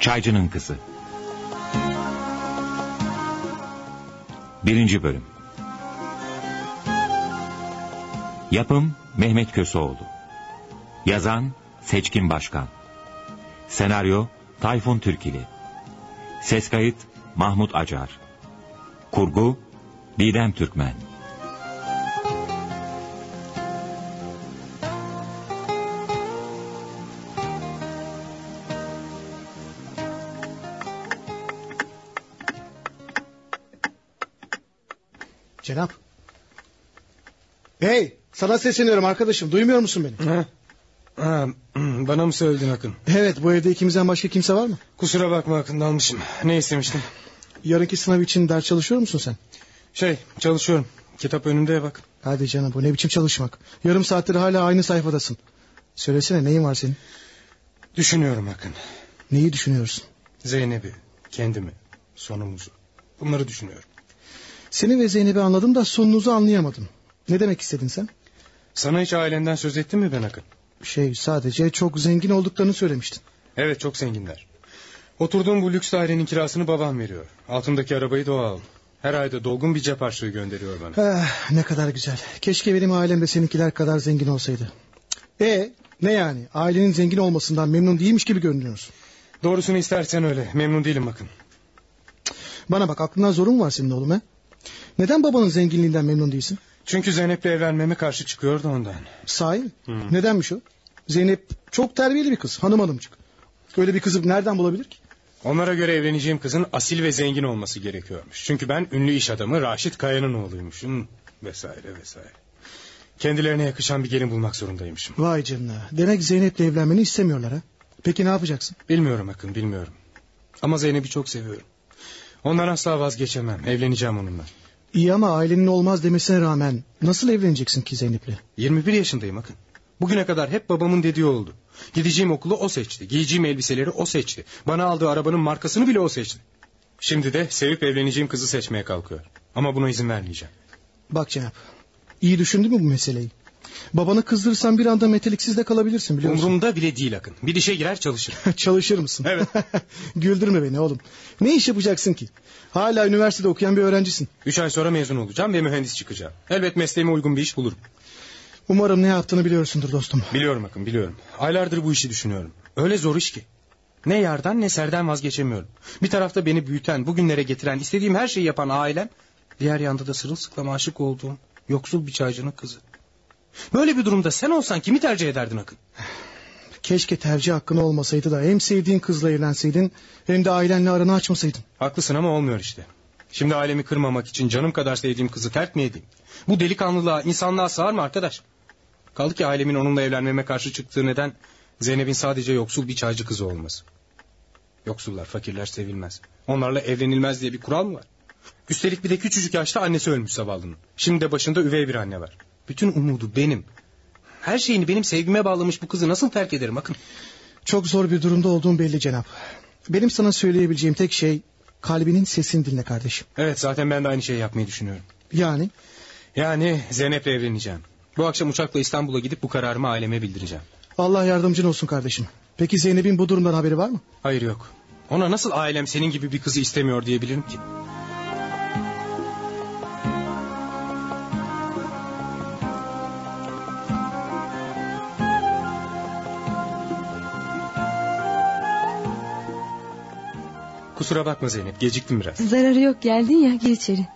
Çaycının Kızı. Birinci Bölüm. Yapım Mehmet Köseoğlu. Yazan Seçkin Başkan. Senaryo Tayfun Türkili. Ses kayıt Mahmut Acar. Kurgu Didem Türkmen Hey sana sesleniyorum arkadaşım duymuyor musun beni? Ha? Ha, bana mı söyledin Akın? Evet bu evde ikimizden başka kimse var mı? Kusura bakma Akın dalmışım. Ne istemiştin? Yarınki sınav için ders çalışıyor musun sen? Şey çalışıyorum. Kitap önümde bak. Hadi canım bu ne biçim çalışmak. Yarım saattir hala aynı sayfadasın. Söylesene neyin var senin? Düşünüyorum Akın. Neyi düşünüyorsun? Zeynep'i, kendimi, sonumuzu. Bunları düşünüyorum. Seni ve Zeynep'i anladım da sonunuzu anlayamadım. Ne demek istedin sen? Sana hiç ailenden söz ettim mi ben Akın? Şey sadece çok zengin olduklarını söylemiştin. Evet çok zenginler. Oturduğum bu lüks dairenin kirasını babam veriyor. Altındaki arabayı da o aldı. Her ayda dolgun bir cep harçlığı gönderiyor bana. Ah, ne kadar güzel. Keşke benim ailem de seninkiler kadar zengin olsaydı. E ne yani? Ailenin zengin olmasından memnun değilmiş gibi görünüyorsun. Doğrusunu istersen öyle. Memnun değilim Akın. Bana bak aklından zorun var senin oğlum he? Neden babanın zenginliğinden memnun değilsin? Çünkü Zeynep'le evlenmeme karşı çıkıyordu ondan. Sahi mi? Nedenmiş o? Zeynep çok terbiyeli bir kız hanım hanımcık. Öyle bir kızı nereden bulabilir ki? Onlara göre evleneceğim kızın asil ve zengin olması gerekiyormuş. Çünkü ben ünlü iş adamı Raşit Kaya'nın oğluymuşum. Vesaire vesaire. Kendilerine yakışan bir gelin bulmak zorundaymışım. Vay canına. Demek Zeynep'le evlenmeni istemiyorlar ha? Peki ne yapacaksın? Bilmiyorum Akın bilmiyorum. Ama Zeynep'i çok seviyorum. Ondan asla vazgeçemem. Evleneceğim onunla. İyi ama ailenin olmaz demesine rağmen nasıl evleneceksin ki Zeynep'le? 21 yaşındayım Akın. Bugüne kadar hep babamın dediği oldu. Gideceğim okulu o seçti. Giyeceğim elbiseleri o seçti. Bana aldığı arabanın markasını bile o seçti. Şimdi de sevip evleneceğim kızı seçmeye kalkıyor. Ama buna izin vermeyeceğim. Bak Cenap. İyi düşündün mü bu meseleyi? Babanı kızdırırsan bir anda meteliksiz de kalabilirsin biliyor musun? Umurumda bile değil Akın. Bir dişe girer çalışırım. Çalışır mısın? Evet. Güldürme beni oğlum. Ne iş yapacaksın ki? Hala üniversitede okuyan bir öğrencisin. Üç ay sonra mezun olacağım ve mühendis çıkacağım. Elbet mesleğime uygun bir iş bulurum. Umarım ne yaptığını biliyorsundur dostum. Biliyorum Akın biliyorum. Aylardır bu işi düşünüyorum. Öyle zor iş ki. Ne yardan ne serden vazgeçemiyorum. Bir tarafta beni büyüten, bugünlere getiren, istediğim her şeyi yapan ailem... ...diğer yanda da sırılsıklam aşık olduğum yoksul bir çaycının kızı. Böyle bir durumda sen olsan kimi tercih ederdin Akın? Keşke tercih hakkın olmasaydı da hem sevdiğin kızla evlenseydin... ...hem de ailenle aranı açmasaydın. Haklısın ama olmuyor işte. Şimdi ailemi kırmamak için canım kadar sevdiğim kızı terk mi edeyim? Bu delikanlılığa, insanlığa sığar mı arkadaş? Kaldı ki ailemin onunla evlenmeme karşı çıktığı neden... ...Zeynep'in sadece yoksul bir çaycı kızı olması. Yoksullar, fakirler sevilmez. Onlarla evlenilmez diye bir kural mı var? Üstelik bir de küçücük yaşta annesi ölmüş zavallının. Şimdi de başında üvey bir anne var. Bütün umudu benim. Her şeyini benim sevgime bağlamış bu kızı nasıl terk ederim bakın. Çok zor bir durumda olduğum belli Cenap. Benim sana söyleyebileceğim tek şey... ...kalbinin sesini dinle kardeşim. Evet zaten ben de aynı şeyi yapmayı düşünüyorum. Yani? Yani Zeynep'le evleneceğim. Bu akşam uçakla İstanbul'a gidip bu kararımı aileme bildireceğim. Allah yardımcın olsun kardeşim. Peki Zeynep'in bu durumdan haberi var mı? Hayır yok. Ona nasıl ailem senin gibi bir kızı istemiyor diyebilirim ki? Kusura bakma Zeynep geciktim biraz. Zararı yok geldin ya gir içeri.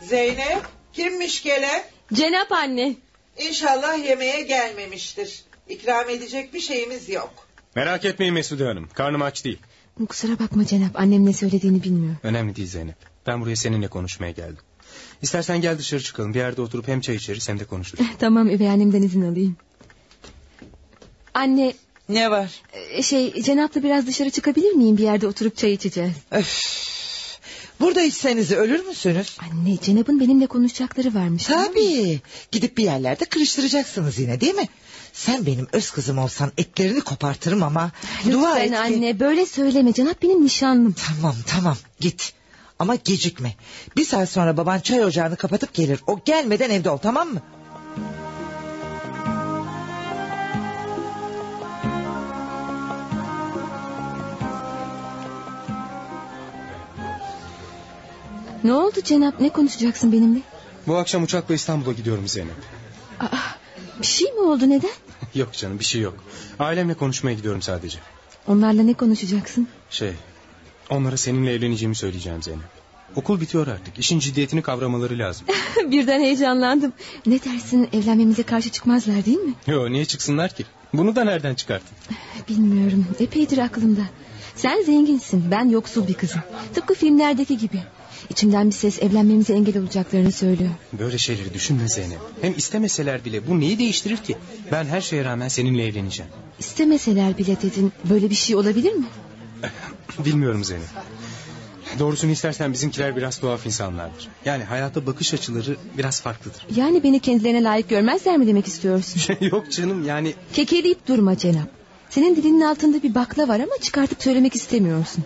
Zeynep kimmiş gelen? Cenap anne. İnşallah yemeğe gelmemiştir. İkram edecek bir şeyimiz yok. Merak etmeyin Mesude Hanım karnım aç değil. Kusura bakma Cenap annem ne söylediğini bilmiyor. Önemli değil Zeynep. Ben buraya seninle konuşmaya geldim. İstersen gel dışarı çıkalım. Bir yerde oturup hem çay içeriz hem de konuşuruz. tamam üvey annemden izin alayım. Anne Ne var? e, şey Cenap'la biraz dışarı çıkabilir miyim? Bir yerde oturup çay içeceğiz. Öf. Burada içseniz ölür müsünüz? Anne Cenap'ın benimle konuşacakları varmış. Tabii. Gidip bir yerlerde kırıştıracaksınız yine değil mi? Sen benim öz kızım olsan etlerini kopartırım ama... dua et Lütfen ki- anne böyle söyleme Cenap benim nişanlım. Tamam tamam git. Ama gecikme. Bir saat sonra baban çay ocağını kapatıp gelir. O gelmeden evde ol tamam mı? Ne oldu Cenap ne konuşacaksın benimle? Bu akşam uçakla İstanbul'a gidiyorum Zeynep. Aa, bir şey mi oldu neden? Yok canım bir şey yok. Ailemle konuşmaya gidiyorum sadece. Onlarla ne konuşacaksın? Şey onlara seninle evleneceğimi söyleyeceğim Zeynep. Okul bitiyor artık. İşin ciddiyetini kavramaları lazım. Birden heyecanlandım. Ne dersin evlenmemize karşı çıkmazlar değil mi? Yo niye çıksınlar ki? Bunu da nereden çıkarttın? Bilmiyorum epeydir aklımda. Sen zenginsin ben yoksul bir kızım. Tıpkı filmlerdeki gibi. İçimden bir ses evlenmemize engel olacaklarını söylüyor. Böyle şeyleri düşünme Zeynep. Hem istemeseler bile bu neyi değiştirir ki? Ben her şeye rağmen seninle evleneceğim. İstemeseler bile dedin böyle bir şey olabilir mi? Bilmiyorum Zeynep. Doğrusunu istersen bizimkiler biraz tuhaf insanlardır. Yani hayata bakış açıları biraz farklıdır. Yani beni kendilerine layık görmezler mi demek istiyorsun? Yok canım yani Kekeleyip durma Cenap. Senin dilinin altında bir bakla var ama çıkartıp söylemek istemiyorsun.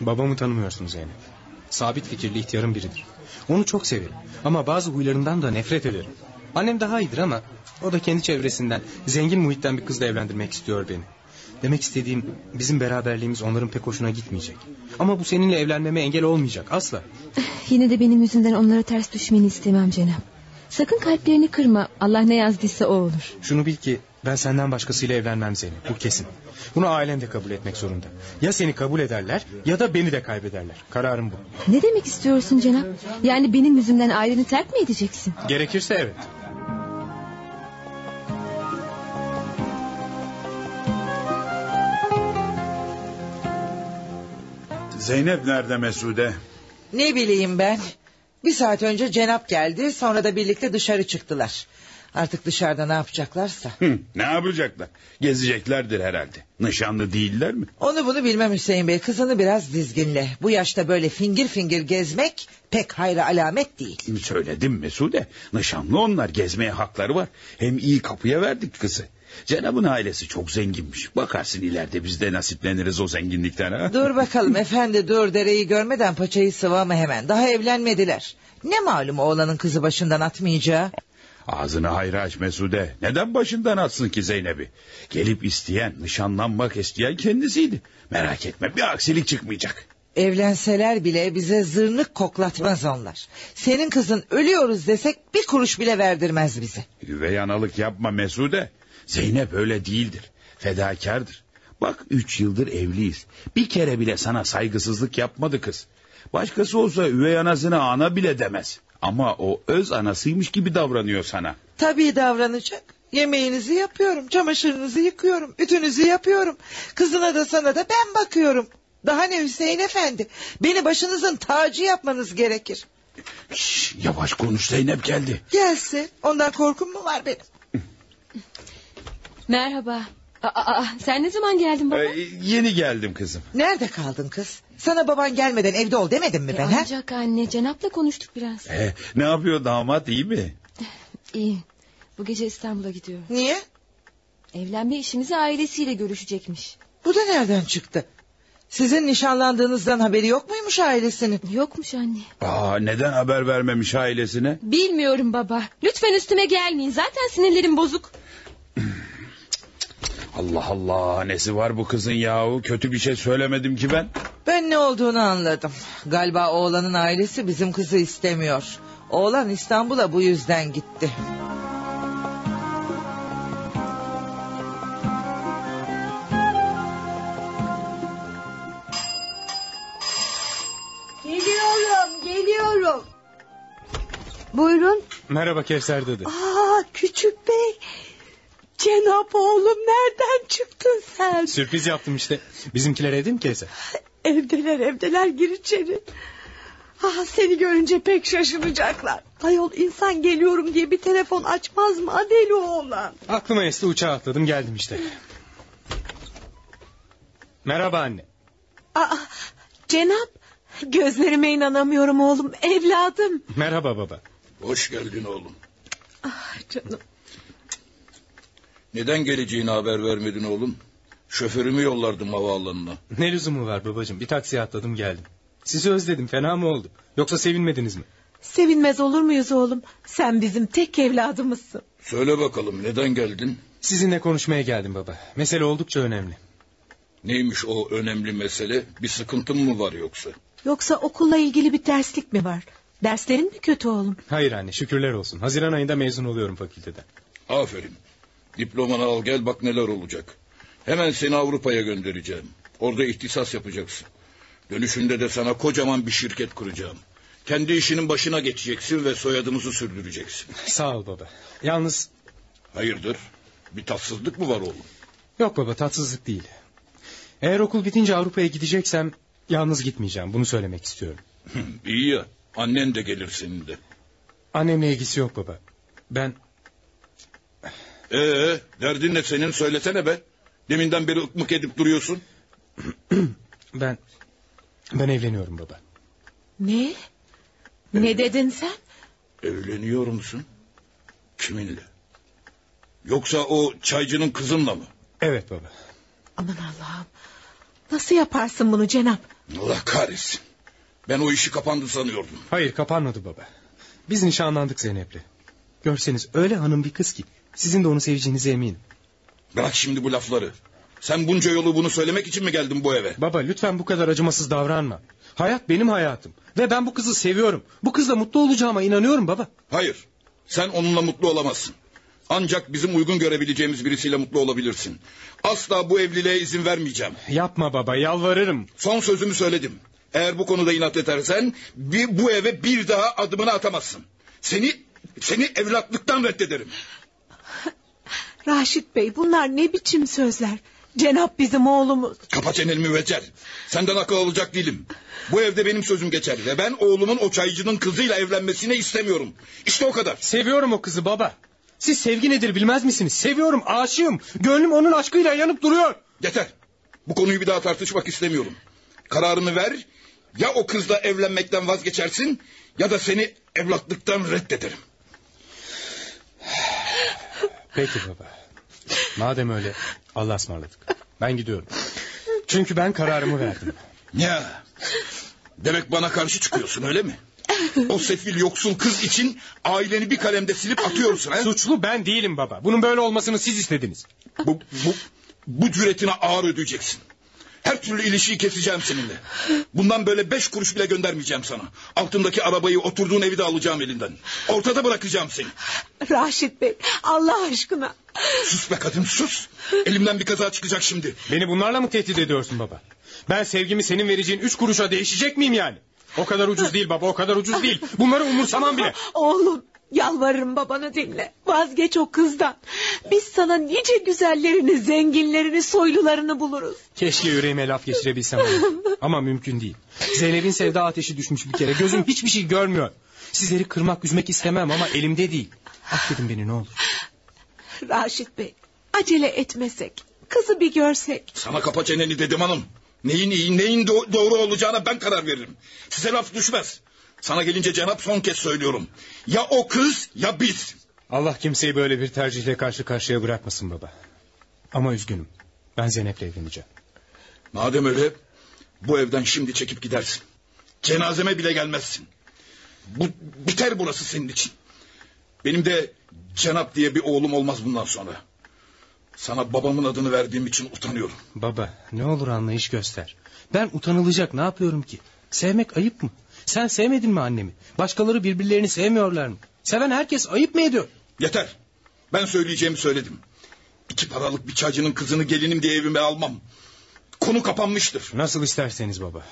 babamı tanımıyorsun Zeynep. Sabit fikirli ihtiyarın biridir. Onu çok severim ama bazı huylarından da nefret ederim. Annem daha iyidir ama o da kendi çevresinden zengin muhitten bir kızla evlendirmek istiyor beni. Demek istediğim bizim beraberliğimiz onların pek hoşuna gitmeyecek. Ama bu seninle evlenmeme engel olmayacak asla. Yine de benim yüzümden onlara ters düşmeni istemem Cenap. Sakın kalplerini kırma. Allah ne yazdıysa o olur. Şunu bil ki ben senden başkasıyla evlenmem Zeynep. Bu kesin. Bunu ailen de kabul etmek zorunda. Ya seni kabul ederler ya da beni de kaybederler. Kararım bu. Ne demek istiyorsun Cenap? Yani benim yüzümden aileni terk mi edeceksin? Gerekirse evet. Zeynep nerede Mesude? Ne bileyim ben. Bir saat önce Cenap geldi sonra da birlikte dışarı çıktılar. Artık dışarıda ne yapacaklarsa. Hı, ne yapacaklar? Gezeceklerdir herhalde. Nişanlı değiller mi? Onu bunu bilmem Hüseyin Bey. Kızını biraz dizginle. Bu yaşta böyle fingir fingir gezmek pek hayra alamet değil. Söyledim Mesude. Nişanlı onlar. Gezmeye hakları var. Hem iyi kapıya verdik kızı. Cenab'ın ailesi çok zenginmiş. Bakarsın ileride biz de nasipleniriz o zenginlikten ha. Dur bakalım efendi dur dereyi görmeden paçayı sıvama hemen. Daha evlenmediler. Ne malum oğlanın kızı başından atmayacağı. Ağzını hayra aç Mesude. Neden başından atsın ki Zeynep'i? Gelip isteyen, nişanlanmak isteyen kendisiydi. Merak etme bir aksilik çıkmayacak. Evlenseler bile bize zırnık koklatmaz onlar. Senin kızın ölüyoruz desek bir kuruş bile verdirmez bize. Üvey analık yapma Mesude. Zeynep öyle değildir. Fedakardır. Bak üç yıldır evliyiz. Bir kere bile sana saygısızlık yapmadı kız. Başkası olsa üvey anasına ana bile demez. Ama o öz anasıymış gibi davranıyor sana. Tabii davranacak. Yemeğinizi yapıyorum, çamaşırınızı yıkıyorum, ütünüzü yapıyorum. Kızına da sana da ben bakıyorum. Daha ne Hüseyin efendi? Beni başınızın tacı yapmanız gerekir. Şş, yavaş konuş Zeynep geldi. Gelsin. Ondan korkum mu var benim? Merhaba. Aa, sen ne zaman geldin baba? Ee, yeni geldim kızım. Nerede kaldın kız? Sana baban gelmeden evde ol demedim mi E, ben ha? ancak anne Cenap'la konuştuk biraz. Ee, ne yapıyor damat iyi mi? İyi. Bu gece İstanbul'a gidiyor. Niye? Evlenme işimizi ailesiyle görüşecekmiş. Bu da nereden çıktı? Sizin nişanlandığınızdan haberi yok muymuş ailesinin? Yokmuş anne. Aa, neden haber vermemiş ailesine? Bilmiyorum baba. Lütfen üstüme gelmeyin. Zaten sinirlerim bozuk. Allah Allah nesi var bu kızın yahu kötü bir şey söylemedim ki ben. Ben ne olduğunu anladım. Galiba oğlanın ailesi bizim kızı istemiyor. Oğlan İstanbul'a bu yüzden gitti. Geliyorum, geliyorum. Buyurun. Merhaba Kevser dedi. Aa, küçük bey. Cenap oğlum nereden çıktın sen? Sürpriz yaptım işte. Bizimkiler evde mi Kevser? Evdeler, evdeler gir içeri. Ah, seni görünce pek şaşıracaklar. Ayol insan geliyorum diye bir telefon açmaz mı? Ha, Deli oğlan. Aklıma esti uçağa atladım geldim işte. Merhaba anne. Aa, Cenap, gözlerime inanamıyorum oğlum. Evladım. Merhaba baba. Hoş geldin oğlum. Ah canım. Neden geleceğini haber vermedin oğlum? Şoförümü yollardım havaalanına. Ne lüzumu var babacığım? Bir taksiye atladım geldim. Sizi özledim fena mı oldu? Yoksa sevinmediniz mi? Sevinmez olur muyuz oğlum? Sen bizim tek evladımızsın. Söyle bakalım neden geldin? Sizinle konuşmaya geldim baba. Mesele oldukça önemli. Neymiş o önemli mesele? Bir sıkıntın mı var yoksa? Yoksa okulla ilgili bir terslik mi var? Derslerin mi kötü oğlum? Hayır anne şükürler olsun. Haziran ayında mezun oluyorum fakülteden. Aferin. Diplomanı al gel bak neler olacak. Hemen seni Avrupa'ya göndereceğim. Orada ihtisas yapacaksın. Dönüşünde de sana kocaman bir şirket kuracağım. Kendi işinin başına geçeceksin ve soyadımızı sürdüreceksin. Sağ ol baba. Yalnız Hayırdır? Bir tatsızlık mı var oğlum? yok baba tatsızlık değil. Eğer okul bitince Avrupa'ya gideceksem yalnız gitmeyeceğim. Bunu söylemek istiyorum. İyi ya. Annen de gelir senin de. Annemle ilgisi yok baba. Ben Ee, derdin ne senin söylesene be. Deminden beri ıkmık edip duruyorsun. ben ben evleniyorum baba. Ne? Ne dedin sen? Evleniyor musun? Kiminle? Yoksa o çaycının kızınla mı? Evet baba. Aman Allah'ım. Nasıl yaparsın bunu Cenap? Allah kahretsin. Ben o işi kapandı sanıyordum. Hayır kapanmadı baba. Biz nişanlandık Zeynep'le. Görseniz öyle hanım bir kız ki. Sizin de onu seveceğinize eminim. Bırak şimdi bu lafları. Sen bunca yolu bunu söylemek için mi geldin bu eve? Baba lütfen bu kadar acımasız davranma. Hayat benim hayatım. Ve ben bu kızı seviyorum. Bu kızla mutlu olacağıma inanıyorum baba. Hayır. Sen onunla mutlu olamazsın. Ancak bizim uygun görebileceğimiz birisiyle mutlu olabilirsin. Asla bu evliliğe izin vermeyeceğim. Yapma baba yalvarırım. Son sözümü söyledim. Eğer bu konuda inat edersen bir, bu eve bir daha adımını atamazsın. Seni seni evlatlıktan reddederim. Raşit Bey bunlar ne biçim sözler? Cenap bizim oğlumuz. Kapa çeneni müveccel. Senden akıl alacak değilim. Bu evde benim sözüm geçer ve ben oğlumun o çaycının kızıyla evlenmesini istemiyorum. İşte o kadar. Seviyorum o kızı baba. Siz sevgi nedir bilmez misiniz? Seviyorum, aşığım. Gönlüm onun aşkıyla yanıp duruyor. Yeter. Bu konuyu bir daha tartışmak istemiyorum. Kararını ver. Ya o kızla evlenmekten vazgeçersin ya da seni evlatlıktan reddederim. Peki baba. Madem öyle Allah'a ısmarladık. Ben gidiyorum. Çünkü ben kararımı verdim. Ya. Demek bana karşı çıkıyorsun öyle mi? O sefil yoksul kız için aileni bir kalemde silip atıyorsun ha? Suçlu ben değilim baba. Bunun böyle olmasını siz istediniz. Bu, bu, bu cüretine ağır ödeyeceksin. Her türlü ilişkiyi keseceğim seninle. Bundan böyle beş kuruş bile göndermeyeceğim sana. Altındaki arabayı oturduğun evi de alacağım elinden. Ortada bırakacağım seni. Raşit Bey Allah aşkına. Sus be kadın sus. Elimden bir kaza çıkacak şimdi. Beni bunlarla mı tehdit ediyorsun baba? Ben sevgimi senin vereceğin üç kuruşa değişecek miyim yani? O kadar ucuz değil baba o kadar ucuz değil. Bunları umursamam bile. Oğlum yalvarırım babanı dinle. Vazgeç o kızdan. Biz sana nice güzellerini, zenginlerini, soylularını buluruz. Keşke yüreğime laf geçirebilsem onu. Ama mümkün değil. Zeynep'in sevda ateşi düşmüş bir kere. Gözüm hiçbir şey görmüyor. Sizleri kırmak üzmek istemem ama elimde değil. Affedin beni ne olur. Raşit Bey acele etmesek. Kızı bir görsek. Sana kapa çeneni dedim hanım. Neyin iyi neyin do- doğru olacağına ben karar veririm. Size laf düşmez. Sana gelince Cenap son kez söylüyorum. Ya o kız ya biz. Allah kimseyi böyle bir tercihle karşı karşıya bırakmasın baba. Ama üzgünüm. Ben Zeynep'le evleneceğim. Madem öyle bu evden şimdi çekip gidersin. Cenazeme bile gelmezsin. Bu, biter burası senin için. Benim de Cenap diye bir oğlum olmaz bundan sonra. Sana babamın adını verdiğim için utanıyorum. Baba ne olur anlayış göster. Ben utanılacak ne yapıyorum ki? Sevmek ayıp mı? Sen sevmedin mi annemi? Başkaları birbirlerini sevmiyorlar mı? Seven herkes ayıp mı ediyor? Yeter. Ben söyleyeceğimi söyledim. İki paralık bir çaycının kızını gelinim diye evime almam. Konu kapanmıştır. Nasıl isterseniz baba.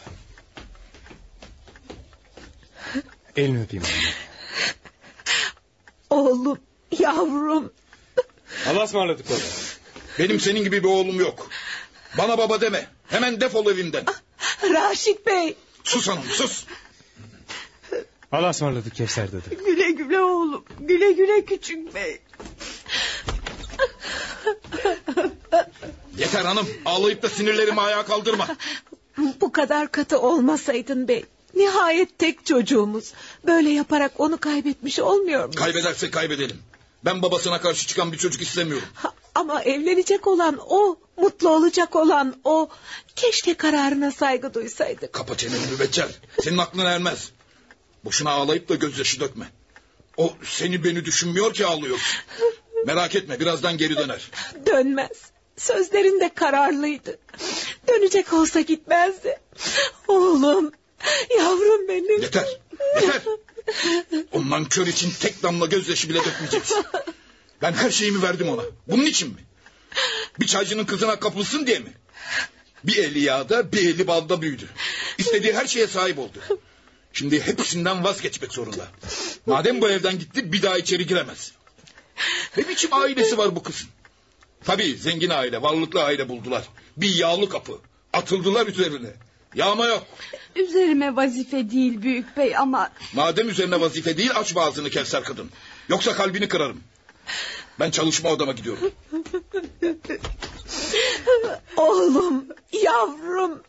Elini öpeyim anne. Oğlum, yavrum. Allah'a ısmarladık baba. Benim senin gibi bir oğlum yok. Bana baba deme. Hemen defol evimden. Raşit Bey. Sus hanım sus. Allah'a ısmarladık Kevser dadı. Güle güle oğlum. Güle güle küçük bey. Yeter hanım ağlayıp da sinirlerimi ayağa kaldırma. Bu kadar katı olmasaydın bey. Nihayet tek çocuğumuz. Böyle yaparak onu kaybetmiş olmuyor mu? Kaybedersek kaybedelim. Ben babasına karşı çıkan bir çocuk istemiyorum. Ha, Ama evlenecek olan o, mutlu olacak olan o. Keşke kararına saygı duysaydık. Kapa çeneni mübeccel. Senin aklın ermez. Boşuna ağlayıp da gözyaşı dökme. O seni beni düşünmüyor ki ağlıyor. Merak etme birazdan geri döner. Dönmez. Sözlerinde kararlıydı. Dönecek olsa gitmezdi. Oğlum, Yavrum benim. Yeter. Yeter. O nankör için tek damla gözyaşı bile dökmeyeceksin. Ben her şeyimi verdim ona. Bunun için mi? Bir çaycının kızına kapılsın diye mi? Bir eli yağda bir eli balda büyüdü. İstediği her şeye sahip oldu. Şimdi hepsinden vazgeçmek zorunda. Madem bu evden gitti bir daha içeri giremez. Ne biçim ailesi var bu kızın? Tabii zengin aile, varlıklı aile buldular. Bir yağlı kapı. Atıldılar üzerine. Yağma yok. Üzerime vazife değil büyük bey ama... Madem üzerine vazife değil aç ağzını Kevser kadın. Yoksa kalbini kırarım. Ben çalışma odama gidiyorum. Oğlum, yavrum.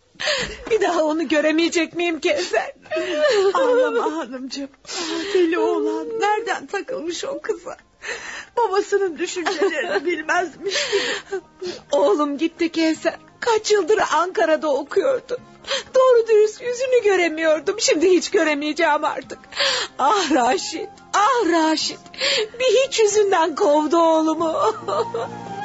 Bir daha onu göremeyecek miyim Kevser? Ağlama hanımcığım. Deli oğlan nereden takılmış o kıza? Babasının düşüncelerini bilmezmiş gibi. Oğlum gitti Kevser. Kaç yıldır Ankara'da okuyordu. Doğru dürüst yüzünü göremiyordum. Şimdi hiç göremeyeceğim artık. Ah Raşit, ah Raşit. Bir hiç yüzünden kovdu oğlumu.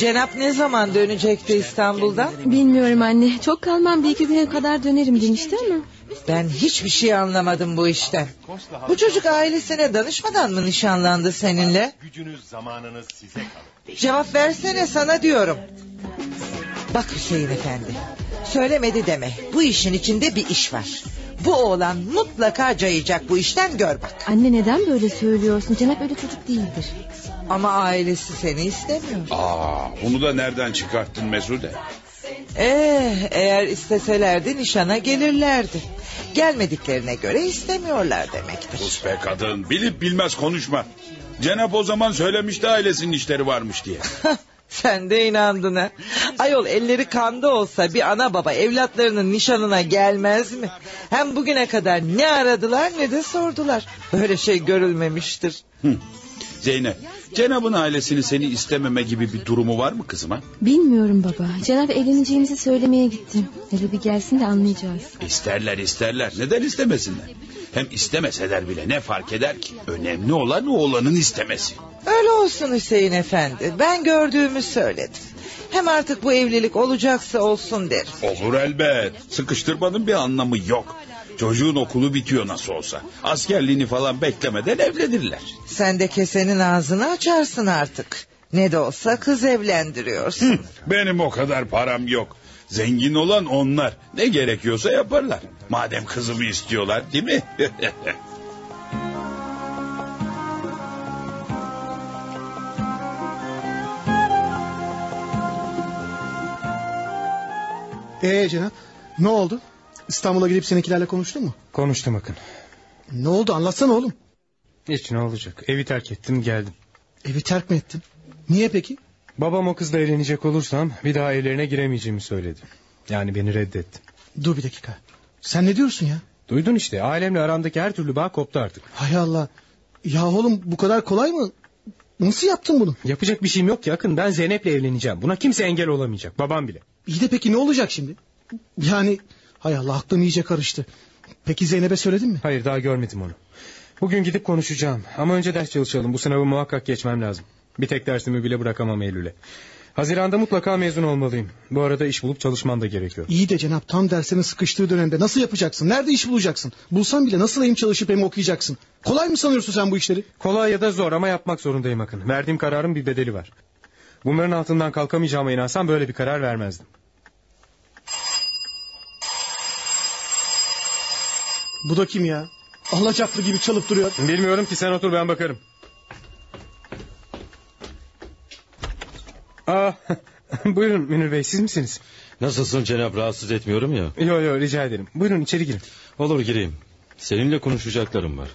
Cenap ne zaman dönecekti İstanbul'dan? Bilmiyorum anne. Çok kalmam bir iki güne kadar dönerim demişti ama. Ben hiçbir şey anlamadım bu işten. Bu çocuk ailesine danışmadan mı nişanlandı seninle? Gücünüz zamanınız size kalır. Cevap versene sana diyorum. Bak Hüseyin efendi. Söylemedi deme. Bu işin içinde bir iş var. Bu oğlan mutlaka cayacak bu işten gör bak. Anne neden böyle söylüyorsun? Cenap öyle çocuk değildir. Ama ailesi seni istemiyor. Aa, bunu da nereden çıkarttın Mesude? Ee, eğer isteselerdi nişana gelirlerdi. Gelmediklerine göre istemiyorlar demektir. Sus be kadın bilip bilmez konuşma. Cenap o zaman söylemişti ailesinin işleri varmış diye. Sen de inandın ha. Ayol elleri kanda olsa bir ana baba evlatlarının nişanına gelmez mi? Hem bugüne kadar ne aradılar ne de sordular. Böyle şey görülmemiştir. Hı. Zeynep, Cenap'ın ailesini seni istememe gibi bir durumu var mı kızıma? Bilmiyorum baba. Cenap evleneceğimizi söylemeye gittim. Hele bir gelsin de anlayacağız. İsterler isterler. Neden istemesinler? Hem istemeseler bile ne fark eder ki? Önemli olan oğlanın istemesi. Öyle olsun Hüseyin efendi. Ben gördüğümü söyledim. Hem artık bu evlilik olacaksa olsun derim. Olur elbet. Sıkıştırmanın bir anlamı yok. Çocuğun okulu bitiyor nasıl olsa. Askerliğini falan beklemeden evlenirler. Sen de kesenin ağzını açarsın artık. Ne de olsa kız evlendiriyorsun. Hı, benim o kadar param yok. Zengin olan onlar. Ne gerekiyorsa yaparlar. Madem kızımı istiyorlar değil mi? Ee Cenap ne oldu? İstanbul'a gidip seninkilerle konuştun mu? Konuştum Akın. Ne oldu anlatsana oğlum. Hiç ne olacak? Evi terk ettim geldim. Evi terk mi ettin? Niye peki? Babam o kızla evlenecek olursam bir daha evlerine giremeyeceğimi söyledi. Yani beni reddetti. Dur bir dakika. Sen ne diyorsun ya? Duydun işte ailemle aramdaki her türlü bağ koptu artık. Hay Allah. Ya oğlum bu kadar kolay mı? Nasıl yaptın bunu? Yapacak bir şeyim yok ki Akın ben Zeynep'le evleneceğim. Buna kimse engel olamayacak babam bile. İyi de peki ne olacak şimdi? Yani hay Allah aklım iyice karıştı. Peki Zeynep'e söyledin mi? Hayır daha görmedim onu. Bugün gidip konuşacağım ama önce ders çalışalım. Bu sınavı muhakkak geçmem lazım. Bir tek dersimi bile bırakamam Eylül'e. Haziranda mutlaka mezun olmalıyım. Bu arada iş bulup çalışmam da gerekiyor. İyi de Cenap tam derslerin sıkıştığı dönemde nasıl yapacaksın? Nerede iş bulacaksın? Bulsan bile nasıl hem çalışıp hem okuyacaksın? Kolay mı sanıyorsun sen bu işleri? Kolay ya da zor ama yapmak zorundayım Akın. Verdiğim kararın bir bedeli var. Bunların altından kalkamayacağıma inansam böyle bir karar vermezdim. Bu da kim ya? Alacaklı gibi çalıp duruyor. Bilmiyorum ki sen otur ben bakarım. Aa, buyurun Münir Bey siz misiniz? Nasılsın Cenab rahatsız etmiyorum ya. Yo yo rica ederim. Buyurun içeri girin. Olur gireyim. Seninle konuşacaklarım var.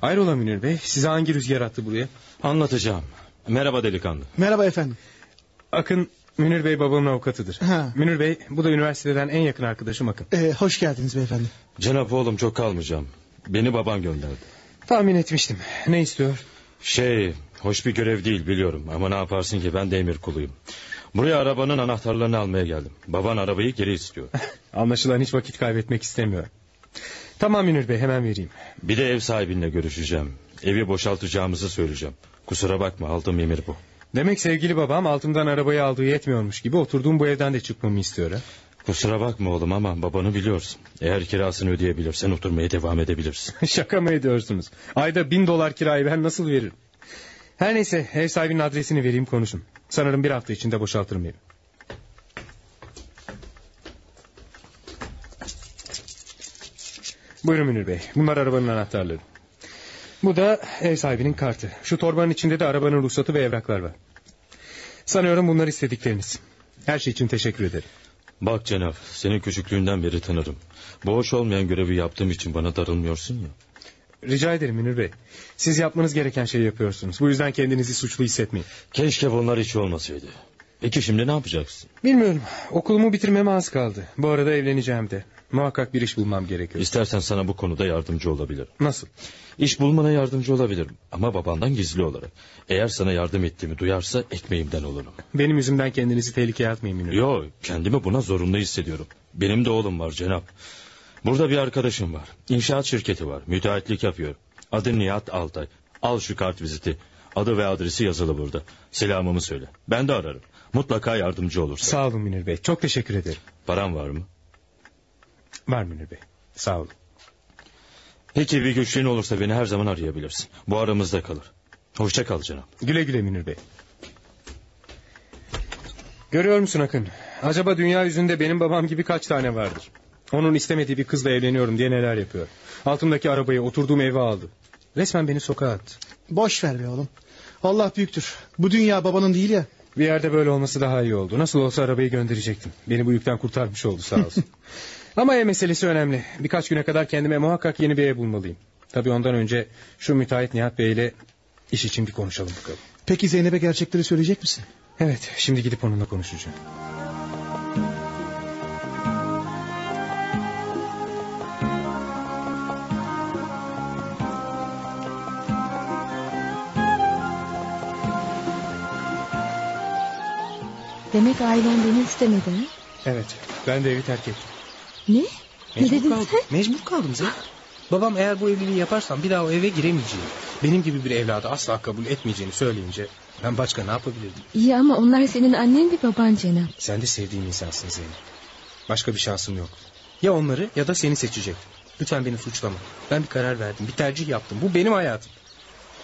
Hayrola Münir Bey size hangi rüzgar attı buraya? Anlatacağım. Merhaba delikanlı. Merhaba efendim. Akın Münir Bey babamın avukatıdır. Ha. Münir Bey bu da üniversiteden en yakın arkadaşım Akın. Ee, hoş geldiniz beyefendi. Cenap oğlum çok kalmayacağım. Beni baban gönderdi. Tahmin etmiştim. Ne istiyor? Şey hoş bir görev değil biliyorum ama ne yaparsın ki ben de emir kuluyum. Buraya arabanın anahtarlarını almaya geldim. Baban arabayı geri istiyor. Anlaşılan hiç vakit kaybetmek istemiyor. Tamam Münir Bey hemen vereyim. Bir de ev sahibinle görüşeceğim. Evi boşaltacağımızı söyleyeceğim. Kusura bakma aldığım emir bu. Demek sevgili babam altımdan arabayı aldığı yetmiyormuş gibi oturduğum bu evden de çıkmamı istiyor ha? Kusura bakma oğlum ama babanı biliyorsun. Eğer kirasını ödeyebilirsen oturmaya devam edebilirsin. Şaka mı ediyorsunuz? Ayda bin dolar kirayı ben nasıl veririm? Her neyse ev sahibinin adresini vereyim konuşun. Sanırım bir hafta içinde boşaltırım evi. Buyurun Münir Bey. Bunlar arabanın anahtarları. Bu da ev sahibinin kartı. Şu torbanın içinde de arabanın ruhsatı ve evraklar var. Sanıyorum bunlar istedikleriniz. Her şey için teşekkür ederim. Bak Cenab, seni küçüklüğünden beri tanırım. Bu hoş olmayan görevi yaptığım için bana darılmıyorsun ya. Rica ederim Münir Bey. Siz yapmanız gereken şeyi yapıyorsunuz. Bu yüzden kendinizi suçlu hissetmeyin. Keşke bunlar hiç olmasaydı. Peki şimdi ne yapacaksın? Bilmiyorum. Okulumu bitirmeme az kaldı. Bu arada evleneceğim de. Muhakkak bir iş bulmam gerekiyor. İstersen sana bu konuda yardımcı olabilirim. Nasıl? İş bulmana yardımcı olabilirim ama babandan gizli olarak. Eğer sana yardım ettiğimi duyarsa ekmeğimden olurum. Benim yüzümden kendinizi tehlikeye atmayın Münir. Yo, kendimi buna zorunlu hissediyorum. Benim de oğlum var Cenap. Burada bir arkadaşım var. İnşaat şirketi var. Müteahhitlik yapıyor. Adı Nihat Altay. Al şu kart viziti. Adı ve adresi yazılı burada. Selamımı söyle. Ben de ararım. Mutlaka yardımcı olursa. Sağ olun Münir Bey. Çok teşekkür ederim. Param var mı? Var Münir Bey. Sağ olun. Peki bir güçlüğün olursa beni her zaman arayabilirsin. Bu aramızda kalır. Hoşça kal canım. Güle güle Münir Bey. Görüyor musun Akın? Acaba dünya yüzünde benim babam gibi kaç tane vardır? Onun istemediği bir kızla evleniyorum diye neler yapıyor. Altımdaki arabayı oturduğum eve aldı. Resmen beni sokağa attı. Boş ver be oğlum. Allah büyüktür. Bu dünya babanın değil ya. Bir yerde böyle olması daha iyi oldu. Nasıl olsa arabayı gönderecektim. Beni bu yükten kurtarmış oldu sağ olsun. Ama ev meselesi önemli. Birkaç güne kadar kendime muhakkak yeni bir ev bulmalıyım. Tabii ondan önce şu müteahhit Nihat Bey ile iş için bir konuşalım bakalım. Peki Zeynep'e gerçekleri söyleyecek misin? Evet şimdi gidip onunla konuşacağım. Demek ailen beni istemedi ha? Evet ben de evi terk ettim. Ne? Ne Mecbur dedin kaldım. sen? Mecbur kaldım Zeynep. Babam eğer bu evliliği yaparsam bir daha o eve giremeyeceğim. Benim gibi bir evladı asla kabul etmeyeceğini söyleyince ben başka ne yapabilirdim? İyi ama onlar senin annen ve baban Cenab. Sen de sevdiğim insansın Zeynep. Başka bir şansım yok. Ya onları ya da seni seçecek. Lütfen beni suçlama. Ben bir karar verdim. Bir tercih yaptım. Bu benim hayatım.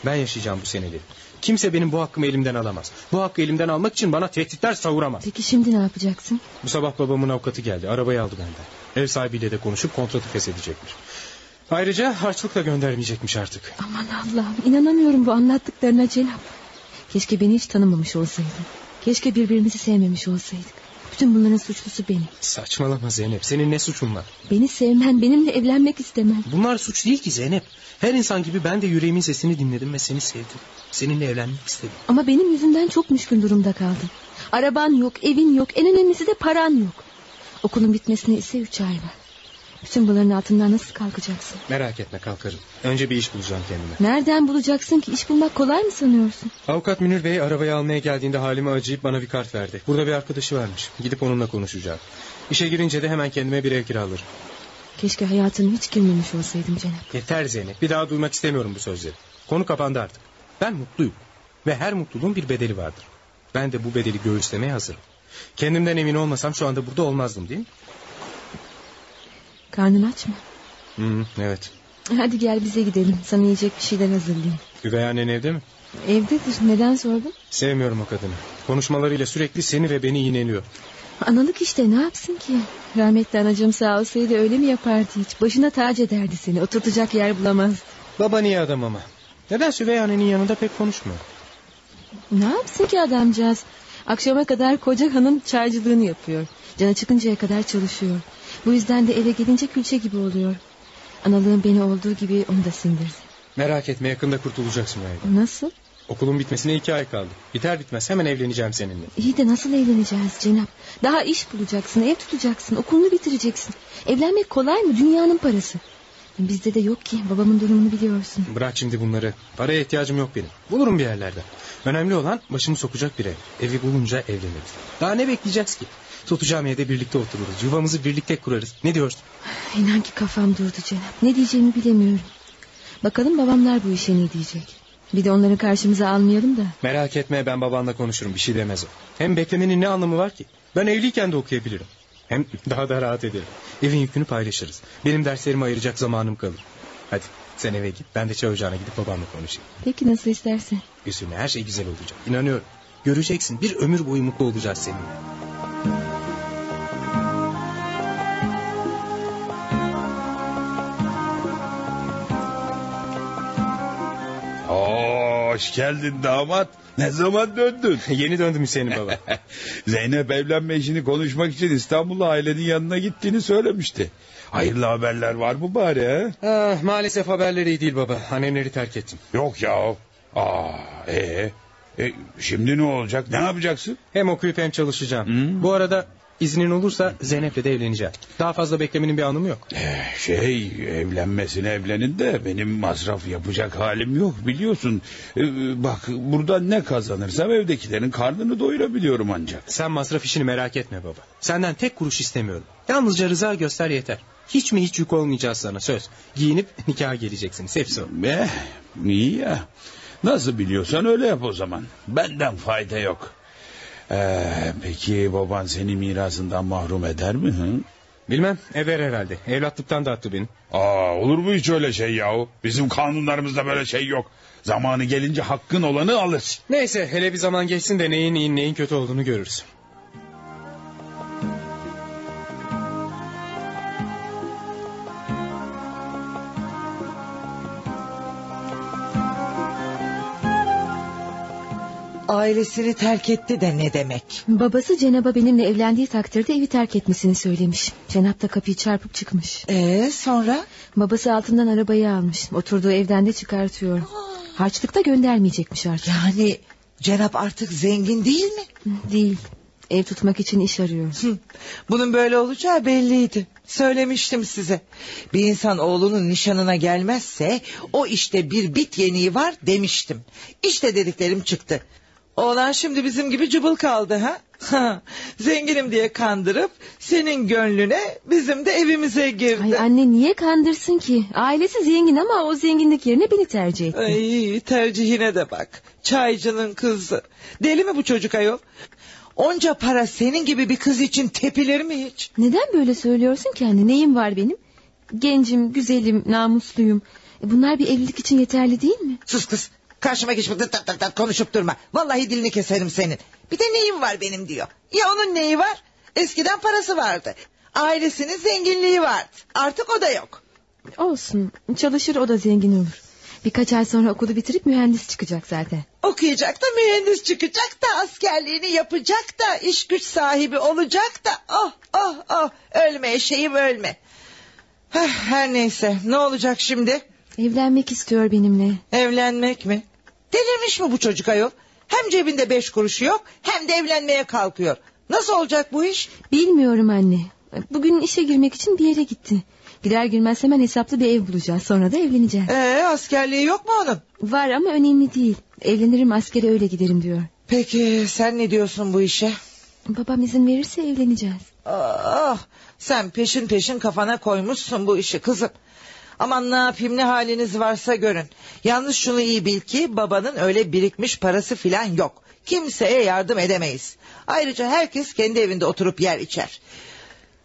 Ben yaşayacağım bu seneleri. Kimse benim bu hakkımı elimden alamaz. Bu hakkı elimden almak için bana tehditler savuramaz. Peki şimdi ne yapacaksın? Bu sabah babamın avukatı geldi. Arabayı aldı benden. Ev sahibiyle de konuşup kontratı feshedecekmiş. Ayrıca harçlık da göndermeyecekmiş artık. Aman Allah'ım inanamıyorum bu anlattıklarına Cenab. Keşke beni hiç tanımamış olsaydın. Keşke birbirimizi sevmemiş olsaydık. Bütün bunların suçlusu benim. Saçmalama Zeynep. Senin ne suçun var? Beni sevmen, benimle evlenmek istemen. Bunlar suç değil ki Zeynep. Her insan gibi ben de yüreğimin sesini dinledim ve seni sevdim. Seninle evlenmek istedim. Ama benim yüzümden çok müşkül durumda kaldın. Araban yok, evin yok, en önemlisi de paran yok. Okulun bitmesine ise üç ay var. Bütün bunların altından nasıl kalkacaksın? Merak etme kalkarım. Önce bir iş bulacağım kendime. Nereden bulacaksın ki? İş bulmak kolay mı sanıyorsun? Avukat Münir Bey arabayı almaya geldiğinde halime acıyıp bana bir kart verdi. Burada bir arkadaşı varmış. Gidip onunla konuşacağım. İşe girince de hemen kendime bir ev kiralarım. Keşke hayatına hiç girmemiş olsaydım Cenap. Yeter Zeynep. Bir daha duymak istemiyorum bu sözleri. Konu kapandı artık. Ben mutluyum. Ve her mutluluğun bir bedeli vardır. Ben de bu bedeli göğüslemeye hazırım. Kendimden emin olmasam şu anda burada olmazdım değil mi? Karnın aç mı? Hı, evet. Hadi gel bize gidelim. Sana yiyecek bir şeyler hazırlayayım. Üvey annen evde mi? Evdedir. Neden sordun? Sevmiyorum o kadını. Konuşmalarıyla sürekli seni ve beni iğneliyor. Analık işte ne yapsın ki? Rahmetli anacığım sağ olsaydı öyle mi yapardı hiç? Başına tac ederdi seni. Oturtacak yer bulamazdı. Baba niye adam ama? Neden üvey annenin yanında pek konuşmuyor? Ne yapsın ki adamcağız? Akşama kadar koca hanım çaycılığını yapıyor. Canı çıkıncaya kadar çalışıyor. Bu yüzden de eve gelince külçe gibi oluyor. Analığım beni olduğu gibi onu da sindirdi. Merak etme yakında kurtulacaksın Üvey. Nasıl? Okulun bitmesine iki ay kaldı. Biter bitmez hemen evleneceğim seninle. İyi de nasıl evleneceğiz Cenap? Daha iş bulacaksın, ev tutacaksın, okulunu bitireceksin. Evlenmek kolay mı? Dünyanın parası. Bizde de yok ki babamın durumunu biliyorsun. Bırak şimdi bunları. Paraya ihtiyacım yok benim. Bulurum bir yerlerden. Önemli olan başımı sokacak bir ev. Evi bulunca evleniriz. Daha ne bekleyeceğiz ki? Tutacağım evde birlikte otururuz. Yuvamızı birlikte kurarız. Ne diyorsun? İnan ki kafam durdu Cenap. Ne diyeceğimi bilemiyorum. Bakalım babamlar bu işe ne diyecek. Bir de onları karşımıza almayalım da. Merak etme ben babanla konuşurum. Bir şey demez o. Hem beklemenin ne anlamı var ki? Ben evliyken de okuyabilirim. Hem daha da rahat ederim. Evin yükünü paylaşırız. Benim derslerimi ayıracak zamanım kalır. Hadi sen eve git. Ben de çay ocağına gidip babamla konuşayım. Peki nasıl istersen. Üzülme her şey güzel olacak. İnanıyorum. Göreceksin bir ömür boyu mutlu olacağız seninle. Hoş geldin damat. Ne zaman döndün? Yeni döndüm Hüseyin baba. Zeynep evlenme işini konuşmak için İstanbul'a ailenin yanına gittiğini söylemişti. Hayırlı haberler var mı bari ha? ah, maalesef haberleri iyi değil baba. Annemleri terk ettim. Yok ya. Aa, ee, e, şimdi ne olacak? Ne yapacaksın? Hem okuyup hem çalışacağım. Hmm. Bu arada iznin olursa Zeynep'le de evleneceğim. Daha fazla beklemenin bir anlamı yok. Eh, Şey evlenmesine evlenin de benim masraf yapacak halim yok biliyorsun. Ee, bak burada ne kazanırsam evdekilerin karnını doyurabiliyorum ancak. Sen masraf işini merak etme baba. Senden tek kuruş istemiyorum. Yalnızca rıza göster yeter. Hiç mi hiç yük olmayacağız sana söz. Giyinip nikaha geleceksiniz hepsi o. Eh, iyi ya. Nasıl biliyorsan öyle yap o zaman. Benden fayda yok. Ee, peki baban seni mirasından mahrum eder mi? Hı? Bilmem eder herhalde. Evlatlıktan da attı beni. Aa, olur mu hiç öyle şey yahu? Bizim kanunlarımızda böyle şey yok. Zamanı gelince hakkın olanı alırsın. Neyse hele bir zaman geçsin de neyin iyi neyin kötü olduğunu görürüz. Ailesini terk etti de ne demek? Babası Cenap'a benimle evlendiği takdirde evi terk etmesini söylemiş. Cenap da kapıyı çarpıp çıkmış. Ee sonra? Babası altından arabayı almış. Oturduğu evden de çıkartıyor. Harçlık da göndermeyecekmiş artık. Yani Cenap artık zengin değil mi? Değil. Ev tutmak için iş arıyor. Hı, Bunun böyle olacağı belliydi. Söylemiştim size. Bir insan oğlunun nişanına gelmezse o işte bir bit yeniği var demiştim. İşte dediklerim çıktı. Oğlan şimdi bizim gibi cıbıl kaldı ha? Zenginim diye kandırıp senin gönlüne bizim de evimize girdi. Ay anne niye kandırsın ki? Ailesi zengin ama o zenginlik yerine beni tercih etti. Ay tercihine de bak. Çaycının kızı. Deli mi bu çocuk ayol? Onca para senin gibi bir kız için tepilir mi hiç? Neden böyle söylüyorsun ki anne? Neyim var benim? Gencim, güzelim, namusluyum. E bunlar bir evlilik için yeterli değil mi? Sus kız. Karşıma geçip tıt tıt tıt konuşup durma. Vallahi dilini keserim senin. Bir de neyim var benim diyor. Ya onun neyi var? Eskiden parası vardı. Ailesinin zenginliği vardı. Artık o da yok. Olsun. Çalışır o da zengin olur. Birkaç ay sonra okulu bitirip mühendis çıkacak zaten. Okuyacak da mühendis çıkacak da askerliğini yapacak da iş güç sahibi olacak da oh oh oh ölme eşeğim ölme. Her neyse ne olacak şimdi? Evlenmek istiyor benimle. Evlenmek mi? Delirmiş mi bu çocuk ayol? Hem cebinde beş kuruşu yok hem de evlenmeye kalkıyor. Nasıl olacak bu iş? Bilmiyorum anne. Bugün işe girmek için bir yere gitti. Gider girmez hemen hesaplı bir ev bulacağız. Sonra da evleneceğiz. Ee, askerliği yok mu onun? Var ama önemli değil. Evlenirim askere öyle giderim diyor. Peki sen ne diyorsun bu işe? Babam izin verirse evleneceğiz. Ah, sen peşin peşin kafana koymuşsun bu işi kızım. Aman ne yapayım ne haliniz varsa görün. Yalnız şunu iyi bil ki babanın öyle birikmiş parası filan yok. Kimseye yardım edemeyiz. Ayrıca herkes kendi evinde oturup yer içer.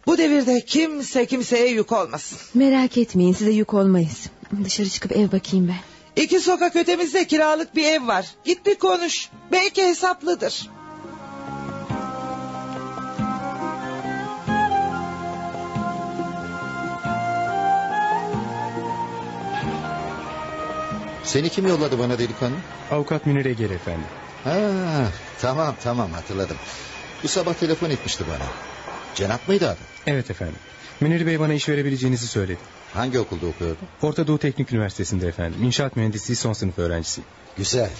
Bu devirde kimse kimseye yük olmasın. Merak etmeyin size yük olmayız. Dışarı çıkıp ev bakayım ben. İki sokak ötemizde kiralık bir ev var. Git bir konuş. Belki hesaplıdır. Seni kim yolladı bana delikanlı? Avukat Münir Eger efendi. Ha, tamam tamam hatırladım. Bu sabah telefon etmişti bana. Cenap mıydı adı? Evet efendim. Münir Bey bana iş verebileceğinizi söyledi. Hangi okulda okuyordun? Orta Doğu Teknik Üniversitesi'nde efendim. İnşaat mühendisliği son sınıf öğrencisiyim. Güzel.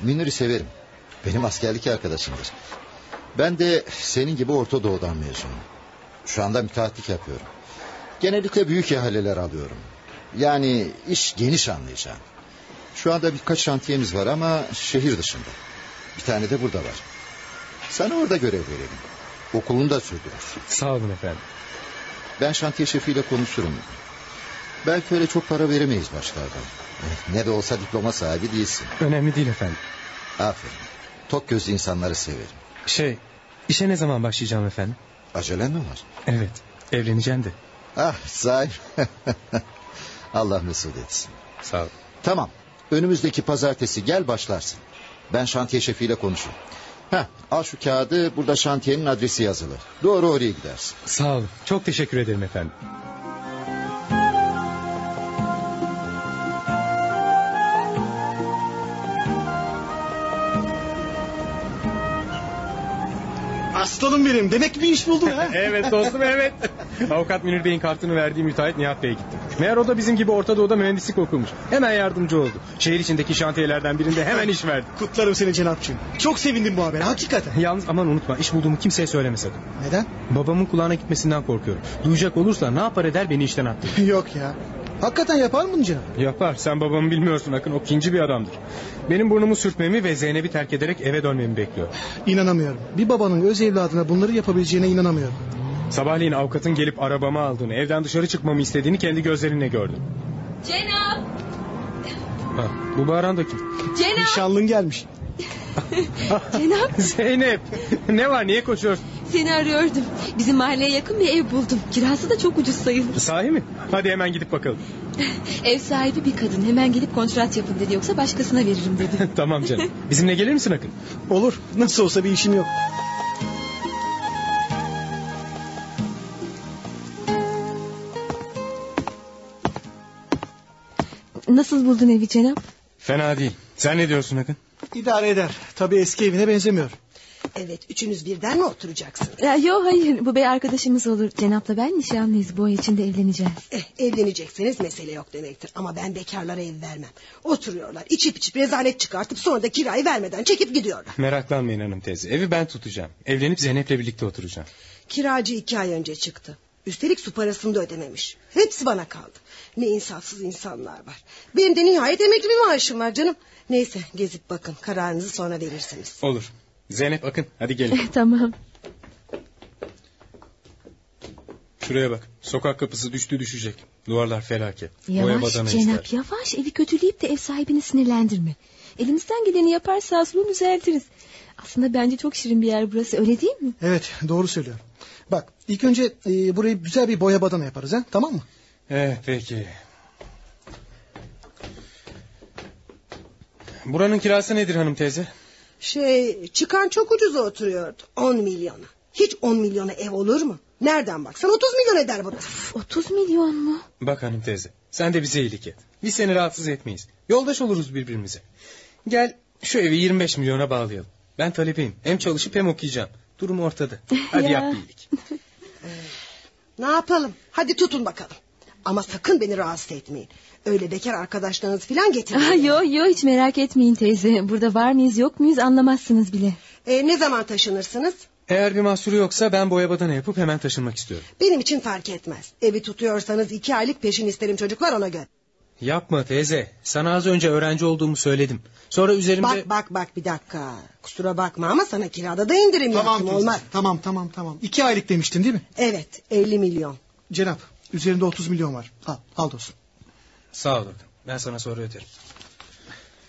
Münir'i severim. Benim askerlik arkadaşımdır. Ben de senin gibi Orta Doğu'dan mezunum. Şu anda müteahhitlik yapıyorum. Genellikle büyük ihaleler alıyorum. Yani iş geniş anlayacağım. Şu anda birkaç şantiyemiz var ama şehir dışında. Bir tane de burada var. Sana orada görev verelim. Okulunu da sürdürürsün. Sağ olun efendim. Ben şantiye şefiyle konuşurum. Belki öyle çok para veremeyiz başlardan. Eh, Ne de olsa diploma sahibi değilsin. Önemli değil efendim. Aferin. Tok gözlü insanları severim. Şey, işe ne zaman başlayacağım efendim? Acelen mi var? Evet, evleneceğim de. Ah sahi. Allah mesut etsin. Sağ ol. Tamam. Önümüzdeki pazartesi gel başlarsın. Ben şantiye şefiyle konuşayım. Heh, al şu kağıdı burada şantiyenin adresi yazılı. Doğru oraya gidersin. Sağ olun. Çok teşekkür ederim efendim. Aslanım benim. Demek bir iş buldun ha. evet dostum evet. Avukat Münir Bey'in kartını verdiği müteahhit Nihat Bey'e gittim. Meğer o da bizim gibi Orta Doğu'da mühendislik okumuş. Hemen yardımcı oldu. Şehir içindeki şantiyelerden birinde hemen iş verdi. Kutlarım seni Cenapçığım. Çok sevindim bu habere hakikaten. Yalnız aman unutma iş bulduğumu kimseye söyleme sakın. Neden? Babamın kulağına gitmesinden korkuyorum. Duyacak olursa ne yapar eder beni işten attırır. Yok ya. Hakikaten yapar mı bunu Cenap? Yapar. Sen babamı bilmiyorsun Akın. O kinci bir adamdır. Benim burnumu sürtmemi ve Zeynep'i terk ederek eve dönmemi bekliyor. İnanamıyorum. Bir babanın öz evladına bunları yapabileceğine inanamıyorum. Sabahleyin avukatın gelip arabamı aldığını, evden dışarı çıkmamı istediğini kendi gözlerinle gördüm. Cenap! Ha, bu bağıran da kim? Cenap! Nişanlın gelmiş. Cenap! Zeynep! Ne var niye koşuyorsun? Seni arıyordum. Bizim mahalleye yakın bir ev buldum. Kirası da çok ucuz sayılır. Sahi mi? Hadi hemen gidip bakalım. Ev sahibi bir kadın. Hemen gelip kontrat yapın dedi. Yoksa başkasına veririm dedi. tamam canım. Bizimle gelir misin Akın? Olur. Nasıl olsa bir işim yok. Nasıl buldun evi Cenap? Fena değil. Sen ne diyorsun Akın? İdare eder. Tabii eski evine benzemiyor. Evet üçünüz birden mi oturacaksınız? Ya, yok hayır bu bey arkadaşımız olur. Cenap'la ben nişanlıyız. Bu ay içinde evleneceğiz. Eh, evlenecekseniz mesele yok demektir. Ama ben bekarlara ev vermem. Oturuyorlar içip içip rezalet çıkartıp sonra da kirayı vermeden çekip gidiyorlar. Meraklanmayın hanım teyze. Evi ben tutacağım. Evlenip Zeynep'le birlikte oturacağım. Kiracı iki ay önce çıktı. Üstelik su parasını da ödememiş. Hepsi bana kaldı. Ne insafsız insanlar var. Benim de nihayet emekli bir maaşım var canım. Neyse gezip bakın kararınızı sonra verirsiniz. Olur. Zeynep Akın hadi gelin. tamam. Şuraya bak. Sokak kapısı düştü düşecek. Duvarlar felaket. Yavaş Cenap ister. yavaş evi kötüleyip de ev sahibini sinirlendirme. Elimizden geleni yaparsa aslını düzeltiriz. Aslında bence çok şirin bir yer burası öyle değil mi? Evet doğru söylüyor. Bak ilk önce e, burayı güzel bir boya badana yaparız ha tamam mı? Evet peki. Buranın kirası nedir hanım teyze? Şey çıkan çok ucuza oturuyordu. 10 milyona. Hiç 10 milyona ev olur mu? Nereden baksan 30 milyon eder burası. 30 milyon mu? Bak hanım teyze sen de bize iyilik et. Biz seni rahatsız etmeyiz. Yoldaş oluruz birbirimize. Gel şu evi 25 milyona bağlayalım. Ben talebeyim. Hem çalışıp hem okuyacağım. Durum ortada. Hadi Ya. yap bir iyilik. Ne yapalım? Hadi tutun bakalım. Ama sakın beni rahatsız etmeyin. Öyle bekar arkadaşlarınız falan getirmeyin. Ah, yo yo hiç merak etmeyin teyze. Burada var mıyız yok muyuz anlamazsınız bile. E, ne zaman taşınırsınız? Eğer bir mahsuru yoksa ben boya badana yapıp hemen taşınmak istiyorum. Benim için fark etmez. Evi tutuyorsanız iki aylık peşin isterim çocuklar ona göre. Yapma teyze. Sana az önce öğrenci olduğumu söyledim. Sonra üzerimde... Bak bak bak bir dakika. Kusura bakma ama sana kirada da indirim Tamam yaptım teyze, olmaz. Tamam tamam tamam. İki aylık demiştin değil mi? Evet 50 milyon. Cenap üzerinde 30 milyon var. Al, al dostum. Sağ ol Akın. Ben sana sonra öderim.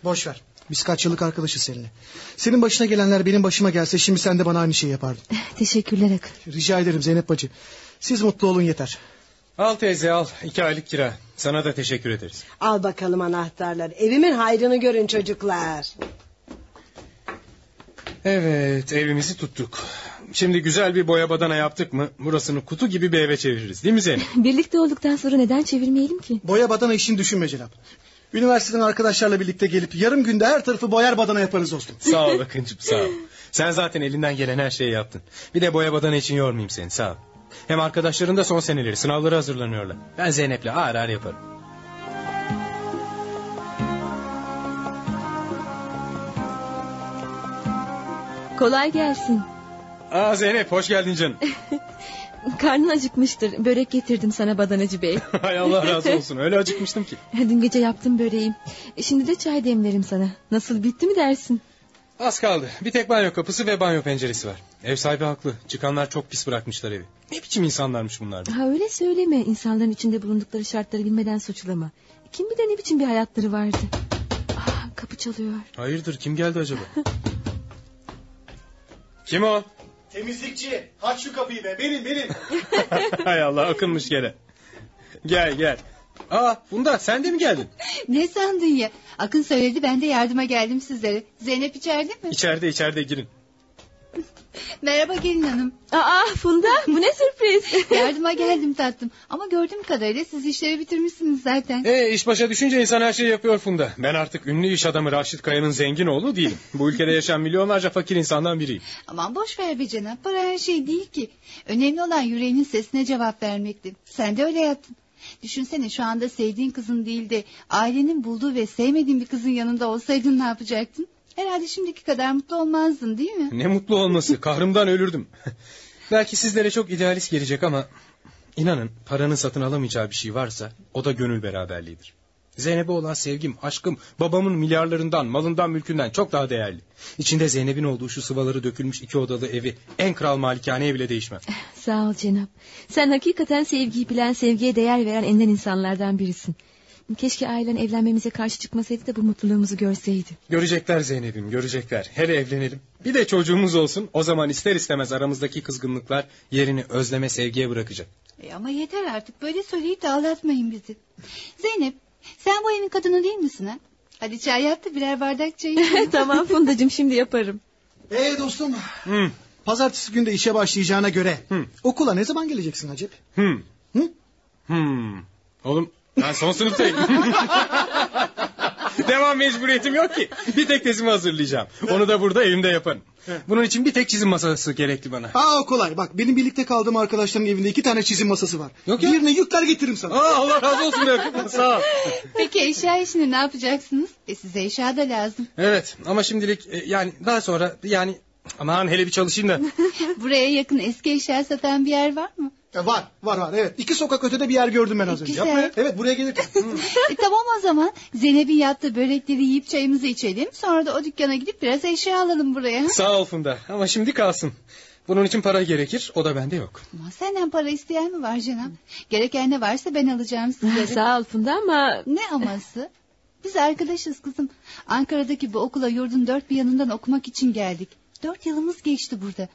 Boş ver. Biz kaç yıllık arkadaşız seninle. Senin başına gelenler benim başıma gelse şimdi sen de bana aynı şeyi yapardın. Teşekkürler Akın. Rica ederim Zeynep bacı. Siz mutlu olun yeter. Al teyze al. iki aylık kira. Sana da teşekkür ederiz. Al bakalım anahtarları. Evimin hayrını görün çocuklar. Evet evimizi tuttuk. Şimdi güzel bir boya badana yaptık mı burasını kutu gibi bir eve çeviririz değil mi Zeynep? Birlikte olduktan sonra neden çevirmeyelim ki? Boya badana işini düşünme Cenap. Üniversiteden arkadaşlarla birlikte gelip yarım günde her tarafı boyar badana yaparız dostum. Sağ ol Akıncım sağ ol. Sen zaten elinden gelen her şeyi yaptın. Bir de boya badana için yormayayım seni sağ ol. Hem arkadaşların da son seneleri sınavları hazırlanıyorlar. Ben Zeynep'le ağır ağır yaparım. Kolay gelsin. Aa Zeynep hoş geldin canım. Karnın acıkmıştır. Börek getirdim sana badanacı bey. Hay Allah razı olsun öyle acıkmıştım ki. Dün gece yaptım böreği. E, Şimdi de çay demlerim sana. Nasıl bitti mi dersin? Az kaldı. Bir tek banyo kapısı ve banyo penceresi var. Ev sahibi haklı. Çıkanlar çok pis bırakmışlar evi. Ne biçim insanlarmış bunlar be? Ha öyle söyleme. İnsanların içinde bulundukları şartları bilmeden suçlama. Kim bilir ne biçim bir hayatları vardı. Ah, kapı çalıyor. Hayırdır kim geldi acaba? kim o? Temizlikçi aç şu kapıyı be benim benim. Hay Allah akınmış gene. Gel gel. Aa Funda sen de mi geldin? Ne sandın ya? Akın söyledi ben de yardıma geldim sizlere. Zeynep içeride mi? İçeride içeride girin. Merhaba gelin hanım. Aa Funda bu ne sürpriz. yardıma geldim tatlım. Ama gördüğüm kadarıyla siz işleri bitirmişsiniz zaten. E iş başa düşünce insan her şeyi yapıyor Funda. Ben artık ünlü iş adamı Raşit Kaya'nın zengin oğlu değilim. Bu ülkede yaşayan milyonlarca fakir insandan biriyim. Aman boş ver be canım. Para her şey değil ki. Önemli olan yüreğinin sesine cevap vermekti. Sen de öyle yaptın. Düşünsene şu anda sevdiğin kızın değil de ailenin bulduğu ve sevmediğin bir kızın yanında olsaydın ne yapacaktın? Herhalde şimdiki kadar mutlu olmazdın değil mi? Ne mutlu olması kahrımdan ölürdüm. Belki sizlere çok idealist gelecek ama... inanın paranın satın alamayacağı bir şey varsa o da gönül beraberliğidir. Zeynep'e olan sevgim, aşkım babamın milyarlarından, malından, mülkünden çok daha değerli. İçinde Zeynep'in olduğu şu sıvaları dökülmüş iki odalı evi en kral malikaneye bile değişmem. Sağ ol Cenap. Sen hakikaten sevgiyi bilen, sevgiye değer veren enden insanlardan birisin. Keşke ailen evlenmemize karşı çıkmasaydı da bu mutluluğumuzu görseydi. Görecekler Zeynep'im, görecekler. Hele evlenelim. Bir de çocuğumuz olsun. O zaman ister istemez aramızdaki kızgınlıklar yerini özleme, sevgiye bırakacak. E ama yeter artık böyle söyleyip de ağlatmayın bizi. Zeynep sen bu evin kadını değil misin ha? Hadi çay yap da birer bardak çay içelim. tamam Fundacığım şimdi yaparım. Ee dostum. Hı. Pazartesi günde işe başlayacağına göre Hı. okula ne zaman geleceksin Acep? Hmm. Hı? Hmm. Oğlum ben son sınıftayım. Devam mecburiyetim yok ki. Bir tek tezimi hazırlayacağım. Onu da burada evimde yaparım. Bunun için bir tek çizim masası gerekli bana. Aa o kolay. Bak benim birlikte kaldığım arkadaşların evinde iki tane çizim masası var. Yok ya. Birine yükler getiririm sana. Aa, Allah razı olsun be. Sağ ol. Peki eşya işini ne yapacaksınız? E size eşya da lazım. Evet ama şimdilik e, yani daha sonra yani aman hele bir çalışayım da. Buraya yakın eski eşya satan bir yer var mı? E, var var var evet. İki sokak ötede bir yer gördüm ben az önce. Güzel. Yapma ya. Evet buraya gelirken. e, tamam o zaman Zeynep'in yaptığı börekleri yiyip çayımızı içelim. Sonra da o dükkana gidip biraz eşya alalım buraya. Sağ ol Funda ama şimdi kalsın. Bunun için para gerekir o da bende yok. Ama senden para isteyen mi var canım? Gereken ne varsa ben alacağım sizlere. Sağ ol Funda ama... Ne aması? Biz arkadaşız kızım. Ankara'daki bu okula yurdun dört bir yanından okumak için geldik. Dört yılımız geçti burada.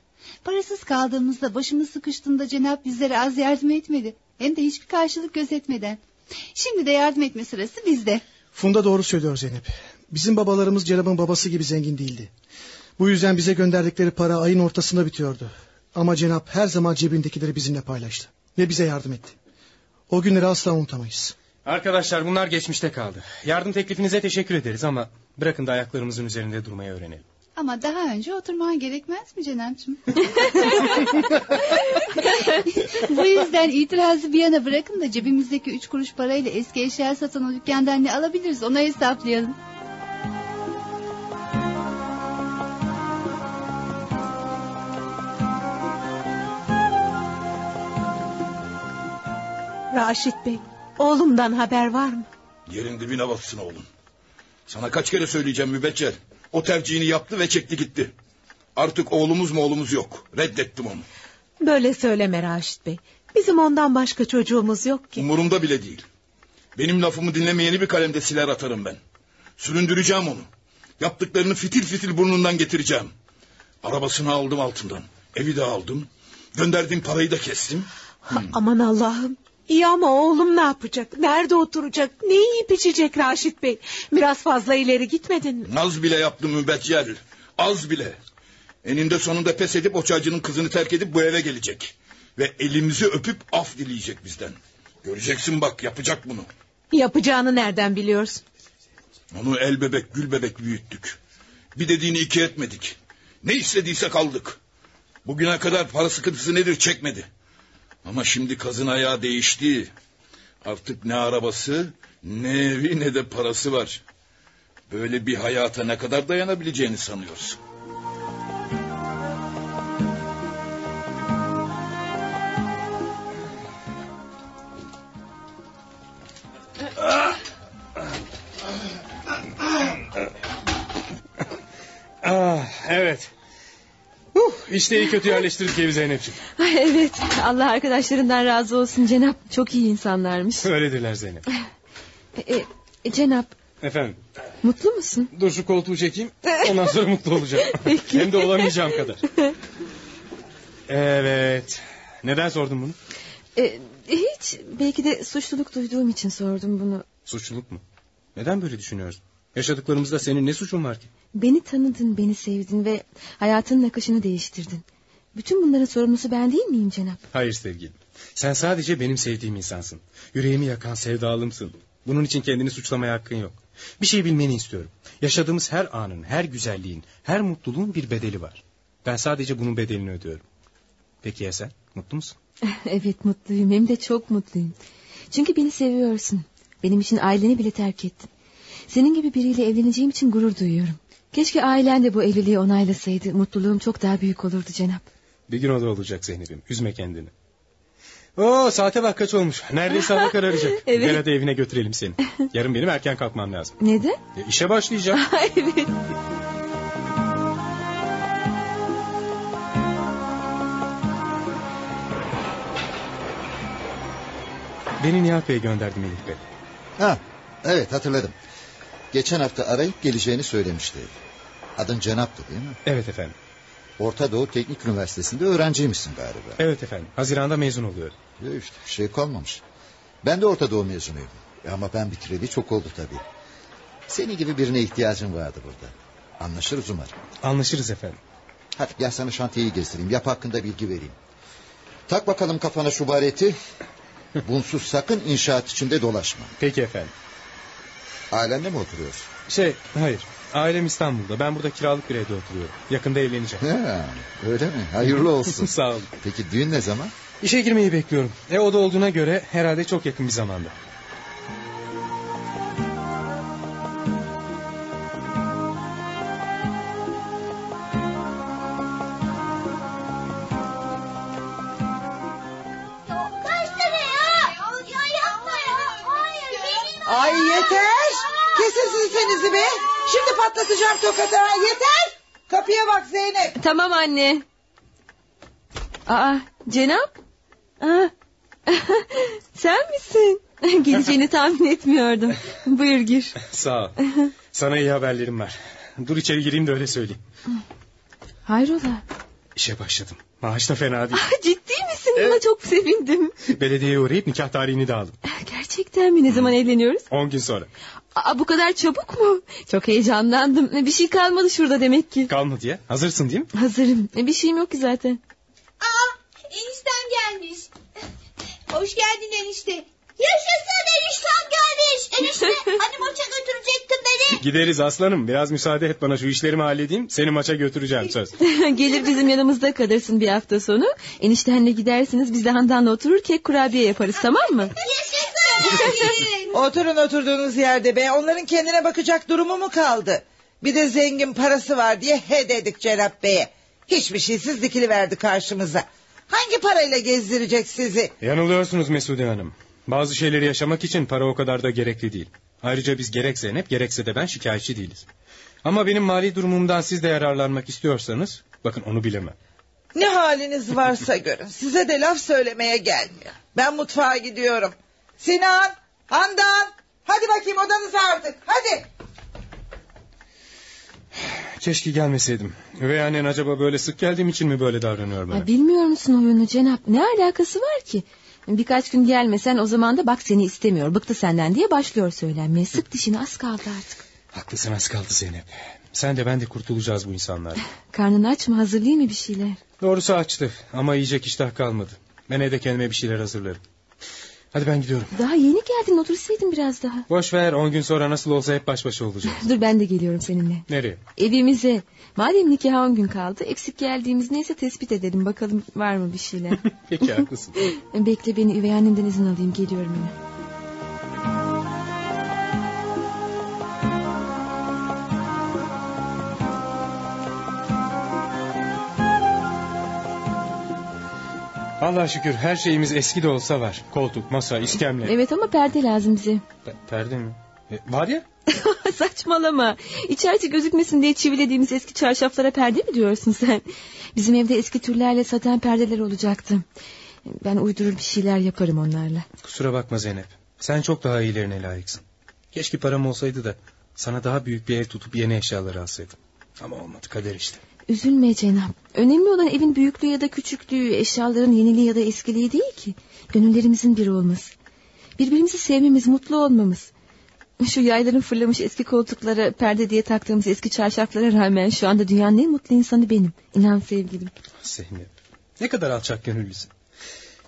Parasız kaldığımızda başımız sıkıştığında Cenap bizlere az yardım etmedi. Hem de hiçbir karşılık gözetmeden. Şimdi de yardım etme sırası bizde. Funda doğru söylüyor Zeynep. Bizim babalarımız Cenap'ın babası gibi zengin değildi. Bu yüzden bize gönderdikleri para ayın ortasında bitiyordu. Ama Cenap her zaman cebindekileri bizimle paylaştı. Ve bize yardım etti. O günleri asla unutamayız. Arkadaşlar bunlar geçmişte kaldı. Yardım teklifinize teşekkür ederiz ama bırakın da ayaklarımızın üzerinde durmayı öğrenelim. Ama daha önce oturman gerekmez mi Cenap'cığım? Bu yüzden itirazı bir yana bırakın da cebimizdeki üç kuruş parayla eski eşya satan o dükkandan ne alabiliriz onu hesaplayalım. Raşit Bey oğlumdan haber var mı? Yerin dibine bassın oğlum. Sana kaç kere söyleyeceğim mübeccel. O tercihini yaptı ve çekti gitti. Artık oğlumuz mu oğlumuz yok. Reddettim onu. Böyle söyleme Raşit Bey. Bizim ondan başka çocuğumuz yok ki. Umurumda bile değil. Benim lafımı dinlemeyeni bir kalemde siler atarım ben. Süründüreceğim onu. Yaptıklarını fitil fitil burnundan getireceğim. Arabasını aldım altından. Evi de aldım. Gönderdiğim parayı da kestim. Ha, aman Allah'ım. İyi ama oğlum ne yapacak? Nerede oturacak? Ne yiyip içecek Raşit Bey? Biraz fazla ileri gitmedin mi? Naz bile yaptım mübeccel. Az bile. Eninde sonunda pes edip o çaycının kızını terk edip bu eve gelecek. Ve elimizi öpüp af dileyecek bizden. Göreceksin bak yapacak bunu. Yapacağını nereden biliyorsun? Onu el bebek gül bebek büyüttük. Bir dediğini iki etmedik. Ne istediyse kaldık. Bugüne kadar para sıkıntısı nedir çekmedi. Ama şimdi kazın ayağı değişti. Artık ne arabası ne evi ne de parası var. Böyle bir hayata ne kadar dayanabileceğini sanıyorsun. İşte iyi kötü yerleştirdik evi Zeynep'ciğim. Ay, evet Allah arkadaşlarından razı olsun Cenap. Çok iyi insanlarmış. Öyledirler Zeynep. E, e, Cenap Efendim mutlu musun? dur şu koltuğu çekeyim. Ondan sonra mutlu olacağım. Peki. Hem de olamayacağım kadar. Evet. Neden sordun bunu? E, hiç belki de suçluluk duyduğum için sordum bunu. Suçluluk mu? Neden böyle düşünüyorsun? Yaşadıklarımızda senin ne suçun var ki? Beni tanıdın, beni sevdin ve hayatının akışını değiştirdin. Bütün bunların sorumlusu ben değil miyim Cenap? Hayır sevgilim. Sen sadece benim sevdiğim insansın. Yüreğimi yakan sevdalımsın. Bunun için kendini suçlamaya hakkın yok. Bir şey bilmeni istiyorum. Yaşadığımız her anın, her güzelliğin, her mutluluğun bir bedeli var. Ben sadece bunun bedelini ödüyorum. Peki ya sen? Mutlu musun? evet mutluyum hem de çok mutluyum. Çünkü beni seviyorsun. Benim için aileni bile terk ettin. Senin gibi biriyle evleneceğim için gurur duyuyorum. Keşke ailen de bu evliliği onaylasaydı. Mutluluğum çok daha büyük olurdu Cenap. Bir gün o da olacak Zeynep'im. Üzme kendini. Oo saate bak kaç olmuş. Neredeyse hava kararacak. Evet. Gel hadi evine götürelim seni. Yarın benim erken kalkmam lazım. Neden? E, işe başlayacağım. evet. Beni Nihat Bey gönderdi Melih Bey. Ha, evet hatırladım. Geçen hafta arayıp geleceğini söylemişti. Adın Cenap'tı değil mi? Evet efendim. Orta Doğu Teknik Üniversitesi'nde öğrenciymişsin galiba. Evet efendim. Haziranda mezun oluyorum. Ya işte bir şey kalmamış. Ben de Orta Doğu mezunuyum. Ama ben bitireli çok oldu tabii. Senin gibi birine ihtiyacım vardı burada. Anlaşırız umarım. Anlaşırız efendim. Hadi gel sana şantiyeyi gezdireyim. Yap hakkında bilgi vereyim. Tak bakalım kafana şu bareti. Bunsuz sakın inşaat içinde dolaşma. Peki efendim. Ailenle mi oturuyorsun? Şey hayır. Ailem İstanbul'da. Ben burada kiralık bir evde oturuyorum. Yakında evleneceğim. Ha, öyle mi? Hayırlı olsun. Sağ olun. Peki düğün ne zaman? İşe girmeyi bekliyorum. E o da olduğuna göre herhalde çok yakın bir zamanda. Ay yeter. Kesin sesinizi be. Şimdi patlatacağım tokadı. ha, Yeter. Kapıya bak Zeynep. Tamam anne. Aa Cenap? Aa, sen misin? Geleceğini tahmin etmiyordum. Buyur gir. Sağ ol. Sana iyi haberlerim var. Dur içeri gireyim de öyle söyleyeyim. Hayrola? İşe başladım. Maaş da fena değil. Aa, ciddi misin? Buna çok sevindim. Belediyeye uğrayıp nikah tarihini de aldım. Gerçekten mi? Ne zaman evleniyoruz? 10 gün sonra. Aa, bu kadar çabuk mu? Çok heyecanlandım. Bir şey kalmadı şurada demek ki. Kalmadı ya. Hazırsın değil mi? Hazırım. Bir şeyim yok ki zaten. Aa eniştem gelmiş. Hoş geldin enişte. Yaşasın eniştem gelmiş. Enişte hani maça götürecektin beni. Gideriz aslanım. Biraz müsaade et bana şu işlerimi halledeyim. Seni maça götüreceğim söz. Gelir bizim yanımızda kalırsın bir hafta sonu. Eniştenle gidersiniz biz de Handan'la oturur kek kurabiye yaparız tamam mı? Yaşasın. Oturun oturduğunuz yerde be. Onların kendine bakacak durumu mu kaldı? Bir de zengin parası var diye he dedik Cenap Bey'e. Hiçbir şeysiz dikili verdi karşımıza. Hangi parayla gezdirecek sizi? Yanılıyorsunuz Mesude Hanım. Bazı şeyleri yaşamak için para o kadar da gerekli değil. Ayrıca biz gerek Zeynep gerekse de ben şikayetçi değiliz. Ama benim mali durumumdan siz de yararlanmak istiyorsanız... ...bakın onu bilemem. Ne haliniz varsa görün. Size de laf söylemeye gelmiyor. Ben mutfağa gidiyorum. Sinan, Handan. Hadi bakayım odanıza artık. Hadi. Keşke gelmeseydim. Üvey annen acaba böyle sık geldiğim için mi böyle davranıyor bana? Ya bilmiyor musun oyunu Cenap? Ne alakası var ki? Birkaç gün gelmesen o zaman da bak seni istemiyor. Bıktı senden diye başlıyor söylenmeye. Sık dişini az kaldı artık. Haklısın az kaldı Zeynep. Sen de ben de kurtulacağız bu insanlardan. Karnın aç mı? Hazırlayayım mı bir şeyler? Doğrusu açtı ama yiyecek iştah kalmadı. Ben evde kendime bir şeyler hazırlarım. Hadi ben gidiyorum. Daha yeni geldin otursaydın biraz daha. Boş ver on gün sonra nasıl olsa hep baş başa olacağız. Dur ben de geliyorum seninle. Nereye? Evimize. Madem nikaha on gün kaldı eksik geldiğimiz neyse tespit edelim. Bakalım var mı bir şeyler. Peki haklısın. Bekle beni üvey annenden izin alayım geliyorum hemen. Allah'a şükür her şeyimiz eski de olsa var. Koltuk, masa, iskemle. Evet ama perde lazım bize. Pe- Perde mi? E, var ya. Saçmalama. İçerisi gözükmesin diye çivilediğimiz eski çarşaflara perde mi diyorsun sen? Bizim evde eski türlerle saten perdeler olacaktı. Ben uydurur bir şeyler yaparım onlarla. Kusura bakma Zeynep. Sen çok daha iyilerine layıksın. Keşke param olsaydı da sana daha büyük bir ev tutup yeni eşyaları alsaydım. Ama olmadı kader işte. Üzülme Cenap. Önemli olan evin büyüklüğü ya da küçüklüğü, eşyaların yeniliği ya da eskiliği değil ki. Gönüllerimizin bir olması. Birbirimizi sevmemiz, mutlu olmamız. Şu yayların fırlamış eski koltuklara, perde diye taktığımız eski çarşaflara rağmen şu anda dünyanın en mutlu insanı benim. İnan sevgilim. Zeynep. Ne kadar alçak gönüllüsün.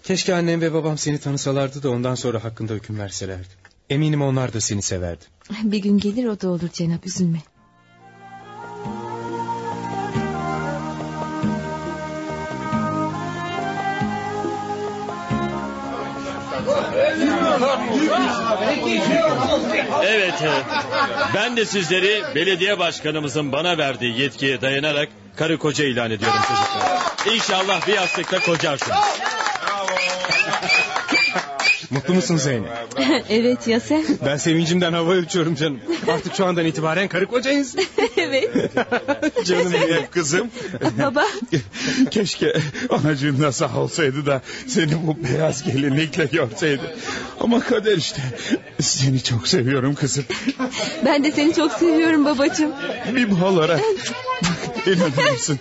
Keşke annem ve babam seni tanısalardı da ondan sonra hakkında hüküm verselerdi. Eminim onlar da seni severdi. Bir gün gelir o da olur Cenap üzülme. Evet, ben de sizleri belediye başkanımızın bana verdiği yetkiye dayanarak karı koca ilan ediyorum çocuklar. İnşallah bir yastıkta kocarsınız. Mutlu musun Zeynep? evet ya sen? Ben sevincimden havaya uçuyorum canım. Artık şu andan itibaren karı kocayız. evet. Canım benim kızım. Baba. Keşke anacığın da sağ olsaydı da seni bu beyaz gelinlikle görseydi. Ama kader işte. Seni çok seviyorum kızım. Ben de seni çok seviyorum babacığım. Bir olarak. İnanır mısın?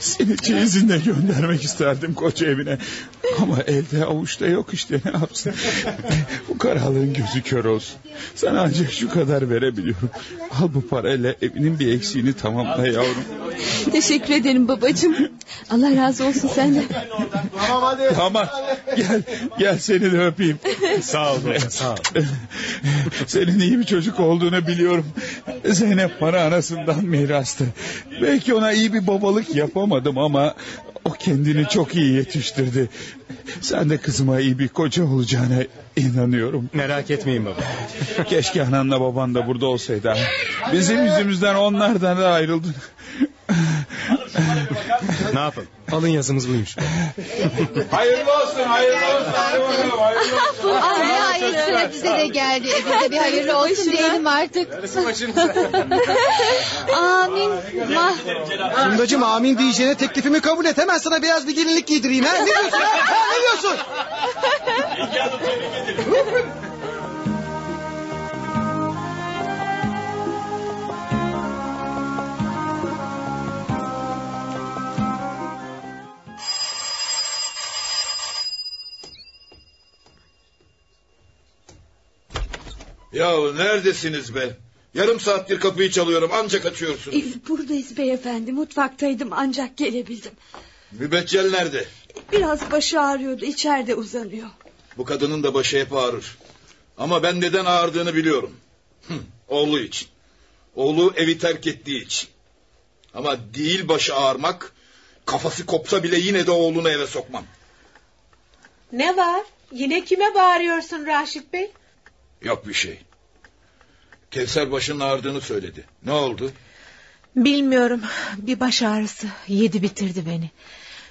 Seni çeyizinle göndermek isterdim koca evine. Ama elde avuçta yok işte ne yapsın. Bu karalığın gözü kör olsun. Sana ancak şu kadar verebiliyorum. Al bu parayla evinin bir eksiğini tamamla yavrum. Teşekkür ederim babacığım. Allah razı olsun senden. Tamam hadi. Tamam. Gel, gel seni de öpeyim. sağ ol baba, sağ ol. Senin iyi bir çocuk olduğunu biliyorum. Zeynep bana anasından mirastı. Belki ona iyi bir babalık yapamadım ama o kendini çok iyi yetiştirdi. Sen de kızıma iyi bir koca olacağına inanıyorum. Merak etmeyin baba. Keşke ananla baban da burada olsaydı. Bizim yüzümüzden onlardan da ayrıldın. Ne yapalım? Alın yazımız buymuş. hayırlı olsun, hayırlı olsun. Hadi bakalım, hayırlı olsun. Ay hayır sıra bize de geldi. Bize bir hayırlı olsun diyelim artık. Amin. Mah. Fundacığım amin diyeceğine teklifimi kabul et. Hemen sana beyaz bir gelinlik giydireyim. Ha? Ne diyorsun? ha, ne diyorsun? Ya neredesiniz be? Yarım saattir kapıyı çalıyorum ancak açıyorsunuz. Ee, Buradayız beyefendi mutfaktaydım ancak gelebildim. Mübeccel nerede? Biraz başı ağrıyordu içeride uzanıyor. Bu kadının da başı hep ağrır. Ama ben neden ağrıdığını biliyorum. Hı, oğlu için. Oğlu evi terk ettiği için. Ama değil başı ağarmak, kafası kopsa bile yine de oğlunu eve sokmam. Ne var? Yine kime bağırıyorsun Raşit Bey? Yok bir şey. Kevser başının ağrıdığını söyledi. Ne oldu? Bilmiyorum. Bir baş ağrısı yedi bitirdi beni.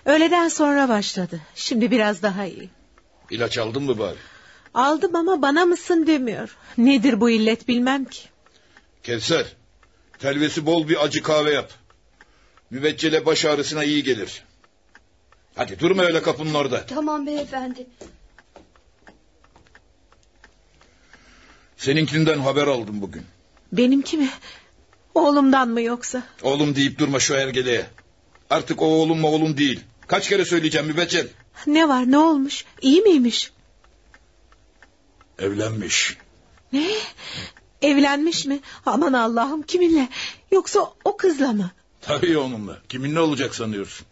Öğleden sonra başladı. Şimdi biraz daha iyi. İlaç aldın mı bari? Aldım ama bana mısın demiyor. Nedir bu illet bilmem ki. Kevser, telvesi bol bir acı kahve yap. Müveccele baş ağrısına iyi gelir. Hadi durma öyle kapının orada. Tamam beyefendi. Seninkinden haber aldım bugün. Benimki mi? Oğlumdan mı yoksa? Oğlum deyip durma şu ergeleye. Artık o oğlum mu oğlum değil. Kaç kere söyleyeceğim mübeccel. Ne var ne olmuş? İyi miymiş? Evlenmiş. Ne? Evlenmiş mi? Aman Allah'ım kiminle? Yoksa o kızla mı? Tabii onunla. Kimin ne olacak sanıyorsun?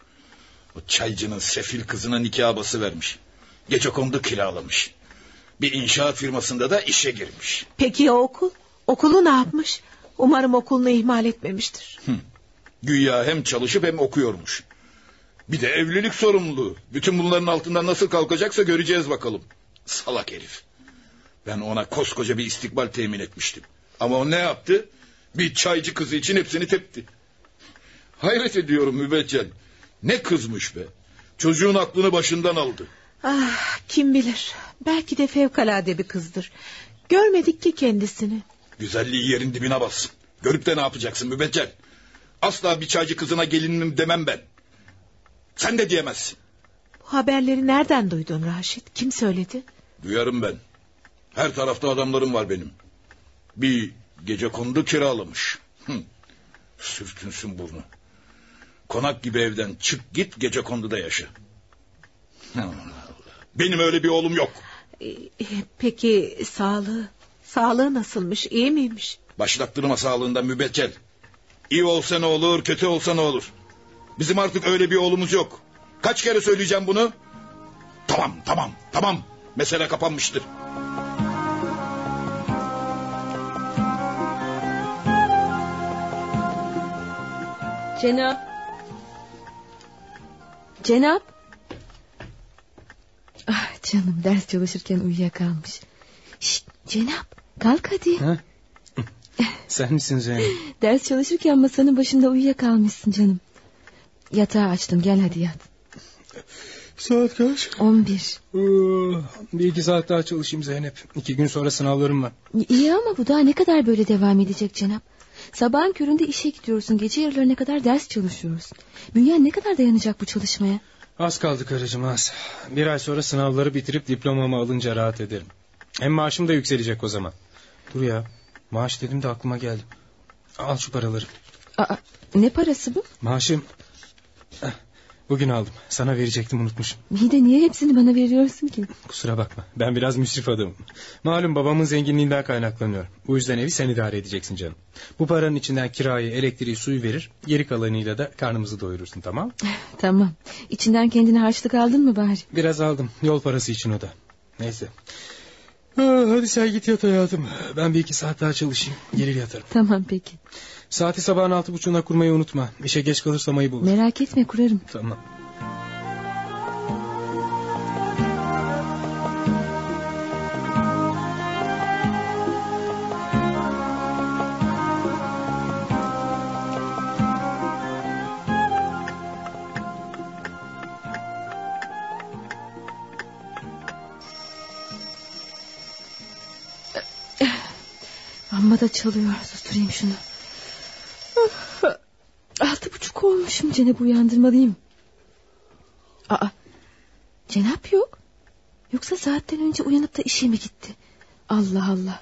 O çaycının sefil kızına nikah bası vermiş. Gece kondu kiralamış. Bir inşaat firmasında da işe girmiş. Peki ya okul? Okulu ne yapmış? Umarım okulunu ihmal etmemiştir. Hı. Güya hem çalışıp hem okuyormuş. Bir de evlilik sorumluluğu. Bütün bunların altından nasıl kalkacaksa göreceğiz bakalım. Salak herif. Ben ona koskoca bir istikbal temin etmiştim. Ama o ne yaptı? Bir çaycı kızı için hepsini tepti. Hayret ediyorum mübeccel. Ne kızmış be. Çocuğun aklını başından aldı. Ah kim bilir. Belki de fevkalade bir kızdır. Görmedik ki kendisini. Güzelliği yerin dibine bassın. Görüp de ne yapacaksın mübeccel? Asla bir çaycı kızına gelinim demem ben. Sen de diyemezsin. Bu haberleri nereden duydun Raşit? Kim söyledi? Duyarım ben. Her tarafta adamlarım var benim. Bir gece kondu kiralamış. Hı. Sürtünsün burnu. Konak gibi evden çık git gece konduda yaşa. Allah. Benim öyle bir oğlum yok. Ee, Peki sağlığı? Sağlığı nasılmış? İyi miymiş? Başlattırma sağlığından mübeccel. İyi olsa ne olur, kötü olsa ne olur. Bizim artık öyle bir oğlumuz yok. Kaç kere söyleyeceğim bunu? Tamam, tamam, tamam. Mesele kapanmıştır. Cenap. Cenap. Ah canım ders çalışırken uyuyakalmış. Şşt Cenap kalk hadi. Ha? Sen misin Zeynep? Ders çalışırken masanın başında uyuyakalmışsın canım. Yatağı açtım gel hadi yat. Saat kaç? On bir. Bir iki saat daha çalışayım Zeynep. İki gün sonra sınavlarım var. İyi ama bu daha ne kadar böyle devam edecek Cenap? Sabahın köründe işe gidiyorsun. Gece yarılarına kadar ders çalışıyorsun. Bünyen ne kadar dayanacak bu çalışmaya? Az kaldı karıcığım az. Bir ay sonra sınavları bitirip diplomamı alınca rahat ederim. Hem maaşım da yükselecek o zaman. Dur ya maaş dedim de aklıma geldi. Al şu paraları. Aa, ne parası bu? Maaşım. Bugün aldım. Sana verecektim unutmuşum. İyi de niye hepsini bana veriyorsun ki? Kusura bakma. Ben biraz müsrif adamım. Malum babamın zenginliğinden kaynaklanıyor. Bu yüzden evi sen idare edeceksin canım. Bu paranın içinden kirayı, elektriği, suyu verir. Geri kalanıyla da karnımızı doyurursun tamam Tamam. İçinden kendine harçlık aldın mı bari? Biraz aldım. Yol parası için o da. Neyse. Ah, Hadi sen git yat hayatım. Ben bir iki saat daha çalışayım. Gelir yatarım. Tamam peki. Saati sabahın altı buçuğuna kurmayı unutma. İşe geç kalırsam ayıp olur. Merak etme kurarım. Tamam. Amma da çalıyor. Susturayım şunu. Altı buçuk olmuşum. Cenap uyandırmalıyım. Aa, Cenap yok. Yoksa saatten önce uyanıp da işe mi gitti? Allah Allah.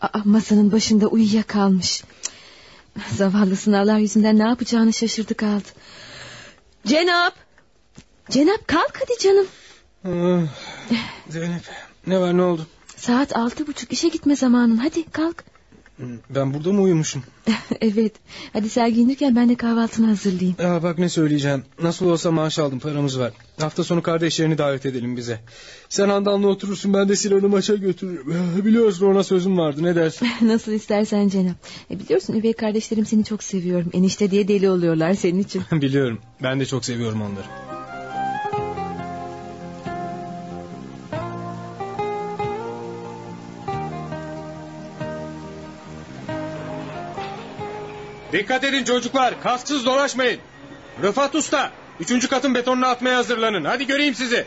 Aa, masanın başında uyuyakalmış. Zavallı sınavlar yüzünden ne yapacağını şaşırdı kaldı. Cenap. Cenap kalk hadi canım. Ah, Zeynep ne var ne oldu? Saat altı buçuk işe gitme zamanın. Hadi kalk. Ben burada mı uyumuşum? evet. Hadi sen giyinirken ben de kahvaltını hazırlayayım. Ya bak ne söyleyeceğim. Nasıl olsa maaş aldım paramız var. Hafta sonu kardeşlerini davet edelim bize. Sen Handan'la oturursun ben de Sinan'ı maça götürürüm. Biliyorsun ona sözüm vardı ne dersin? Nasıl istersen Cenap. E, biliyorsun üvey kardeşlerim seni çok seviyorum. Enişte diye deli oluyorlar senin için. Biliyorum ben de çok seviyorum onları. Dikkat edin çocuklar kasksız dolaşmayın. Rıfat Usta üçüncü katın betonunu atmaya hazırlanın. Hadi göreyim sizi.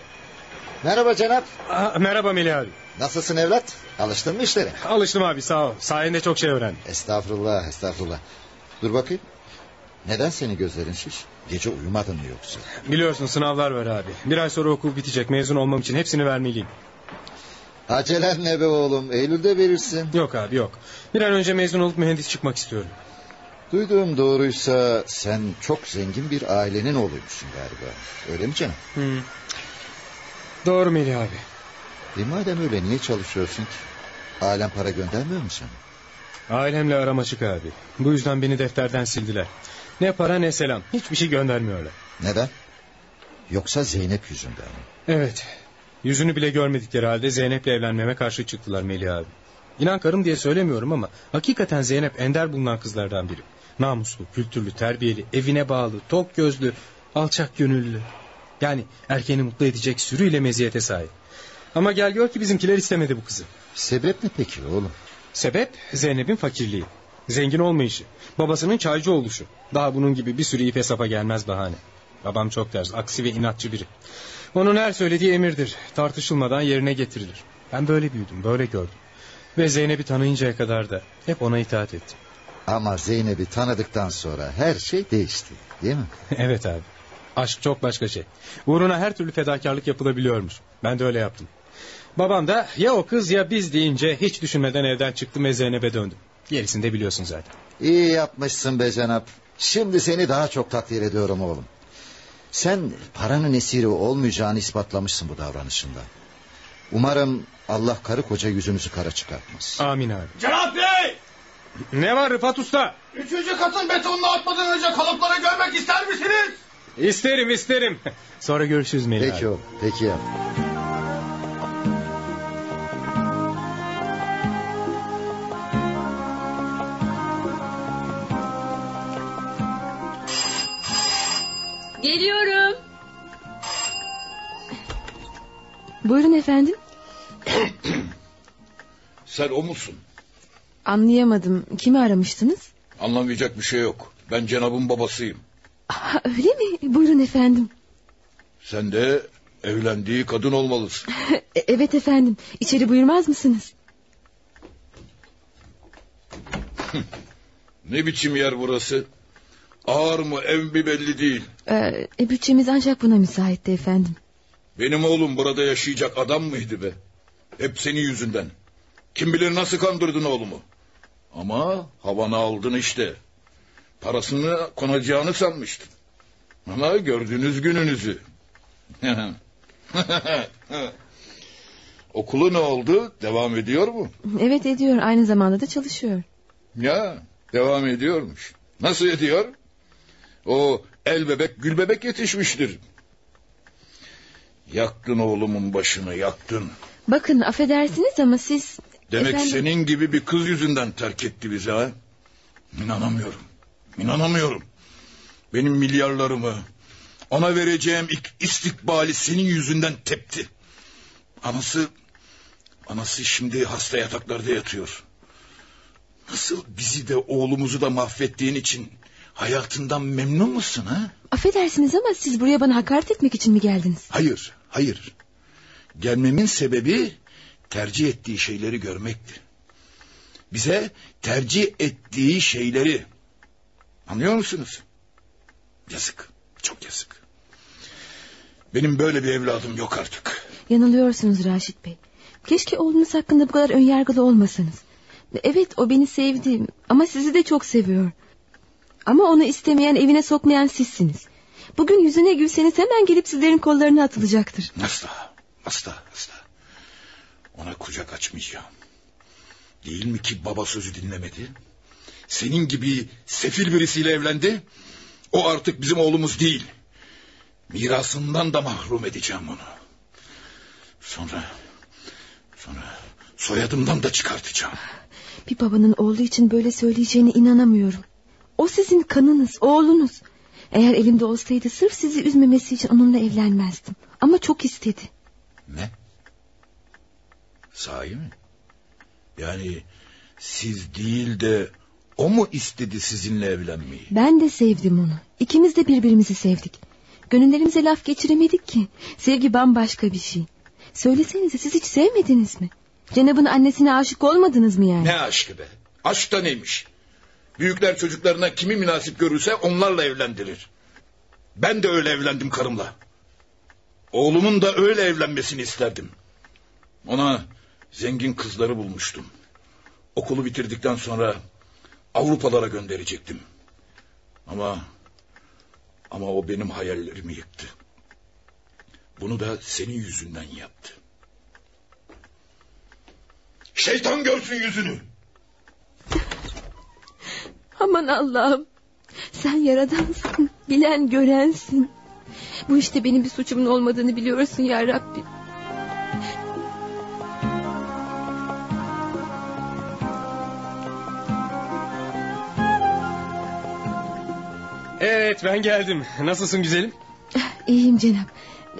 Merhaba Cenap. Aa, merhaba Melih abi. Nasılsın evlat? Alıştın mı işlere? Alıştım abi sağ ol. Sayende çok şey öğrendim. Estağfurullah estağfurullah. Dur bakayım. Neden senin gözlerin şiş? Gece uyumadın mı yoksa? Biliyorsun sınavlar var abi. Bir ay sonra okul bitecek. Mezun olmam için hepsini vermeliyim. Acelen ne be oğlum? Eylül'de verirsin. Yok abi yok. Bir an önce mezun olup mühendis çıkmak istiyorum. Duyduğum doğruysa sen çok zengin bir ailenin oğluymuşsun galiba. Öyle mi canım? Hmm. Doğru Melih abi. E madem öyle niye çalışıyorsun ki? Ailen para göndermiyor mu sana? Ailemle aram açık abi. Bu yüzden beni defterden sildiler. Ne para ne selam. Hiçbir şey göndermiyorlar. Neden? Yoksa Zeynep yüzünden mi? Evet. Yüzünü bile görmedikleri halde Zeynep'le evlenmeme karşı çıktılar Melih abi. İnan karım diye söylemiyorum ama hakikaten Zeynep ender bulunan kızlardan biri. Namuslu, kültürlü, terbiyeli, evine bağlı, tok gözlü, alçak gönüllü. Yani erkeğini mutlu edecek sürüyle meziyete sahip. Ama gel gör ki bizimkiler istemedi bu kızı. Sebep ne peki oğlum? Sebep Zeynep'in fakirliği. Zengin olmayışı. Babasının çaycı oluşu. Daha bunun gibi bir sürü ip hesaba gelmez bahane. Babam çok ters, aksi ve inatçı biri. Onun her söylediği emirdir. Tartışılmadan yerine getirilir. Ben böyle büyüdüm, böyle gördüm. Ve Zeynep'i tanıyıncaya kadar da hep ona itaat ettim. Ama Zeynep'i tanıdıktan sonra her şey değişti değil mi? evet abi. Aşk çok başka şey. Uğruna her türlü fedakarlık yapılabiliyormuş. Ben de öyle yaptım. Babam da ya o kız ya biz deyince hiç düşünmeden evden çıktım ve Zeynep'e döndüm. Gerisini de biliyorsun zaten. İyi yapmışsın be Cenap. Şimdi seni daha çok takdir ediyorum oğlum. Sen paranın esiri olmayacağını ispatlamışsın bu davranışında. Umarım Allah karı koca yüzünüzü kara çıkartmaz. Amin abi. Cenap Bey! Ne var Rıfat Usta? Üçüncü katın betonunu atmadan önce kalıpları görmek ister misiniz? İsterim isterim. Sonra görüşürüz Melih Peki abi. oğlum peki yap. Geliyorum. Buyurun efendim. Sen o musun? Anlayamadım. Kimi aramıştınız? Anlamayacak bir şey yok. Ben Cenab'ın babasıyım. Ha, öyle mi? Buyurun efendim. Sen de evlendiği kadın olmalısın. E, evet efendim. İçeri buyurmaz mısınız? Ne biçim yer burası? Ağır mı ev mi belli değil. Ee, e, bütçemiz ancak buna müsaitti efendim. Benim oğlum burada yaşayacak adam mıydı be? Hep senin yüzünden. Kim bilir nasıl kandırdın oğlumu. Ama havanı aldın işte. Parasını konacağını sanmıştım. Ama gördünüz gününüzü. Okulu ne oldu? Devam ediyor mu? Evet ediyor. Aynı zamanda da çalışıyor. Ya devam ediyormuş. Nasıl ediyor? O el bebek gül bebek yetişmiştir. Yaktın oğlumun başını yaktın. Bakın affedersiniz ama siz... Demek efendim- senin gibi bir kız yüzünden terk etti bizi ha? İnanamıyorum. İnanamıyorum. Benim milyarlarımı, ona vereceğim ilk istikbali senin yüzünden tepti. Anası, anası şimdi hasta yataklarda yatıyor. Nasıl bizi de oğlumuzu da mahvettiğin için hayatından memnun musun ha? Affedersiniz ama siz buraya bana hakaret etmek için mi geldiniz? Hayır, hayır. Gelmemin sebebi tercih ettiği şeyleri görmekti. Bize tercih ettiği şeyleri anlıyor musunuz? Yazık, çok yazık. Benim böyle bir evladım yok artık. Yanılıyorsunuz Raşit Bey. Keşke oğlunuz hakkında bu kadar önyargılı olmasanız. Evet o beni sevdi ama sizi de çok seviyor. Ama onu istemeyen evine sokmayan sizsiniz. Bugün yüzüne gülseniz hemen gelip sizlerin kollarına atılacaktır. Asla, asla, asla. Ona kucak açmayacağım. Değil mi ki baba sözü dinlemedi? Senin gibi sefil birisiyle evlendi. O artık bizim oğlumuz değil. Mirasından da mahrum edeceğim onu. Sonra, sonra soyadımdan da çıkartacağım. Bir babanın oğlu için böyle söyleyeceğine inanamıyorum. O sizin kanınız, oğlunuz. Eğer elimde olsaydı sırf sizi üzmemesi için onunla evlenmezdim. Ama çok istedi. Ne? Sahi mi? Yani siz değil de o mu istedi sizinle evlenmeyi? Ben de sevdim onu. İkimiz de birbirimizi sevdik. Gönüllerimize laf geçiremedik ki. Sevgi bambaşka bir şey. Söylesenize siz hiç sevmediniz mi? Cenab'ın annesine aşık olmadınız mı yani? Ne aşkı be? Aşk da neymiş? Büyükler çocuklarına kimi münasip görürse onlarla evlendirir. Ben de öyle evlendim karımla. Oğlumun da öyle evlenmesini isterdim. Ona zengin kızları bulmuştum. Okulu bitirdikten sonra Avrupalara gönderecektim. Ama ama o benim hayallerimi yıktı. Bunu da senin yüzünden yaptı. Şeytan görsün yüzünü. Aman Allah'ım. Sen yaradansın. Bilen görensin. Bu işte benim bir suçumun olmadığını biliyorsun ya Rabbi. Evet ben geldim. Nasılsın güzelim? İyiyim Cenap.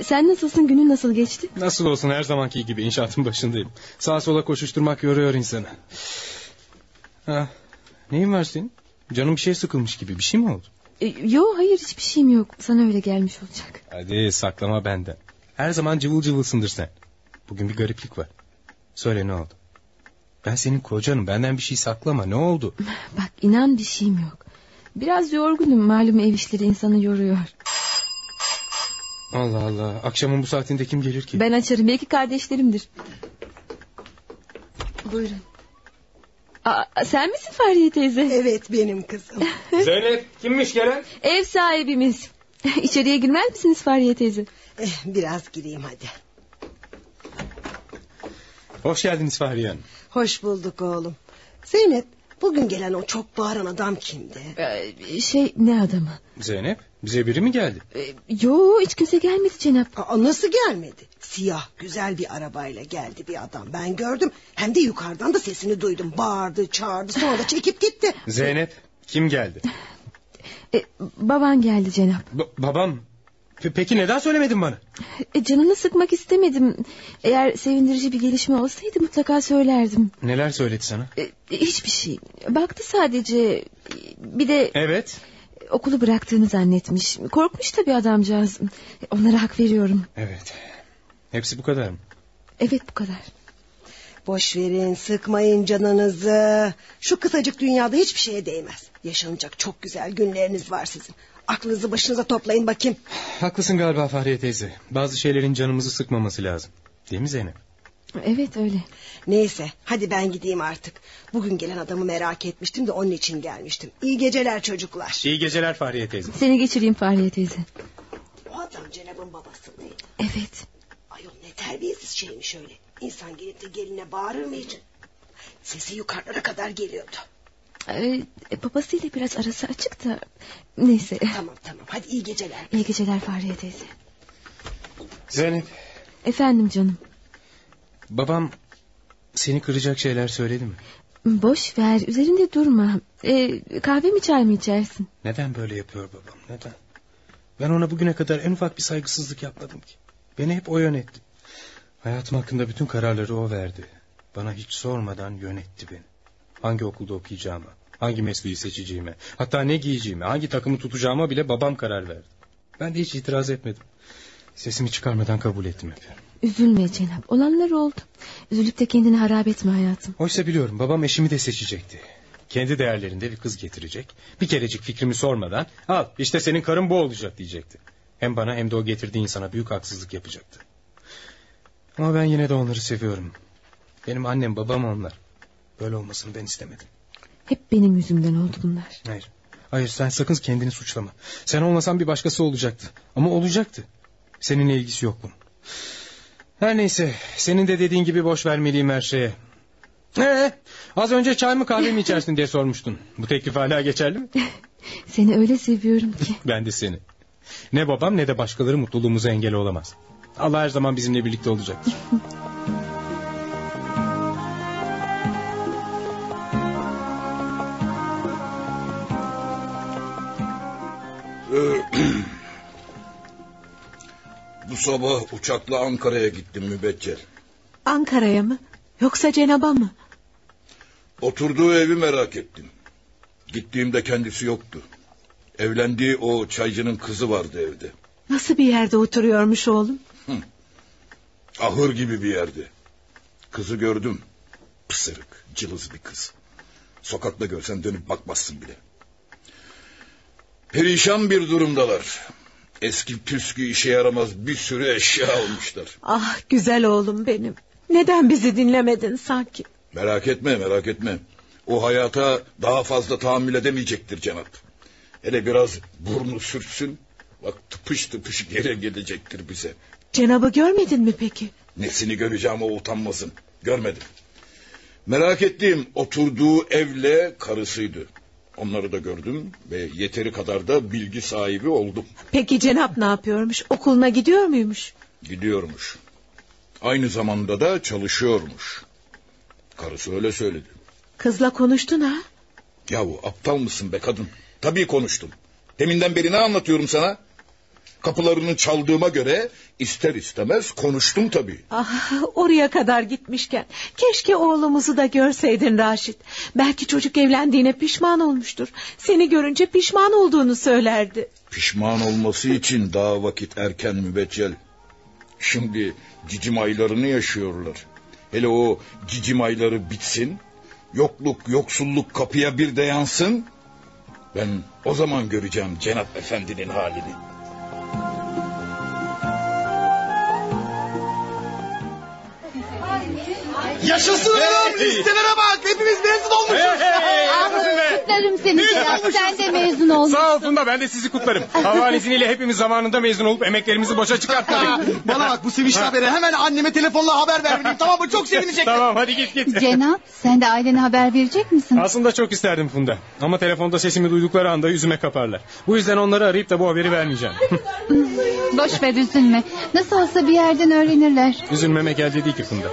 Sen nasılsın günün nasıl geçti? Nasıl olsun her zamanki gibi inşaatın başındayım. Sağa sola koşuşturmak yoruyor insanı. Ha, neyin var senin? Canım bir şey sıkılmış gibi bir şey mi oldu? E, yo hayır hiçbir şeyim yok. Sana öyle gelmiş olacak. Hadi saklama benden. Her zaman cıvıl cıvılsındır sen. Bugün bir gariplik var. Söyle ne oldu? Ben senin kocanım. Benden bir şey saklama. Ne oldu? Bak inan bir şeyim yok. Biraz yorgunum malum ev işleri insanı yoruyor. Allah Allah. Akşamın bu saatinde kim gelir ki? Ben açarım belki kardeşlerimdir. Buyurun. Aa, sen misin Fahriye teyze? Evet benim kızım. Zeynep kimmiş gelen? Ev sahibimiz. İçeriye girmez misiniz Fahriye teyze? Eh, biraz gireyim hadi. Hoş geldiniz Fahriye Hanım. Hoş bulduk oğlum. Zeynep bugün gelen o çok bağıran adam kimdi? Ee, şey ne adamı? Zeynep bize biri mi geldi? Ee, yo hiç kimse gelmedi Cenap. Aa, nasıl gelmedi? Siyah güzel bir arabayla geldi bir adam. Ben gördüm. Hem de yukarıdan da sesini duydum. Bağırdı çağırdı sonra da çekip gitti. Zeynep kim geldi? Ee, baban geldi Cenap. Ba- babam. Pe- peki neden söylemedin bana? E, canını sıkmak istemedim. Eğer sevindirici bir gelişme olsaydı mutlaka söylerdim. Neler söyledi sana? E, hiçbir şey. Baktı sadece. Bir de Evet. okulu bıraktığını zannetmiş. Korkmuş tabii adamcağız. Onlara hak veriyorum. Evet. Hepsi bu kadar mı? Evet bu kadar. Boş verin sıkmayın canınızı. Şu kısacık dünyada hiçbir şeye değmez. Yaşanacak çok güzel günleriniz var sizin. Aklınızı başınıza toplayın bakayım. Haklısın galiba Fahriye teyze. Bazı şeylerin canımızı sıkmaması lazım. Değil mi Zeynep? Evet öyle. Neyse hadi ben gideyim artık. Bugün gelen adamı merak etmiştim de onun için gelmiştim. İyi geceler çocuklar. İyi geceler Fahriye teyze. Seni geçireyim Fahriye teyze. O adam Cenab'ın babası mıydı? Evet. Ayol ne terbiyesiz şeymiş öyle. İnsan gelip de geline bağırır mı hiç? Sesi yukarılara kadar geliyordu. Ee, babasıyla biraz arası açık da. Neyse. Tamam tamam hadi iyi geceler. İyi geceler Fahriye teyze. Zeynep Efendim canım. babam seni kıracak şeyler söyledi mi? Boş ver üzerinde durma. Ee, kahve mi çay mı içersin? Neden böyle yapıyor babam neden? Ben ona bugüne kadar en ufak bir saygısızlık yapmadım ki. Beni hep o yönetti. Hayatım hakkında bütün kararları o verdi. Bana hiç sormadan yönetti beni. Hangi okulda okuyacağıma, hangi mesleği seçeceğime, hatta ne giyeceğime, hangi takımı tutacağıma bile babam karar verdi. Ben de hiç itiraz etmedim. Sesimi çıkarmadan kabul ettim hep. Üzülme Cenap. Olanlar oldu. Üzülüp de kendini harap etme hayatım. Oysa biliyorum babam eşimi de seçecekti. Kendi değerlerinde bir kız getirecek. Bir kerecik fikrimi sormadan al işte senin karın bu olacak diyecekti. Hem bana hem de o getirdiği insana büyük haksızlık yapacaktı. Ama ben yine de onları seviyorum. Benim annem babam onlar. Böyle olmasını ben istemedim. Hep benim yüzümden oldu bunlar. Hayır. Hayır sen sakın kendini suçlama. Sen olmasan bir başkası olacaktı. Ama olacaktı. Seninle ilgisi yok bunun. Her neyse senin de dediğin gibi boş vermeliyim her şeye. Ee, az önce çay mı kahve mi içersin diye sormuştun. Bu teklif hala geçerli mi? Seni öyle seviyorum ki. Ben de seni. Ne babam ne de başkaları mutluluğumuza engel olamaz. Allah her zaman bizimle birlikte olacaktır. Bu sabah uçakla Ankara'ya gittim mübeccel. Ankara'ya mı? Yoksa Cenab'a mı? Oturduğu evi merak ettim. Gittiğimde kendisi yoktu. Evlendiği o çaycının kızı vardı evde. Nasıl bir yerde oturuyormuş oğlum? Ahır gibi bir yerde. Kızı gördüm. Pısırık, cılız bir kız. Sokakta görsen dönüp bakmazsın bile. Perişan bir durumdalar. Eski püskü işe yaramaz bir sürü eşya almışlar. Ah güzel oğlum benim. Neden bizi dinlemedin sanki? Merak etme merak etme. O hayata daha fazla tahammül edemeyecektir Cenap. Hele biraz burnu sürtsün. Bak tıpış tıpış geri gelecektir bize. Cenab'ı görmedin mi peki? Nesini göreceğim o utanmasın. Görmedim. Merak ettiğim oturduğu evle karısıydı. Onları da gördüm ve yeteri kadar da bilgi sahibi oldum. Peki Cenap ne yapıyormuş? Okuluna gidiyor muymuş? Gidiyormuş. Aynı zamanda da çalışıyormuş. Karısı öyle söyledi. Kızla konuştun ha? Yahu aptal mısın be kadın? Tabii konuştum. Deminden beri ne anlatıyorum sana? Kapılarını çaldığıma göre ister istemez konuştum tabii. Ah oraya kadar gitmişken keşke oğlumuzu da görseydin Raşit. Belki çocuk evlendiğine pişman olmuştur. Seni görünce pişman olduğunu söylerdi. Pişman olması için daha vakit erken mübeccel. Şimdi cicim aylarını yaşıyorlar. Hele o cicim ayları bitsin. Yokluk, yoksulluk kapıya bir dayansın. Ben o zaman göreceğim Cenap Efendi'nin halini. Yaşasın oğlum listelere bak hepimiz mezun olmuşuz. Kutlarım seni. Sen de mezun oldun. Sağ ol Funda ben de sizi kutlarım. Allah'ın izniyle hepimiz zamanında mezun olup emeklerimizi boşa çıkartmadık. Bana bak bu sevinçli haberi hemen anneme telefonla haber vermeliyim tamam mı? Çok sevinecek. tamam hadi git git. Cenap sen de ailene haber verecek misin? Aslında çok isterdim Funda. Ama telefonda sesimi duydukları anda yüzüme kaparlar. Bu yüzden onları arayıp da bu haberi vermeyeceğim. Boş ver üzülme. Nasıl olsa bir yerden öğrenirler. Üzülmeme elde değil ki Funda.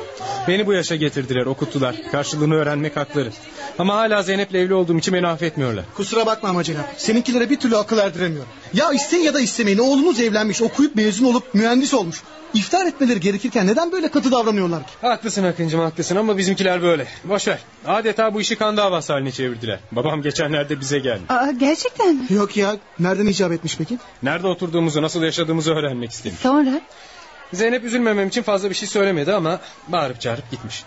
Beni bu yaşa getirdiler, okuttular. Karşılığını öğrenmek hakları. Ama hala Zeynep'le evli olduğum için beni affetmiyorlar. Kusura bakma ama Cenap. Seninkilere bir türlü akıl erdiremiyorum. Ya isteyin ya da istemeyin. Oğlunuz evlenmiş, okuyup mezun olup mühendis olmuş. İftar etmeleri gerekirken neden böyle katı davranıyorlar ki? Haklısın Akıncım haklısın ama bizimkiler böyle. Boş ver. Adeta bu işi kan davası haline çevirdiler. Babam geçenlerde bize geldi. Aa, gerçekten mi? Yok ya. Nereden icap etmiş peki? Nerede oturduğumuzu, nasıl yaşadığımızı öğrenmek istemiş. Sonra? Zeynep üzülmemem için fazla bir şey söylemedi ama bağırıp çağırıp gitmiş.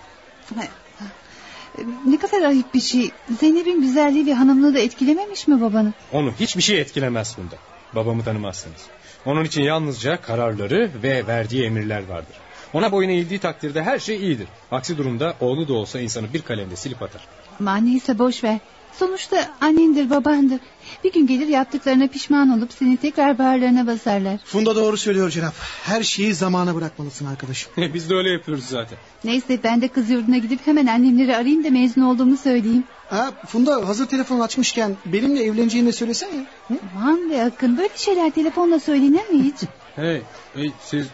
Ne kadar ayıp bir şey. Zeynep'in güzelliği ve hanımlığı da etkilememiş mi babanı? Onu hiçbir şey etkilemez bunda. Babamı tanımazsınız. Onun için yalnızca kararları ve verdiği emirler vardır. Ona boyun eğildiği takdirde her şey iyidir. Aksi durumda oğlu da olsa insanı bir kalemde silip atar. Ama neyse boş ver. Sonuçta annendir babandır. Bir gün gelir yaptıklarına pişman olup seni tekrar bağırlarına basarlar. Funda doğru söylüyor Cenap. Her şeyi zamana bırakmalısın arkadaşım. Biz de öyle yapıyoruz zaten. Neyse ben de kız yurduna gidip hemen annemleri arayayım da mezun olduğumu söyleyeyim. Ha, Funda hazır telefon açmışken benimle evleneceğini de söylesene. Hı? Aman be Akın böyle şeyler telefonla söylenir mi hiç? Hey, hey siz...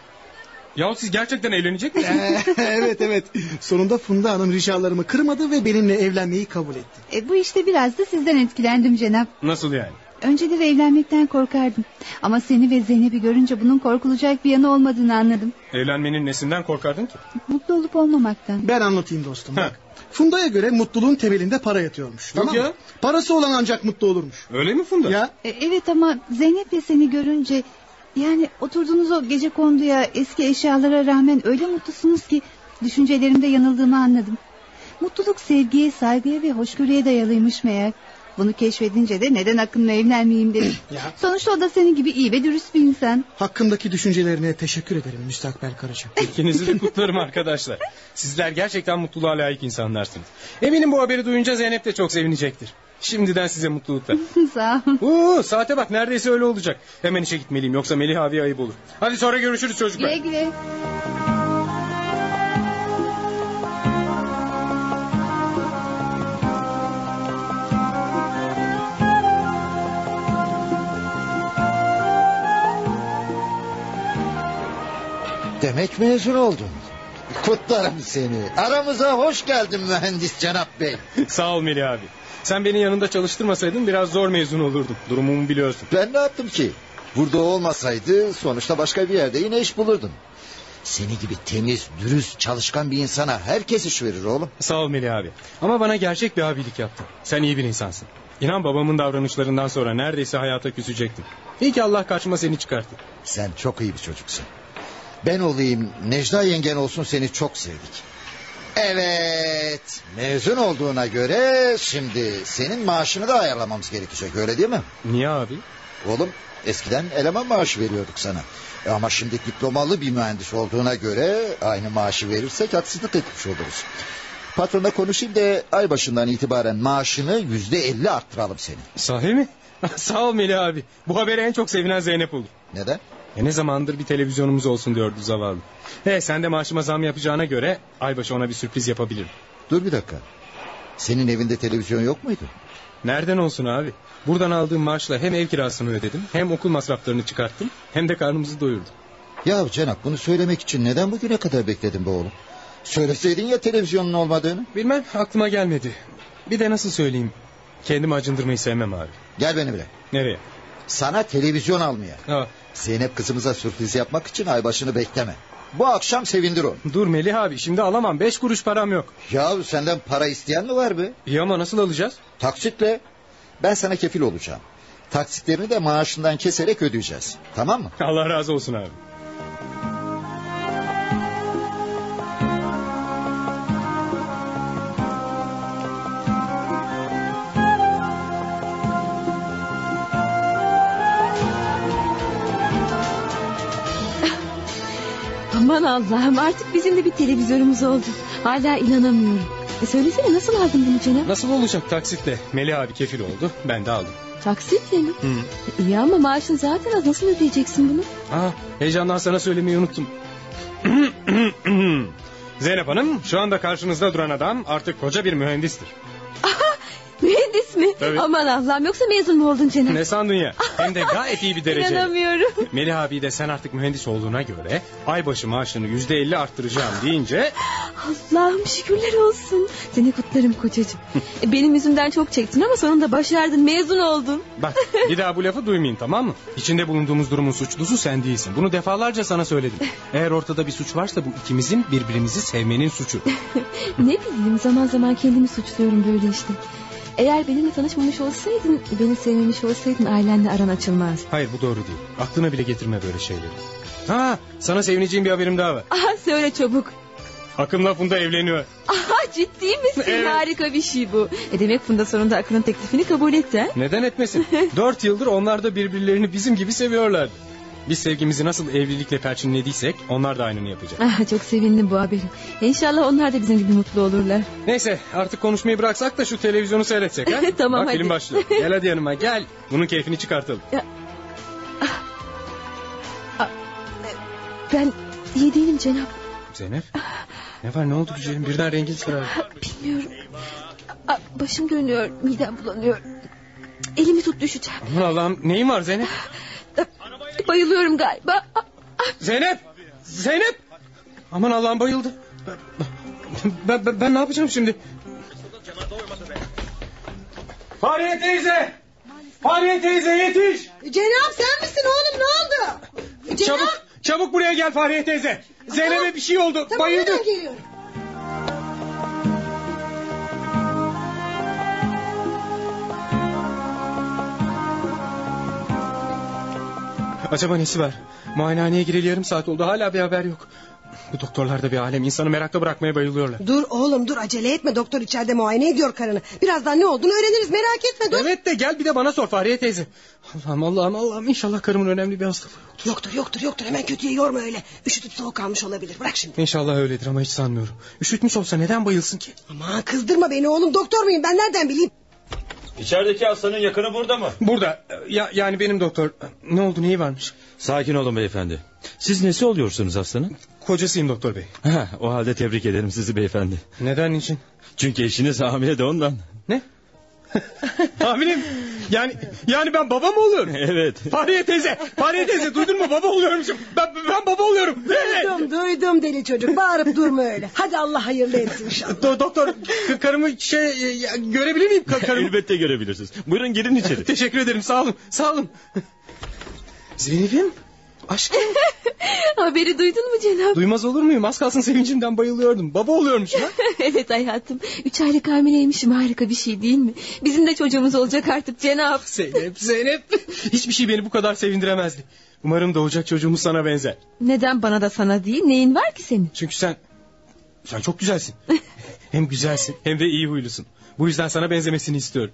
Ya siz gerçekten evlenecek misiniz? Ee, evet evet. Sonunda Funda Hanım ricalarımı kırmadı ve benimle evlenmeyi kabul etti. E, bu işte biraz da sizden etkilendim Cenap. Nasıl yani? Önceleri evlenmekten korkardım. Ama seni ve Zeynep'i görünce bunun korkulacak bir yanı olmadığını anladım. Evlenmenin nesinden korkardın ki? Mutlu olup olmamaktan. Ben anlatayım dostum bak. Funda'ya göre mutluluğun temelinde para yatıyormuş. Yok tamam ya. mı? Parası olan ancak mutlu olurmuş. Öyle mi Funda? Ya E, evet ama Zeynep ve seni görünce... Yani oturduğunuz o gece konduya eski eşyalara rağmen öyle mutlusunuz ki... Düşüncelerimde yanıldığımı anladım. Mutluluk sevgiye, saygıya ve hoşgörüye dayalıymış meğer. Bunu keşfedince de neden Akın'la evlenmeyeyim dedim. Sonuçta o da senin gibi iyi ve dürüst bir insan. hakkımdaki düşüncelerine teşekkür ederim müstakbel karıcığım. İkinizi de kutlarım arkadaşlar. Sizler gerçekten mutluluğa layık insanlarsınız. Eminim bu haberi duyunca Zeynep de çok sevinecektir. Şimdiden size mutluluklar. Sağ ol. Oo, saate bak neredeyse öyle olacak. Hemen işe gitmeliyim yoksa Melih abiye ayıp olur. Hadi sonra görüşürüz çocuklar. Güle güle. Demek mezun oldun. Kutlarım seni. Aramıza hoş geldin mühendis Cenap Bey. Sağ ol Melih abi. Sen beni yanında çalıştırmasaydın biraz zor mezun olurdum. Durumumu biliyorsun. Ben ne yaptım ki? Burada olmasaydı sonuçta başka bir yerde yine iş bulurdun. Seni gibi temiz, dürüst, çalışkan bir insana herkes iş verir oğlum. Sağ ol Melih abi. Ama bana gerçek bir abilik yaptın. Sen iyi bir insansın. İnan babamın davranışlarından sonra neredeyse hayata küsecektim. İyi ki Allah karşıma seni çıkarttı. Sen çok iyi bir çocuksun. Ben olayım, Necla yengen olsun seni çok sevdik. Evet, mezun olduğuna göre şimdi senin maaşını da ayarlamamız gerekecek öyle değil mi? Niye abi? Oğlum eskiden eleman maaşı veriyorduk sana. E ama şimdi diplomalı bir mühendis olduğuna göre aynı maaşı verirsek haksızlık etmiş oluruz. Patronla konuşayım da ay başından itibaren maaşını yüzde elli arttıralım senin. Sahi mi? Sağ ol Melih abi. Bu habere en çok sevinen Zeynep olur. Neden? E ne zamandır bir televizyonumuz olsun diyordu zavallı. He sen de maaşıma zam yapacağına göre aybaşı ona bir sürpriz yapabilirim. Dur bir dakika. Senin evinde televizyon yok muydu? Nereden olsun abi? Buradan aldığım maaşla hem ev kirasını ödedim hem okul masraflarını çıkarttım hem de karnımızı doyurdum. Ya Cenap bunu söylemek için neden bugüne kadar bekledin be oğlum? Söyleseydin ya televizyonun olmadığını. Bilmem aklıma gelmedi. Bir de nasıl söyleyeyim? Kendimi acındırmayı sevmem abi. Gel benimle. Nereye? Sana televizyon almaya. Ha. Zeynep kızımıza sürpriz yapmak için aybaşını bekleme. Bu akşam sevindir onu. Dur Melih abi şimdi alamam. Beş kuruş param yok. Ya senden para isteyen mi var be? İyi ama nasıl alacağız? Taksitle. Ben sana kefil olacağım. Taksitlerini de maaşından keserek ödeyeceğiz. Tamam mı? Allah razı olsun abi. Aman Allah'ım artık bizim de bir televizyonumuz oldu. Hala inanamıyorum. E söylesene nasıl aldın bunu Cenap? Nasıl olacak taksitle? Melih abi kefil oldu. Ben de aldım. Taksitle mi? Hı. E, İyi ama maaşın zaten az. Nasıl ödeyeceksin bunu? Aa, heyecandan sana söylemeyi unuttum. Zeynep Hanım şu anda karşınızda duran adam artık koca bir mühendistir. Mühendis mi? Evet. Aman Allah'ım yoksa mezun mu oldun Cenap? Ne sandın ya? Hem de gayet iyi bir derece. İnanamıyorum. Melih abi de sen artık mühendis olduğuna göre aybaşı maaşını yüzde elli arttıracağım deyince Allah'ım şükürler olsun. Seni kutlarım kocacığım. E, Benim yüzümden çok çektin ama sonunda başardın. Mezun oldun. bak bir daha bu lafı duymayın tamam mı? İçinde bulunduğumuz durumun suçlusu sen değilsin. Bunu defalarca sana söyledim. Eğer ortada bir suç varsa bu ikimizin birbirimizi sevmenin suçu. ne bileyim zaman zaman kendimi suçluyorum böyle işte. Eğer benimle tanışmamış olsaydın, beni sevmemiş olsaydın ailenle aran açılmaz. Hayır bu doğru değil. Aklına bile getirme böyle şeyleri. Ha sana sevineceğim bir haberim daha var. Aha söyle çabuk. Akın lafında evleniyor. Aha ciddi misin? Evet. Harika bir şey bu. E demek Funda sonunda Akın'ın teklifini kabul etti? Neden etmesin? Dört yıldır onlar da birbirlerini bizim gibi seviyorlardı. Biz sevgimizi nasıl evlilikle perçinlediysek onlar da aynını yapacak. Ah, çok sevindim bu haberi. İnşallah onlar da bizim gibi mutlu olurlar. Neyse artık konuşmayı bıraksak da şu televizyonu seyretsek ha. Tamam, Bak hadi. film başlıyor. Gel hadi yanıma gel. Bunun keyfini çıkartalım. Ben iyi değilim Cenap. Zeynep. Ne var ne oldu güzelim birden rengin sarardı. Bilmiyorum. Ah, başım dönüyor, midem bulanıyor. Elimi tut düşeceğim. Aman Allah'ım neyin var Zeynep? Bayılıyorum galiba. Zeynep! Zeynep! Aman Allah'ım bayıldı. Ben, ben, ben ne yapacağım şimdi? Fahriye teyze! Fahriye teyze yetiş! Cenap sen misin oğlum ne oldu? Cenap. Çabuk, çabuk buraya gel Fahriye teyze. Zeynep'e bir şey oldu. Tamam bayıldı. hemen geliyorum. Acaba nesi var? Muayenehaneye gireli yarım saat oldu hala bir haber yok. Bu doktorlar da bir alem insanı merakta bırakmaya bayılıyorlar. Dur oğlum dur acele etme doktor içeride muayene ediyor karını. Birazdan ne olduğunu öğreniriz merak etme dur. Evet de gel bir de bana sor Fahriye teyze. Allah'ım Allah'ım Allah'ım inşallah karımın önemli bir hastalığı yoktur. Yoktur yoktur yoktur hemen kötüye yorma öyle. Üşütüp soğuk almış olabilir bırak şimdi. İnşallah öyledir ama hiç sanmıyorum. Üşütmüş olsa neden bayılsın ki? Aman kızdırma beni oğlum doktor muyum ben nereden bileyim. İçerideki hastanın yakını burada mı? Burada ya, yani benim doktor ne oldu neyi varmış? Sakin olun beyefendi. Siz nesi oluyorsunuz hastanın? Kocasıyım doktor bey. Ha, o halde tebrik ederim sizi beyefendi. Neden için? Çünkü eşiniz hamile de ondan. Ne? Hamilem. Yani yani ben baba mı oluyorum? Evet. Fahriye teyze, Fahriye teyze duydun mu baba oluyormuşum. Ben, ben baba oluyorum. Evet. Duydum duydum deli çocuk bağırıp durma öyle. Hadi Allah hayırlı etsin inşallah. Do- doktor karımı şey e, görebilir miyim ka- karımı? Elbette görebilirsiniz. Buyurun girin içeri. Teşekkür ederim sağ olun sağ olun. Zeynep'im aşkım Haberi duydun mu Cenap? duymaz olur muyum? Az kalsın sevincimden bayılıyordum. Baba oluyormuş ha. evet hayatım. Üç aylık hamileymişim harika bir şey değil mi? Bizim de çocuğumuz olacak artık Cenap. Zeynep Zeynep. Hiçbir şey beni bu kadar sevindiremezdi. Umarım doğacak çocuğumuz sana benzer. Neden bana da sana değil? Neyin var ki senin? Çünkü sen sen çok güzelsin. hem güzelsin hem de iyi huylusun. Bu yüzden sana benzemesini istiyorum.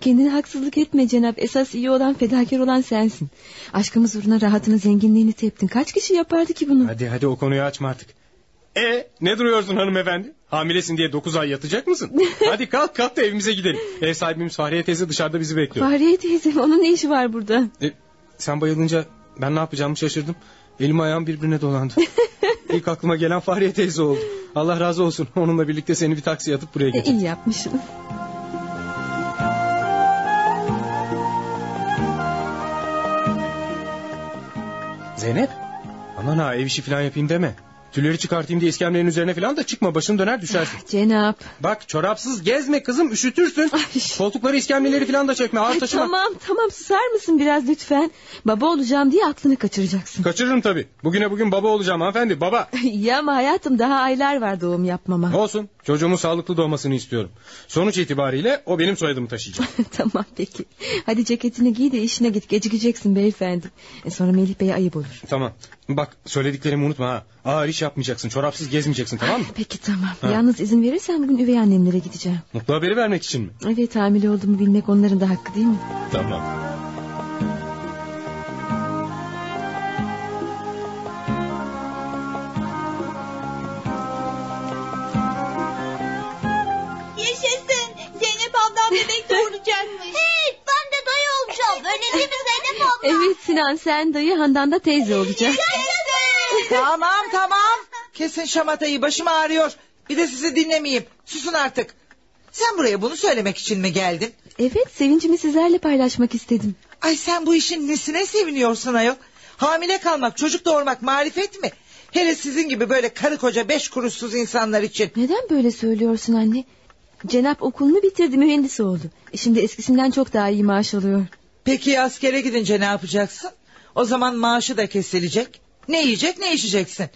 Kendine haksızlık etme Cenap. Esas iyi olan fedakar olan sensin. Aşkımız uğruna rahatını zenginliğini teptin. Kaç kişi yapardı ki bunu? Hadi hadi o konuyu açma artık. E ne duruyorsun hanımefendi? Hamilesin diye dokuz ay yatacak mısın? hadi kalk kalk da evimize gidelim. Ev sahibimiz Fahriye teyze dışarıda bizi bekliyor. Fahriye teyze onun ne işi var burada? E, sen bayılınca ben ne yapacağımı şaşırdım. Elim ayağım birbirine dolandı. İlk aklıma gelen Fahriye teyze oldu. Allah razı olsun. Onunla birlikte seni bir taksiye atıp buraya E, getirdim. iyi yapmışsın. Zeynep. Aman ha ev işi falan yapayım deme. Tülleri çıkartayım diye iskemlerin üzerine falan da çıkma başın döner düşersin. Cenap. Bak çorapsız gezme kızım üşütürsün. Koltukları iskemleleri falan da çekme ağır Ay, taşıma. tamam tamam susar mısın biraz lütfen? Baba olacağım diye aklını kaçıracaksın. Kaçırırım tabii. Bugüne bugün baba olacağım hanımefendi baba. İyi ama hayatım daha aylar var doğum yapmama. Olsun çocuğumun sağlıklı doğmasını istiyorum. Sonuç itibariyle o benim soyadımı taşıyacak. tamam peki. Hadi ceketini giy de işine git gecikeceksin beyefendi. E sonra Melih Bey'e ayıp olur. tamam Bak söylediklerimi unutma ha. Ağır iş yapmayacaksın. Çorapsız gezmeyeceksin tamam mı? Ah, peki tamam. Ha. Yalnız izin verirsen bugün üvey annemlere gideceğim. Mutlu haberi vermek için mi? Evet hamile olduğumu bilmek onların da hakkı değil mi? Tamam. Yaşasın. Zeynep ablam bebek doğuracakmış. evet Sinan sen dayı Handan da teyze olacak. tamam tamam. Kesin şamatayı başım ağrıyor. Bir de sizi dinlemeyeyim. Susun artık. Sen buraya bunu söylemek için mi geldin? Evet sevincimi sizlerle paylaşmak istedim. Ay sen bu işin nesine seviniyorsun ayol? Hamile kalmak, çocuk doğurmak marifet mi? Hele sizin gibi böyle karı koca beş kuruşsuz insanlar için. Neden böyle söylüyorsun anne? Cenap okulunu bitirdi mühendis oldu. E şimdi eskisinden çok daha iyi maaş alıyor. Peki askere gidince ne yapacaksın? O zaman maaşı da kesilecek. Ne yiyecek ne içeceksin?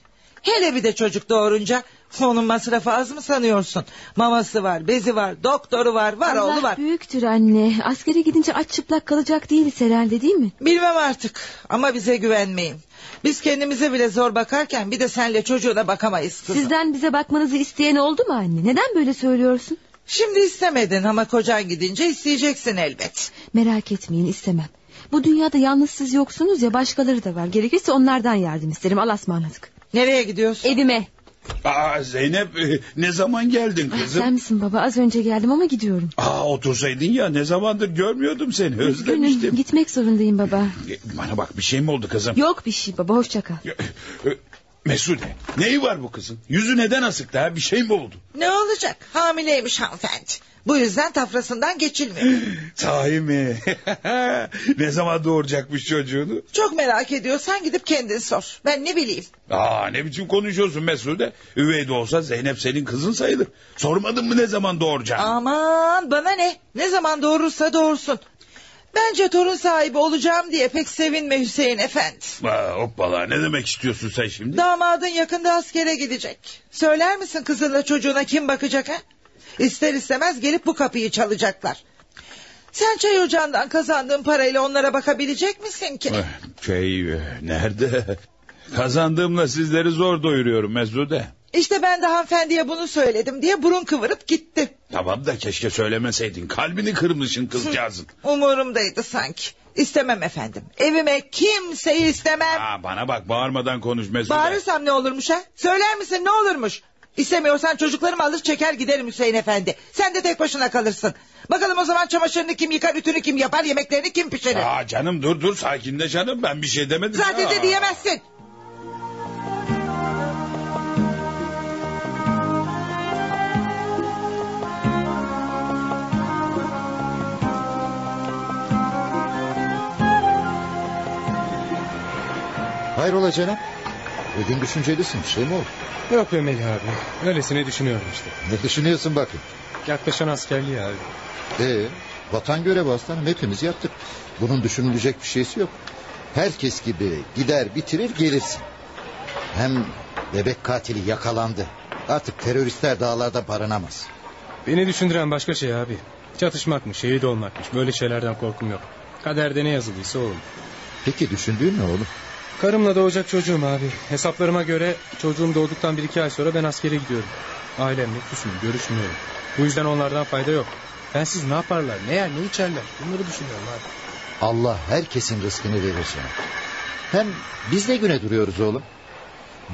Hele bir de çocuk doğurunca onun masrafı az mı sanıyorsun? Maması var, bezi var, doktoru var, var Allah oğlu var. büyüktür anne. Askere gidince aç çıplak kalacak değiliz herhalde değil mi? Bilmem artık ama bize güvenmeyin. Biz kendimize bile zor bakarken bir de senle çocuğuna bakamayız kızım. Sizden bize bakmanızı isteyen oldu mu anne? Neden böyle söylüyorsun? Şimdi istemedin ama kocan gidince isteyeceksin elbet. Merak etmeyin istemem. Bu dünyada yalnız siz yoksunuz ya başkaları da var. Gerekirse onlardan yardım isterim. Allah'a ısmarladık. Nereye gidiyorsun? Evime. Aa Zeynep e, ne zaman geldin Ah, kızım? sen misin baba? Az önce geldim ama gidiyorum. Aa otursaydın ya ne zamandır görmüyordum seni Üzgünüm. özlemiştim. Gitmek zorundayım baba. E, Bana bak bir şey mi oldu kızım? Yok bir şey baba hoşça kal. Mesude neyi var bu kızın? Yüzü neden asık daha bir şey mi oldu? Ne olacak? Hamileymiş hanımefendi. Bu yüzden tafrasından geçilmiyor. Sahi mi? ne zaman doğuracakmış çocuğunu? Çok merak ediyorsan gidip kendin sor. Ben ne bileyim. Aa ne biçim konuşuyorsun Mesude? Üvey de olsa Zeynep senin kızın sayılır. Sormadın mı ne zaman doğuracağını? Aman bana ne? Ne zaman doğurursa doğursun. Bence torun sahibi olacağım diye pek sevinme Hüseyin efendi. Aa, hoppala ne demek istiyorsun sen şimdi? Damadın yakında askere gidecek. Söyler misin kızınla çocuğuna kim bakacak ha? İster istemez gelip bu kapıyı çalacaklar. Sen çay ocağından kazandığın parayla onlara bakabilecek misin ki? Şey nerede? Kazandığımla sizleri zor doyuruyorum Mesude. İşte ben de hanımefendiye bunu söyledim diye burun kıvırıp gitti. Tamam da keşke söylemeseydin. Kalbini kırmışsın kızcağızın. Umurumdaydı sanki. İstemem efendim. Evime kimseyi istemem. Aa, bana bak bağırmadan konuş Mesude. Bağırırsam ne olurmuş ha? Söyler misin ne olurmuş? İstemiyorsan çocuklarımı alır çeker giderim Hüseyin efendi. Sen de tek başına kalırsın. Bakalım o zaman çamaşırını kim yıkar, ütünü kim yapar, yemeklerini kim pişirir? Aa, canım dur dur sakinle canım ben bir şey demedim. Zaten de diyemezsin. Hayrola Cenap? Bugün düşüncelisin bir şey mi oldu? Yok be Melih abi. Öylesine düşünüyorum işte. Ne düşünüyorsun bakın? Yaklaşan askerliği abi. Ee, vatan görevi aslanım hepimiz yaptık. Bunun düşünülecek bir şeysi yok. Herkes gibi gider bitirir gelirsin. Hem bebek katili yakalandı. Artık teröristler dağlarda barınamaz. Beni düşündüren başka şey abi. Çatışmakmış, şehit olmakmış. Böyle şeylerden korkum yok. Kaderde ne yazılıysa oğlum. Peki düşündüğün ne oğlum? Karımla doğacak çocuğum abi. Hesaplarıma göre çocuğum doğduktan bir iki ay sonra ben askere gidiyorum. Ailemle küsüm, görüşmüyorum. Bu yüzden onlardan fayda yok. Ben siz ne yaparlar, ne yer, ne içerler? Bunları düşünüyorum abi. Allah herkesin rızkını verir sana. Hem biz ne güne duruyoruz oğlum?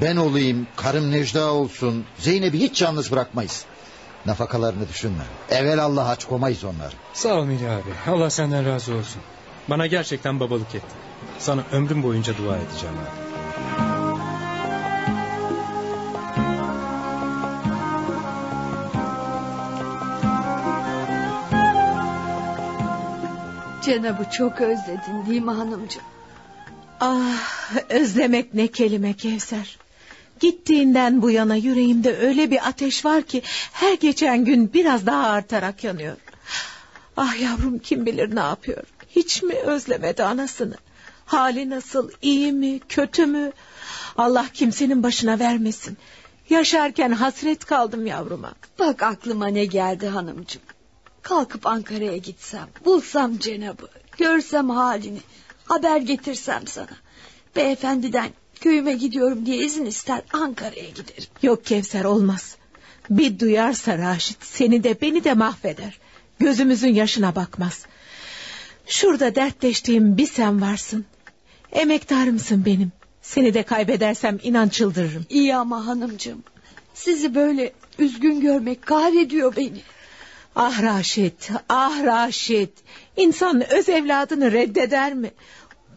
Ben olayım, karım Necda olsun, Zeynep'i hiç yalnız bırakmayız. Nafakalarını düşünme. Evvel Allah aç komayız onları. Sağ ol Melih abi. Allah senden razı olsun. Bana gerçekten babalık ettin. Sana ömrüm boyunca dua edeceğim abi. Cenab'ı çok özledin değil mi hanımcığım? Ah özlemek ne kelime Kevser. Gittiğinden bu yana yüreğimde öyle bir ateş var ki her geçen gün biraz daha artarak yanıyor. Ah yavrum kim bilir ne yapıyor. Hiç mi özlemedi anasını? Hali nasıl iyi mi kötü mü? Allah kimsenin başına vermesin. Yaşarken hasret kaldım yavruma. Bak aklıma ne geldi hanımcığım. Kalkıp Ankara'ya gitsem, bulsam Cenab'ı, görsem halini, haber getirsem sana. Beyefendiden köyüme gidiyorum diye izin ister Ankara'ya giderim. Yok Kevser olmaz. Bir duyarsa Raşit seni de beni de mahveder. Gözümüzün yaşına bakmaz. Şurada dertleştiğim bir sen varsın. Emektarımsın benim. Seni de kaybedersem inan çıldırırım. İyi ama hanımcığım, sizi böyle üzgün görmek kahrediyor beni. Ah Raşit, ah Raşit. İnsan öz evladını reddeder mi?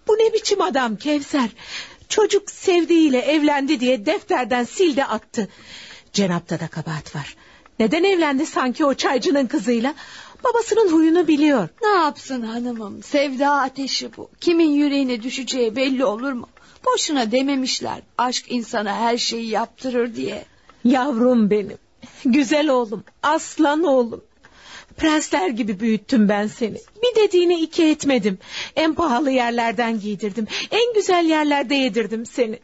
Bu ne biçim adam Kevser? Çocuk sevdiğiyle evlendi diye defterden sildi attı. Cenap'ta da kabahat var. Neden evlendi sanki o çaycının kızıyla? Babasının huyunu biliyor. Ne yapsın hanımım? Sevda ateşi bu. Kimin yüreğine düşeceği belli olur mu? Boşuna dememişler. Aşk insana her şeyi yaptırır diye. Yavrum benim. Güzel oğlum. Aslan oğlum. Prensler gibi büyüttüm ben seni. Bir dediğini iki etmedim. En pahalı yerlerden giydirdim. En güzel yerlerde yedirdim seni.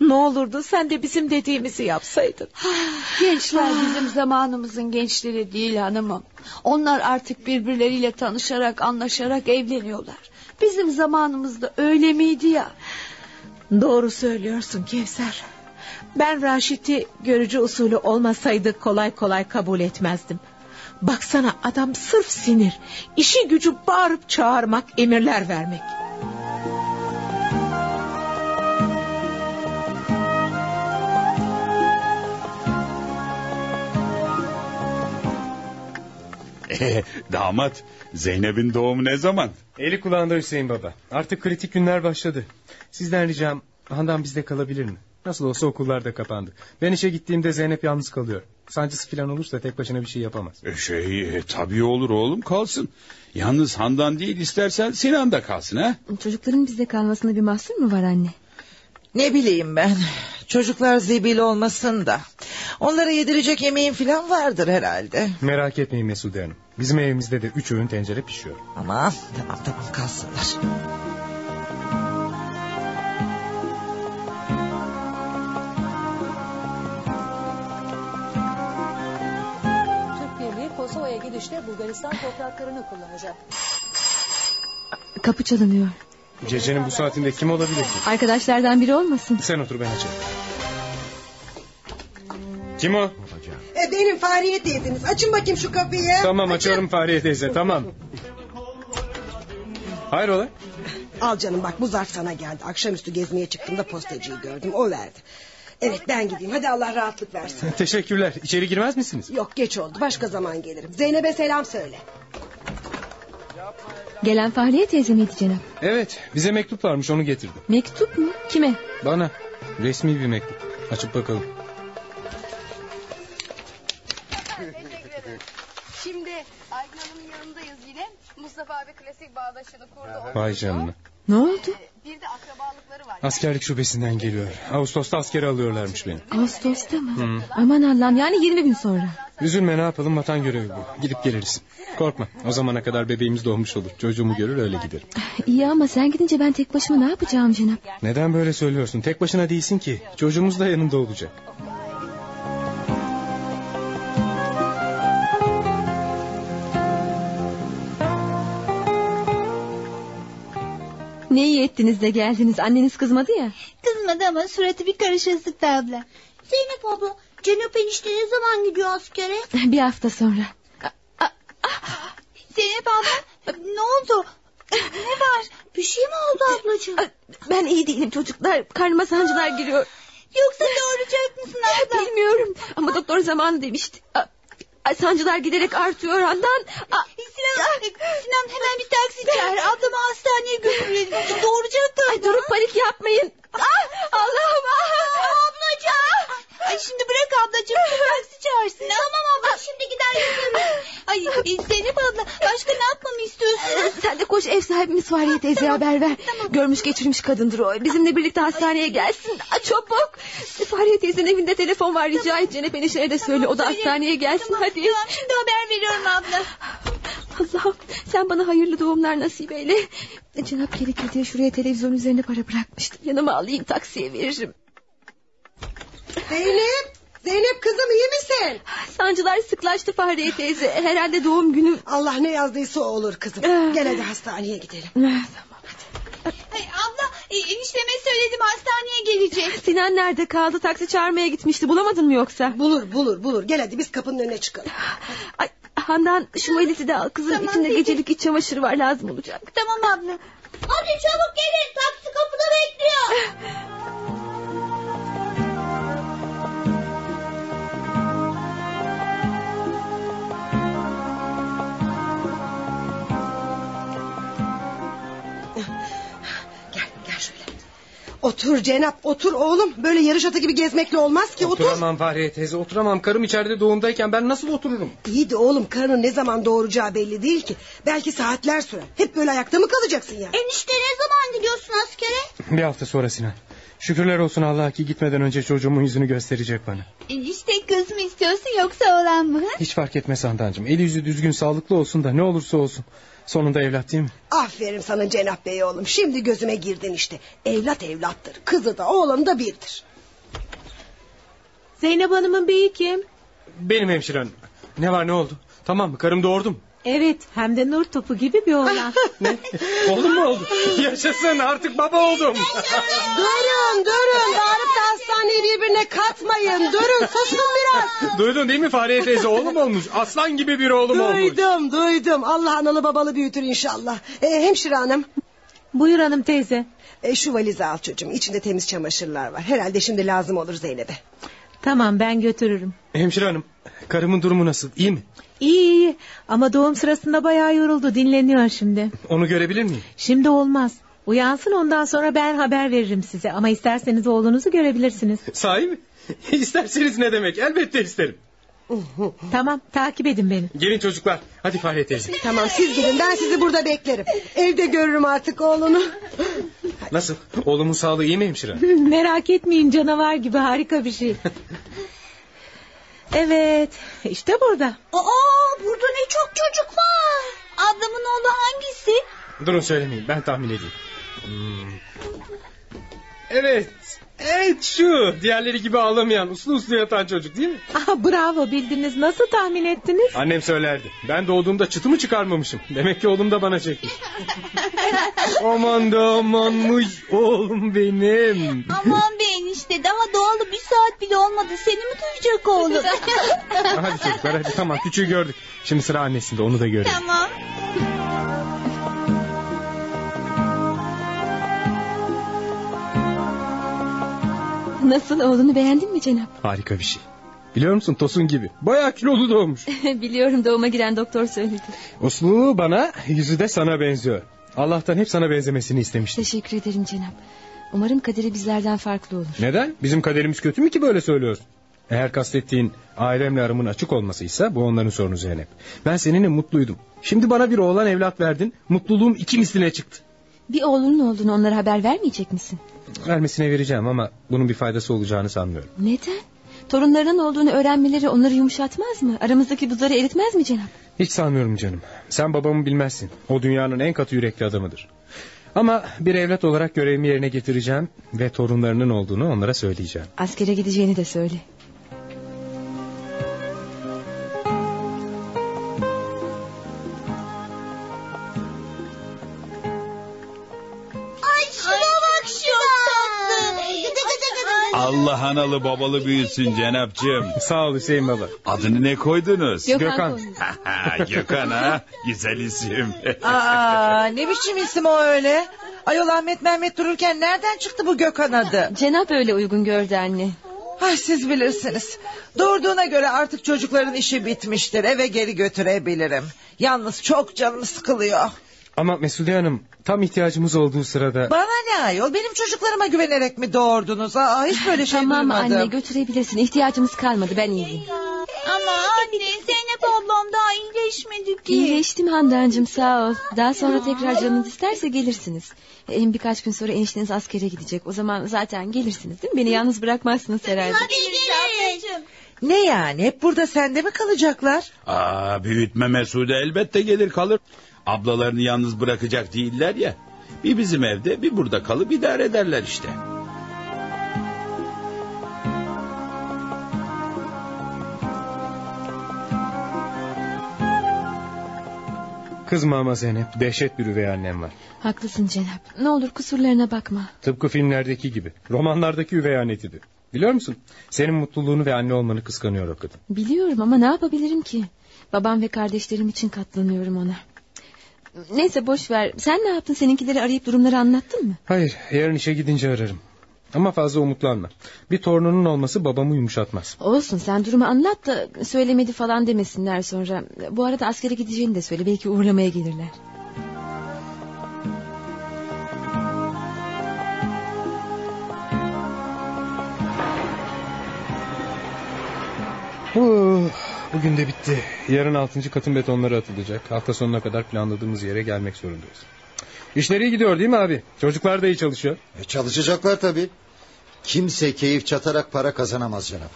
Ne olurdu sen de bizim dediğimizi yapsaydın. Gençler bizim zamanımızın gençleri değil hanımım. Onlar artık birbirleriyle tanışarak anlaşarak evleniyorlar. Bizim zamanımızda öyle miydi ya? Doğru söylüyorsun Kevser. Ben Raşit'i görücü usulü olmasaydı kolay kolay kabul etmezdim. Baksana adam sırf sinir. İşi gücü bağırıp çağırmak, emirler vermek. Ee, damat Zeynep'in doğumu ne zaman? Eli kulağında Hüseyin baba. Artık kritik günler başladı. Sizden ricam Handan bizde kalabilir mi? Nasıl olsa okullar da kapandı. Ben işe gittiğimde Zeynep yalnız kalıyor. Sancısı falan olursa tek başına bir şey yapamaz. E, Şey e, tabii olur oğlum kalsın. Yalnız Handan değil istersen Sinan da kalsın ha. Çocukların bizde kalmasında bir mahsur mu var anne? Ne bileyim ben. Çocuklar zebil olmasın da. Onlara yedirecek yemeğin falan vardır herhalde. Merak etmeyin Mesude Hanım. Bizim evimizde de üç öğün tencere pişiyor. Aman tamam tamam kalsınlar. Türk Birliği Kosova'ya gidişte Bulgaristan topraklarını kullanacak. Kapı çalınıyor. Gecenin bu saatinde kim olabilir ki? Arkadaşlardan biri olmasın. Sen otur ben açarım. Kim o? E, benim Fahriye teyzeniz. Açın bakayım şu kapıyı. Tamam açıyorum Fahriye teyze tamam. Hayrola? Al canım bak bu zarf sana geldi. Akşamüstü gezmeye çıktığımda postacıyı gördüm. O verdi. Evet ben gideyim. Hadi Allah rahatlık versin. Teşekkürler. İçeri girmez misiniz? Yok geç oldu. Başka zaman gelirim. Zeynep'e selam söyle. Gelen Fahriye teyze miydi Cenap? Evet bize mektup varmış onu getirdim. Mektup mu? Kime? Bana resmi bir mektup. Açıp bakalım. Mustafa abi klasik bağdaşını kurdu. Vay canına. Ne oldu? Bir de akrabalıkları var. Askerlik şubesinden geliyor. Ağustos'ta askere alıyorlarmış beni. Ağustos'ta mı? Hı. Aman Allah'ım yani 20 gün sonra. Üzülme ne yapalım vatan görevi bu. Gidip geliriz. Korkma o zamana kadar bebeğimiz doğmuş olur. Çocuğumu görür öyle giderim. İyi ama sen gidince ben tek başıma ne yapacağım Cenap? Neden böyle söylüyorsun? Tek başına değilsin ki. Çocuğumuz da yanında olacak. Ne iyi ettiniz de geldiniz. Anneniz kızmadı ya. Kızmadı ama suratı bir karış ısıktı abla. Zeynep abla Cenap enişte ne zaman gidiyor askere? Bir hafta sonra. Zeynep abla ne oldu? Ne var? Bir şey mi oldu ablacığım? Ben iyi değilim çocuklar. Karnıma sancılar giriyor. Yoksa doğuracak mısın abla? Bilmiyorum ama doktor zaman demişti. Sancılar giderek artıyor Handan. A- Sinan, Sinan hemen bir taksi çağır. Ablamı hastaneye götürelim. Doğuracak. Ay, durun panik yapmayın. Ah, Allah'ım. ah! Ablacığım. Ay şimdi bırak ablacığım. Taksi çağırsın. Tamam abla şimdi gider götürürüz. Ay e, Zeynep abla başka ne yapmamı istiyorsun? Sen de koş ev sahibimiz Fahriye teyzeye haber ver. Görmüş geçirmiş kadındır o. Bizimle birlikte hastaneye gelsin. Aa, çabuk. Fahriye teyzenin evinde telefon var rica et. Cenep eniştene de söyle. o da hastaneye gelsin hadi. Tamam şimdi haber veriyorum abla. Allah'ım sen bana hayırlı doğumlar nasip eyle. Cenap gerekir diye şuraya televizyon üzerine para bırakmıştım. Yanıma alayım taksiye veririm. Zeynep. Zeynep kızım iyi misin? Sancılar sıklaştı Fahriye teyze. Herhalde doğum günü. Allah ne yazdıysa o olur kızım. Gel hadi hastaneye gidelim. Ay, abla e, enişteme söyledim hastaneye gelecek. Sinan nerede kaldı? Taksi çağırmaya gitmişti. Bulamadın mı yoksa? Bulur bulur bulur. Gel hadi biz kapının önüne çıkalım. Ay, Handan şu valizi de al. Kızın Tamam, içinde peki. gecelik iç çamaşırı var lazım olacak. Tamam abla. Hadi çabuk gelin taksi kapıda bekliyor. Otur Cenap otur oğlum. Böyle yarış atı gibi gezmekle olmaz ki otur. Oturamam Fahriye teyze oturamam. Karım içeride doğumdayken ben nasıl otururum? İyi de oğlum karının ne zaman doğuracağı belli değil ki. Belki saatler sürer. Hep böyle ayakta mı kalacaksın ya? Enişte ne zaman gidiyorsun askere? Bir hafta sonra Sinan. Şükürler olsun Allah ki gitmeden önce çocuğumun yüzünü gösterecek bana. Enişte kız mı istiyorsun yoksa oğlan mı? Hiç fark etmez Handancığım. Eli yüzü düzgün sağlıklı olsun da ne olursa olsun. Sonunda evlat değil mi? Aferin sana Cenap Bey oğlum. Şimdi gözüme girdin işte. Evlat evlattır. Kızı da oğlanı da birdir. Zeynep Hanım'ın beyi kim? Benim hemşirem. Ne var ne oldu? Tamam mı karım doğurdu mu? Evet hem de nur topu gibi bir oğlan. ne? Oğlum mu oldu? Yaşasın artık baba oldum. durun durun. Bağırıp da hastaneyi birbirine katmayın. Durun susun biraz. Duydun değil mi Fahriye teyze oğlum olmuş. Aslan gibi bir oğlum olmuş. Duydum duydum. Allah analı babalı büyütür inşallah. Ee, hemşire hanım. Buyur hanım teyze. Ee, şu valizi al çocuğum. İçinde temiz çamaşırlar var. Herhalde şimdi lazım olur Zeynep'e. Tamam ben götürürüm. Hemşire hanım karımın durumu nasıl iyi mi? İyi iyi ama doğum sırasında bayağı yoruldu dinleniyor şimdi. Onu görebilir miyim? Şimdi olmaz. Uyansın ondan sonra ben haber veririm size ama isterseniz oğlunuzu görebilirsiniz. Sahi mi? İsterseniz ne demek elbette isterim. tamam takip edin beni. Gelin çocuklar hadi Fahriye teyze. Tamam siz gidin ben sizi burada beklerim. Evde görürüm artık oğlunu. Nasıl oğlumun sağlığı iyi mi hemşire? Merak etmeyin canavar gibi harika bir şey. Evet işte burada. Aa burada ne çok çocuk var. Ablamın oğlu hangisi? Durun söylemeyin ben tahmin edeyim. Hmm. Evet. Evet şu diğerleri gibi ağlamayan uslu uslu yatan çocuk değil mi? Aha, bravo bildiniz nasıl tahmin ettiniz? Annem söylerdi. Ben doğduğumda çıtımı çıkarmamışım. Demek ki oğlum da bana çekmiş. aman da amanmış oğlum benim. Aman be enişte daha bile olmadı. Seni mi duyacak oğlum? hadi çocuklar hadi tamam küçüğü gördük. Şimdi sıra annesinde onu da görelim. Tamam. Nasıl oğlunu beğendin mi Cenap? Harika bir şey. Biliyor musun Tosun gibi. Bayağı kilolu doğmuş. Biliyorum doğuma giren doktor söyledi. Uslu bana yüzü de sana benziyor. Allah'tan hep sana benzemesini istemiştim. Teşekkür ederim Cenap. Umarım kaderi bizlerden farklı olur. Neden? Bizim kaderimiz kötü mü ki böyle söylüyorsun? Eğer kastettiğin ailemle aramın açık olmasıysa bu onların sorunu Zeynep. Ben seninle mutluydum. Şimdi bana bir oğlan evlat verdin. Mutluluğum iki misline çıktı. Bir oğlunun olduğunu onlara haber vermeyecek misin? Vermesine vereceğim ama bunun bir faydası olacağını sanmıyorum. Neden? Torunlarının olduğunu öğrenmeleri onları yumuşatmaz mı? Aramızdaki buzları eritmez mi Cenap? Hiç sanmıyorum canım. Sen babamı bilmezsin. O dünyanın en katı yürekli adamıdır. Ama bir evlat olarak görevimi yerine getireceğim ve torunlarının olduğunu onlara söyleyeceğim. Askere gideceğini de söyle. Allah analı babalı büyüsün Cenapcığım. Sağ ol Hüseyin baba. Adını ne koydunuz? Gökhan. Gökhan ha güzel isim. Aa, ne biçim isim o öyle? Ayol Ahmet Mehmet dururken nereden çıktı bu Gökhan adı? Cenap öyle uygun gördü anne. Ay siz bilirsiniz. Doğurduğuna göre artık çocukların işi bitmiştir. Eve geri götürebilirim. Yalnız çok canım sıkılıyor. Ama Mesude Hanım tam ihtiyacımız olduğu sırada... Bana ne ayol benim çocuklarıma güvenerek mi doğurdunuz? Aa, hiç böyle şey tamam duymadım. anne götürebilirsin. İhtiyacımız kalmadı ben iyiyim. Ama anne Zeynep ablam daha iyileşmedi ki. İyileştim Handancığım sağ ol. Daha sonra tekrar canınız isterse gelirsiniz. Hem birkaç gün sonra enişteniz askere gidecek. O zaman zaten gelirsiniz değil mi? Beni yalnız bırakmazsınız herhalde. Hadi geliriz. Ne yani hep burada sende mi kalacaklar? Aa, büyütme Mesude elbette gelir kalır. Ablalarını yalnız bırakacak değiller ya. Bir bizim evde bir burada kalıp idare ederler işte. Kızma ama Zeynep dehşet bir üvey annem var. Haklısın Cenap. Ne olur kusurlarına bakma. Tıpkı filmlerdeki gibi. Romanlardaki üvey annetidir. Biliyor musun? Senin mutluluğunu ve anne olmanı kıskanıyor o kadın. Biliyorum ama ne yapabilirim ki? Babam ve kardeşlerim için katlanıyorum ona. Neyse boş ver. Sen ne yaptın? Seninkileri arayıp durumları anlattın mı? Hayır, yarın işe gidince ararım. Ama fazla umutlanma. Bir torununun olması babamı yumuşatmaz. Olsun sen durumu anlat da söylemedi falan demesinler sonra. Bu arada askere gideceğini de söyle. Belki uğurlamaya gelirler. Uh bugün de bitti. Yarın altıncı katın betonları atılacak. Hafta sonuna kadar planladığımız yere gelmek zorundayız. İşler iyi gidiyor değil mi abi? Çocuklar da iyi çalışıyor. E, çalışacaklar tabii. Kimse keyif çatarak para kazanamaz canım.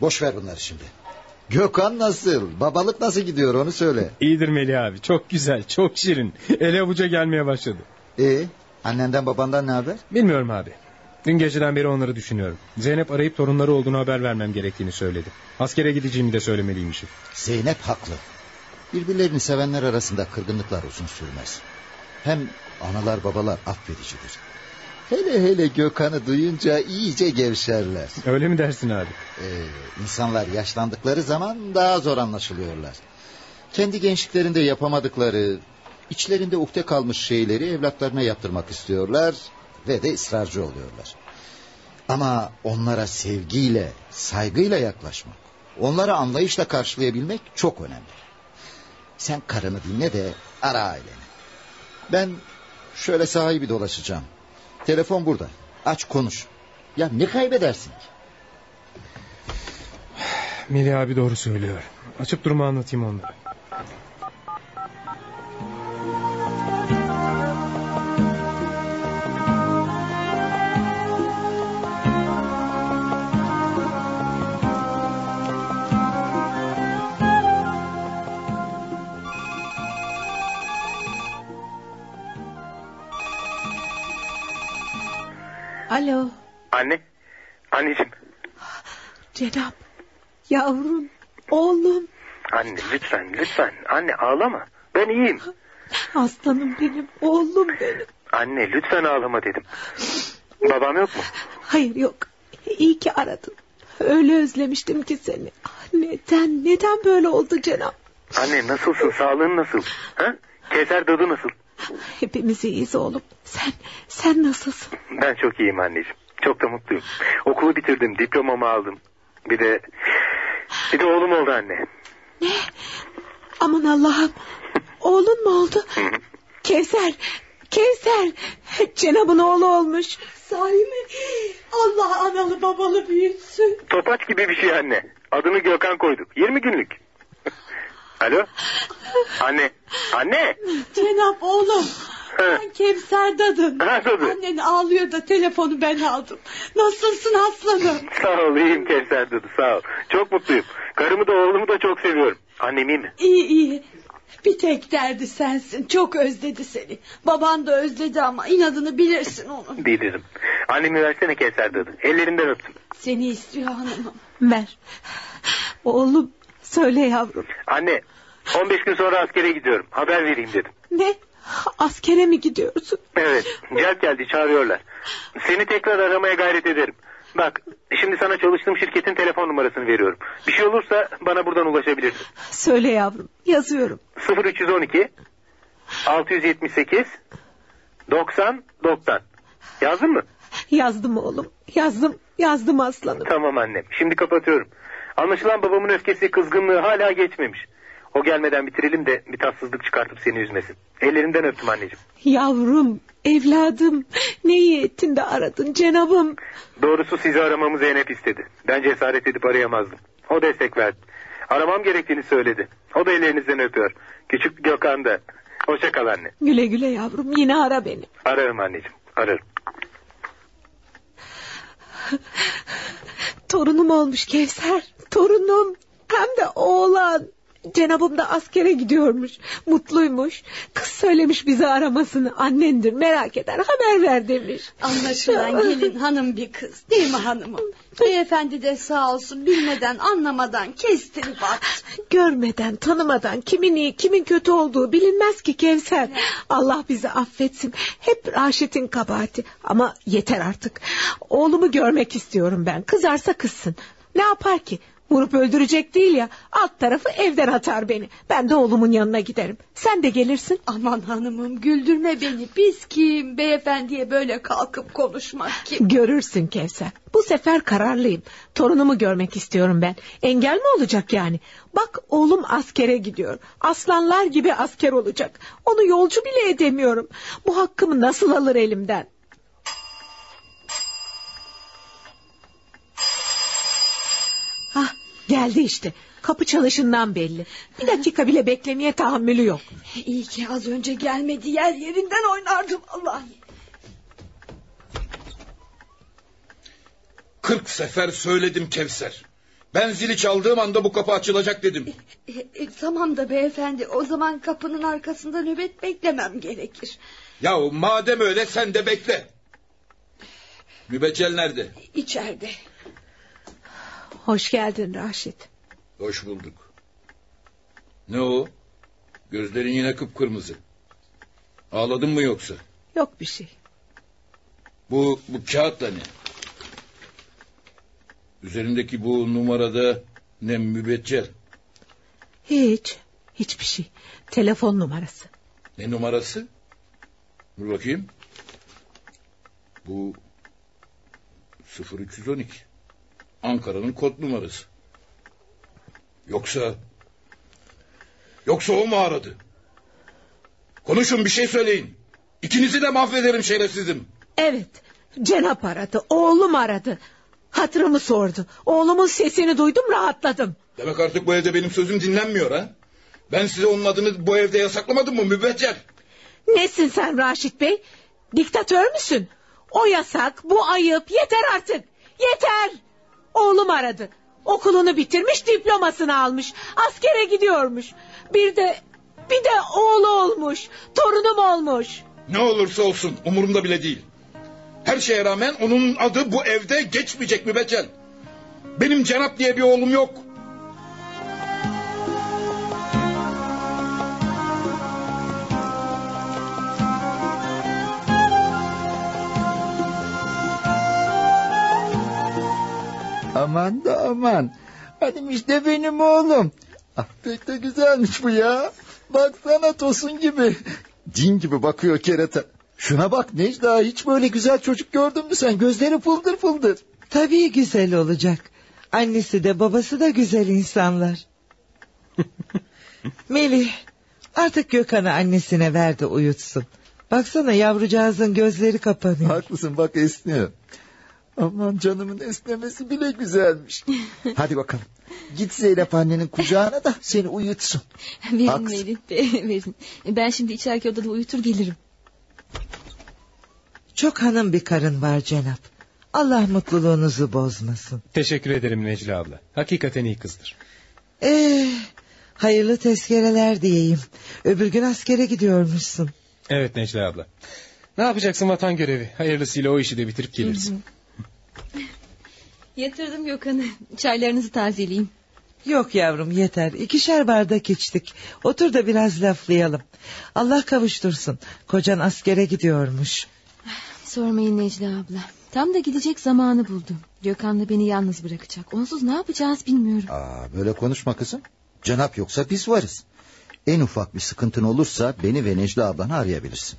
Boş ver bunları şimdi. Gökhan nasıl? Babalık nasıl gidiyor onu söyle. İyidir Melih abi. Çok güzel, çok şirin. Ele avuca gelmeye başladı. E annenden babandan ne haber? Bilmiyorum abi. Dün geceden beri onları düşünüyorum. Zeynep arayıp torunları olduğunu haber vermem gerektiğini söyledi. Askere gideceğimi de söylemeliymişim. Zeynep haklı. Birbirlerini sevenler arasında kırgınlıklar uzun sürmez. Hem analar babalar affedicidir. Hele hele Gökhan'ı duyunca iyice gevşerler. Öyle mi dersin abi? Ee, insanlar yaşlandıkları zaman daha zor anlaşılıyorlar. Kendi gençliklerinde yapamadıkları, içlerinde ukde kalmış şeyleri evlatlarına yaptırmak istiyorlar ve de ısrarcı oluyorlar. Ama onlara sevgiyle, saygıyla yaklaşmak, onları anlayışla karşılayabilmek çok önemli. Sen karını dinle de ara aileni. Ben şöyle sahibi dolaşacağım. Telefon burada. Aç konuş. Ya ne kaybedersin ki? Melih abi doğru söylüyor. Açıp durumu anlatayım onlara. Alo Anne. Anneciğim. Cenap. Yavrum. Oğlum. Anne lütfen lütfen. Anne ağlama. Ben iyiyim. Aslanım benim. Oğlum benim. Anne lütfen ağlama dedim. Babam yok mu? Hayır yok. İyi ki aradın. Öyle özlemiştim ki seni. Neden, neden böyle oldu Cenap? Anne nasılsın? Sağlığın nasıl? Ha? Keser dadı nasıl? Hepimiz iyiyiz oğlum. Sen, sen nasılsın? Ben çok iyiyim anneciğim. Çok da mutluyum. Okulu bitirdim. Diplomamı aldım. Bir de... Bir de oğlum oldu anne. Aman Allah'ım. Oğlun mu oldu? Kevser. Kevser. Cenab'ın oğlu olmuş. Sahi mi? Allah analı babalı büyütsün. Topaç gibi bir şey anne. Adını Gökhan koyduk. 20 günlük. Alo? Anne. Anne. Cenap oğlum. Ben Kevser dadın. Ha, tabii. Annen ağlıyor da telefonu ben aldım. Nasılsın aslanım? Sağ ol iyiyim Kevser dedi sağ ol. Çok mutluyum. Karımı da oğlumu da çok seviyorum. Annem iyi mi? İyi iyi. Bir tek derdi sensin. Çok özledi seni. Baban da özledi ama inadını bilirsin onu. Bilirim. Annemi versene Kevser dedi. Ellerinden öptüm. Seni istiyor hanımım. Ver. Oğlum söyle yavrum. Anne 15 gün sonra askere gidiyorum. Haber vereyim dedim. Ne? Askere mi gidiyorsun? Evet celp geldi çağırıyorlar. Seni tekrar aramaya gayret ederim. Bak şimdi sana çalıştığım şirketin telefon numarasını veriyorum. Bir şey olursa bana buradan ulaşabilirsin. Söyle yavrum. Yazıyorum. 0312 678 90 90. Yazdın mı? Yazdım oğlum. Yazdım. Yazdım aslanım. Tamam annem. Şimdi kapatıyorum. Anlaşılan babamın öfkesi kızgınlığı hala geçmemiş. O gelmeden bitirelim de bir tatsızlık çıkartıp seni üzmesin. Ellerinden öptüm anneciğim. Yavrum, evladım. Ne iyi ettin de aradın Cenab'ım. Doğrusu sizi aramamı Zeynep istedi. Ben cesaret edip arayamazdım. O destek verdi. Aramam gerektiğini söyledi. O da ellerinizden öpüyor. Küçük Gökhan da. Hoşça kal anne. Güle güle yavrum. Yine ara beni. Ararım anneciğim. Ararım. Torunum olmuş Kevser. Torunum. Hem de oğlan. Cenabım da askere gidiyormuş. Mutluymuş. Kız söylemiş bizi aramasını. Annendir merak eder haber ver demiş. Anlaşılan gelin hanım bir kız değil mi hanımım? Beyefendi de sağ olsun bilmeden anlamadan kestin bak. Görmeden tanımadan kimin iyi kimin kötü olduğu bilinmez ki Kevser. Allah bizi affetsin. Hep Raşit'in kabahati. Ama yeter artık. Oğlumu görmek istiyorum ben. Kızarsa kızsın. Ne yapar ki? Vurup öldürecek değil ya. Alt tarafı evden atar beni. Ben de oğlumun yanına giderim. Sen de gelirsin. Aman hanımım güldürme beni. Biz kim beyefendiye böyle kalkıp konuşmak kim? Görürsün Kevser. Bu sefer kararlıyım. Torunumu görmek istiyorum ben. Engel mi olacak yani? Bak oğlum askere gidiyor. Aslanlar gibi asker olacak. Onu yolcu bile edemiyorum. Bu hakkımı nasıl alır elimden? Geldi işte. Kapı çalışından belli. Bir dakika bile beklemeye tahammülü yok. İyi ki az önce gelmedi yer yerinden oynardım vallahi. Kırk sefer söyledim Kevser. Ben zili çaldığım anda bu kapı açılacak dedim. E, e, tamam da beyefendi o zaman kapının arkasında nöbet beklemem gerekir. Ya madem öyle sen de bekle. Mübeccel nerede? İçeride. Hoş geldin Raşit. Hoş bulduk. Ne o? Gözlerin yine kıpkırmızı. Ağladın mı yoksa? Yok bir şey. Bu, bu kağıt da ne? Üzerindeki bu numarada ne mübeccel? Hiç. Hiçbir şey. Telefon numarası. Ne numarası? Dur bakayım. Bu 0312. Ankara'nın kod numarası. Yoksa... Yoksa o mu aradı? Konuşun bir şey söyleyin. İkinizi de mahvederim şerefsizim. Evet. Cenap aradı. Oğlum aradı. Hatırımı sordu. Oğlumun sesini duydum rahatladım. Demek artık bu evde benim sözüm dinlenmiyor ha? Ben size onun adını bu evde yasaklamadım mı mübeccel? Nesin sen Raşit Bey? Diktatör müsün? O yasak, bu ayıp. Yeter artık. Yeter. Oğlum aradı. Okulunu bitirmiş, diplomasını almış. Askere gidiyormuş. Bir de bir de oğlu olmuş. Torunum olmuş. Ne olursa olsun umurumda bile değil. Her şeye rağmen onun adı bu evde geçmeyecek mübeccel. Benim Cenap diye bir oğlum yok. Aman da aman. Hadim işte benim oğlum. Ah, pek de güzelmiş bu ya. Baksana Tosun gibi. Cin gibi bakıyor kerata. Şuna bak Necla hiç böyle güzel çocuk gördün mü sen? Gözleri fıldır fıldır. Tabii güzel olacak. Annesi de babası da güzel insanlar. Melih artık Gökhan'ı annesine ver de uyutsun. Baksana yavrucağızın gözleri kapanıyor. Haklısın bak esniyor. Aman canımın esnemesi bile güzelmiş. Hadi bakalım. Git Zeynep annenin kucağına da seni uyutsun. Verin Haksın. Melih Bey verin. Ben şimdi içeriki odada uyutur gelirim. Çok hanım bir karın var Cenap. Allah mutluluğunuzu bozmasın. Teşekkür ederim Necla abla. Hakikaten iyi kızdır. Ee, hayırlı tezkereler diyeyim. Öbür gün askere gidiyormuşsun. Evet Necla abla. Ne yapacaksın vatan görevi? Hayırlısıyla o işi de bitirip geliriz. Hı hı. Yatırdım Gökhan'ı. Çaylarınızı tazeleyeyim. Yok yavrum yeter. İkişer bardak içtik. Otur da biraz laflayalım. Allah kavuştursun. Kocan askere gidiyormuş. Sormayın Necla abla. Tam da gidecek zamanı buldum. Gökhan da beni yalnız bırakacak. Onsuz ne yapacağız bilmiyorum. Aa, böyle konuşma kızım. Cenap yoksa biz varız. En ufak bir sıkıntın olursa beni ve Necla ablanı arayabilirsin.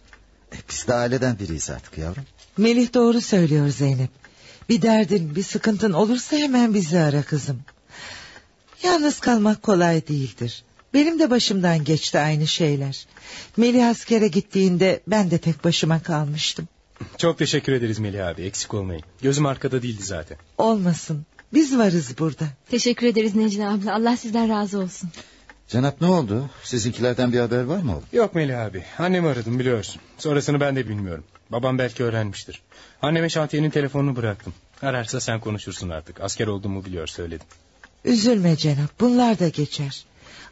E, biz de aileden biriyiz artık yavrum. Melih doğru söylüyor Zeynep. Bir derdin, bir sıkıntın olursa hemen bizi ara kızım. Yalnız kalmak kolay değildir. Benim de başımdan geçti aynı şeyler. Melih askere gittiğinde ben de tek başıma kalmıştım. Çok teşekkür ederiz Melih abi eksik olmayın. Gözüm arkada değildi zaten. Olmasın. Biz varız burada. Teşekkür ederiz Necla abla. Allah sizden razı olsun. Cenap ne oldu? Sizinkilerden bir haber var mı oğlum? Yok Melih abi annemi aradım biliyorsun. Sonrasını ben de bilmiyorum. Babam belki öğrenmiştir. Anneme şantiyenin telefonunu bıraktım. Ararsa sen konuşursun artık. Asker olduğumu biliyor söyledim. Üzülme Cenap bunlar da geçer.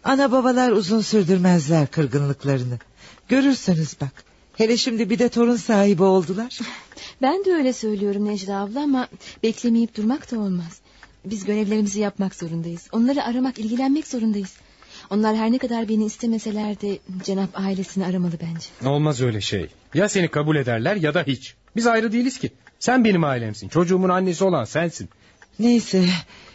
Ana babalar uzun sürdürmezler kırgınlıklarını. Görürsünüz bak. Hele şimdi bir de torun sahibi oldular. Ben de öyle söylüyorum Necla abla ama beklemeyip durmak da olmaz. Biz görevlerimizi yapmak zorundayız. Onları aramak, ilgilenmek zorundayız. Onlar her ne kadar beni istemeseler de Cenap ailesini aramalı bence. Olmaz öyle şey. Ya seni kabul ederler ya da hiç. Biz ayrı değiliz ki. Sen benim ailemsin. Çocuğumun annesi olan sensin. Neyse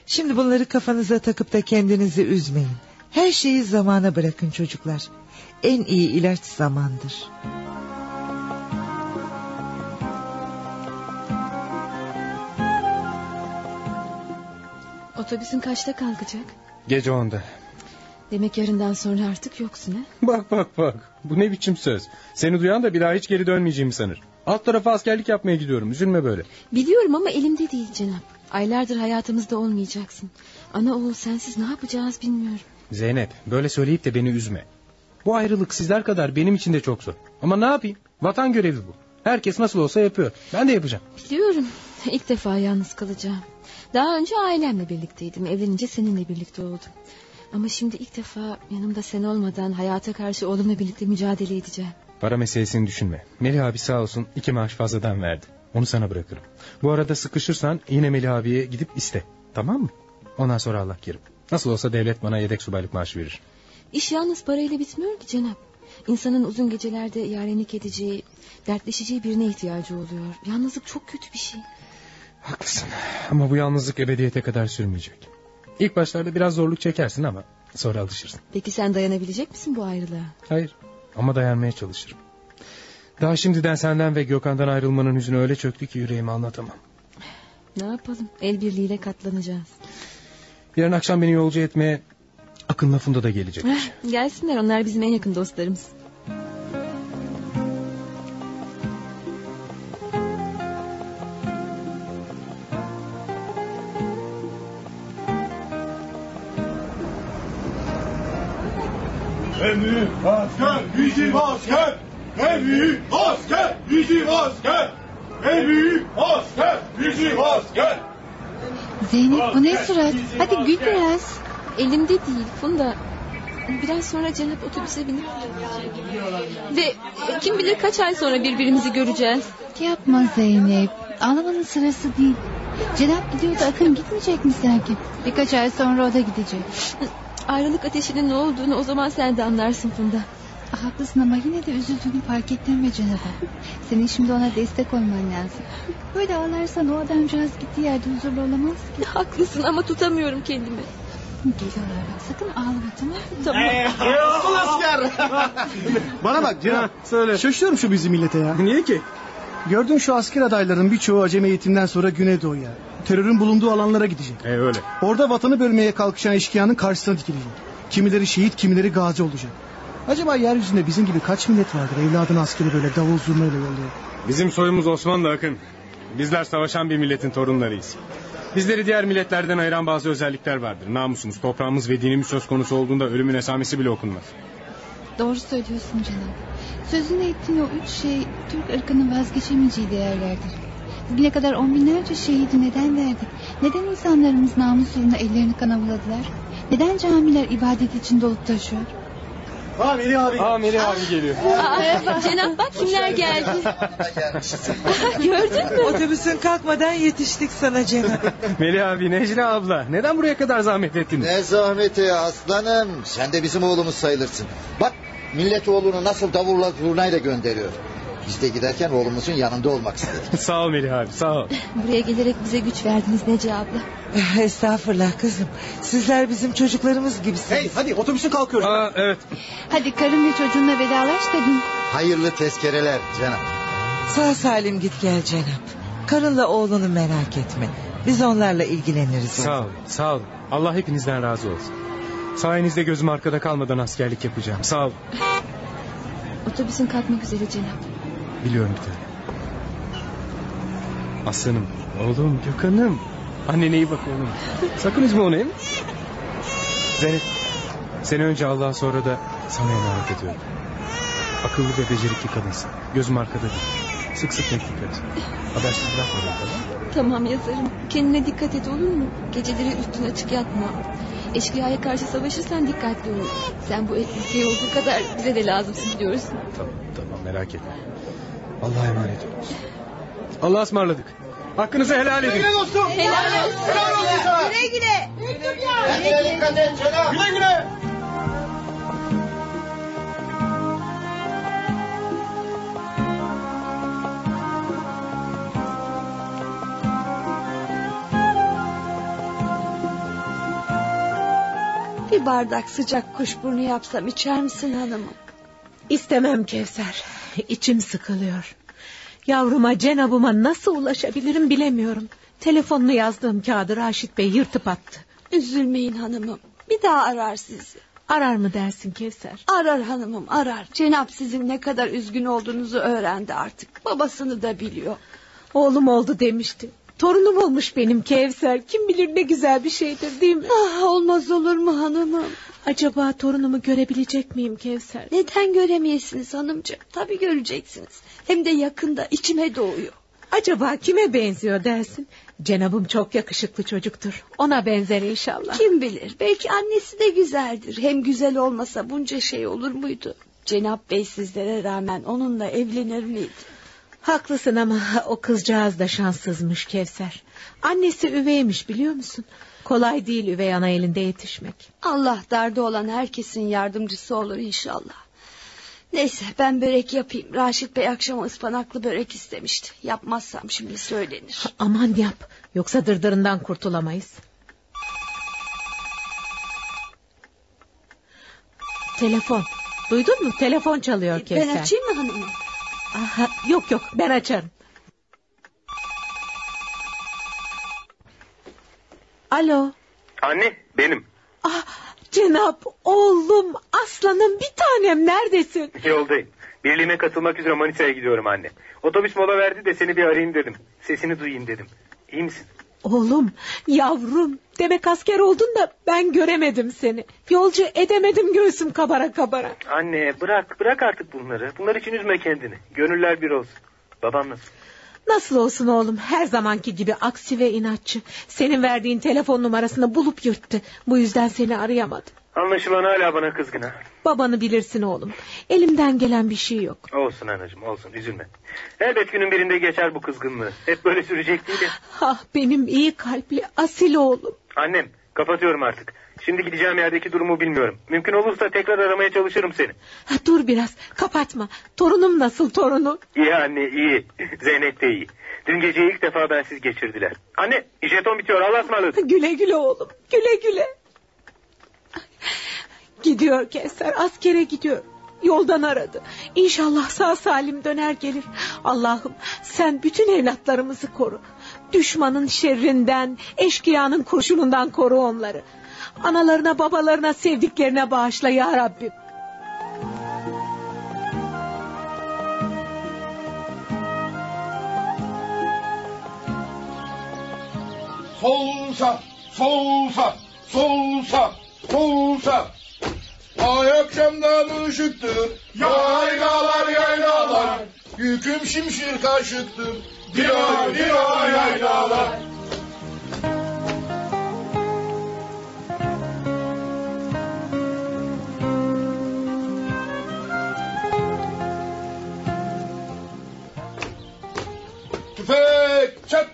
şimdi bunları kafanıza takıp da kendinizi üzmeyin. Her şeyi zamana bırakın çocuklar. En iyi ilaç zamandır. Otobüsün kaçta kalkacak? Gece onda. Demek yarından sonra artık yoksun ha? Bak bak bak. Bu ne biçim söz. Seni duyan da bir daha hiç geri dönmeyeceğimi sanır. Alt tarafa askerlik yapmaya gidiyorum. Üzülme böyle. Biliyorum ama elimde değil Cenap. Aylardır hayatımızda olmayacaksın. Ana oğul sensiz ne yapacağız bilmiyorum. Zeynep böyle söyleyip de beni üzme. Bu ayrılık sizler kadar benim için de çok zor. Ama ne yapayım? Vatan görevi bu. Herkes nasıl olsa yapıyor. Ben de yapacağım. Biliyorum. İlk defa yalnız kalacağım. Daha önce ailemle birlikteydim. Evlenince seninle birlikte oldum. Ama şimdi ilk defa yanımda sen olmadan hayata karşı oğlumla birlikte mücadele edeceğim. Para meselesini düşünme. Melih abi sağ olsun iki maaş fazladan verdi. Onu sana bırakırım. Bu arada sıkışırsan yine Melih abiye gidip iste. Tamam mı? Ondan sonra Allah kerim. Nasıl olsa devlet bana yedek subaylık maaşı verir. İş yalnız parayla bitmiyor ki Cenap. İnsanın uzun gecelerde yarenlik edeceği, dertleşeceği birine ihtiyacı oluyor. Yalnızlık çok kötü bir şey. Haklısın. Ama bu yalnızlık ebediyete kadar sürmeyecek. İlk başlarda biraz zorluk çekersin ama sonra alışırsın. Peki sen dayanabilecek misin bu ayrılığa? Hayır ama dayanmaya çalışırım. Daha şimdiden senden ve Gökhan'dan ayrılmanın hüznü öyle çöktü ki yüreğimi anlatamam. Ne yapalım? El birliğiyle katlanacağız. Yarın akşam beni yolcu etmeye Akın lafında da gelecekmiş. Heh, Gelsinler onlar bizim en yakın dostlarımız. En büyük asker bizim asker. En büyük asker bizim asker. En büyük asker bizim asker. Zeynep bu ne surat? Hadi gül biraz. Elimde değil Funda. Biraz sonra Cenap otobüse binip... Ve kim bilir kaç ay sonra birbirimizi göreceğiz. Yapma Zeynep. Ağlamanın sırası değil. Cenap gidiyor da Akın gitmeyecek mi sanki? Birkaç ay sonra o da gidecek. Ayrılık ateşinin ne olduğunu o zaman sen de anlarsın Funda. Haklısın ama yine de üzüldüğünü fark ettirme Cenap'a. Senin şimdi ona destek olman lazım. Böyle ağlarsan o adamcağız gittiği yerde huzurlu olamaz ki. Haklısın ama tutamıyorum kendimi. Geliyorlar bak sakın ağlama tamam mı? Tamam. asker. Bana bak Cenap. Söyle. Şaşıyorum şu bizim millete ya. Niye ki? Gördün şu asker adayların birçoğu acemi eğitimden sonra Güneydoğu'ya. Terörün bulunduğu alanlara gidecek. E öyle. Orada vatanı bölmeye kalkışan eşkıyanın karşısına dikilecek. Kimileri şehit kimileri gazi olacak. Acaba yeryüzünde bizim gibi kaç millet vardır evladını askeri böyle davul zurnayla yolluyor. Bizim soyumuz Osmanlı Akın. Bizler savaşan bir milletin torunlarıyız. Bizleri diğer milletlerden ayıran bazı özellikler vardır. Namusumuz, toprağımız ve dinimiz söz konusu olduğunda ölümün esamesi bile okunmaz. Doğru söylüyorsun Cenap. Sözünü ettiğin o üç şey Türk ırkının vazgeçemeyeceği değerlerdir. Bugüne kadar on binlerce şehidi neden verdik? Neden insanlarımız namus uğruna ellerini kana buladılar? Neden camiler ibadet için dolup taşıyor? Aa Melih abi. Aa Melih abi geliyor. Aa, Cenap bak kimler geldi. Gördün mü? Otobüsün kalkmadan yetiştik sana Cenap. Melih abi, Necla abla. Neden buraya kadar zahmet ettiniz? Ne zahmeti aslanım. Sen de bizim oğlumuz sayılırsın. Bak millet oğlunu nasıl davulla zurnayla gönderiyor. Biz de giderken oğlumuzun yanında olmak istedik. sağ ol Melih abi, sağ ol. Buraya gelerek bize güç verdiniz Nece abla. Estağfurullah kızım. Sizler bizim çocuklarımız gibisiniz. Hey hadi otobüsün kalkıyor. Aa, evet. Hadi karın ve çocuğunla vedalaş da bin. Hayırlı tezkereler canım. Sağ salim git gel Cenap. Karınla oğlunu merak etme. Biz onlarla ilgileniriz. Sağ ol, sağ ol. Allah hepinizden razı olsun. Sayenizde gözüm arkada kalmadan askerlik yapacağım. Sağ ol. Otobüsün kalkmak üzere Cenap. Biliyorum bir tane. Aslanım, oğlum, Gökhan'ım. Annene iyi bak oğlum. Sakın üzme onu hem. Zeynep, seni önce Allah'a sonra da sana emanet ediyorum. Akıllı ve becerikli kadınsın. Gözüm arkada değil. Sık sık mektup et. Habersiz bırakma beni tamam? Tamam yazarım. Kendine dikkat et olur mu? Geceleri üstün açık yatma. Eşkıyaya karşı savaşırsan dikkatli ol. Sen bu ülkeye olduğu kadar bize de lazımsın biliyorsun. Tamam tamam merak etme. Allah'a emanet olun. Allah'a ısmarladık. Hakkınızı helal edin. Helal olsun. Helal olsun. Helal olsun sana. Güle güle. Güle güle. Güle güle. Bir bardak sıcak kuşburnu yapsam içer misin hanımım? İstemem Kevser. İçim sıkılıyor. Yavruma Cenab'ıma nasıl ulaşabilirim bilemiyorum. Telefonunu yazdığım kağıdı Raşit Bey yırtıp attı. Üzülmeyin hanımım. Bir daha arar sizi. Arar mı dersin Kevser? Arar hanımım arar. Cenap sizin ne kadar üzgün olduğunuzu öğrendi artık. Babasını da biliyor. Oğlum oldu demişti. Torunum olmuş benim Kevser. Kim bilir ne güzel bir şeydir değil mi? Ah, olmaz olur mu hanımım? Acaba torunumu görebilecek miyim Kevser? Neden göremeyesiniz hanımcığım? Tabii göreceksiniz. Hem de yakında içime doğuyor. Acaba kime benziyor dersin? Cenabım çok yakışıklı çocuktur. Ona benzer inşallah. Kim bilir belki annesi de güzeldir. Hem güzel olmasa bunca şey olur muydu? Cenap Bey sizlere rağmen onunla evlenir miydi? Haklısın ama o kızcağız da şanssızmış Kevser. Annesi üveymiş biliyor musun? Kolay değil üvey ana elinde yetişmek. Allah darda olan herkesin yardımcısı olur inşallah. Neyse ben börek yapayım. Raşit Bey akşam ıspanaklı börek istemişti. Yapmazsam şimdi söylenir. Aman yap. Yoksa dırdırından kurtulamayız. Telefon. Duydun mu? Telefon çalıyor Kevser. Ben açayım mı hanımım? Aha, yok yok ben açarım. Alo. Anne benim. Ah, Cenap oğlum aslanım bir tanem neredesin? Yoldayım. Birliğime katılmak üzere Manisa'ya gidiyorum anne. Otobüs mola verdi de seni bir arayayım dedim. Sesini duyayım dedim. İyi misin? Oğlum yavrum demek asker oldun da ben göremedim seni. Yolcu edemedim göğsüm kabara kabara. Anne bırak bırak artık bunları. Bunlar için üzme kendini. Gönüller bir olsun. Babam nasıl? Nasıl olsun oğlum her zamanki gibi aksi ve inatçı. Senin verdiğin telefon numarasını bulup yırttı. Bu yüzden seni arayamadım. Anlaşılan hala bana kızgın ha. Babanı bilirsin oğlum. Elimden gelen bir şey yok. Olsun anacığım olsun üzülme. Elbet günün birinde geçer bu kızgınlığı. Hep böyle sürecek değil ya. Ah benim iyi kalpli asil oğlum. Annem kapatıyorum artık. Şimdi gideceğim yerdeki durumu bilmiyorum. Mümkün olursa tekrar aramaya çalışırım seni. Ha, dur biraz kapatma. Torunum nasıl torunu? İyi anne iyi. Zeynep de iyi. Dün geceyi ilk defa bensiz geçirdiler. Anne jeton bitiyor Allah'a ısmarladık. Güle güle oğlum güle güle. Gidiyor Keser askere gidiyor. Yoldan aradı. İnşallah sağ salim döner gelir. Allah'ım sen bütün evlatlarımızı koru. Düşmanın şerrinden, eşkıyanın kurşunundan koru onları. Analarına, babalarına, sevdiklerine bağışla ya Rabbim. Solsa, solsa, solsa, solsa. Ay akşamdan ışıktır, yaylalar yaylalar. Yüküm şimşir kaşıktır, diray diray yaylalar. Tüfek çat.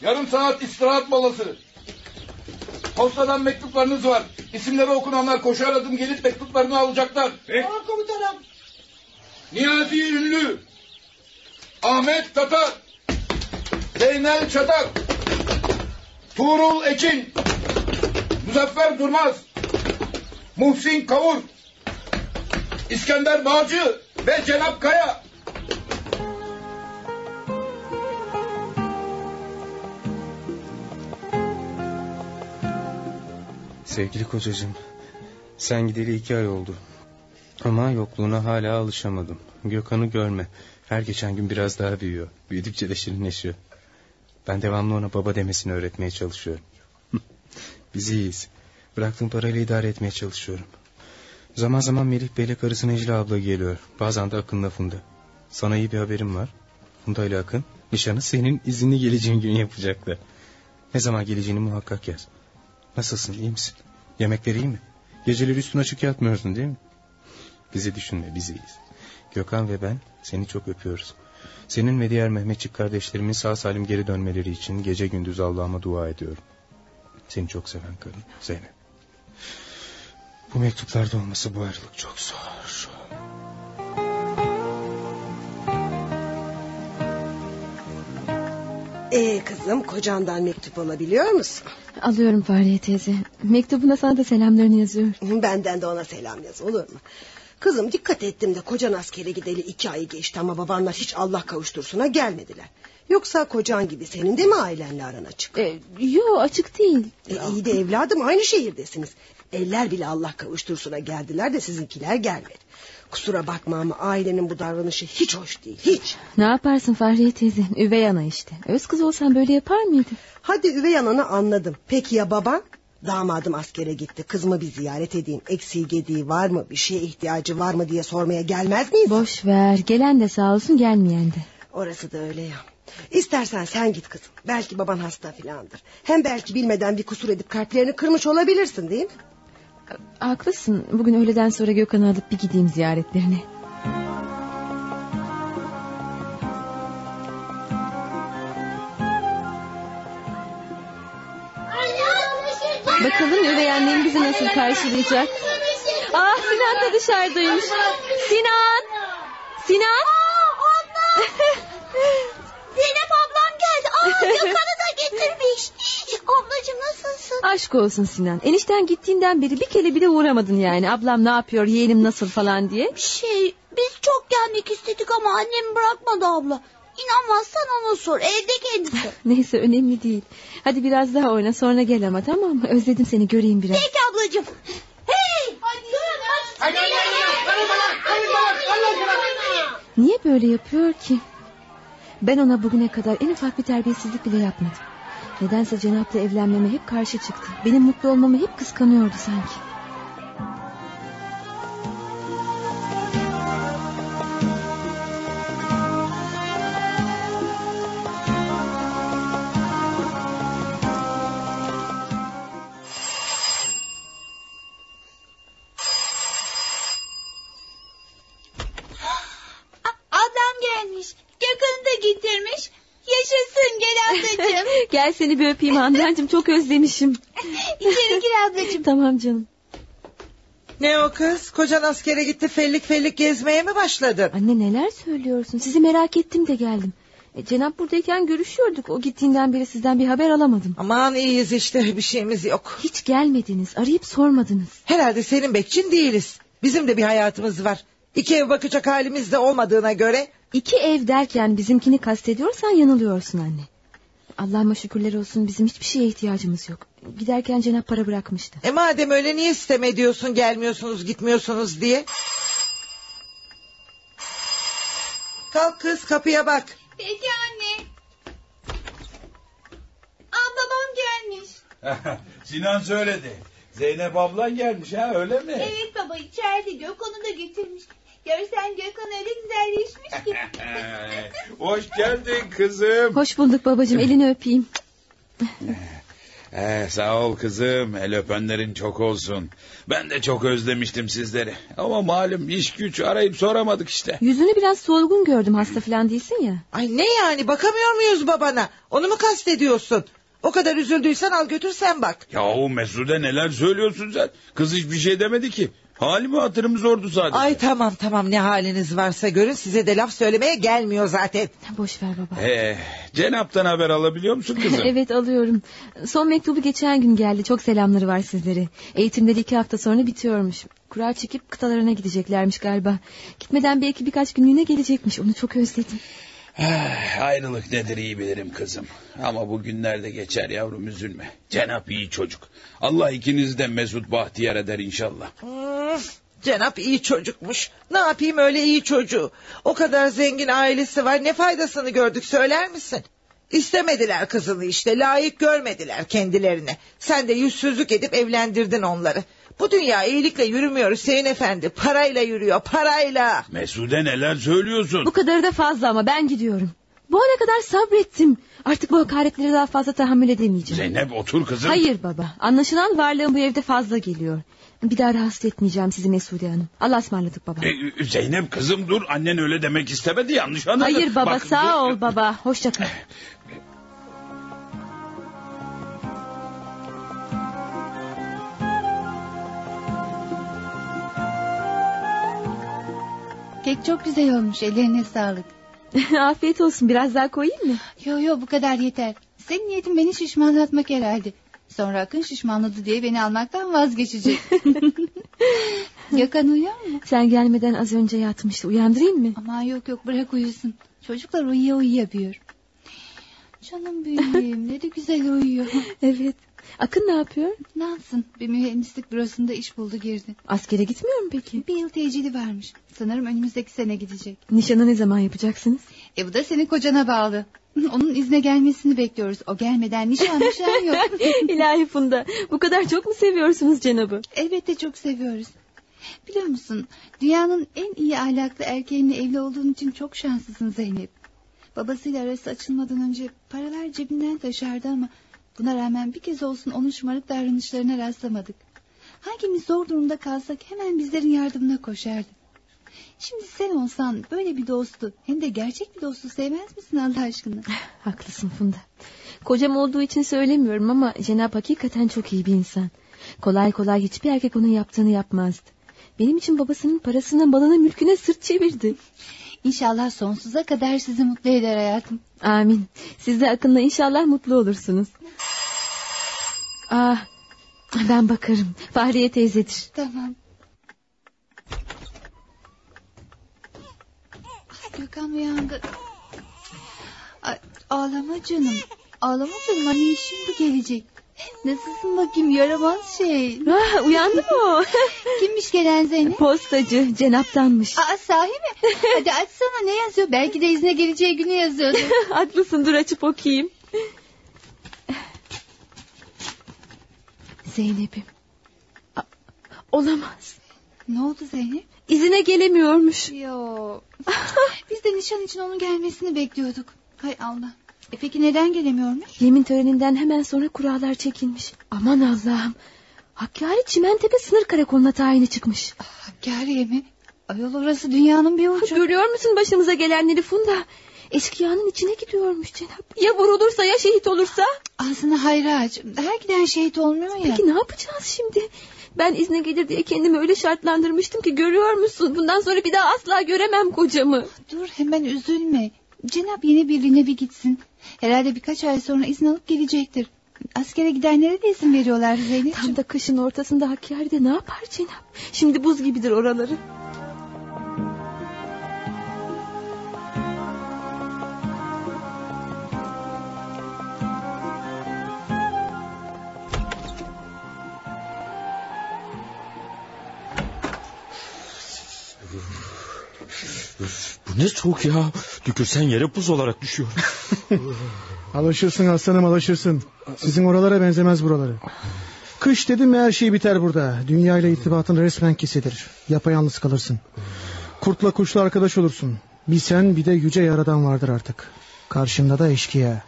Yarım saat istirahat molası. Postadan mektuplarınız var. İsimleri okunanlar koşar adım gelip mektuplarını alacaklar. Tamam komutanım. Niyazi Ünlü. Ahmet Tatar. Zeynel Çatak. Tuğrul Ekin. Muzaffer Durmaz. Muhsin Kavur. İskender Bağcı ve Cenap Kaya. Sevgili kocacığım, sen gideli iki ay oldu. Ama yokluğuna hala alışamadım. Gökhan'ı görme. Her geçen gün biraz daha büyüyor. Büyüdükçe de şirinleşiyor. Ben devamlı ona baba demesini öğretmeye çalışıyorum. Biz iyiyiz. Bıraktığım parayla idare etmeye çalışıyorum. Zaman zaman Melih Bey'le karısı Necla abla geliyor. Bazen de Akın lafında. Sana iyi bir haberim var. Funda ile Akın nişanı senin izinli geleceğin gün yapacaklar. Ne zaman geleceğini muhakkak yaz. Nasılsın iyi misin? Yemekler iyi mi? Geceleri üstün açık yatmıyorsun değil mi? Bizi düşünme biz iyiyiz. Gökhan ve ben seni çok öpüyoruz. Senin ve diğer Mehmetçik kardeşlerimin sağ salim geri dönmeleri için gece gündüz Allah'ıma dua ediyorum. Seni çok seven karın Zeynep. Bu mektuplarda olması bu ayrılık çok zor. Ee kızım kocandan mektup alabiliyor musun? Alıyorum Fahriye teyze. Mektubuna sana da selamlarını yazıyor. Benden de ona selam yaz olur mu? Kızım dikkat ettim de kocan askere gideli iki ay geçti ama babanlar hiç Allah kavuştursuna gelmediler. Yoksa kocan gibi senin de mi ailenle aran açık? E, yo açık değil. E, iyi de evladım aynı şehirdesiniz. Eller bile Allah kavuştursuna geldiler de sizinkiler gelmedi. Kusura bakma ama ailenin bu davranışı hiç hoş değil hiç. Ne yaparsın Fahriye teyze? Üvey ana işte. Öz kız olsan böyle yapar mıydın? Hadi üvey ananı anladım. Peki ya baban? Damadım askere gitti. Kızımı bir ziyaret edeyim. Eksiği gediği var mı? Bir şeye ihtiyacı var mı diye sormaya gelmez miyiz? Boş ver. Gelen de sağ olsun gelmeyen de. Orası da öyle ya. İstersen sen git kızım. Belki baban hasta filandır. Hem belki bilmeden bir kusur edip kalplerini kırmış olabilirsin değil mi? Haklısın. Bugün öğleden sonra Gökhan'ı alıp bir gideyim ziyaretlerine. Bakalım üvey annem bizi nasıl karşılayacak? Ah Sinan da dışarıdaymış. Sinan! Sinan! Zeynep ablam geldi. Aa Gökhan'ı da getirmiş. Ablacığım nasılsın? Aşk olsun Sinan. Enişten gittiğinden beri bir kere bile uğramadın yani. Ablam ne yapıyor, yeğenim nasıl falan diye. Şey biz çok gelmek istedik ama annem bırakmadı abla. İnanmazsan ona sor evde kendisi. Neyse önemli değil. Hadi biraz daha oyna sonra gel ama tamam mı? Özledim seni göreyim biraz. Peki ablacığım. Hey! Hadi durun hadi. Niye böyle yapıyor ki? Ben ona bugüne kadar en ufak bir terbiyesizlik bile yapmadım. Nedense Cenap'la evlenmeme hep karşı çıktı. Benim mutlu olmamı hep kıskanıyordu sanki. Gel seni bir öpeyim Handancığım çok özlemişim. İçeri gir ablacığım. Tamam canım. Ne o kız? Kocan askere gitti fellik fellik gezmeye mi başladın? Anne neler söylüyorsun? Sizi merak ettim de geldim. E, Cenap buradayken görüşüyorduk. O gittiğinden beri sizden bir haber alamadım. Aman iyiyiz işte bir şeyimiz yok. Hiç gelmediniz. Arayıp sormadınız. Herhalde senin bekçin değiliz. Bizim de bir hayatımız var. İki ev bakacak halimiz de olmadığına göre. İki ev derken bizimkini kastediyorsan yanılıyorsun anne. Allah'ıma şükürler olsun bizim hiçbir şeye ihtiyacımız yok. Giderken Cenap para bırakmıştı. E madem öyle niye sistem ediyorsun gelmiyorsunuz gitmiyorsunuz diye? Kalk kız kapıya bak. Peki anne. Aa babam gelmiş. Sinan söyledi. Zeynep ablan gelmiş ha öyle mi? Evet baba içeride Gökhan'ı da getirmiş. Görsen Gökhan öyle güzelleşmiş ki. Hoş geldin kızım. Hoş bulduk babacığım elini öpeyim. Ee, sağ ol kızım. El öpenlerin çok olsun. Ben de çok özlemiştim sizleri. Ama malum iş güç arayıp soramadık işte. Yüzünü biraz solgun gördüm hasta falan değilsin ya. Ay ne yani bakamıyor muyuz babana? Onu mu kastediyorsun? O kadar üzüldüysen al götür sen bak. Yahu Mesude neler söylüyorsun sen? Kız hiçbir şey demedi ki. Halimi hatırımı sordu sadece. Ay tamam tamam ne haliniz varsa görün size de laf söylemeye gelmiyor zaten. Boş ver baba. Ee, Cenap'tan haber alabiliyor musun kızım? evet alıyorum. Son mektubu geçen gün geldi. Çok selamları var sizlere. Eğitimleri iki hafta sonra bitiyormuş. Kura çekip kıtalarına gideceklermiş galiba. Gitmeden belki birkaç günlüğüne gelecekmiş. Onu çok özledim. Ah, Ayrılık nedir iyi bilirim kızım. Ama bu günlerde geçer yavrum üzülme. Cenap iyi çocuk. Allah ikinizi de mesut bahtiyar eder inşallah. Hmm, Cenap iyi çocukmuş. Ne yapayım öyle iyi çocuğu. O kadar zengin ailesi var ne faydasını gördük söyler misin? İstemediler kızını işte layık görmediler kendilerine. Sen de yüzsüzlük edip evlendirdin onları. Bu dünya iyilikle yürümüyor Hüseyin Efendi. Parayla yürüyor parayla. Mesude neler söylüyorsun? Bu kadarı da fazla ama ben gidiyorum. Bu ana kadar sabrettim. Artık bu hakaretleri daha fazla tahammül edemeyeceğim. Zeynep otur kızım. Hayır baba. Anlaşılan varlığım bu evde fazla geliyor. Bir daha rahatsız etmeyeceğim sizi Mesude Hanım. Allah'a ısmarladık baba. Ee, Zeynep kızım dur annen öyle demek istemedi yanlış anladın. Hayır baba Bak, sağ dur. ol baba. Hoşça kal. Kek çok güzel olmuş ellerine sağlık. Afiyet olsun biraz daha koyayım mı? Yo yo bu kadar yeter. Senin niyetin beni şişmanlatmak herhalde. Sonra Akın şişmanladı diye beni almaktan vazgeçecek. Gökhan uyuyor mu? Sen gelmeden az önce yatmıştı. Uyandırayım mı? Aman yok yok bırak uyusun. Çocuklar uyuya uyuya büyür. Canım benim ne de güzel uyuyor. evet. Akın ne yapıyor? Ne yapsın? Bir mühendislik bürosunda iş buldu girdi. Askere gitmiyor mu peki? Bir yıl tecili varmış. Sanırım önümüzdeki sene gidecek. Nişanı ne zaman yapacaksınız? E bu da senin kocana bağlı. Onun izne gelmesini bekliyoruz. O gelmeden nişan nişan yok. İlahi Funda bu kadar çok mu seviyorsunuz Cenab'ı? Elbette çok seviyoruz. Biliyor musun dünyanın en iyi ahlaklı erkeğinle evli olduğun için çok şanslısın Zeynep. Babasıyla arası açılmadan önce paralar cebinden taşardı ama buna rağmen bir kez olsun onun şımarık davranışlarına rastlamadık. Hangimiz zor durumda kalsak hemen bizlerin yardımına koşardı. Şimdi sen olsan böyle bir dostu hem de gerçek bir dostu sevmez misin Allah aşkına? Haklısın Funda. Kocam olduğu için söylemiyorum ama Cenab hakikaten çok iyi bir insan. Kolay kolay hiçbir erkek onun yaptığını yapmazdı. Benim için babasının parasına, malına, mülküne sırt çevirdi. İnşallah sonsuza kadar sizi mutlu eder hayatım. Amin. Siz de Akın'la inşallah mutlu olursunuz. Ah, ben bakarım. Fahriye teyzedir. Tamam. Gökhan uyandı. Ay, ağlama canım. Ağlama canım anne şimdi gelecek. Nasılsın bakayım yaramaz şey. Ah, uyandı mı o? Kimmiş gelen Zeynep? Postacı Cenap'tanmış. Aa, sahi mi? Hadi açsana ne yazıyor? Belki de izne geleceği günü yazıyordu. Haklısın dur açıp okuyayım. Zeynep'im. A- Olamaz. Ne oldu Zeynep? İzine gelemiyormuş. Yo. Biz de nişan için onun gelmesini bekliyorduk. Hay Allah. E peki neden gelemiyormuş? Yemin töreninden hemen sonra kurallar çekilmiş. Aman Allah'ım. Hakkari Çimentepe sınır karakoluna tayini çıkmış. Hakkari'ye mi? Ayol orası dünyanın bir ucu. Görüyor musun başımıza gelenleri Funda? Eşkıyanın içine gidiyormuş Cenap. Ya vurulursa ya şehit olursa? Ağzına hayra aç. Her giden şehit olmuyor ya. Peki ne yapacağız şimdi? Ben izne gelir diye kendimi öyle şartlandırmıştım ki görüyor musun? Bundan sonra bir daha asla göremem kocamı. Dur hemen üzülme. Cenap yeni birliğine bir gitsin. Herhalde birkaç ay sonra izin alıp gelecektir. Askere gidenlere de izin veriyorlar Zeynep. Tam da kışın ortasında Hakkari'de ne yapar Cenap? Şimdi buz gibidir oraları. Bu ne soğuk ya. Tükürsen yere buz olarak düşüyor. Alışırsın aslanım alışırsın. Sizin oralara benzemez buraları. Kış dedim mi her şey biter burada. Dünya ile irtibatın resmen kesilir. Yapayalnız kalırsın. Kurtla kuşla arkadaş olursun. Bir sen bir de yüce yaradan vardır artık. Karşında da eşkıya.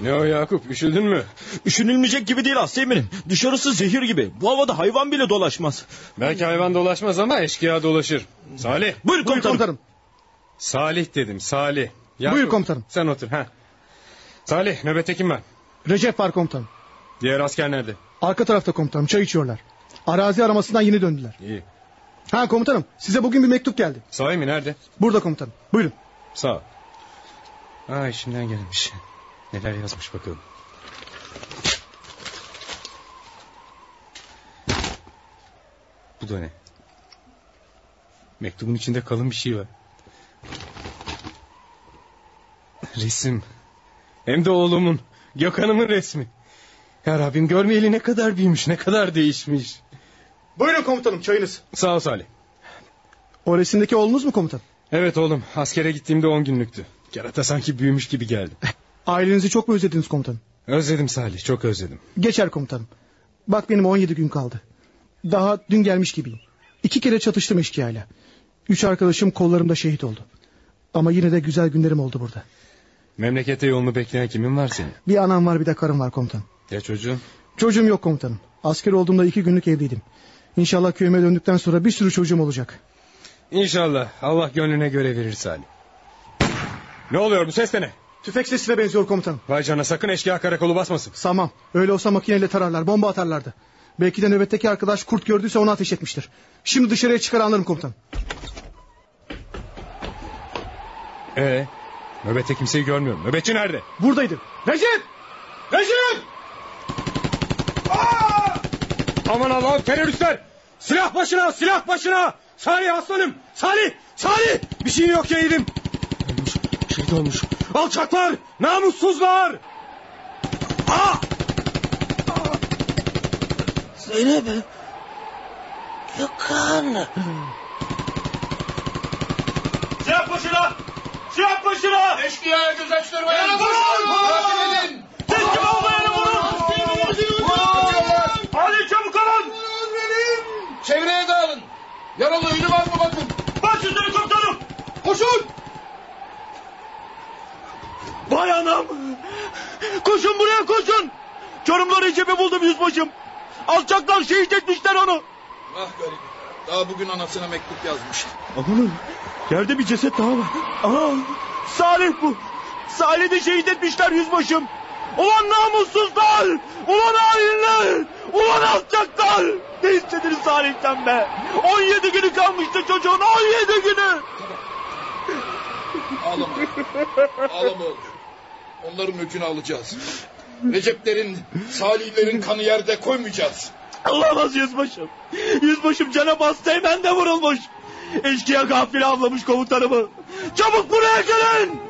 Ne o Yakup üşüdün mü? Üşünülmeyecek gibi değil Asya'minim. Dışarısı zehir gibi. Bu havada hayvan bile dolaşmaz. Belki hayvan dolaşmaz ama eşkıya dolaşır. Salih. Buyur komutanım. komutanım. Salih dedim Salih. Yakup, Buyur komutanım. Sen otur. ha. Salih nöbette kim var? Recep var komutanım. Diğer asker nerede? Arka tarafta komutanım çay içiyorlar. Arazi aramasından yeni döndüler. İyi. Ha komutanım size bugün bir mektup geldi. Sahi mi nerede? Burada komutanım buyurun. Sağ ol. Aa işimden gelmiş. Neler yazmış bakalım. Bu da ne? Mektubun içinde kalın bir şey var. Resim. Hem de oğlumun. Gökhan'ımın resmi. Ya Rabbim görmeyeli ne kadar büyümüş, ne kadar değişmiş. Buyurun komutanım çayınız. Sağ ol Salih. O resimdeki oğlunuz mu komutan? Evet oğlum, askere gittiğimde on günlüktü. Kerata sanki büyümüş gibi geldi. Ailenizi çok mu özlediniz komutanım? Özledim Salih, çok özledim. Geçer komutanım. Bak benim 17 gün kaldı. Daha dün gelmiş gibiyim. İki kere çatıştım eşkıyayla. Üç arkadaşım kollarımda şehit oldu. Ama yine de güzel günlerim oldu burada. Memlekete yolunu bekleyen kimin var senin? Bir anam var bir de karım var komutanım. Ya çocuğun? Çocuğum yok komutanım. Asker olduğumda iki günlük evliydim. İnşallah köyüme döndükten sonra bir sürü çocuğum olacak. İnşallah Allah gönlüne göre verir Salih. Ne oluyor bu ses de ne? Tüfek sesine benziyor komutanım. Vay canına sakın eşkıya karakolu basmasın. Sanmam. Öyle olsa makineyle tararlar, bomba atarlardı. Belki de nöbetteki arkadaş kurt gördüyse onu ateş etmiştir. Şimdi dışarıya çıkar anlarım komutanım. Ee, nöbette kimseyi görmüyorum. Nöbetçi nerede? Buradaydı. Recep! Recep! Aa! Aman Allah'ım teröristler! Silah başına, silah başına! Salih aslanım! Salih! Salih! Bir şey yok ya yedim. Ölmüş, şehit olmuş. Alçaklar! Namussuzlar! Aa! Zeynep. Gökhan. Silah başına! Silah başına! Eşkıya'ya göz açtırmayın! Takip edin! Teslim olmayanı vurun! Hadi çabuk olun! Çevreye dağılın. Yaralı ölü var mı bakın. Baş üstüne komutanım! Koşun. Vay anam. Koşun buraya koşun. Çorumları içimi buldum yüzbaşım. Alçaklar şehit etmişler onu. Ah garip. Daha bugün anasına mektup yazmış. Amanın yerde bir ceset daha var. Aa, Salih bu. Salih de şehit etmişler yüzbaşım. Ulan namussuzlar! Ulan hainler! Ulan alçaklar! Ne istediniz Salih'ten be? 17 günü kalmıştı çocuğun 17 günü! Ağlama. Ağlama oğlum. Onların öcünü alacağız. Receplerin, Salihlerin kanı yerde koymayacağız. Olamaz yüzbaşım. Yüzbaşım Cenab Hastaymen de vurulmuş. Eşkıya gafile avlamış komutanımı. Çabuk buraya gelin!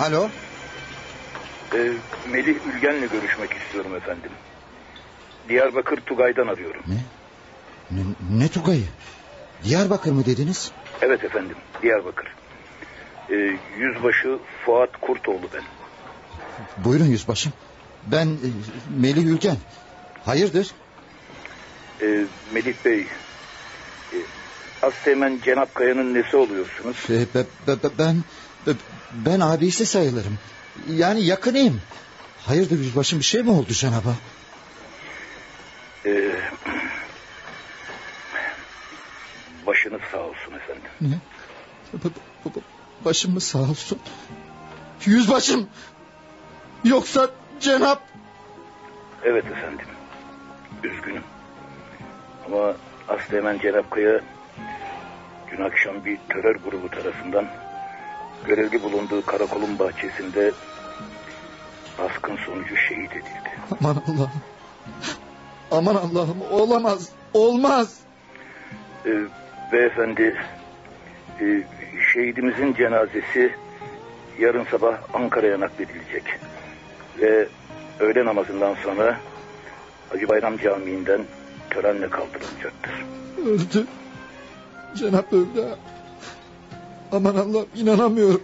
Alo. Ee, Melih Ülgen'le görüşmek istiyorum efendim. Diyarbakır Tugay'dan arıyorum. Ne, ne Tugay'ı? Diyarbakır mı dediniz? Evet efendim Diyarbakır. Ee, yüzbaşı Fuat Kurtoğlu ben. Buyurun yüzbaşım. Ben e, Melih Ülgen. Hayırdır? Ee, Melih Bey... E, Asteğmen Cenap Kaya'nın nesi oluyorsunuz? Be- be- be- ben be- ben abisi sayılırım. Yani yakınıyım. Hayırdır yüzbaşım bir şey mi oldu Cenab'a? Ee, başınız sağ olsun efendim. Ne? B- b- b- Başımız sağ olsun. Yüzbaşım. Yoksa Cenap. Evet efendim. Üzgünüm. Ama Asteğmen Cenap Kaya dün akşam bir terör grubu tarafından görevli bulunduğu karakolun bahçesinde baskın sonucu şehit edildi. Aman Allah'ım. Aman Allah'ım olamaz. Olmaz. Ee, beyefendi e, şehidimizin cenazesi yarın sabah Ankara'ya nakledilecek. Ve öğle namazından sonra Hacı Bayram Camii'nden törenle kaldırılacaktır. Öldü. Cenap öldü. Aman Allah'ım inanamıyorum.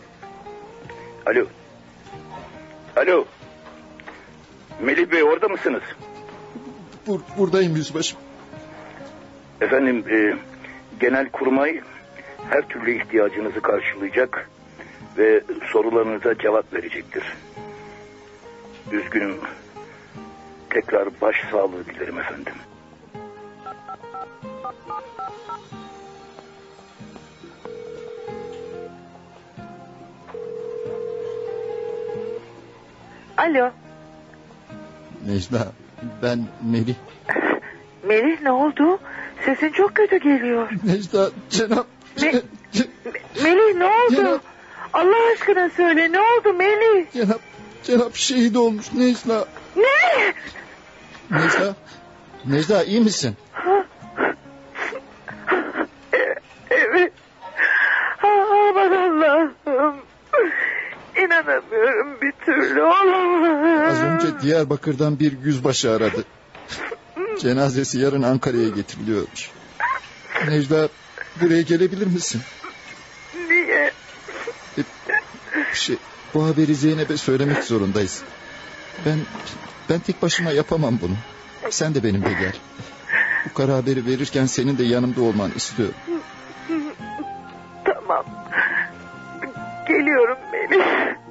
Alo. Alo. Melih Bey orada mısınız? Bur buradayım yüzbaşım. Efendim e, genel kurmay her türlü ihtiyacınızı karşılayacak ve sorularınıza cevap verecektir. Üzgünüm. Tekrar baş sağlığı dilerim efendim. Alo. Necla ben Melih. Melih ne oldu? Sesin çok kötü geliyor. Necla Cenap. Me- Melih ne oldu? Allah aşkına söyle ne oldu Melih? Cenap, Cenap şehit olmuş Necla. Ne? Necla. Necla iyi misin? Evet. Aman Allah'ım. İnanamıyorum bir türlü olamaz. Az önce Diyarbakır'dan bir yüzbaşı aradı. Cenazesi yarın Ankara'ya getiriliyormuş. Necla buraya gelebilir misin? Niye? E, şey, bu haberi Zeynep'e söylemek zorundayız. Ben ben tek başıma yapamam bunu. Sen de benimle gel. Bu kara haberi verirken senin de yanımda olman istiyorum. Tamam. Geliyorum Melih.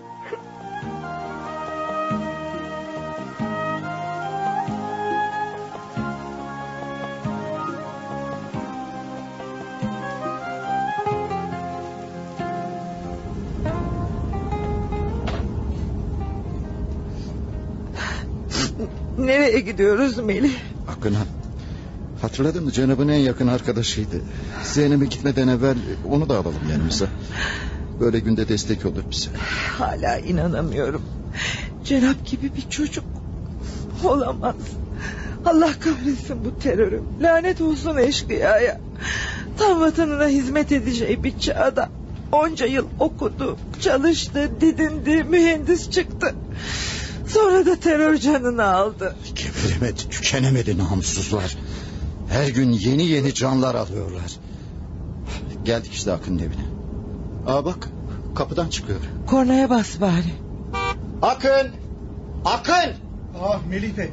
Nereye gidiyoruz Melih? Akın'a Hatırladın mı Cenap'ın en yakın arkadaşıydı. Zeynep'e gitmeden evvel onu da alalım yanımıza. Böyle günde destek olur bize. Hala inanamıyorum. Cenap gibi bir çocuk. Olamaz. Allah kahretsin bu terörü. Lanet olsun eşkıyaya. Tam vatanına hizmet edeceği bir çağda. Onca yıl okudu, çalıştı, didindi, mühendis çıktı. Sonra da terör canını aldı. Geberemedi, tükenemedi namussuzlar. Her gün yeni yeni canlar alıyorlar. Geldik işte Akın'ın evine. Aa bak kapıdan çıkıyor. Kornaya bas bari. Akın! Akın! Ah Melih Bey.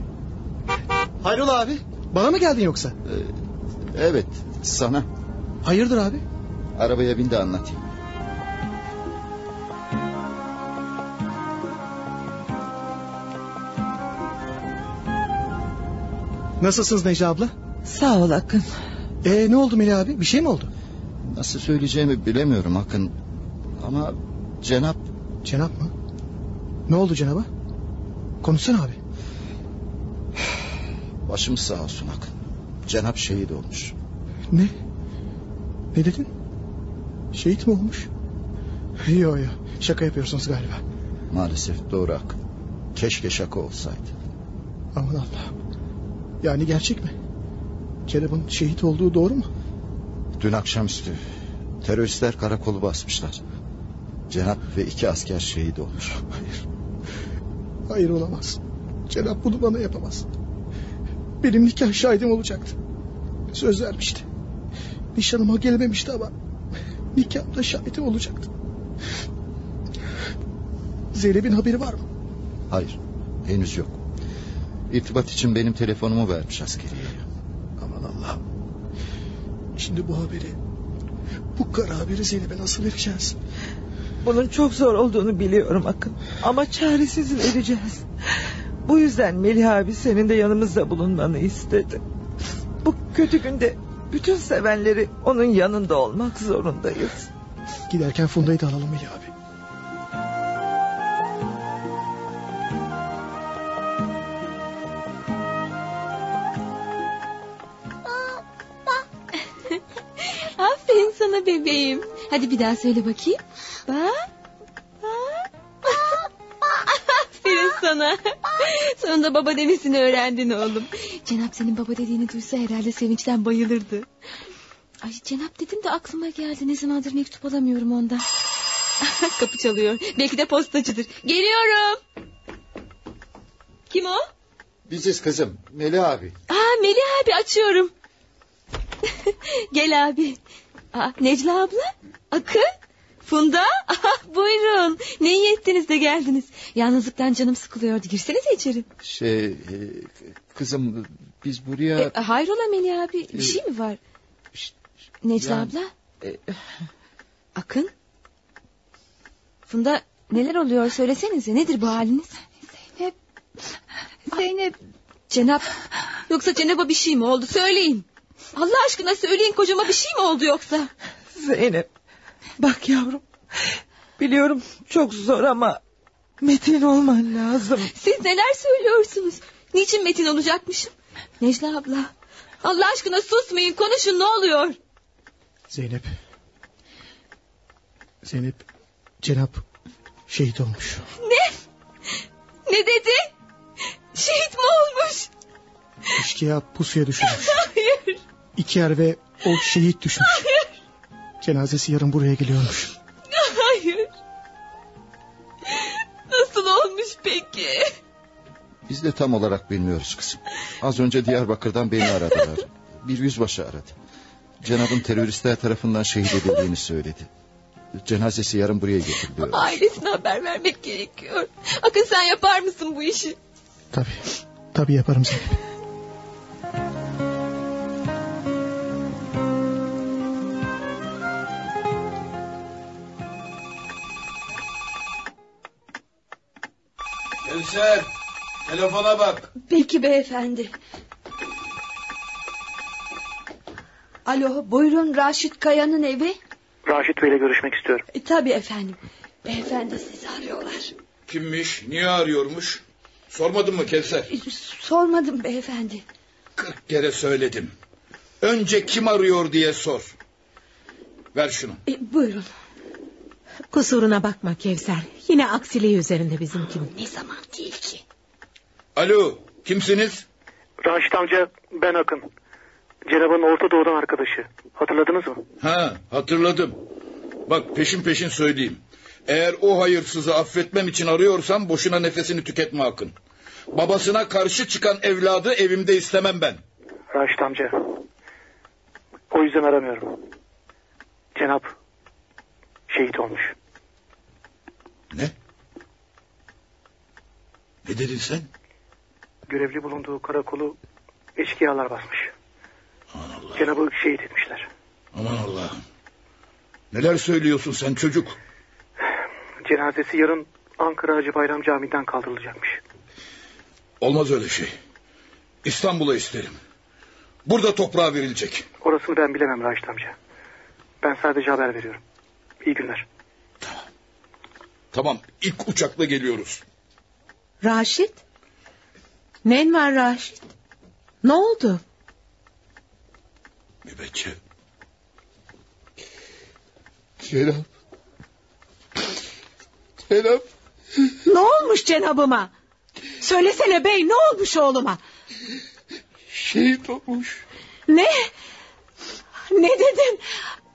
Hayrola abi? Bana mı geldin yoksa? Ee, evet sana. Hayırdır abi? Arabaya bin de anlatayım. Nasılsınız Necla abla? Sağ ol Akın. Ee, ne oldu Melih abi? Bir şey mi oldu? Nasıl söyleyeceğimi bilemiyorum Akın. Ama Cenap... Cenap mı? Ne oldu Cenap'a? Konuşsana abi. Başımız sağ olsun Akın. Cenap şehit olmuş. Ne? Ne dedin? Şehit mi olmuş? Yo yo şaka yapıyorsunuz galiba. Maalesef doğru Akın. Keşke şaka olsaydı. Aman Allah'ım. Yani gerçek mi? Cenap'ın şehit olduğu doğru mu? Dün akşamüstü teröristler karakolu basmışlar. Cenap ve iki asker şehit olmuş. Hayır. Hayır olamaz. Cenap bunu bana yapamaz. Benim nikah şahidim olacaktı. Söz vermişti. Nişanıma gelememişti ama nikahımda şahidim olacaktı. Zeynep'in haberi var mı? Hayır henüz yok. İrtibat için benim telefonumu vermiş askeriye. Aman Allah'ım. Şimdi bu haberi, bu kara haberi Zeynep'e nasıl vereceğiz? Bunun çok zor olduğunu biliyorum Akın. Ama çaresiz vereceğiz. Bu yüzden Melih abi senin de yanımızda bulunmanı istedi. Bu kötü günde bütün sevenleri onun yanında olmak zorundayız. Giderken Funda'yı da alalım Melih abi. Sana bebeğim. Hadi bir daha söyle bakayım. Bak. Bak. Aferin sana. Sonunda baba demesini öğrendin oğlum. Cenap senin baba dediğini duysa herhalde sevinçten bayılırdı. Ay Cenap dedim de aklıma geldi. Ne zamandır mektup alamıyorum ondan. Kapı çalıyor. Belki de postacıdır. Geliyorum. Kim o? Biziz kızım Melih abi. Aa Melih abi açıyorum. Gel abi. Aa, Necla abla. Akın. Funda. Ah, buyurun. Ne iyi ettiniz de geldiniz. Yalnızlıktan canım sıkılıyordu. Girsenize içeri. Şey e, kızım biz buraya... E, hayrola Melih abi. Bir şey mi var? Necla yani- abla. Akın. Funda neler oluyor söylesenize. Nedir bu haliniz? Zeynep. Zeynep. Cenap. Yoksa Cenap'a bir şey mi oldu? Söyleyin. Allah aşkına söyleyin kocama bir şey mi oldu yoksa? Zeynep bak yavrum. Biliyorum çok zor ama metin olman lazım. Siz neler söylüyorsunuz? Niçin Metin olacakmışım? Necla abla. Allah aşkına susmayın konuşun ne oluyor? Zeynep. Zeynep. Cenap şehit olmuş. Ne? Ne dedi? Şehit mi olmuş? İşkiya pusuya düşürmüş. Hayır. İki er ve o şehit düşmüş. Cenazesi yarın buraya geliyormuş. Hayır. Nasıl olmuş peki? Biz de tam olarak bilmiyoruz kızım. Az önce Diyarbakır'dan beni aradılar. Bir yüzbaşı aradı. Cenab'ın teröristler tarafından şehit edildiğini söyledi. Cenazesi yarın buraya getiriliyor. Ailesine haber vermek gerekiyor. Akın sen yapar mısın bu işi? Tabii. Tabii yaparım Zeynep. Kevser telefona bak. Peki beyefendi. Alo buyurun Raşit Kaya'nın evi. Raşit Bey'le görüşmek istiyorum. E, tabii efendim. Beyefendi sizi arıyorlar. Kimmiş niye arıyormuş? Sormadın mı Kevser? E, sormadım beyefendi. Kırk kere söyledim. Önce kim arıyor diye sor. Ver şunu. E, buyurun. Kusuruna bakma Kevser. Yine aksiliği üzerinde bizimkinin. Ne zaman değil ki? Alo kimsiniz? Raşit amca ben Akın. Cenab'ın Orta Doğu'dan arkadaşı. Hatırladınız mı? Ha hatırladım. Bak peşin peşin söyleyeyim. Eğer o hayırsızı affetmem için arıyorsan boşuna nefesini tüketme Akın. Babasına karşı çıkan evladı evimde istemem ben. Raşit amca. O yüzden aramıyorum. Cenap şehit olmuş. Ne? Ne dedin sen? Görevli bulunduğu karakolu eşkıyalar basmış. Cenab'ı şehit etmişler. Aman Allah'ım. Neler söylüyorsun sen çocuk? Cenazesi yarın Ankara Hacı Bayram Camii'den kaldırılacakmış. Olmaz öyle şey. İstanbul'a isterim. Burada toprağa verilecek. Orasını ben bilemem Raşit amca. Ben sadece haber veriyorum. İyi günler. Tamam ilk uçakla geliyoruz. Raşit? Nen var Raşit? Ne oldu? Mübeccel. Cenap. Cenap. Ne olmuş cenabıma? Söylesene bey ne olmuş oğluma? Şehit olmuş. Ne? Ne dedin?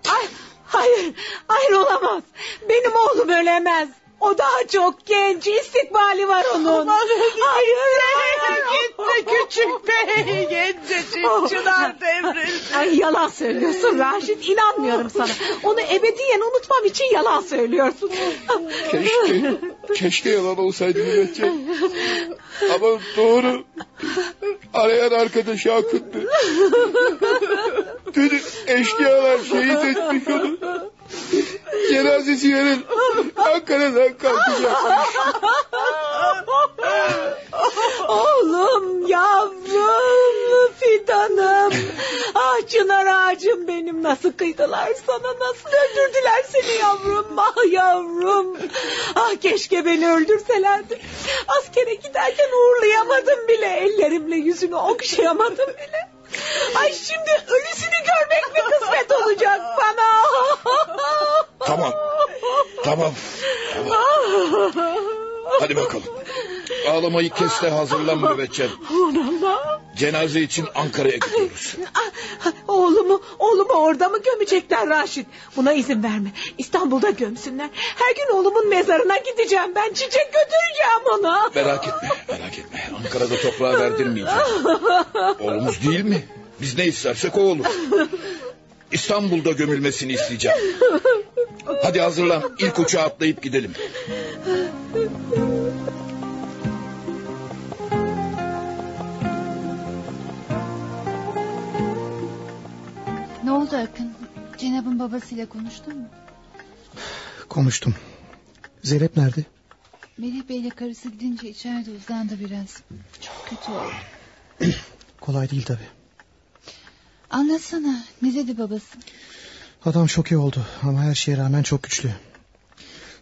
Ay, hayır, hayır olamaz. Benim oğlum ölemez. O daha çok genç, istikbali var onun. hayır, hayır. Gitti küçük bey. Gencecik çınar devrildi. Ay yalan söylüyorsun Raşit. İnanmıyorum sana. Onu ebediyen unutmam için yalan söylüyorsun. Keşke, keşke yalan olsaydı müneccel. Ama doğru. Arayan arkadaşı Akın'dı. Dün eşkıyalar şehit etmiş onu. Cenazesi yarın Ankara'dan kalkacakmış. Oğlum yavrum fidanım. Ah çınar ağacım benim nasıl kıydılar sana nasıl öldürdüler seni yavrum ah yavrum. Ah keşke beni öldürselerdi. Askere giderken uğurlayamadım bile ellerimle yüzünü okşayamadım bile. Ay şimdi ölüsünü görmek mi kısmet olacak bana? Tamam. Tamam. Hadi bakalım. Ağlamayı kes de hazırlan mübeccel. Allah. Cenaze için Ankara'ya gidiyoruz. Ah, Oğlumu, oğlumu orada mı gömecekler Raşit? Buna izin verme. İstanbul'da gömsünler. Her gün oğlumun mezarına gideceğim. Ben çiçek götüreceğim ona. Merak etme, merak etme. Ankara'da toprağa verdirmeyeceğim. Oğlumuz değil mi? Biz ne istersek o olur. İstanbul'da gömülmesini isteyeceğim. Hadi hazırlan. İlk uçağa atlayıp gidelim. Ne oldu Akın? Cenab'ın babasıyla konuştun mu? Konuştum. Zeynep nerede? Melih Bey'le karısı gidince içeride uzandı biraz. Çok kötü oldu. Kolay değil tabi. Anlatsana ne dedi babası? Adam şoke oldu ama her şeye rağmen çok güçlü.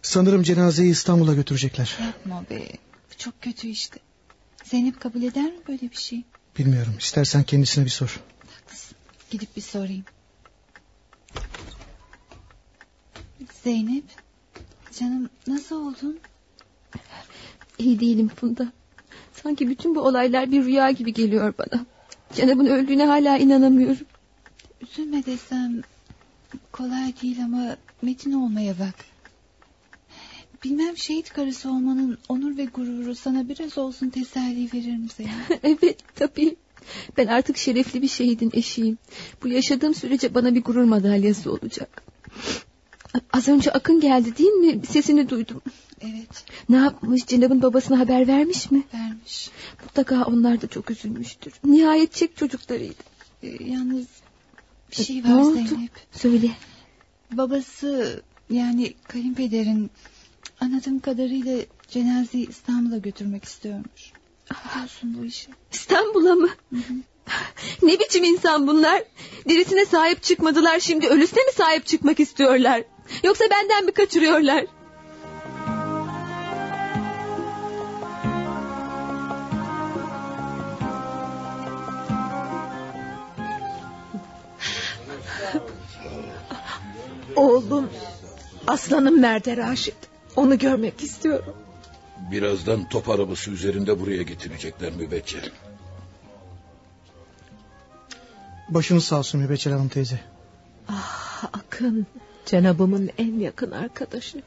Sanırım cenazeyi İstanbul'a götürecekler. Yapma be. Bu çok kötü işte. Zeynep kabul eder mi böyle bir şey? Bilmiyorum. İstersen kendisine bir sor. Gidip bir sorayım. Zeynep. Canım nasıl oldun? İyi değilim Funda. Sanki bütün bu olaylar bir rüya gibi geliyor bana. Cenab'ın öldüğüne hala inanamıyorum. Üzülme desem kolay değil ama Metin olmaya bak. Bilmem şehit karısı olmanın onur ve gururu sana biraz olsun teselli verir mi Zeynep? evet tabii. Ben artık şerefli bir şehidin eşiyim. Bu yaşadığım sürece bana bir gurur madalyası olacak. Az önce Akın geldi değil mi? Sesini duydum. Evet. Ne yapmış? Cenab'ın babasına haber vermiş mi? Vermiş. Mutlaka onlar da çok üzülmüştür. Nihayet çek çocuklarıydı. Ee, yalnız bir şey Ne var oldu? Zeynep. Söyle. Babası yani kayınpederin anladığım kadarıyla cenazeyi İstanbul'a götürmek istiyormuş. Biliyorsun bu işi. İstanbul'a mı? ne biçim insan bunlar? Dirisine sahip çıkmadılar şimdi ölüsüne mi sahip çıkmak istiyorlar? Yoksa benden mi kaçırıyorlar? Aslanım nerede Raşit? Onu görmek istiyorum. Birazdan top arabası üzerinde buraya getirecekler mübeccel. Başınız sağ olsun Mübeccel Hanım teyze. Ah Akın, Cenabımın en yakın arkadaşı.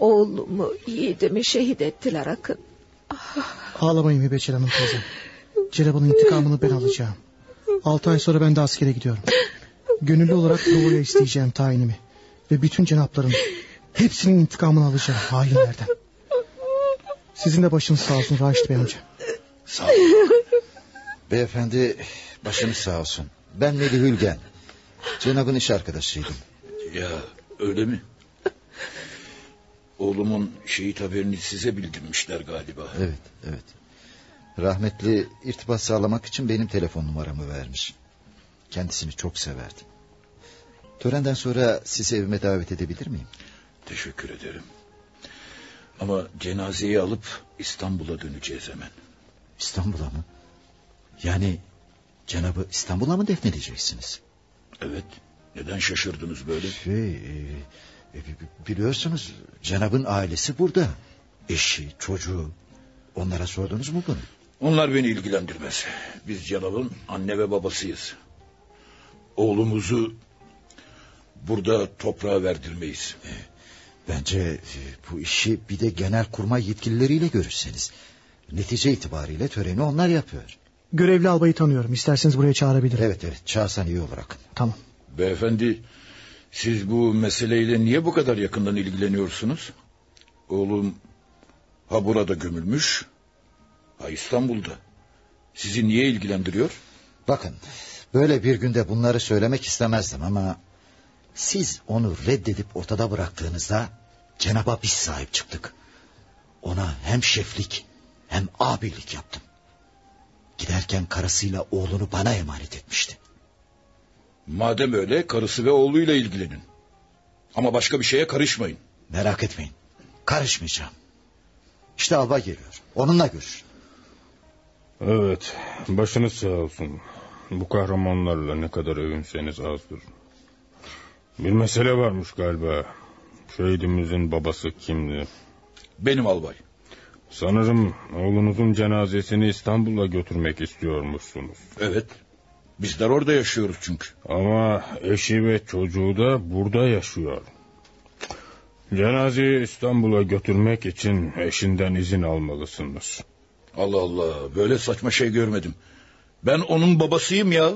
Oğlumu, yiğidimi şehit ettiler Akın. Ağlamayın Mübeccel Hanım teyze. Cenab'ın intikamını ben alacağım. Altı ay sonra ben de askere gidiyorum. Gönüllü olarak doğuya isteyeceğim tayinimi. Ve bütün cenapların hepsinin intikamını alacağım hainlerden. Sizin de başınız sağ olsun Raşit Bey amca. Sağ ol. Beyefendi başınız sağ olsun. Ben Melih Hülgen. Cenab'ın iş arkadaşıydım. Ya öyle mi? Oğlumun şehit haberini size bildirmişler galiba. Evet, evet. Rahmetli irtibat sağlamak için benim telefon numaramı vermiş. Kendisini çok severdim. Törenden sonra sizi evime davet edebilir miyim? Teşekkür ederim. Ama cenazeyi alıp İstanbul'a döneceğiz hemen. İstanbul'a mı? Yani Cenab'ı İstanbul'a mı defnedeceksiniz? Evet. Neden şaşırdınız böyle? Şey, e, e, bi- biliyorsunuz Cenab'ın ailesi burada. Eşi, çocuğu. Onlara sordunuz mu bunu? Onlar beni ilgilendirmez. Biz Cenab'ın anne ve babasıyız. Oğlumuzu burada toprağa verdirmeyiz. Bence e, bu işi bir de genel kurmay yetkilileriyle görürseniz. Netice itibariyle töreni onlar yapıyor. Görevli albayı tanıyorum. İsterseniz buraya çağırabilirim. Evet evet çağırsan iyi olur Akın. Tamam. Beyefendi siz bu meseleyle niye bu kadar yakından ilgileniyorsunuz? Oğlum ha burada gömülmüş ha İstanbul'da. Sizi niye ilgilendiriyor? Bakın böyle bir günde bunları söylemek istemezdim ama... ...siz onu reddedip ortada bıraktığınızda... ...Cenab'a biz sahip çıktık. Ona hem şeflik hem abilik yaptım. Giderken karısıyla oğlunu bana emanet etmişti. Madem öyle karısı ve oğluyla ilgilenin. Ama başka bir şeye karışmayın. Merak etmeyin. Karışmayacağım. İşte albay geliyor. Onunla görüş. Evet, başınız sağ olsun. Bu kahramanlarla ne kadar övünseniz azdır. Bir mesele varmış galiba. Şehidimizin babası kimdi? Benim albay. Sanırım oğlunuzun cenazesini İstanbul'a götürmek istiyormuşsunuz. Evet. Bizler orada yaşıyoruz çünkü. Ama eşi ve çocuğu da burada yaşıyor. Cenazeyi İstanbul'a götürmek için eşinden izin almalısınız. Allah Allah böyle saçma şey görmedim. Ben onun babasıyım ya.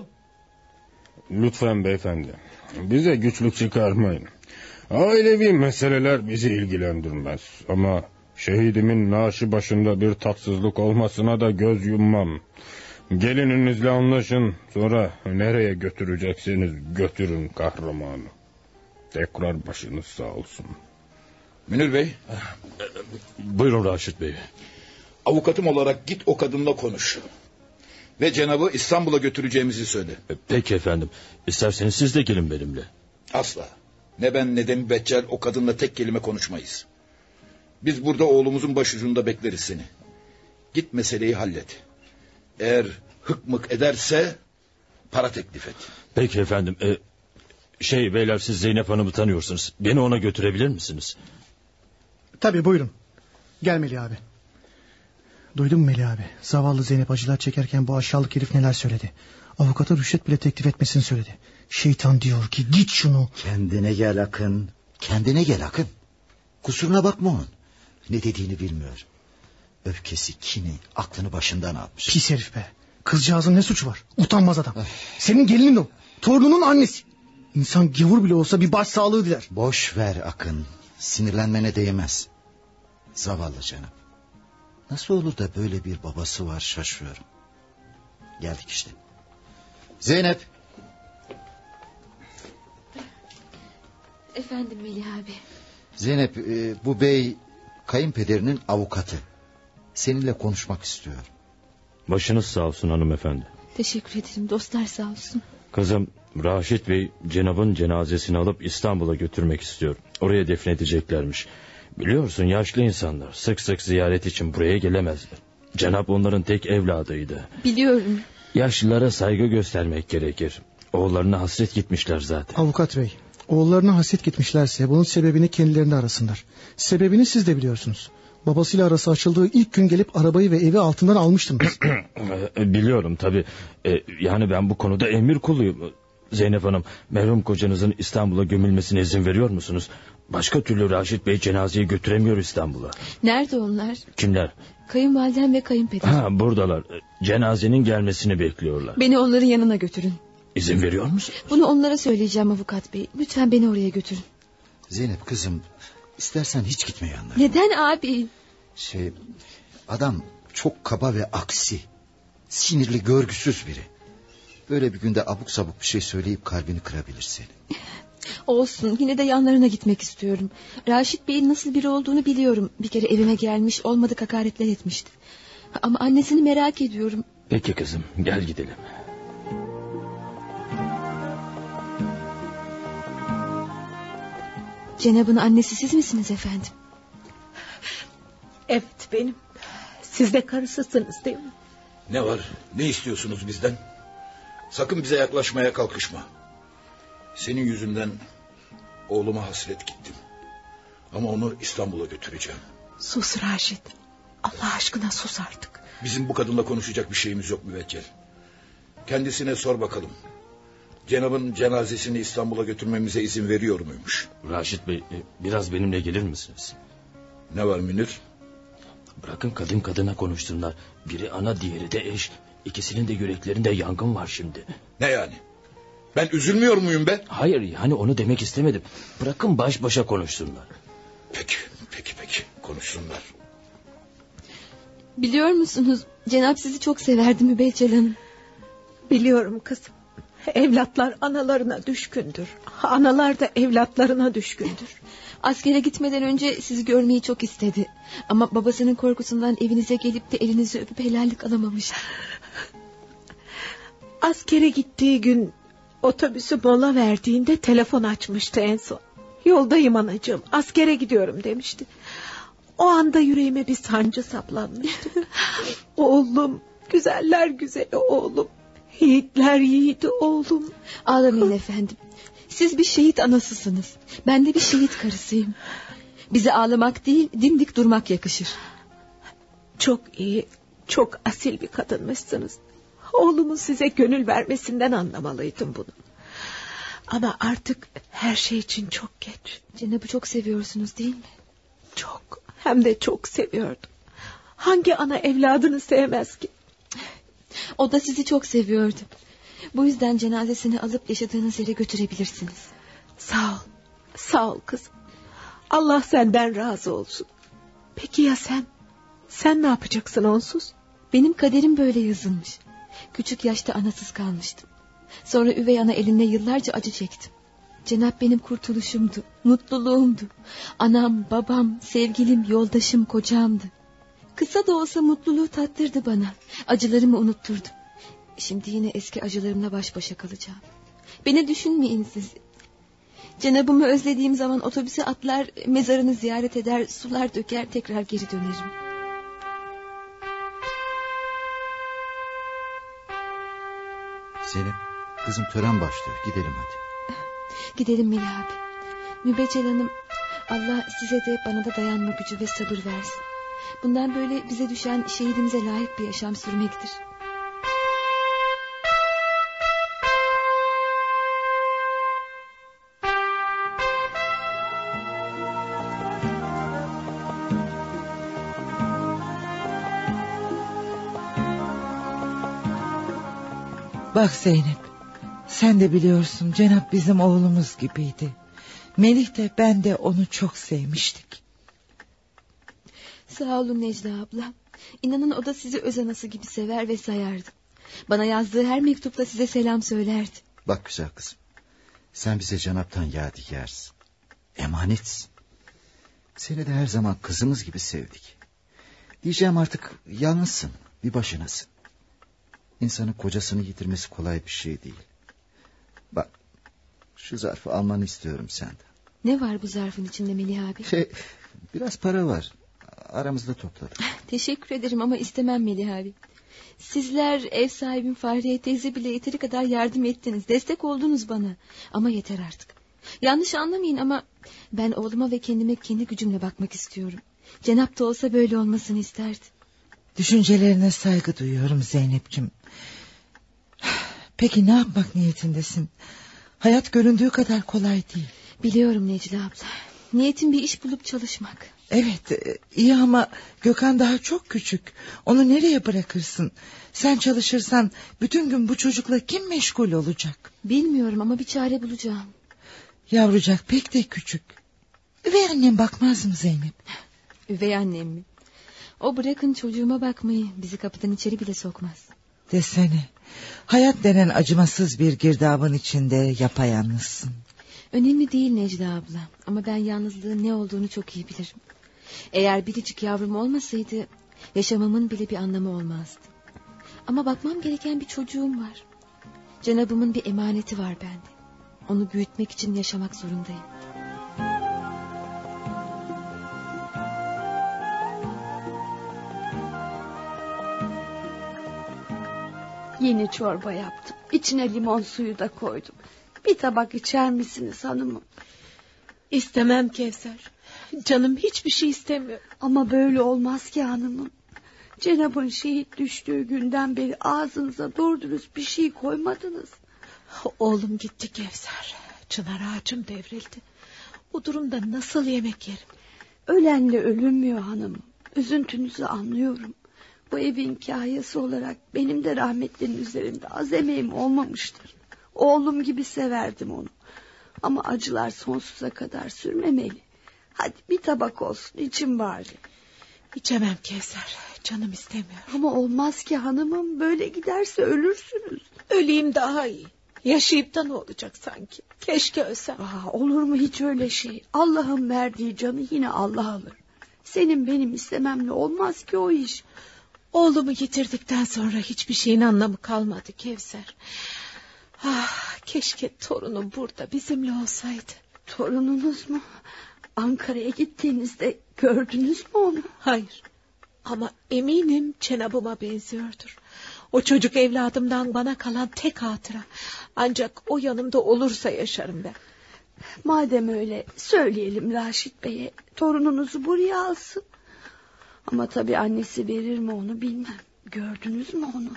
Lütfen beyefendi. Bize güçlük çıkarmayın. Ailevi meseleler bizi ilgilendirmez. Ama şehidimin naaşı başında bir tatsızlık olmasına da göz yummam. Gelininizle anlaşın. Sonra nereye götüreceksiniz götürün kahramanı. Tekrar başınız sağ olsun. Münir Bey. Buyurun Raşit Bey. Avukatım olarak git o kadınla konuş. Ve Cenab'ı İstanbul'a götüreceğimizi söyle. Peki efendim. İsterseniz siz de gelin benimle. Asla. Ne ben ne de Mübeccel o kadınla tek kelime konuşmayız. Biz burada oğlumuzun başucunda bekleriz seni. Git meseleyi hallet. Eğer hık mık ederse para teklif et. Peki efendim. E, şey beyler siz Zeynep Hanım'ı tanıyorsunuz. Beni ona götürebilir misiniz? Tabii buyurun. Gel Melih abi. Duydun mu Melih abi? Zavallı Zeynep acılar çekerken bu aşağılık herif neler söyledi. Avukata rüşvet bile teklif etmesini söyledi. Şeytan diyor ki git şunu. Kendine gel Akın. Kendine gel Akın. Kusuruna bakma onun. Ne dediğini bilmiyor. Öfkesi, kini, aklını başından almış. Pis herif be. Kızcağızın ne suçu var? Utanmaz adam. Senin gelinin o. Torununun annesi. İnsan gavur bile olsa bir baş sağlığı diler. Boş ver Akın. Sinirlenmene değmez. Zavallı canım. Nasıl olur da böyle bir babası var şaşıyorum. Geldik işte. Zeynep. Efendim Melih abi. Zeynep e, bu bey kayınpederinin avukatı. Seninle konuşmak istiyor. Başınız sağ olsun hanımefendi. Teşekkür ederim dostlar sağ olsun. Kızım Raşit Bey Cenab'ın cenazesini alıp İstanbul'a götürmek istiyor. Oraya defnedeceklermiş. Biliyorsun yaşlı insanlar sık sık ziyaret için buraya gelemezler. Cenab onların tek evladıydı. Biliyorum. Yaşlılara saygı göstermek gerekir. Oğullarına hasret gitmişler zaten. Avukat bey Oğullarına hasret gitmişlerse bunun sebebini kendilerine arasınlar. Sebebini siz de biliyorsunuz. Babasıyla arası açıldığı ilk gün gelip arabayı ve evi altından almıştınız. E, Biliyorum tabi. Yani ben bu konuda emir kuluyum. Zeynep Hanım, merhum kocanızın İstanbul'a gömülmesine izin veriyor musunuz? Başka türlü Raşit Bey cenazeyi götüremiyor İstanbul'a. Nerede onlar? Kimler? Kayınvalidem ve kayınpeder. Ha buradalar. Cenazenin gelmesini bekliyorlar. Beni onların yanına götürün. İzin veriyor musun? Bunu onlara söyleyeceğim avukat bey. Lütfen beni oraya götürün. Zeynep kızım istersen hiç gitme yanlarına. Neden abi? Şey adam çok kaba ve aksi. Sinirli görgüsüz biri. Böyle bir günde abuk sabuk bir şey söyleyip kalbini kırabilir seni. Olsun yine de yanlarına gitmek istiyorum. Raşit Bey'in nasıl biri olduğunu biliyorum. Bir kere evime gelmiş olmadık hakaretler etmişti. Ama annesini merak ediyorum. Peki kızım gel gidelim. Cenab'ın annesi siz misiniz efendim? Evet benim. Siz de karısısınız değil mi? Ne var? Ne istiyorsunuz bizden? Sakın bize yaklaşmaya kalkışma. Senin yüzünden oğluma hasret gittim. Ama onu İstanbul'a götüreceğim. Sus Raşit. Allah aşkına sus artık. Bizim bu kadınla konuşacak bir şeyimiz yok müvekkil. Kendisine sor bakalım. Cenab'ın cenazesini İstanbul'a götürmemize izin veriyor muymuş? Raşit Bey e, biraz benimle gelir misiniz? Ne var Münir? Bırakın kadın kadına konuşsunlar. Biri ana diğeri de eş. İkisinin de yüreklerinde yangın var şimdi. Ne yani? Ben üzülmüyor muyum be? Hayır yani onu demek istemedim. Bırakın baş başa konuşsunlar. Peki, peki, peki. Konuşsunlar. Biliyor musunuz Cenap sizi çok severdi Mübeccel Hanım. Biliyorum kızım. Evlatlar analarına düşkündür. Analar da evlatlarına düşkündür. Askere gitmeden önce sizi görmeyi çok istedi. Ama babasının korkusundan evinize gelip de elinizi öpüp helallik alamamış. Askere gittiği gün otobüsü mola verdiğinde telefon açmıştı en son. Yoldayım anacığım askere gidiyorum demişti. O anda yüreğime bir sancı saplanmıştı. oğlum güzeller güzeli oğlum. Yiğitler yiğidi oğlum. Ağlamayın efendim. Siz bir şehit anasısınız. Ben de bir şehit karısıyım. Bize ağlamak değil dimdik durmak yakışır. Çok iyi, çok asil bir kadınmışsınız. Oğlumun size gönül vermesinden anlamalıydım bunu. Ama artık her şey için çok geç. Cenab'ı çok seviyorsunuz değil mi? Çok, hem de çok seviyordum. Hangi ana evladını sevmez ki? O da sizi çok seviyordu. Bu yüzden cenazesini alıp yaşadığınız yere götürebilirsiniz. Sağ ol, sağ ol kızım. Allah senden razı olsun. Peki ya sen? Sen ne yapacaksın onsuz? Benim kaderim böyle yazılmış. Küçük yaşta anasız kalmıştım. Sonra üvey ana eline yıllarca acı çektim. Cenap benim kurtuluşumdu, mutluluğumdu. Anam, babam, sevgilim, yoldaşım, kocamdı. Kısa da olsa mutluluğu tattırdı bana. Acılarımı unutturdu. Şimdi yine eski acılarımla baş başa kalacağım. Beni düşünmeyin siz. Cenabımı özlediğim zaman otobüse atlar, mezarını ziyaret eder, sular döker, tekrar geri dönerim. Zeynep kızım tören başlıyor gidelim hadi. Gidelim Melih abi. Mübeccel Hanım, Allah size de bana da dayanma gücü ve sabır versin. Bundan böyle bize düşen şehidimize layık bir yaşam sürmektir. Bak Zeynep sen de biliyorsun Cenap bizim oğlumuz gibiydi. Melih de ben de onu çok sevmiştik. Sağ olun Necla abla. İnanın o da sizi öz anası gibi sever ve sayardı. Bana yazdığı her mektupta size selam söylerdi. Bak güzel kızım. Sen bize Cenap'tan yadigarsın. Emanetsin. Seni de her zaman kızımız gibi sevdik. Diyeceğim artık yalnızsın. Bir başınasın. İnsanın kocasını yitirmesi kolay bir şey değil. Bak şu zarfı almanı istiyorum senden. Ne var bu zarfın içinde Melih abi? Şey, biraz para var. Aramızda topladık. Teşekkür ederim ama istemem Melih abi. Sizler ev sahibim Fahriye teyze bile yeteri kadar yardım ettiniz. Destek oldunuz bana. Ama yeter artık. Yanlış anlamayın ama ben oğluma ve kendime kendi gücümle bakmak istiyorum. Cenap da olsa böyle olmasını isterdi. Düşüncelerine saygı duyuyorum Zeynep'ciğim. Peki ne yapmak niyetindesin? Hayat göründüğü kadar kolay değil. Biliyorum Necla abla. Niyetim bir iş bulup çalışmak. Evet e, iyi ama Gökhan daha çok küçük. Onu nereye bırakırsın? Sen çalışırsan bütün gün bu çocukla kim meşgul olacak? Bilmiyorum ama bir çare bulacağım. Yavrucak pek de küçük. Üvey annem bakmaz mı Zeynep? Üvey annem mi? O bırakın çocuğuma bakmayı bizi kapıdan içeri bile sokmaz. Desene. Hayat denen acımasız bir girdabın içinde yapayalnızsın. Önemli değil Necla abla ama ben yalnızlığın ne olduğunu çok iyi bilirim. Eğer biricik yavrum olmasaydı yaşamamın bile bir anlamı olmazdı. Ama bakmam gereken bir çocuğum var. Cenabımın bir emaneti var bende. Onu büyütmek için yaşamak zorundayım. Yeni çorba yaptım. İçine limon suyu da koydum. Bir tabak içer misiniz hanımım? İstemem Kevser. Canım hiçbir şey istemiyor. Ama böyle olmaz ki hanımım. Cenab'ın şehit düştüğü günden beri ağzınıza doğru dürüst bir şey koymadınız. Oğlum gitti Kevser. Çınar ağacım devrildi. Bu durumda nasıl yemek yerim? Ölenle ölünmüyor hanımım. Üzüntünüzü anlıyorum. Bu evin kahyası olarak benim de rahmetlinin üzerinde az emeğim olmamıştır. Oğlum gibi severdim onu. Ama acılar sonsuza kadar sürmemeli. Hadi bir tabak olsun için bari. İçemem Kevser. Canım istemiyor. Ama olmaz ki hanımım böyle giderse ölürsünüz. Öleyim daha iyi. Yaşayıp da ne olacak sanki? Keşke ölsem. Aa, olur mu hiç öyle şey? Allah'ın verdiği canı yine Allah alır. Senin benim istememle olmaz ki o iş. Oğlumu yitirdikten sonra hiçbir şeyin anlamı kalmadı Kevser. Ah, keşke torunum burada bizimle olsaydı. Torununuz mu? Ankara'ya gittiğinizde gördünüz mü onu? Hayır. Ama eminim Cenab'ıma benziyordur. O çocuk evladımdan bana kalan tek hatıra. Ancak o yanımda olursa yaşarım ben. Madem öyle söyleyelim Raşit Bey'e torununuzu buraya alsın. Ama tabii annesi verir mi onu bilmem. Gördünüz mü onu?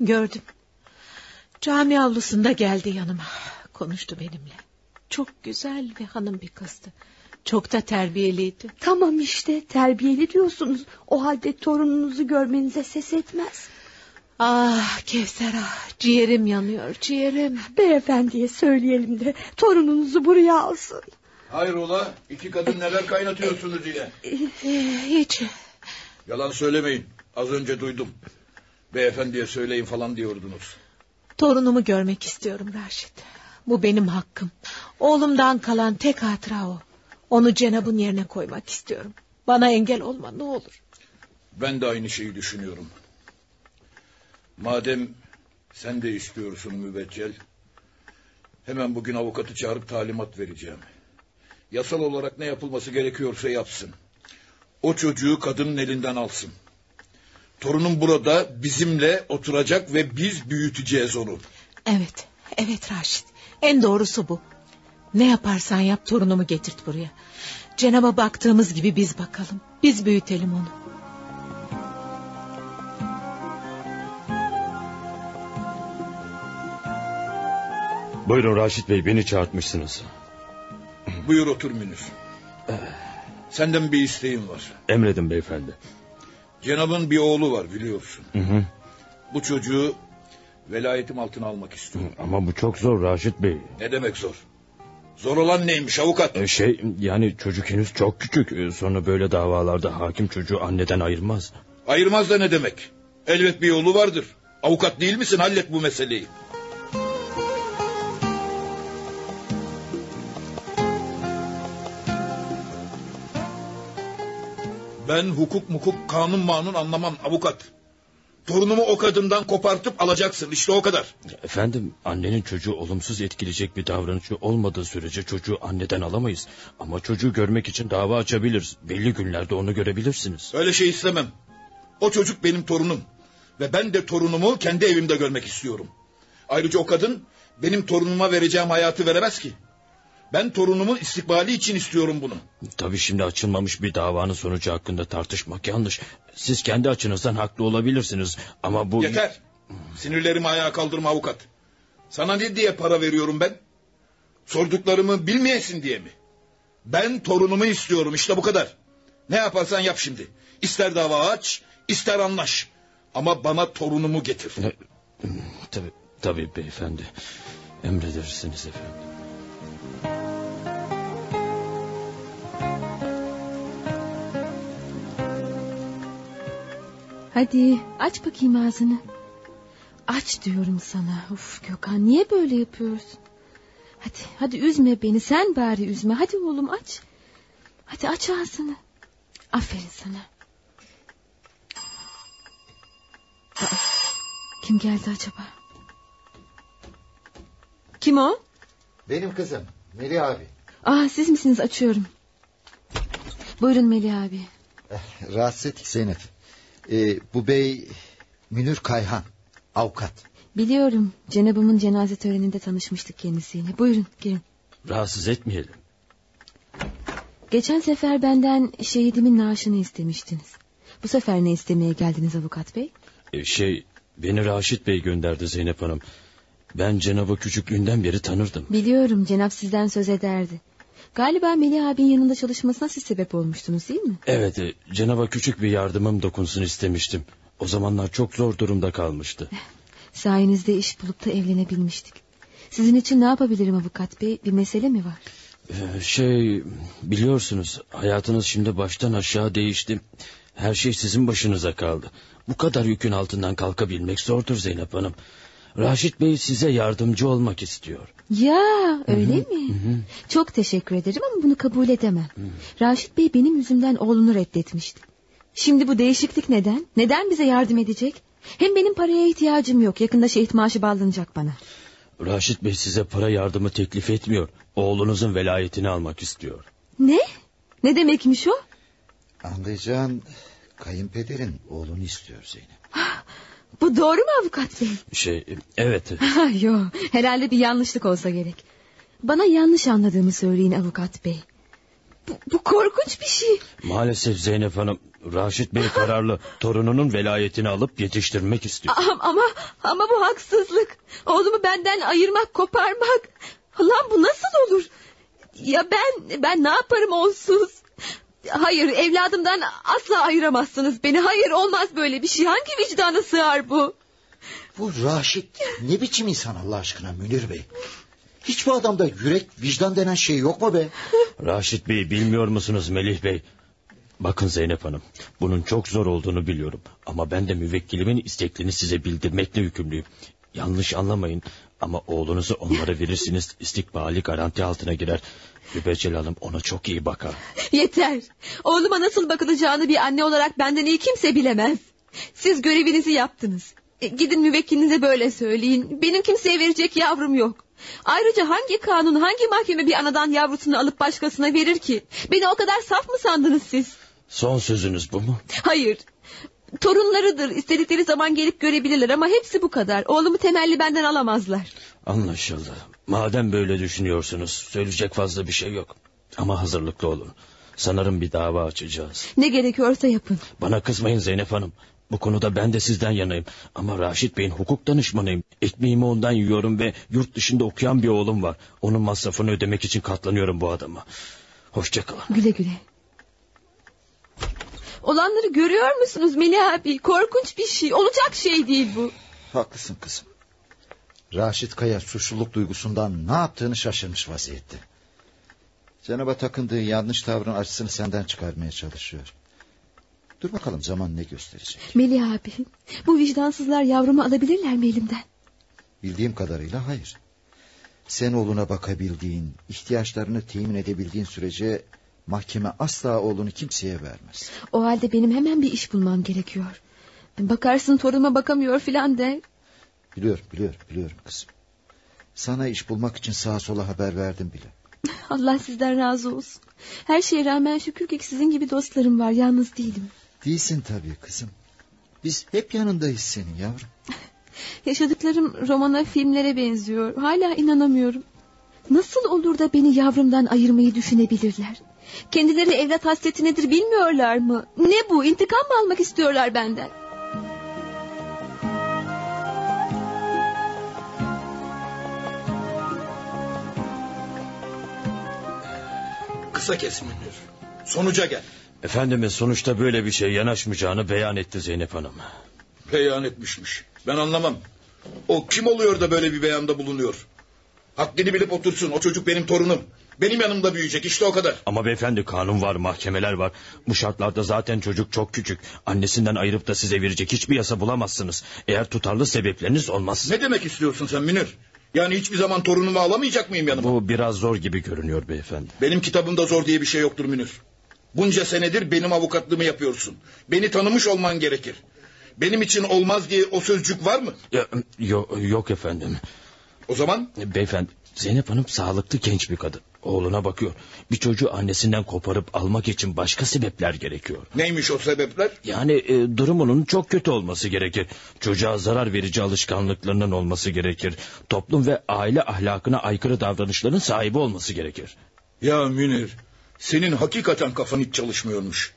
Gördüm. Cami avlusunda geldi yanıma. Konuştu benimle. Çok güzel ve hanım bir kızdı. Çok da terbiyeliydi. Tamam işte terbiyeli diyorsunuz. O halde torununuzu görmenize ses etmez. Ah Kevser ah ciğerim yanıyor ciğerim. Beyefendiye söyleyelim de torununuzu buraya alsın. Hayrola iki kadın neler kaynatıyorsunuz yine? Hiç. Yalan söylemeyin. Az önce duydum. Beyefendiye söyleyin falan diyordunuz. Torunumu görmek istiyorum Raşit. Bu benim hakkım. Oğlumdan kalan tek hatıra o. Onu Cenab'ın yerine koymak istiyorum. Bana engel olma ne olur. Ben de aynı şeyi düşünüyorum. Madem sen de istiyorsun mübeccel... ...hemen bugün avukatı çağırıp talimat vereceğim. Yasal olarak ne yapılması gerekiyorsa yapsın. O çocuğu kadının elinden alsın. Torunum burada bizimle oturacak ve biz büyüteceğiz onu. Evet, evet Raşit. En doğrusu bu. Ne yaparsan yap torunumu getirt buraya. Cenab'a baktığımız gibi biz bakalım. Biz büyütelim onu. Buyurun Raşit Bey beni çağırtmışsınız. Buyur otur Münir. Senden bir isteğim var. Emredin beyefendi. Cenab'ın bir oğlu var biliyorsun. Hı hı. Bu çocuğu velayetim altına almak istiyorum. Ama bu çok zor Raşit Bey. Ne demek zor? Zor olan neymiş avukat? Ee, şey yani çocuk henüz çok küçük. Ee, Sonra böyle davalarda hakim çocuğu anneden ayırmaz. Ayırmaz da ne demek? Elbet bir yolu vardır. Avukat değil misin? Hallet bu meseleyi. Ben hukuk mukuk kanun manun anlamam avukat. Torunumu o kadından kopartıp alacaksın işte o kadar. Efendim annenin çocuğu olumsuz etkileyecek bir davranışı olmadığı sürece çocuğu anneden alamayız. Ama çocuğu görmek için dava açabiliriz. Belli günlerde onu görebilirsiniz. Öyle şey istemem. O çocuk benim torunum. Ve ben de torunumu kendi evimde görmek istiyorum. Ayrıca o kadın benim torunuma vereceğim hayatı veremez ki. Ben torunumun istikbali için istiyorum bunu. Tabii şimdi açılmamış bir davanın sonucu hakkında tartışmak yanlış. Siz kendi açınızdan haklı olabilirsiniz ama bu... Yeter. Sinirlerimi ayağa kaldırma avukat. Sana ne diye para veriyorum ben? Sorduklarımı bilmeyesin diye mi? Ben torunumu istiyorum işte bu kadar. Ne yaparsan yap şimdi. İster dava aç, ister anlaş. Ama bana torunumu getir. Tabii, tabii beyefendi. Emredersiniz efendim. Hadi aç bakayım ağzını. Aç diyorum sana. Uf Gökhan niye böyle yapıyorsun? Hadi hadi üzme beni sen bari üzme. Hadi oğlum aç. Hadi aç ağzını. Aferin sana. Aa, kim geldi acaba? Kim o? Benim kızım Melih abi. Aa siz misiniz açıyorum. Buyurun Melih abi. Eh, Rahatsız ettik Zeynep. Ee, bu bey Münir Kayhan avukat. Biliyorum Cenab'ımın cenaze töreninde tanışmıştık kendisiyle. Buyurun girin. Rahatsız etmeyelim. Geçen sefer benden şehidimin naaşını istemiştiniz. Bu sefer ne istemeye geldiniz avukat bey? Ee, şey beni Raşit Bey gönderdi Zeynep Hanım. Ben Cenab'ı küçüklüğünden beri tanırdım. Biliyorum Cenap sizden söz ederdi. Galiba Melih abinin yanında çalışmasına siz sebep olmuştunuz değil mi? Evet e, Cenab'a küçük bir yardımım dokunsun istemiştim. O zamanlar çok zor durumda kalmıştı. Sayenizde iş bulup da evlenebilmiştik. Sizin için ne yapabilirim avukat bey? Bir mesele mi var? Ee, şey biliyorsunuz hayatınız şimdi baştan aşağı değişti. Her şey sizin başınıza kaldı. Bu kadar yükün altından kalkabilmek zordur Zeynep Hanım. Raşit Bey size yardımcı olmak istiyor. Ya öyle mi? Çok teşekkür ederim ama bunu kabul edemem. Raşit Bey benim yüzümden oğlunu reddetmişti. Şimdi bu değişiklik neden? Neden bize yardım edecek? Hem benim paraya ihtiyacım yok. Yakında şehit maaşı bağlanacak bana. Raşit Bey size para yardımı teklif etmiyor. Oğlunuzun velayetini almak istiyor. Ne? Ne demekmiş o? Anlayacağın kayınpederin oğlunu istiyor Zeynep. Bu doğru mu avukat bey? Şey evet. Yok herhalde bir yanlışlık olsa gerek. Bana yanlış anladığımı söyleyin avukat bey. Bu, bu korkunç bir şey. Maalesef Zeynep Hanım Raşit Bey kararlı torununun velayetini alıp yetiştirmek istiyor. Ama, ama, ama bu haksızlık. Oğlumu benden ayırmak, koparmak. Lan bu nasıl olur? Ya ben, ben ne yaparım onsuz? Hayır evladımdan asla ayıramazsınız beni. Hayır olmaz böyle bir şey. Hangi vicdana sığar bu? Bu Raşit ne biçim insan Allah aşkına Münir Bey? Hiç bu adamda yürek vicdan denen şey yok mu be? Raşit Bey bilmiyor musunuz Melih Bey? Bakın Zeynep Hanım bunun çok zor olduğunu biliyorum. Ama ben de müvekkilimin isteklerini size bildirmekle yükümlüyüm. Yanlış anlamayın ama oğlunuzu onlara verirsiniz istikbali garanti altına girer. Mübeccel Hanım ona çok iyi bakar. Yeter. Oğluma nasıl bakılacağını bir anne olarak benden iyi kimse bilemez. Siz görevinizi yaptınız. E, gidin müvekkilinize böyle söyleyin. Benim kimseye verecek yavrum yok. Ayrıca hangi kanun, hangi mahkeme bir anadan yavrusunu alıp başkasına verir ki? Beni o kadar saf mı sandınız siz? Son sözünüz bu mu? Hayır. Torunlarıdır. İstedikleri zaman gelip görebilirler ama hepsi bu kadar. Oğlumu temelli benden alamazlar. Anlaşıldı. Madem böyle düşünüyorsunuz söyleyecek fazla bir şey yok. Ama hazırlıklı olun. Sanırım bir dava açacağız. Ne gerekiyorsa yapın. Bana kızmayın Zeynep Hanım. Bu konuda ben de sizden yanayım. Ama Raşit Bey'in hukuk danışmanıyım. Ekmeğimi ondan yiyorum ve yurt dışında okuyan bir oğlum var. Onun masrafını ödemek için katlanıyorum bu adama. Hoşçakalın. Güle güle. Olanları görüyor musunuz Melih abi? Korkunç bir şey. Olacak şey değil bu. Haklısın kızım. Raşit Kaya suçluluk duygusundan ne yaptığını şaşırmış vaziyette. Cenaba takındığı yanlış tavrın acısını senden çıkarmaya çalışıyor. Dur bakalım zaman ne gösterecek. Melih abi bu vicdansızlar yavrumu alabilirler mi elimden? Bildiğim kadarıyla hayır. Sen oğluna bakabildiğin, ihtiyaçlarını temin edebildiğin sürece mahkeme asla oğlunu kimseye vermez. O halde benim hemen bir iş bulmam gerekiyor. Bakarsın torunuma bakamıyor filan de. Biliyorum, biliyorum, biliyorum kızım. Sana iş bulmak için sağa sola haber verdim bile. Allah sizden razı olsun. Her şeye rağmen şükür ki sizin gibi dostlarım var. Yalnız değilim. Değilsin tabii kızım. Biz hep yanındayız senin yavrum. Yaşadıklarım romana, filmlere benziyor. Hala inanamıyorum. Nasıl olur da beni yavrumdan ayırmayı düşünebilirler? Kendileri evlat hasreti nedir bilmiyorlar mı? Ne bu intikam mı almak istiyorlar benden? Kısa kes Münir. Sonuca gel. Efendimiz sonuçta böyle bir şey yanaşmayacağını beyan etti Zeynep Hanım. Beyan etmişmiş. Ben anlamam. O kim oluyor da böyle bir beyanda bulunuyor? Haddini bilip otursun. O çocuk benim torunum. Benim yanımda büyüyecek. İşte o kadar. Ama beyefendi kanun var, mahkemeler var. Bu şartlarda zaten çocuk çok küçük. Annesinden ayırıp da size verecek hiçbir yasa bulamazsınız. Eğer tutarlı sebepleriniz olmaz. Ne demek istiyorsun sen Münir? Yani hiçbir zaman torunumu alamayacak mıyım yanıma? Bu biraz zor gibi görünüyor beyefendi. Benim kitabımda zor diye bir şey yoktur Münir. Bunca senedir benim avukatlığımı yapıyorsun. Beni tanımış olman gerekir. Benim için olmaz diye o sözcük var mı? Ya, yok, yok efendim. O zaman? Beyefendi Zeynep Hanım sağlıklı genç bir kadın. Oğluna bakıyor. Bir çocuğu annesinden koparıp almak için başka sebepler gerekiyor. Neymiş o sebepler? Yani e, durumunun çok kötü olması gerekir. Çocuğa zarar verici alışkanlıklarının olması gerekir. Toplum ve aile ahlakına aykırı davranışların sahibi olması gerekir. Ya Münir, senin hakikaten kafan hiç çalışmıyormuş.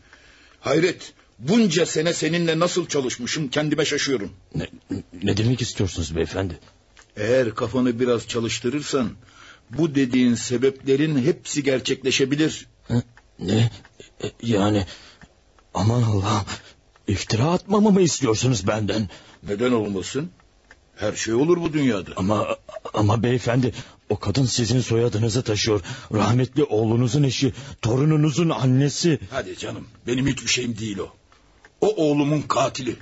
Hayret, bunca sene seninle nasıl çalışmışım kendime şaşıyorum. Ne, ne demek istiyorsunuz beyefendi? Eğer kafanı biraz çalıştırırsan bu dediğin sebeplerin hepsi gerçekleşebilir. Ne? E, Yani aman Allah'ım iftira atmamı mı istiyorsunuz benden? Neden olmasın? Her şey olur bu dünyada. Ama ama beyefendi o kadın sizin soyadınızı taşıyor. Rahmetli oğlunuzun eşi, torununuzun annesi. Hadi canım benim hiçbir şeyim değil o. O oğlumun katili.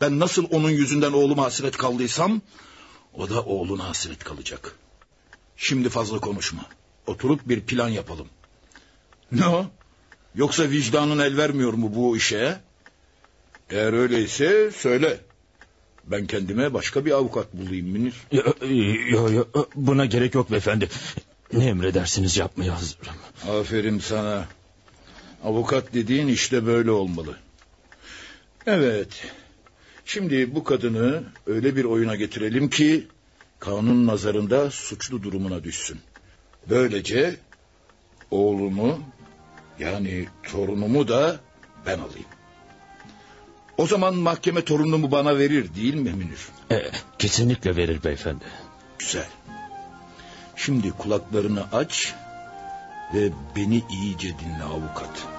Ben nasıl onun yüzünden oğluma hasret kaldıysam o da oğluna hasret kalacak. Şimdi fazla konuşma. Oturup bir plan yapalım. Ne o? Yoksa vicdanın el vermiyor mu bu işe? Eğer öyleyse söyle. Ben kendime başka bir avukat bulayım Münir. Yo, yo, yo, buna gerek yok beyefendi. Ne emredersiniz yapmaya hazırım. Aferin sana. Avukat dediğin işte böyle olmalı. Evet. Şimdi bu kadını öyle bir oyuna getirelim ki kanun nazarında suçlu durumuna düşsün. Böylece oğlumu yani torunumu da ben alayım. O zaman mahkeme torunumu bana verir değil mi Münir? E, kesinlikle verir beyefendi. Güzel. Şimdi kulaklarını aç ve beni iyice dinle avukat.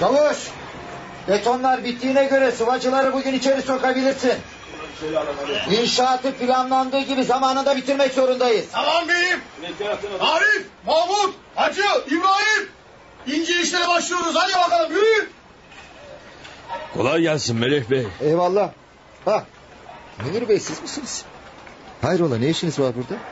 Çavuş! Betonlar bittiğine göre sıvacıları bugün içeri sokabilirsin. İnşaatı planlandığı gibi zamanında bitirmek zorundayız. Tamam beyim. Arif, Mahmut, Hacı, İbrahim. İnce işlere başlıyoruz. Hadi bakalım yürüyün. Kolay gelsin Melih Bey. Eyvallah. Ha, Münir Bey siz misiniz? Hayrola ne işiniz var burada?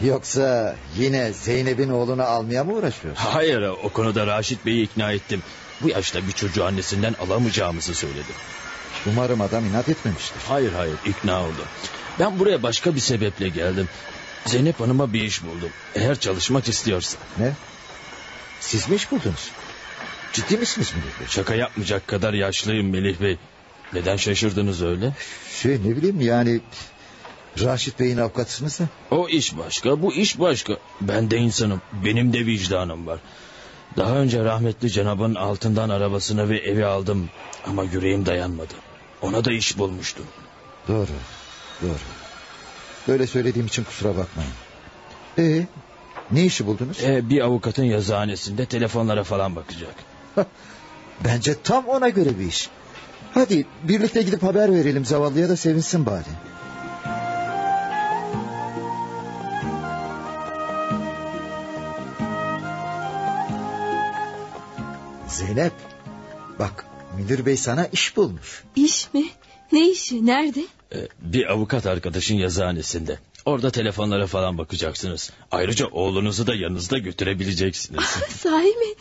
Yoksa yine Zeynep'in oğlunu almaya mı uğraşıyorsunuz? Hayır o konuda Raşit Bey'i ikna ettim. Bu yaşta bir çocuğu annesinden alamayacağımızı söyledi. Umarım adam inat etmemiştir. Hayır hayır ikna oldu. Ben buraya başka bir sebeple geldim. Zeynep Hanım'a bir iş buldum. Eğer çalışmak istiyorsa. Ne? Siz mi iş buldunuz? Ciddi misiniz Melih Bey? Şaka yapmayacak kadar yaşlıyım Melih Bey. Neden şaşırdınız öyle? Şey ne bileyim yani... Raşit Bey'in avukatısınız da. O iş başka, bu iş başka. Ben de insanım, benim de vicdanım var. Daha önce rahmetli Cenab'ın altından arabasını ve evi aldım. Ama yüreğim dayanmadı. Ona da iş bulmuştum. Doğru, doğru. Böyle söylediğim için kusura bakmayın. Ee, ne işi buldunuz? Ee, bir avukatın yazıhanesinde telefonlara falan bakacak. Bence tam ona göre bir iş. Hadi birlikte gidip haber verelim zavallıya da sevinsin bari. Zeynep bak müdür bey sana iş bulmuş. İş mi? Ne işi? Nerede? Ee, bir avukat arkadaşın yazıhanesinde. Orada telefonlara falan bakacaksınız. Ayrıca oğlunuzu da yanınızda götürebileceksiniz. Sahi mi?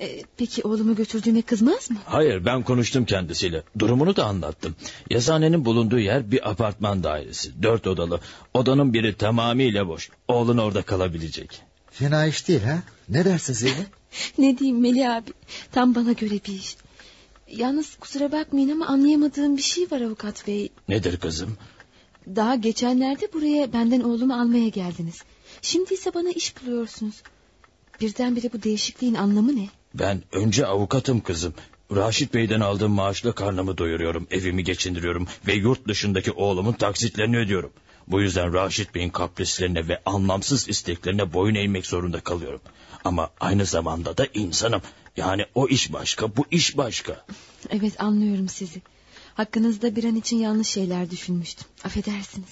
Ee, peki oğlumu götürdüğüme kızmaz mı? Hayır ben konuştum kendisiyle. Durumunu da anlattım. Yazıhanenin bulunduğu yer bir apartman dairesi. Dört odalı. Odanın biri tamamıyla boş. Oğlun orada kalabilecek. Fena iş değil ha? Ne dersin Zeynep? Ne diyeyim Melih abi? Tam bana göre bir iş. Yalnız kusura bakmayın ama anlayamadığım bir şey var avukat bey. Nedir kızım? Daha geçenlerde buraya benden oğlumu almaya geldiniz. Şimdi ise bana iş buluyorsunuz. Birdenbire bu değişikliğin anlamı ne? Ben önce avukatım kızım. Raşit Bey'den aldığım maaşla karnımı doyuruyorum, evimi geçindiriyorum ve yurt dışındaki oğlumun taksitlerini ödüyorum. Bu yüzden Raşit Bey'in kaprislerine ve anlamsız isteklerine boyun eğmek zorunda kalıyorum. Ama aynı zamanda da insanım. Yani o iş başka, bu iş başka. Evet anlıyorum sizi. Hakkınızda bir an için yanlış şeyler düşünmüştüm. Affedersiniz.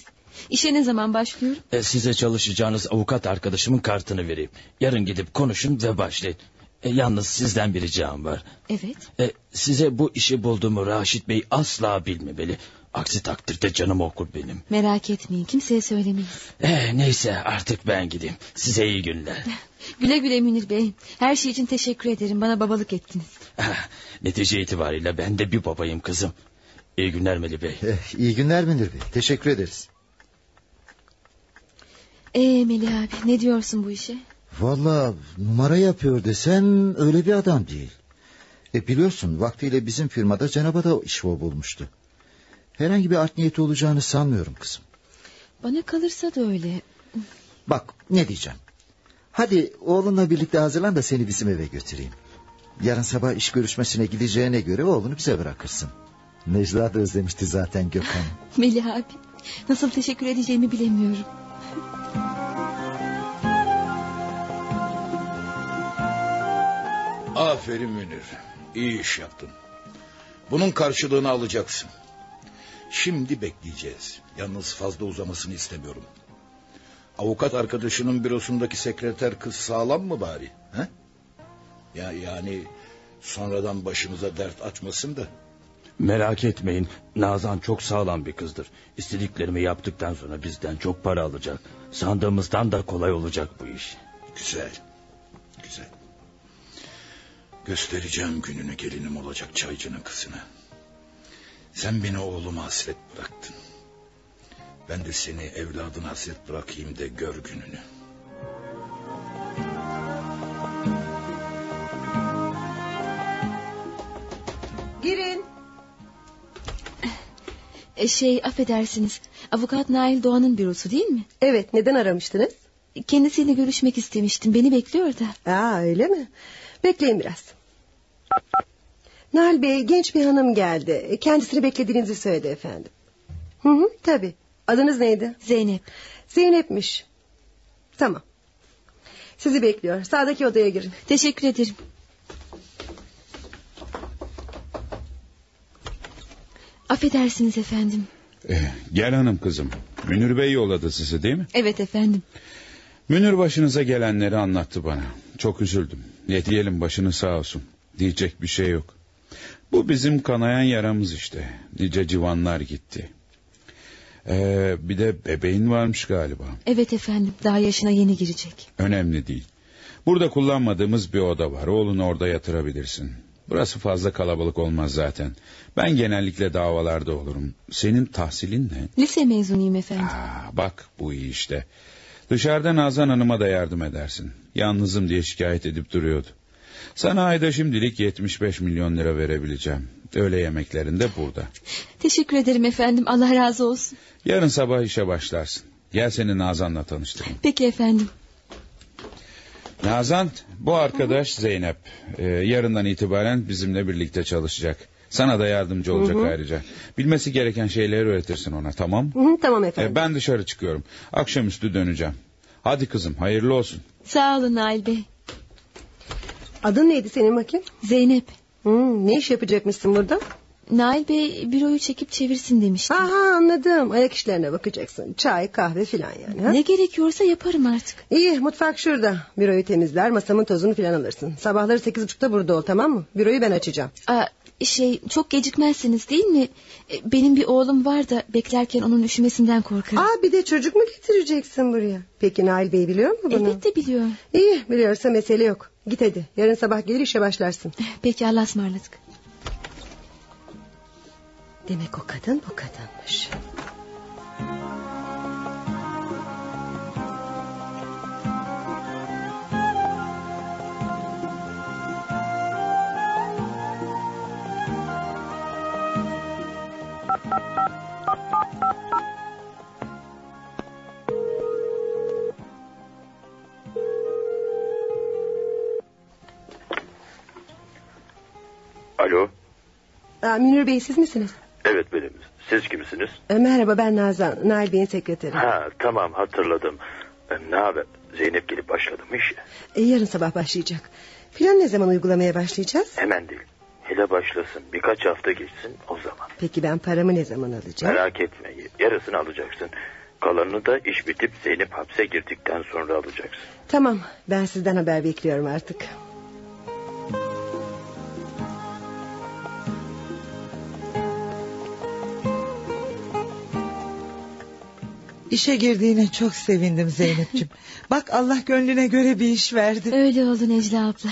İşe ne zaman başlıyorum? E, size çalışacağınız avukat arkadaşımın kartını vereyim. Yarın gidip konuşun ve başlayın. E, yalnız sizden bir ricam var. Evet. E, size bu işi bulduğumu Raşit Bey asla bilmemeli. Aksi takdirde canım okur benim. Merak etmeyin kimseye söylemeyin. E, neyse artık ben gideyim. Size iyi günler. Güle güle Münir Bey. Her şey için teşekkür ederim. Bana babalık ettiniz. Netice itibariyle ben de bir babayım kızım. İyi günler Melih Bey. Eh, iyi günler Münir Bey. Teşekkür ederiz. Ee Melih abi ne diyorsun bu işe? Valla numara yapıyor desen öyle bir adam değil. E biliyorsun vaktiyle bizim firmada Cenab'a da iş bulmuştu. Herhangi bir art niyeti olacağını sanmıyorum kızım. Bana kalırsa da öyle. Bak ne diyeceğim. Hadi oğlunla birlikte hazırlan da seni bizim eve götüreyim. Yarın sabah iş görüşmesine gideceğine göre oğlunu bize bırakırsın. Necla da özlemişti zaten Gökhan'ı. Melih abi nasıl teşekkür edeceğimi bilemiyorum. Aferin Münir. İyi iş yaptın. Bunun karşılığını alacaksın. Şimdi bekleyeceğiz. Yalnız fazla uzamasını istemiyorum. Avukat arkadaşının bürosundaki sekreter kız sağlam mı bari? He? Ya yani sonradan başımıza dert açmasın da. Merak etmeyin. Nazan çok sağlam bir kızdır. İstediklerimi yaptıktan sonra bizden çok para alacak. Sandığımızdan da kolay olacak bu iş. Güzel. Güzel. Göstereceğim gününü gelinim olacak çaycının kızına. Sen beni oğluma hasret bıraktın. Ben de seni evladına hasret bırakayım da gör gününü. Girin. E, şey affedersiniz. Avukat Nail Doğan'ın bürosu değil mi? Evet neden aramıştınız? Kendisiyle görüşmek istemiştim. Beni bekliyor da. Aa öyle mi? Bekleyin biraz. Nail Bey genç bir hanım geldi. Kendisini beklediğinizi söyledi efendim. Hı hı tabii. Adınız neydi? Zeynep. Zeynep'miş. Tamam. Sizi bekliyor. Sağdaki odaya girin. Teşekkür ederim. Affedersiniz efendim. Eh, gel hanım kızım. Münir Bey yolladı sizi değil mi? Evet efendim. Münir başınıza gelenleri anlattı bana. Çok üzüldüm. Ne diyelim başını sağ olsun. Diyecek bir şey yok. Bu bizim kanayan yaramız işte. Nice civanlar gitti. Ee, bir de bebeğin varmış galiba. Evet efendim. Daha yaşına yeni girecek. Önemli değil. Burada kullanmadığımız bir oda var. Oğlunu orada yatırabilirsin. Burası fazla kalabalık olmaz zaten. Ben genellikle davalarda olurum. Senin tahsilin ne? Lise mezunuyum efendim. Aa, bak bu iyi işte. Dışarıda Nazan Hanım'a da yardım edersin. Yalnızım diye şikayet edip duruyordu. Sana ayda şimdilik 75 milyon lira verebileceğim. Öğle yemeklerinde burada. Teşekkür ederim efendim. Allah razı olsun. Yarın sabah işe başlarsın. Gel seni Nazan'la tanıştırayım. Peki efendim. Nazan bu arkadaş Zeynep. Ee, yarından itibaren bizimle birlikte çalışacak. Sana da yardımcı olacak Hı hı. ayrıca. Bilmesi gereken şeyleri öğretirsin ona tamam mı? Hı hı, tamam efendim. Ee, ben dışarı çıkıyorum. Akşamüstü döneceğim. Hadi kızım hayırlı olsun. Sağ olun Nail Bey. Adın neydi senin bakayım? Zeynep. Hmm, ne iş yapacakmışsın burada? Nail Bey büroyu çekip çevirsin demişti. Aha anladım. Ayak işlerine bakacaksın. Çay, kahve filan yani. Ha? Ne gerekiyorsa yaparım artık. İyi mutfak şurada. Büroyu temizler masamın tozunu filan alırsın. Sabahları sekiz buçukta burada ol tamam mı? Büroyu ben açacağım. Aa, şey çok gecikmezsiniz değil mi? E, Benim bir oğlum var da beklerken onun üşümesinden korkarım. Aa bir de çocuk mu getireceksin buraya? Peki Nail Bey biliyor mu bunu? Elbette biliyor. İyi biliyorsa mesele yok. Git hadi. Yarın sabah gelir işe başlarsın. Peki Allah'a ısmarladık. Demek o kadın bu kadınmış. Alo. Aa, Münir Bey siz misiniz? Evet benim. Siz kimsiniz? E, merhaba ben Nazan. Nail Bey'in sekreteri. Ha, tamam hatırladım. E, ne haber? Zeynep gelip başladı mı işe? E, yarın sabah başlayacak. Plan ne zaman uygulamaya başlayacağız? Hemen değil. Hele başlasın. Birkaç hafta geçsin o zaman. Peki ben paramı ne zaman alacağım? Merak etme. Yarısını alacaksın. Kalanını da iş bitip Zeynep hapse girdikten sonra alacaksın. Tamam ben sizden haber bekliyorum artık. İşe girdiğine çok sevindim Zeynep'ciğim. Bak Allah gönlüne göre bir iş verdi. Öyle oldu Necla abla.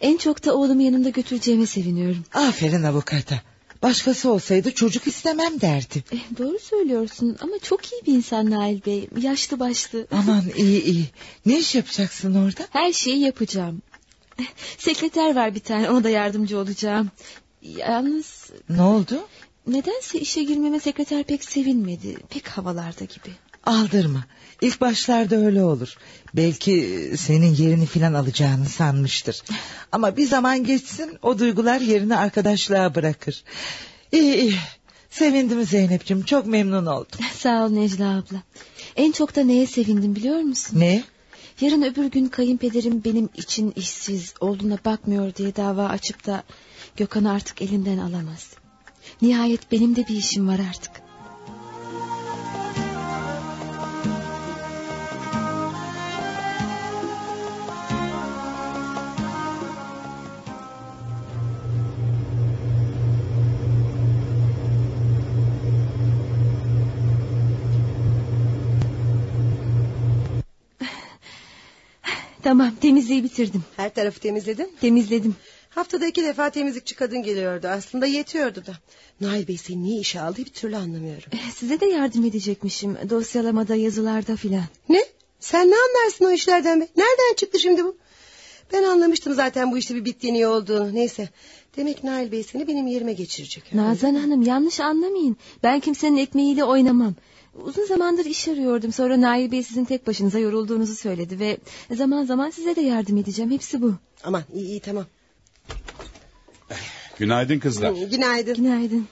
En çok da oğlumu yanımda götüreceğime seviniyorum. Aferin avukata. Başkası olsaydı çocuk istemem derdi. Eh, doğru söylüyorsun ama çok iyi bir insan Nail Bey. Yaşlı başlı. Aman iyi iyi. Ne iş yapacaksın orada? Her şeyi yapacağım. Eh, Sekreter var bir tane ona da yardımcı olacağım. Yalnız Ne oldu? nedense işe girmeme sekreter pek sevinmedi. Pek havalarda gibi. Aldırma. İlk başlarda öyle olur. Belki senin yerini filan alacağını sanmıştır. Ama bir zaman geçsin o duygular yerini arkadaşlığa bırakır. İyi iyi. Sevindim Zeynep'ciğim çok memnun oldum. Sağ ol Necla abla. En çok da neye sevindim biliyor musun? Ne? Yarın öbür gün kayınpederim benim için işsiz olduğuna bakmıyor diye dava açıp da Gökhan'ı artık elimden alamaz. Nihayet benim de bir işim var artık. Tamam temizliği bitirdim. Her tarafı temizledin? Temizledim. Haftada iki defa temizlikçi kadın geliyordu. Aslında yetiyordu da. Nail Bey seni niye işe aldı bir türlü anlamıyorum. Eh, Size de yardım edecekmişim. Dosyalamada yazılarda filan. Ne? Sen ne anlarsın o işlerden be? Nereden çıktı şimdi bu? Ben anlamıştım zaten bu işte bir bittiğini iyi olduğunu. Neyse. Demek Nail Bey seni benim yerime geçirecek. Nazan Hanım yanlış anlamayın. Ben kimsenin ekmeğiyle oynamam. Uzun zamandır iş arıyordum. Sonra Nail Bey sizin tek başınıza yorulduğunuzu söyledi ve zaman zaman size de yardım edeceğim. Hepsi bu. Aman iyi iyi tamam. Günaydın kızlar. Günaydın. Günaydın.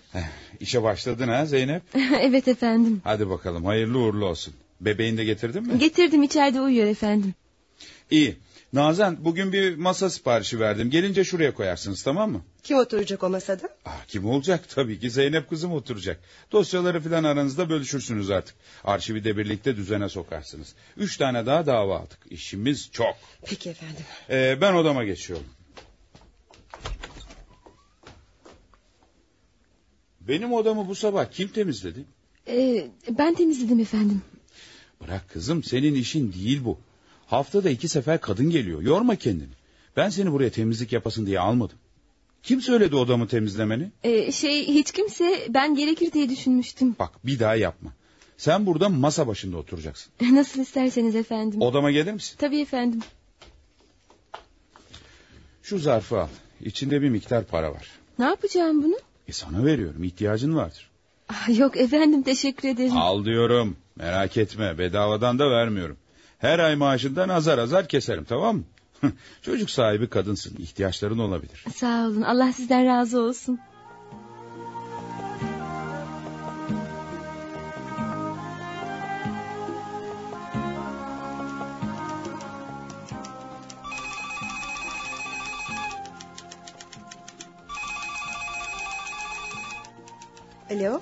İşe başladın ha Zeynep? evet efendim. Hadi bakalım hayırlı uğurlu olsun. Bebeğini de getirdin mi? Getirdim içeride uyuyor efendim. İyi. Nazan bugün bir masa siparişi verdim. Gelince şuraya koyarsınız tamam mı? Kim oturacak o masada? Ah, kim olacak? Tabii ki Zeynep kızım oturacak. Dosyaları filan aranızda bölüşürsünüz artık. Arşivi de birlikte düzene sokarsınız. Üç tane daha dava aldık. İşimiz çok. Peki efendim. Ee, ben odama geçiyorum. Benim odamı bu sabah kim temizledi? Ee, ben temizledim efendim. Bırak kızım senin işin değil bu. Haftada iki sefer kadın geliyor. Yorma kendini. Ben seni buraya temizlik yapasın diye almadım. Kim söyledi odamı temizlemeni? Ee, şey hiç kimse ben gerekir diye düşünmüştüm. Bak bir daha yapma. Sen burada masa başında oturacaksın. Nasıl isterseniz efendim. Odama gelir misin? Tabii efendim. Şu zarfı al. İçinde bir miktar para var. Ne yapacağım bunu? E sana veriyorum. ihtiyacın vardır. Ah, yok efendim teşekkür ederim. Al diyorum. Merak etme. Bedavadan da vermiyorum. Her ay maaşından azar azar keserim tamam mı? Çocuk sahibi kadınsın. ihtiyaçların olabilir. Sağ olun Allah sizden razı olsun. Alo.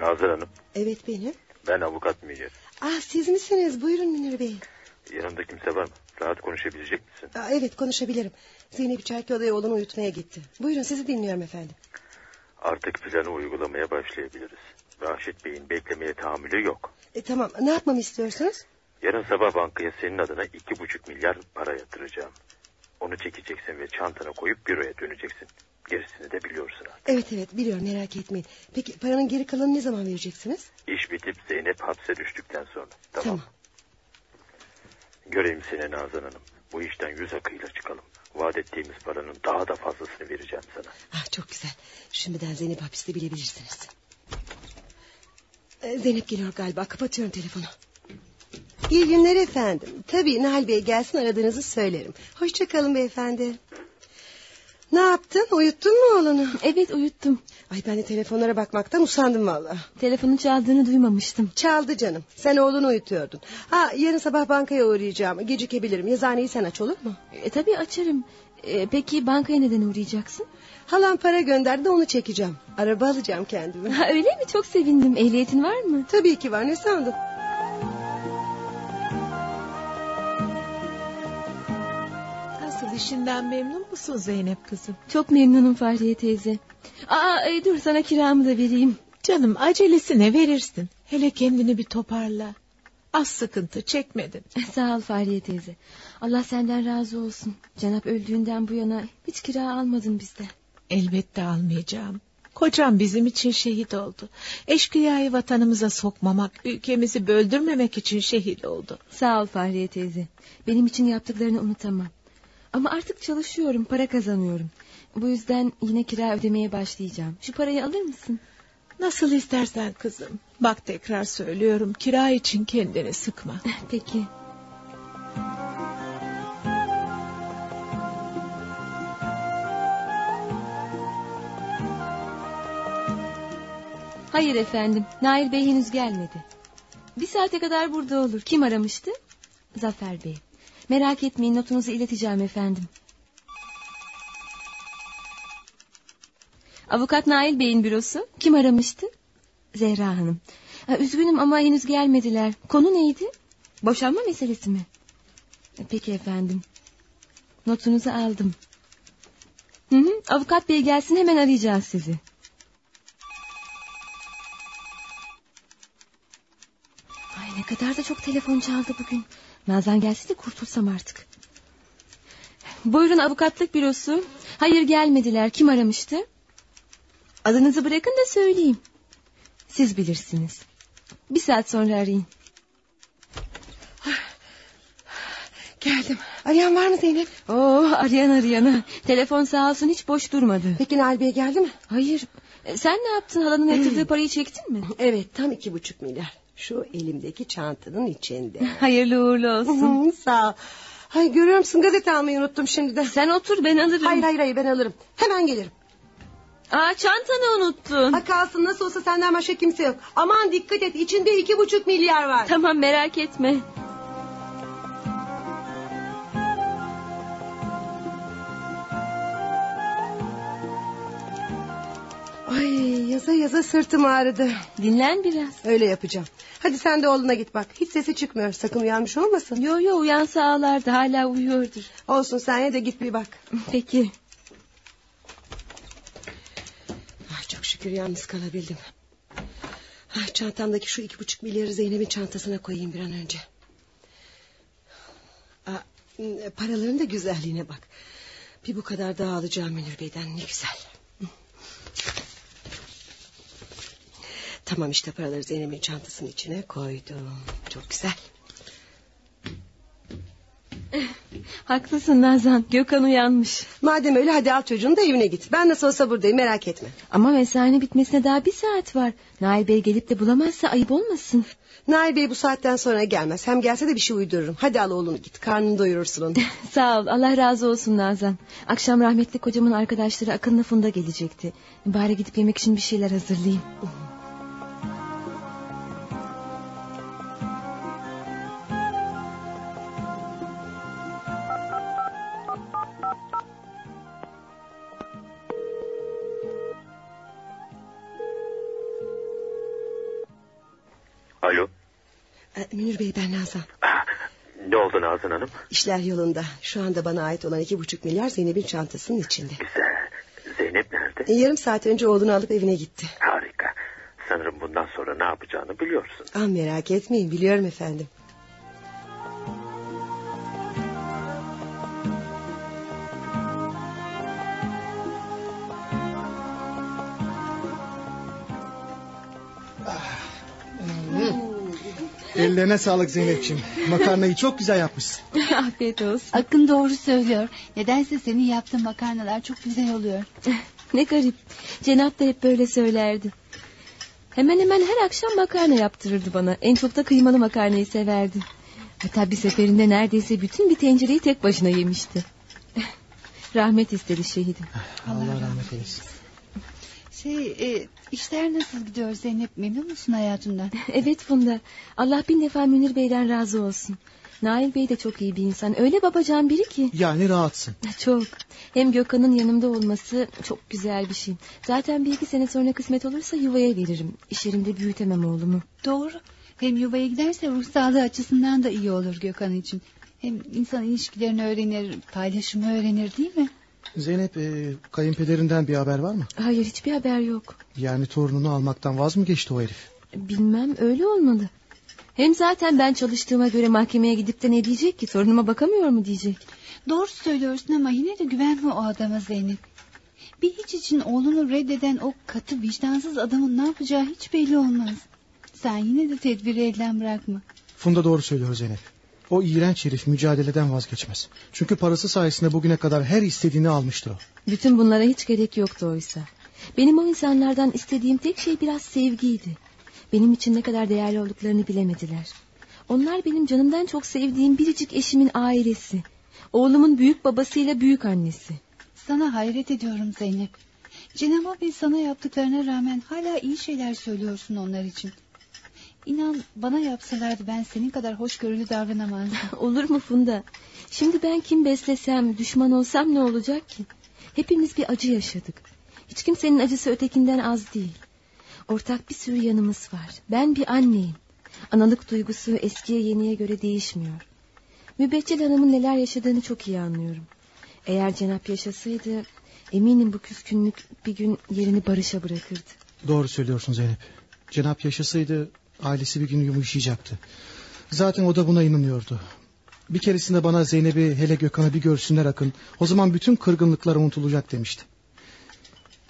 Nazır Hanım Evet benim. ben avukat Münir. Ah siz misiniz? Buyurun Münir Bey. Yanında kimse var mı? Rahat konuşabilecek misin? Aa, evet konuşabilirim. Zeynep içerki odaya oğlunu uyutmaya gitti. Buyurun sizi dinliyorum efendim. Artık planı uygulamaya başlayabiliriz. Raşit Bey'in beklemeye tahammülü yok. E, tamam ne yapmamı istiyorsunuz? Yarın sabah bankaya senin adına iki buçuk milyar para yatıracağım. Onu çekeceksin ve çantana koyup büroya döneceksin. Gerisini de biliyorsun artık. Evet evet biliyorum merak etmeyin. Peki paranın geri kalanını ne zaman vereceksiniz? İş bitip Zeynep hapse düştükten sonra. Tamam. Tamam. Göreyim seni Nazan Hanım. Bu işten yüz akıyla çıkalım. Vaat ettiğimiz paranın daha da fazlasını vereceğim sana. Ah, çok güzel. Şimdiden Zeynep hapiste bilebilirsiniz. Ee, Zeynep geliyor galiba. Kapatıyorum telefonu. İyi günler efendim. Tabii Nihal Bey gelsin aradığınızı söylerim. Hoşçakalın beyefendi. Ne yaptın? Uyuttun mu oğlunu? Evet uyuttum. Ay ben de telefonlara bakmaktan usandım valla. Telefonun çaldığını duymamıştım. Çaldı canım. Sen oğlunu uyutuyordun. Ha yarın sabah bankaya uğrayacağım. Gecikebilirim. Yazıhaneyi sen aç olur mu? E, tabii açarım. E, peki bankaya neden uğrayacaksın? Halam para gönderdi de onu çekeceğim. Araba alacağım kendime. Ha, öyle mi? Çok sevindim. Ehliyetin var mı? Tabii ki var. Ne sandın? Nasıl işinden memnun musun Zeynep kızım? Çok memnunum Fahriye teyze. Aa e, dur sana kiramı da vereyim. Canım acelesine verirsin. Hele kendini bir toparla. Az sıkıntı çekmedin. Sağ ol Fahriye teyze. Allah senden razı olsun. Cenap öldüğünden bu yana hiç kira almadın bizden. Elbette almayacağım. Kocam bizim için şehit oldu. Eşkıyayı vatanımıza sokmamak, ülkemizi böldürmemek için şehit oldu. Sağ ol Fahriye teyze. Benim için yaptıklarını unutamam. Ama artık çalışıyorum, para kazanıyorum. Bu yüzden yine kira ödemeye başlayacağım. Şu parayı alır mısın? Nasıl istersen kızım. Bak tekrar söylüyorum, kira için kendini sıkma. Peki. Hayır efendim, Nail Bey henüz gelmedi. Bir saate kadar burada olur. Kim aramıştı? Zafer Bey. Merak etmeyin notunuzu ileteceğim efendim. Avukat Nail Bey'in bürosu. Kim aramıştı? Zehra Hanım. Ha, üzgünüm ama henüz gelmediler. Konu neydi? Boşanma meselesi mi? Peki efendim. Notunuzu aldım. Hı hı, avukat bey gelsin hemen arayacağız sizi. Ay ne kadar da çok telefon çaldı bugün. Nazan gelse de kurtulsam artık. Buyurun avukatlık bürosu. Hayır gelmediler. Kim aramıştı? Adınızı bırakın da söyleyeyim. Siz bilirsiniz. Bir saat sonra arayın. Geldim. Arayan var mı Zeynep? Oo, arayan arayana. Telefon sağ olsun hiç boş durmadı. Peki Bey geldi mi? Hayır. Sen ne yaptın? Halanın yatırdığı parayı çektin mi? Evet tam iki buçuk milyar. Şu elimdeki çantanın içinde. Hayırlı uğurlu olsun. Sağ ol. Ay görüyor musun gazete almayı unuttum şimdi de. Sen otur ben alırım. Hayır hayır hayır ben alırım. Hemen gelirim. Aa çantanı unuttun. Ha kalsın nasıl olsa senden başka kimse yok. Aman dikkat et içinde iki buçuk milyar var. Tamam merak etme. Ay yaza yaza sırtım ağrıdı. Dinlen biraz. Öyle yapacağım. Hadi sen de oğluna git bak. Hiç sesi çıkmıyor. Sakın uyanmış olmasın. Yo yo uyansa ağlardı hala uyuyordur. Olsun sen ya da git bir bak. Peki. Ay çok şükür yalnız kalabildim. Ay, çantamdaki şu iki buçuk milyarı Zeynep'in çantasına koyayım bir an önce. Aa, paraların da güzelliğine bak. Bir bu kadar daha alacağım Münir Bey'den ne güzel. Tamam işte paraları Zeynep'in çantasının içine koydum. Çok güzel. Haklısın Nazan. Gökhan uyanmış. Madem öyle hadi al çocuğunu da evine git. Ben nasıl olsa buradayım merak etme. Ama mesainin bitmesine daha bir saat var. Nail Bey gelip de bulamazsa ayıp olmasın. Nail Bey bu saatten sonra gelmez. Hem gelse de bir şey uydururum. Hadi al oğlunu git. Karnını doyurursun onu. Sağ ol. Allah razı olsun Nazan. Akşam rahmetli kocamın arkadaşları Akın'la Funda gelecekti. Bari gidip yemek için bir şeyler hazırlayayım. Alo. Ee, Münir Bey ben Nazan. Ne oldu Nazan Hanım? İşler yolunda. Şu anda bana ait olan iki buçuk milyar Zeynep'in çantasının içinde. Güzel. Zeynep nerede? Ee, Yarım saat önce oğlunu alıp evine gitti. Harika. Sanırım bundan sonra ne yapacağını biliyorsun. Ah merak etmeyin biliyorum efendim. Ellerine sağlık Zeynep'ciğim. Makarnayı çok güzel yapmışsın. Afiyet olsun. Akın doğru söylüyor. Nedense senin yaptığın makarnalar çok güzel oluyor. Ne garip. Cenap da hep böyle söylerdi. Hemen hemen her akşam makarna yaptırırdı bana. En çok da kıymalı makarnayı severdi. Hatta bir seferinde neredeyse bütün bir tencereyi tek başına yemişti. Rahmet istedi şehidim. Allah rahmet eylesin. Şey e, işler nasıl gidiyor Zeynep memnun musun hayatından? evet Funda. Allah bin defa Münir Bey'den razı olsun. Nail Bey de çok iyi bir insan. Öyle babacan biri ki. Yani rahatsın. Çok. Hem Gökhan'ın yanımda olması çok güzel bir şey. Zaten bir iki sene sonra kısmet olursa yuvaya veririm. İş yerinde büyütemem oğlumu. Doğru. Hem yuvaya giderse ruh sağlığı açısından da iyi olur Gökhan için. Hem insan ilişkilerini öğrenir, paylaşımı öğrenir değil mi? Zeynep e, kayınpederinden bir haber var mı? Hayır hiçbir haber yok. Yani torununu almaktan vaz mı geçti o herif? Bilmem öyle olmalı. Hem zaten ben çalıştığıma göre mahkemeye gidip de ne diyecek ki? Torunuma bakamıyor mu diyecek. Doğru söylüyorsun ama yine de güvenme o adama Zeynep. Bir hiç için oğlunu reddeden o katı vicdansız adamın ne yapacağı hiç belli olmaz. Sen yine de tedbiri elden bırakma. Funda doğru söylüyor Zeynep. O iğrenç herif mücadeleden vazgeçmez. Çünkü parası sayesinde bugüne kadar her istediğini almıştır o. Bütün bunlara hiç gerek yoktu oysa. Benim o insanlardan istediğim tek şey biraz sevgiydi. Benim için ne kadar değerli olduklarını bilemediler. Onlar benim canımdan çok sevdiğim biricik eşimin ailesi. Oğlumun büyük babasıyla büyük annesi. Sana hayret ediyorum Zeynep. Cenab-ı sana yaptıklarına rağmen hala iyi şeyler söylüyorsun onlar için. İnan bana yapsalardı ben senin kadar hoşgörülü davranamazdım. Olur mu Funda? Şimdi ben kim beslesem, düşman olsam ne olacak ki? Hepimiz bir acı yaşadık. Hiç kimsenin acısı ötekinden az değil. Ortak bir sürü yanımız var. Ben bir anneyim. Analık duygusu eskiye yeniye göre değişmiyor. Mübeccel Hanım'ın neler yaşadığını çok iyi anlıyorum. Eğer Cenap yaşasaydı eminim bu küskünlük bir gün yerini barışa bırakırdı. Doğru söylüyorsun Zeynep. Cenap yaşasaydı ailesi bir gün yumuşayacaktı. Zaten o da buna inanıyordu. Bir keresinde bana Zeynep'i hele Gökhan'ı bir görsünler akın. O zaman bütün kırgınlıklar unutulacak demişti.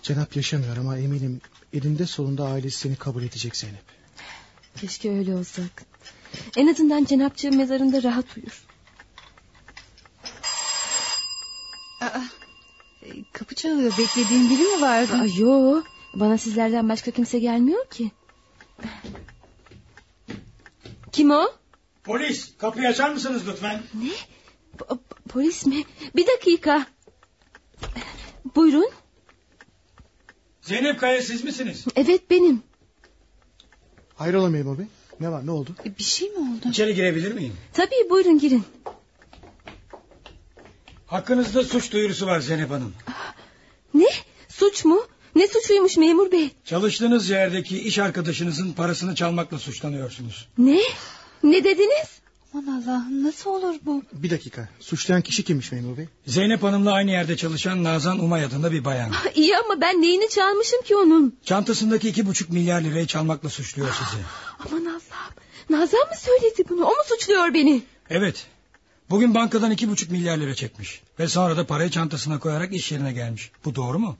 Cenap yaşamıyor ama eminim elinde sonunda ailesi seni kabul edecek Zeynep. Keşke öyle olsak. En azından Cenapçığım mezarında rahat uyur. Aa, e, kapı çalıyor beklediğin biri mi vardı? Aa, yo, bana sizlerden başka kimse gelmiyor ki. Kim o? Polis kapıyı açar mısınız lütfen? Ne? Po- polis mi? Bir dakika. Buyurun. Zeynep Kaya siz misiniz? Evet benim. Hayrola memur bey? Ne var ne oldu? Bir şey mi oldu? İçeri girebilir miyim? Tabii buyurun girin. Hakkınızda suç duyurusu var Zeynep Hanım. Ne? Suç mu? Ne suçuymuş memur bey? Çalıştığınız yerdeki iş arkadaşınızın parasını çalmakla suçlanıyorsunuz. Ne? Ne dediniz? Aman Allah'ım nasıl olur bu? Bir dakika. Suçlayan kişi kimmiş memur bey? Zeynep Hanım'la aynı yerde çalışan Nazan Umay adında bir bayan. Ah, İyi ama ben neyini çalmışım ki onun? Çantasındaki iki buçuk milyar lirayı çalmakla suçluyor sizi. Aman Allah'ım. Nazan mı söyledi bunu? O mu suçluyor beni? Evet. Bugün bankadan iki buçuk milyar lira çekmiş. Ve sonra da parayı çantasına koyarak iş yerine gelmiş. Bu doğru mu?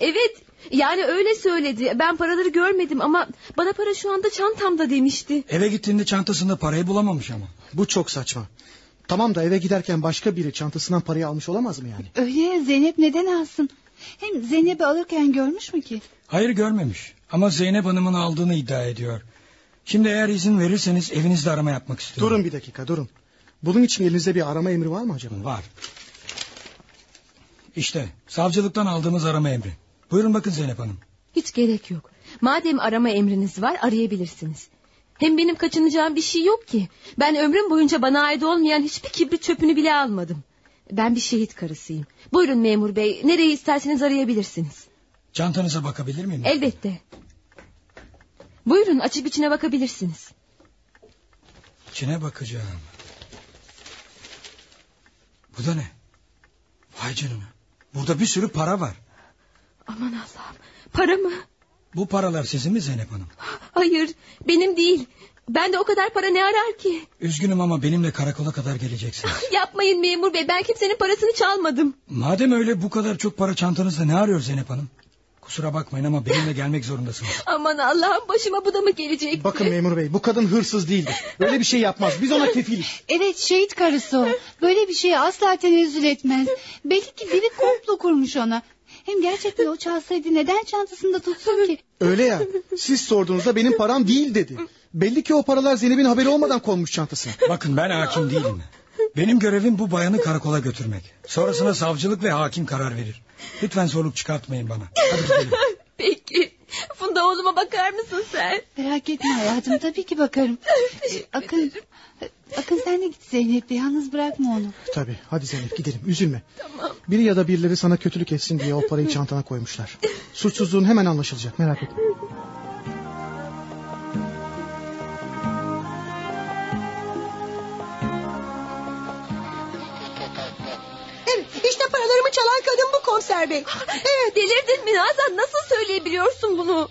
Evet. Yani öyle söyledi. Ben paraları görmedim ama bana para şu anda çantamda demişti. Eve gittiğinde çantasında parayı bulamamış ama. Bu çok saçma. Tamam da eve giderken başka biri çantasından parayı almış olamaz mı yani? Öyle Zeynep neden alsın? Hem Zeynep'i alırken görmüş mü ki? Hayır görmemiş. Ama Zeynep Hanım'ın aldığını iddia ediyor. Şimdi eğer izin verirseniz evinizde arama yapmak istiyorum. Durun bir dakika durun. Bunun için elinizde bir arama emri var mı acaba? Var. İşte savcılıktan aldığımız arama emri. Buyurun bakın Zeynep Hanım. Hiç gerek yok. Madem arama emriniz var arayabilirsiniz. Hem benim kaçınacağım bir şey yok ki. Ben ömrüm boyunca bana ait olmayan hiçbir kibrit çöpünü bile almadım. Ben bir şehit karısıyım. Buyurun memur bey nereyi isterseniz arayabilirsiniz. Çantanıza bakabilir miyim? Elbette. Buyurun açıp içine bakabilirsiniz. İçine bakacağım. Bu da ne? Vay canına. Burada bir sürü para var. Aman Allah'ım. Para mı? Bu paralar sizin mi Zeynep Hanım? Hayır benim değil. Ben de o kadar para ne arar ki? Üzgünüm ama benimle karakola kadar geleceksiniz. Yapmayın memur bey ben kimsenin parasını çalmadım. Madem öyle bu kadar çok para çantanızda ne arıyor Zeynep Hanım? Kusura bakmayın ama benimle gelmek zorundasınız. Aman Allah'ım başıma bu da mı gelecek? Bakın memur bey bu kadın hırsız değildir. Öyle bir şey yapmaz. Biz ona kefiliz. Evet şehit karısı o. Böyle bir şeye asla tenezzül etmez. Belki ki biri komplo kurmuş ona. Hem gerçekten o çalsaydı neden çantasında tutsun ki? Öyle ya. Siz sorduğunuzda benim param değil dedi. Belli ki o paralar Zeynep'in haberi olmadan konmuş çantasına. Bakın ben hakim değilim. Benim görevim bu bayanı karakola götürmek. Sonrasına savcılık ve hakim karar verir. Lütfen zorluk çıkartmayın bana. Hadi gidelim. Peki. Funda oğluma bakar mısın sen? Merak etme hayatım tabii ki bakarım. Ee, Akın, Akın sen de git Zeynep'le yalnız bırakma onu. Tabii hadi Zeynep gidelim üzülme. Tamam. Biri ya da birileri sana kötülük etsin diye o parayı çantana koymuşlar. Suçsuzluğun hemen anlaşılacak merak etme. Evet işte paralarımı çalan kadın bu komiser bey. Evet. Delirdin mi Nazan? Nasıl söyleyebiliyorsun bunu?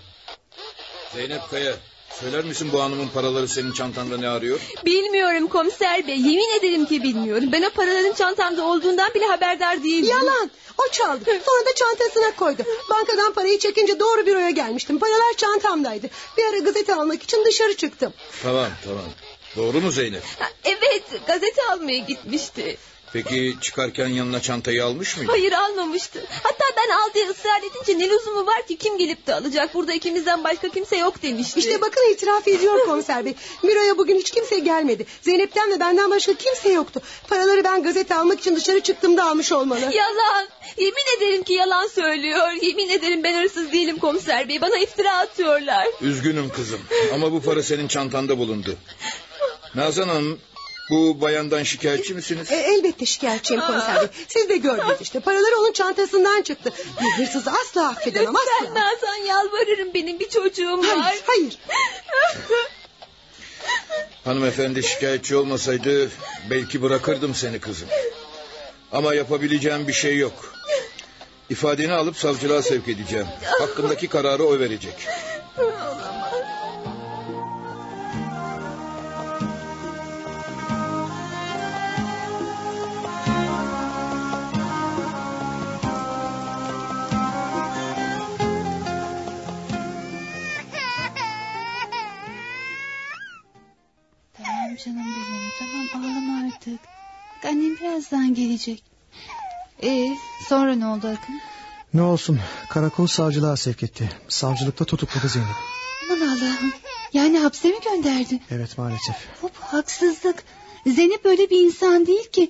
Zeynep Kaya söyler misin bu hanımın paraları senin çantanda ne arıyor? Bilmiyorum komiser bey. Yemin ederim ki bilmiyorum. Ben o paraların çantamda olduğundan bile haberdar değildim. Yalan. O çaldı. Sonra da çantasına koydu. Bankadan parayı çekince doğru büroya gelmiştim. Paralar çantamdaydı. Bir ara gazete almak için dışarı çıktım. Tamam tamam. Doğru mu Zeynep? Ha, Evet gazete almaya gitmişti. Peki çıkarken yanına çantayı almış mıydı? Hayır almamıştı. Hatta ben al diye ısrar edince ne lüzumu var ki kim gelip de alacak? Burada ikimizden başka kimse yok demişti. İşte bakın itiraf ediyor komiser bey. Büroya bugün hiç kimse gelmedi. Zeynep'ten ve benden başka kimse yoktu. Paraları ben gazete almak için dışarı çıktığımda almış olmalı. Yalan. Yemin ederim ki yalan söylüyor. Yemin ederim ben hırsız değilim komiser bey. Bana iftira atıyorlar. Üzgünüm kızım ama bu para senin çantanda bulundu. Nazan Hanım bu bayandan şikayetçi misiniz? E, elbette şikayetçiyim komiser bey. Siz de gördünüz işte. Paraları onun çantasından çıktı. Bir hırsızı asla affedemem Lütfen asla. Nazan yalvarırım benim bir çocuğum var. Hayır hayır. Hanımefendi şikayetçi olmasaydı belki bırakırdım seni kızım. Ama yapabileceğim bir şey yok. İfadeni alıp savcılığa sevk edeceğim. Hakkındaki kararı o verecek. Tamam canım benim tamam ağlama artık. Annem birazdan gelecek. Ee, sonra ne oldu Akın? Ne olsun karakol savcılığa sevk etti. Savcılıkta tutukladı Zeynep. Aman Allah'ım. Yani hapse mi gönderdi? Evet maalesef. Bu, bu haksızlık. Zeynep öyle bir insan değil ki.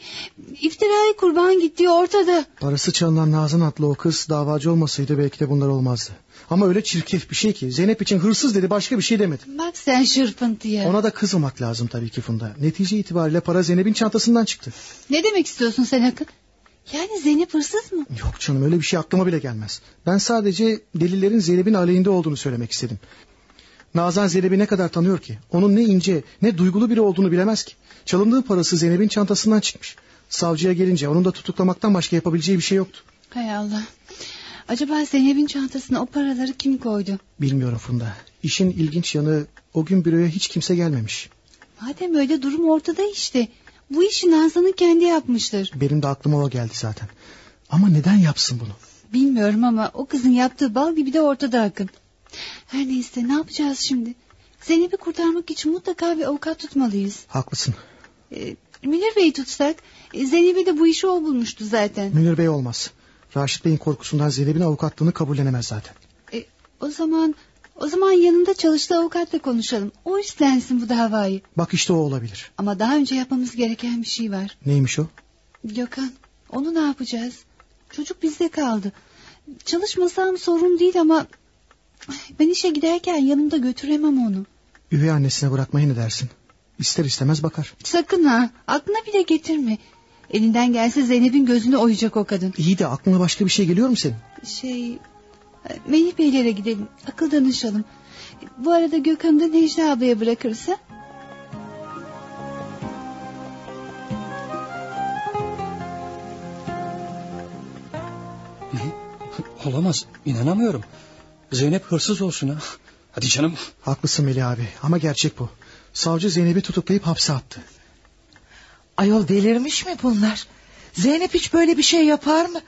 İftiraya kurban gittiği ortada. Parası çalınan Nazan adlı o kız davacı olmasaydı belki de bunlar olmazdı. Ama öyle çirkef bir şey ki Zeynep için hırsız dedi başka bir şey demedi. Bak sen şırpıntıya. Ona da kızmamak lazım tabii ki Funda. Netice itibariyle para Zeynep'in çantasından çıktı. Ne demek istiyorsun sen Akın? Yani Zeynep hırsız mı? Yok canım öyle bir şey aklıma bile gelmez. Ben sadece delillerin Zeynep'in aleyhinde olduğunu söylemek istedim. Nazan Zeynep'i ne kadar tanıyor ki? Onun ne ince ne duygulu biri olduğunu bilemez ki. Çalındığı parası Zeynep'in çantasından çıkmış. Savcıya gelince onun da tutuklamaktan başka yapabileceği bir şey yoktu. Hay Allah. Acaba Zeynep'in çantasına o paraları kim koydu? Bilmiyorum Funda. İşin ilginç yanı o gün büroya hiç kimse gelmemiş. Madem öyle durum ortada işte. Bu işi Nazan'ın kendi yapmıştır. Benim de aklıma o geldi zaten. Ama neden yapsın bunu? Bilmiyorum ama o kızın yaptığı bal gibi de ortada Akın. Her neyse ne yapacağız şimdi? Zeynep'i kurtarmak için mutlaka bir avukat tutmalıyız. Haklısın. Ee, Münir Bey'i tutsak e, Zeynep'e de bu işi o bulmuştu zaten. Münir Bey olmaz. Raşit Bey'in korkusundan Zeynep'in avukatlığını kabullenemez zaten. E, o zaman o zaman yanında çalıştığı avukatla konuşalım. O üstlensin bu davayı. Bak işte o olabilir. Ama daha önce yapmamız gereken bir şey var. Neymiş o? Gökhan onu ne yapacağız? Çocuk bizde kaldı. Çalışmasam sorun değil ama ben işe giderken yanımda götüremem onu. Üvey annesine bırakmayı ne dersin? İster istemez bakar. Sakın ha aklına bile getirme. Elinden gelse Zeynep'in gözünü oyacak o kadın. İyi de aklına başka bir şey geliyor mu senin? Şey Melih Beylere gidelim akıl danışalım. Bu arada Gökhan'ı da Necla ablaya bırakırsa. Olamaz inanamıyorum. Zeynep hırsız olsun ha. Hadi canım. Haklısın Melih abi ama gerçek bu. Savcı Zeynep'i tutuklayıp hapse attı. Ayol delirmiş mi bunlar? Zeynep hiç böyle bir şey yapar mı?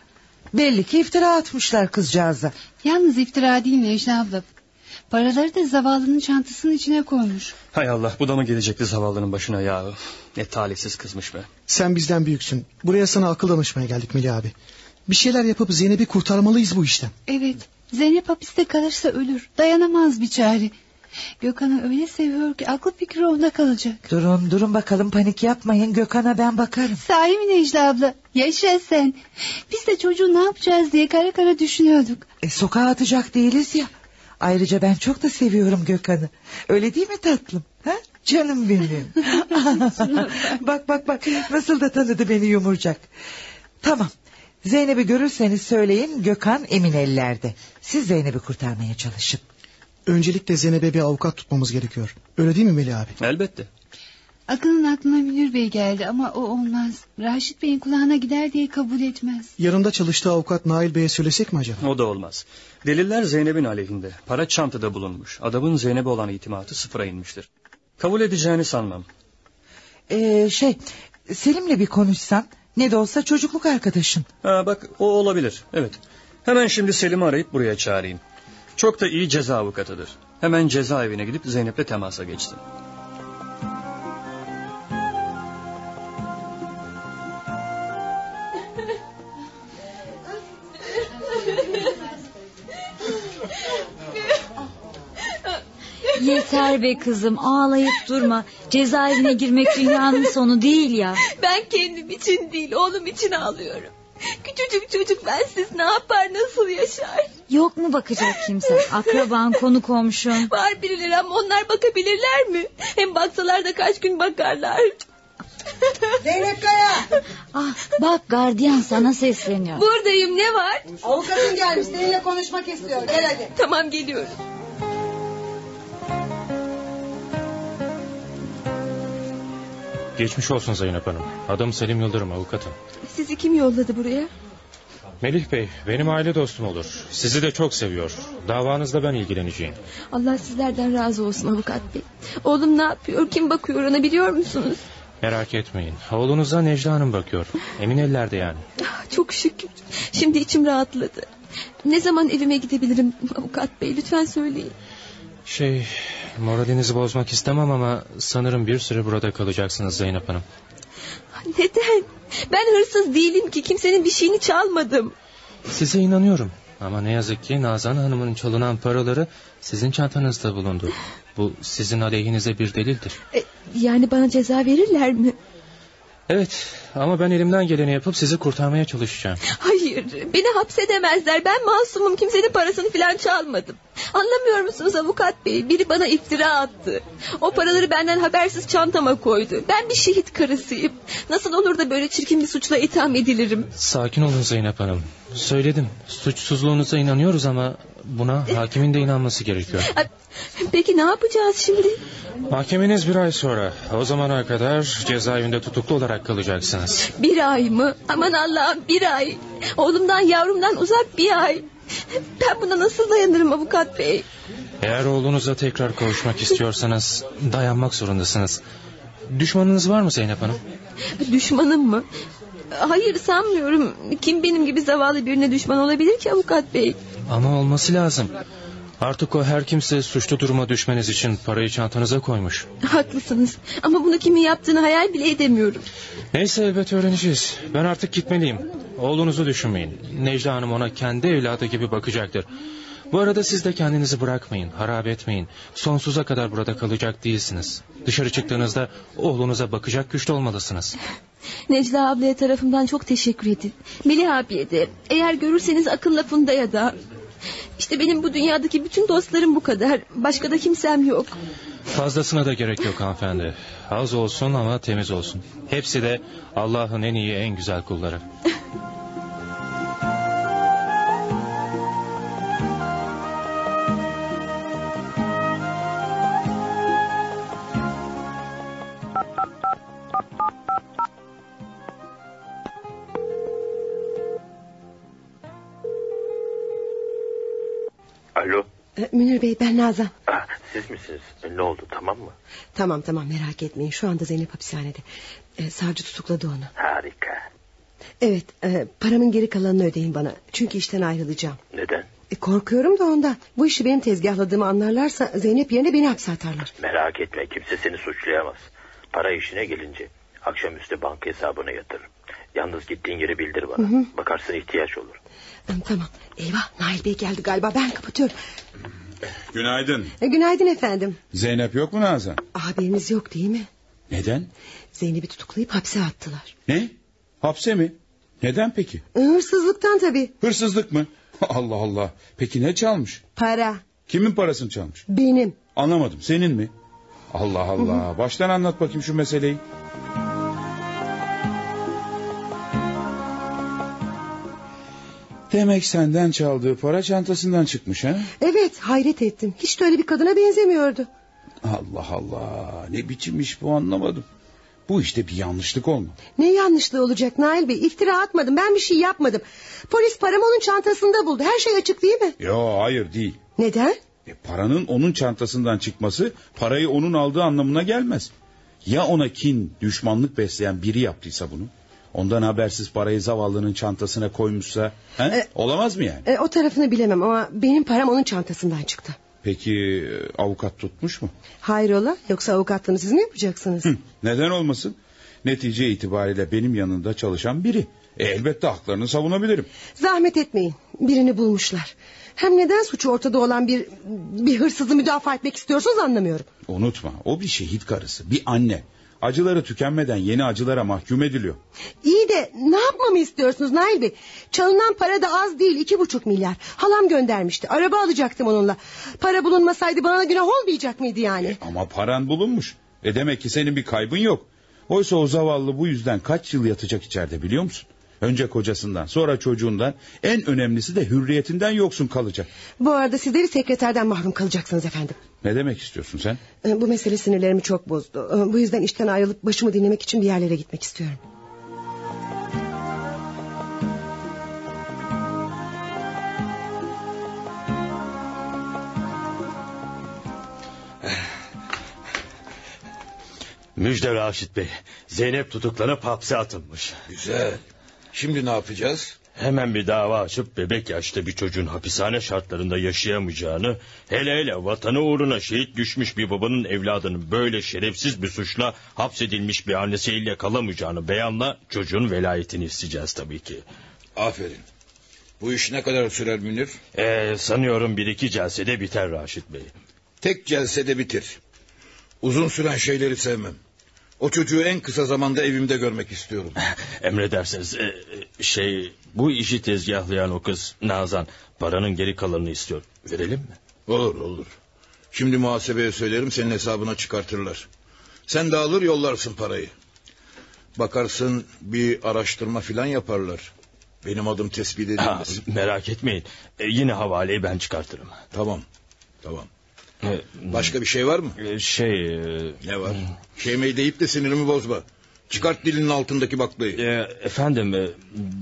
Belli ki iftira atmışlar kızcağıza. Yalnız iftira değil Necla abla. Paraları da zavallının çantasının içine koymuş. Hay Allah bu da mı gelecekti zavallının başına ya? Ne talihsiz kızmış be. Sen bizden büyüksün. Buraya sana akıl danışmaya geldik Melih abi. Bir şeyler yapıp Zeynep'i kurtarmalıyız bu işten. Evet Zeynep hapiste kalırsa ölür. Dayanamaz bir çare. Gökhan'ı öyle seviyor ki aklı fikri onda kalacak. Durun durun bakalım panik yapmayın. Gökhan'a ben bakarım. Sahi mi Necla abla? Yaşa sen. Biz de çocuğu ne yapacağız diye kara kara düşünüyorduk. E, sokağa atacak değiliz ya. Ayrıca ben çok da seviyorum Gökhan'ı. Öyle değil mi tatlım? Ha? Canım benim. bak bak bak nasıl da tanıdı beni yumurcak. Tamam. Zeynep'i görürseniz söyleyin Gökhan emin ellerde. Siz Zeynep'i kurtarmaya çalışın. Öncelikle Zeynep'e bir avukat tutmamız gerekiyor. Öyle değil mi Melih abi? Elbette. Akıl'ın aklına Münir Bey geldi ama o olmaz. Raşit Bey'in kulağına gider diye kabul etmez. Yanında çalıştığı avukat Nail Bey'e söylesek mi acaba? O da olmaz. Deliller Zeynep'in aleyhinde. Para çantada bulunmuş. Adamın Zeynep'e olan itimatı sıfıra inmiştir. Kabul edeceğini sanmam. Ee, şey Selim'le bir konuşsan ne de olsa çocukluk arkadaşın. Ha, bak o olabilir. Evet. Hemen şimdi Selim'i arayıp buraya çağırayım. Çok da iyi ceza avukatıdır. Hemen cezaevine gidip Zeynep'le temasa geçsin. Yeter be kızım ağlayıp durma. Cezaevine girmek dünyanın sonu değil ya. Ben kendim için değil oğlum için ağlıyorum. Küçücük çocuk bensiz ne yapar nasıl yaşar? Yok mu bakacak kimse? Akraban, konu komşun. Var birileri ama onlar bakabilirler mi? Hem baksalar da kaç gün bakarlar. Zeynep Kaya. Ah, bak gardiyan sana sesleniyor. Buradayım ne var? Avukatın gelmiş seninle konuşmak istiyor. Gel hadi. Tamam geliyorum. Geçmiş olsun Zeynep Hanım. Adım Selim Yıldırım avukatım. Sizi kim yolladı buraya? Melih Bey benim aile dostum olur. Sizi de çok seviyor. Davanızda ben ilgileneceğim. Allah sizlerden razı olsun avukat bey. Oğlum ne yapıyor? Kim bakıyor ona biliyor musunuz? Merak etmeyin. Oğlunuza Necla Hanım bakıyor. Emin ellerde yani. Ah, Çok şükür. Şimdi içim rahatladı. Ne zaman evime gidebilirim avukat bey? Lütfen söyleyin. Şey moralinizi bozmak istemem ama sanırım bir süre burada kalacaksınız Zeynep Hanım. Neden? Ben hırsız değilim ki kimsenin bir şeyini çalmadım. Size inanıyorum. Ama ne yazık ki Nazan Hanım'ın çalınan paraları sizin çantanızda bulundu. Bu sizin aleyhinize bir delildir. E, yani bana ceza verirler mi? Evet ama ben elimden geleni yapıp sizi kurtarmaya çalışacağım. Hayır beni hapsedemezler ben masumum kimsenin parasını filan çalmadım. Anlamıyor musunuz avukat bey biri bana iftira attı. O paraları benden habersiz çantama koydu. Ben bir şehit karısıyım. Nasıl olur da böyle çirkin bir suçla itham edilirim. Sakin olun Zeynep Hanım. Söyledim suçsuzluğunuza inanıyoruz ama buna hakimin de inanması gerekiyor. Peki ne yapacağız şimdi? Mahkemeniz bir ay sonra. O zamana kadar cezaevinde tutuklu olarak kalacaksınız. Bir ay mı? Aman Allah'ım bir ay. Oğlumdan yavrumdan uzak bir ay. Ben buna nasıl dayanırım avukat bey? Eğer oğlunuza tekrar kavuşmak istiyorsanız dayanmak zorundasınız. Düşmanınız var mı Zeynep Hanım? Düşmanım mı? Hayır sanmıyorum. Kim benim gibi zavallı birine düşman olabilir ki avukat bey? Ama olması lazım. Artık o her kimse suçlu duruma düşmeniz için parayı çantanıza koymuş. Haklısınız. Ama bunu kimin yaptığını hayal bile edemiyorum. Neyse elbet öğreneceğiz. Ben artık gitmeliyim. Oğlunuzu düşünmeyin. Necla Hanım ona kendi evladı gibi bakacaktır. Bu arada siz de kendinizi bırakmayın, harap etmeyin. Sonsuza kadar burada kalacak değilsiniz. Dışarı çıktığınızda oğlunuza bakacak güçlü olmalısınız. Necla ablaya tarafımdan çok teşekkür edin. Melih abiye de. Eğer görürseniz akıl lafında ya da... İşte benim bu dünyadaki bütün dostlarım bu kadar. Başka da kimsem yok. Fazlasına da gerek yok hanımefendi. Az olsun ama temiz olsun. Hepsi de Allah'ın en iyi en güzel kulları. Münir Bey ben Nazan. Ah, siz misiniz? Ne oldu tamam mı? Tamam tamam merak etmeyin. Şu anda Zeynep hapishanede. E, savcı tutukladı onu. Harika. Evet e, paramın geri kalanını ödeyin bana. Çünkü işten ayrılacağım. Neden? E, korkuyorum da ondan. Bu işi benim tezgahladığımı anlarlarsa Zeynep yerine beni hapse atarlar. Merak etme kimse seni suçlayamaz. Para işine gelince akşamüstü banka hesabına yatırırım. Yalnız gittiğin yeri bildir bana. Hı hı. Bakarsın ihtiyaç olur. Tamam. Eyvah Nail Bey geldi galiba. Ben kapatıyorum. Günaydın. E, günaydın efendim. Zeynep yok mu Nazan? Haberiniz yok değil mi? Neden? Zeynep'i tutuklayıp hapse attılar. Ne? Hapse mi? Neden peki? E, Hırsızlıktan tabii. Hırsızlık mı? Allah Allah. Peki ne çalmış? Para. Kimin parasını çalmış? Benim. Anlamadım. Senin mi? Allah Allah. Baştan anlat bakayım şu meseleyi. Demek senden çaldığı para çantasından çıkmış ha? Evet hayret ettim. Hiç de öyle bir kadına benzemiyordu. Allah Allah. Ne biçim iş bu anlamadım. Bu işte bir yanlışlık olmalı. Ne yanlışlığı olacak Nail Bey? İftira atmadım. Ben bir şey yapmadım. Polis paramı onun çantasında buldu. Her şey açık değil mi? Yo hayır değil. Neden? E, paranın onun çantasından çıkması parayı onun aldığı anlamına gelmez. Ya ona kin, düşmanlık besleyen biri yaptıysa bunu? Ondan habersiz parayı zavallının çantasına koymuşsa... He? E- Olamaz mı yani? E, o tarafını bilemem ama benim param onun çantasından çıktı. Peki e, avukat tutmuş mu? Hayrola? Yoksa avukatlığını siz mi yapacaksınız? Neden olmasın? Netice itibariyle benim yanında çalışan biri. E, elbette haklarını savunabilirim. Zahmet etmeyin. Birini bulmuşlar. Hem neden suçu ortada olan bir bir hırsızı müdafaa etmek istiyorsunuz anlamıyorum. Unutma o bir şehit karısı, bir anne. Acıları tükenmeden yeni acılara mahkum ediliyor. İyi de ne yapmamı istiyorsunuz Nail Bey? Çalınan para da az değil iki buçuk milyar. Halam göndermişti. Araba alacaktım onunla. Para bulunmasaydı bana günah olmayacak mıydı yani? Ama paran bulunmuş. E demek ki senin bir kaybın yok. Oysa o zavallı bu yüzden kaç yıl yatacak içeride biliyor musun? Önce kocasından sonra çocuğundan en önemlisi de hürriyetinden yoksun kalacak. Bu arada sizleri sekreterden mahrum kalacaksınız efendim. Ne demek istiyorsun sen? E, Bu mesele sinirlerimi çok bozdu. E, Bu yüzden işten ayrılıp başımı dinlemek için bir yerlere gitmek istiyorum. Müjde Raşit Bey. Zeynep tutuklanıp hapse atılmış. Güzel. Şimdi ne yapacağız? Hemen bir dava açıp bebek yaşta bir çocuğun hapishane şartlarında yaşayamayacağını... ...hele hele vatanı uğruna şehit düşmüş bir babanın evladının böyle şerefsiz bir suçla... ...hapsedilmiş bir annesiyle kalamayacağını beyanla çocuğun velayetini isteyeceğiz tabii ki. Aferin. Bu iş ne kadar sürer Münir? Ee, sanıyorum bir iki celsede biter Raşit Bey. Tek celsede bitir. Uzun süren şeyleri sevmem. O çocuğu en kısa zamanda evimde görmek istiyorum. Emredersiniz. Ee, şey bu işi tezgahlayan o kız Nazan paranın geri kalanını istiyor. Verelim mi? Olur olur. Şimdi muhasebeye söylerim senin hesabına çıkartırlar. Sen de alır yollarsın parayı. Bakarsın bir araştırma filan yaparlar. Benim adım tespit Ha, edilmez. merak etmeyin. Ee, yine havaleyi ben çıkartırım. Tamam. Tamam. Ee, Başka bir şey var mı? e, Şey... Ne var? Şey mi deyip de sinirimi bozma. Çıkart dilinin altındaki baklayı. E, efendim e,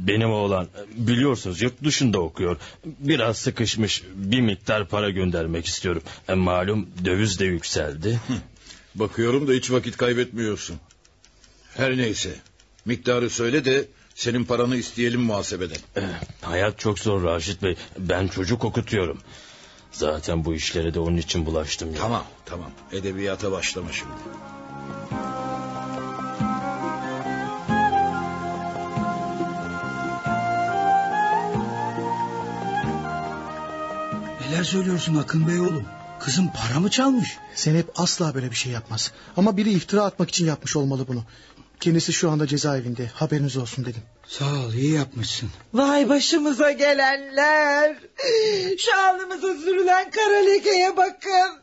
benim oğlan e, biliyorsunuz yurt dışında okuyor. Biraz sıkışmış bir miktar para göndermek istiyorum. E, malum döviz de yükseldi. Bakıyorum da hiç vakit kaybetmiyorsun. Her neyse. Miktarı söyle de senin paranı isteyelim muhasebeden. E, hayat çok zor Raşit Bey. Ben çocuk okutuyorum. Zaten bu işlere de onun için bulaştım ya. Tamam tamam. Edebiyata başlama şimdi. Neler söylüyorsun Akın Bey oğlum? Kızım para mı çalmış? Zeynep asla böyle bir şey yapmaz. Ama biri iftira atmak için yapmış olmalı bunu. Kendisi şu anda cezaevinde. Haberiniz olsun dedim. Sağ ol iyi yapmışsın. Vay başımıza gelenler. Şu alnımıza sürülen kara lekeye bakın.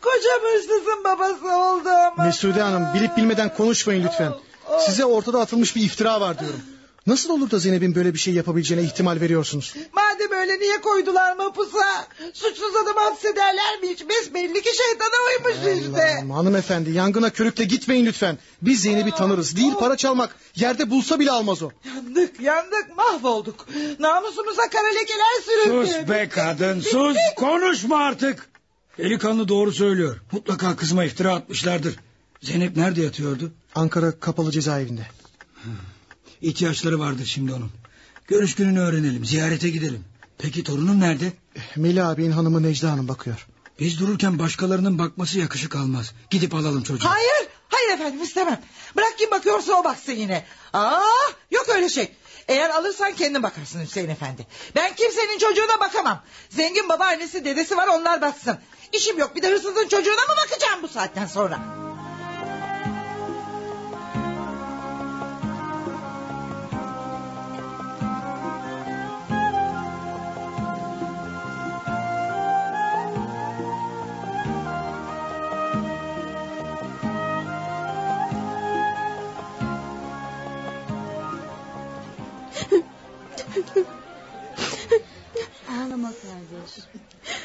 Kocam hırsızın babası oldu ama. Mesude Hanım bilip bilmeden konuşmayın lütfen. Size ortada atılmış bir iftira var diyorum. Nasıl olur da Zeynep'in böyle bir şey yapabileceğine ihtimal veriyorsunuz? Madem öyle niye koydular mapusa? Suçsuz adamı hapsederler mi hiç? Besbelli ki şeytana uymuş işte. Allah'ım, hanımefendi yangına körükle gitmeyin lütfen. Biz Zeynep'i tanırız. Değil para çalmak. Yerde bulsa bile almaz o. Yandık yandık mahvolduk. Namusumuza kara lekeler sürüldü. Sus be kadın sus konuşma artık. Delikanlı doğru söylüyor. Mutlaka kızıma iftira atmışlardır. Zeynep nerede yatıyordu? Ankara kapalı cezaevinde. İhtiyaçları vardır şimdi onun. Görüş gününü öğrenelim ziyarete gidelim. Peki torunun nerede? Melih abinin hanımı Necla Hanım bakıyor. Biz dururken başkalarının bakması yakışık almaz. Gidip alalım çocuğu. Hayır hayır efendim istemem. Bırak kim bakıyorsa o baksın yine. Aa, yok öyle şey. Eğer alırsan kendin bakarsın Hüseyin efendi. Ben kimsenin çocuğuna bakamam. Zengin baba annesi dedesi var onlar baksın. İşim yok bir de hırsızın çocuğuna mı bakacağım bu saatten sonra? Ağlama kardeş.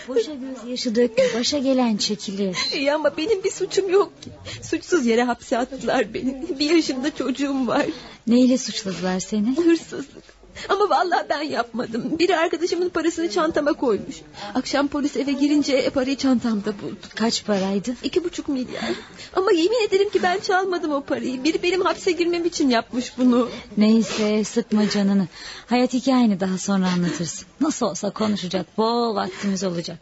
Boşa gözyaşı dökme. Başa gelen çekilir. İyi ama benim bir suçum yok ki. Suçsuz yere hapse attılar beni. Bir yaşında çocuğum var. Neyle suçladılar seni? Hırsızlık. Ama vallahi ben yapmadım. Biri arkadaşımın parasını çantama koymuş. Akşam polis eve girince parayı çantamda buldu. Kaç paraydı? İki buçuk milyar. Ama yemin ederim ki ben çalmadım o parayı. Biri benim hapse girmem için yapmış bunu. Neyse sıkma canını. Hayat hikayeni daha sonra anlatırsın. Nasıl olsa konuşacak bol vaktimiz olacak.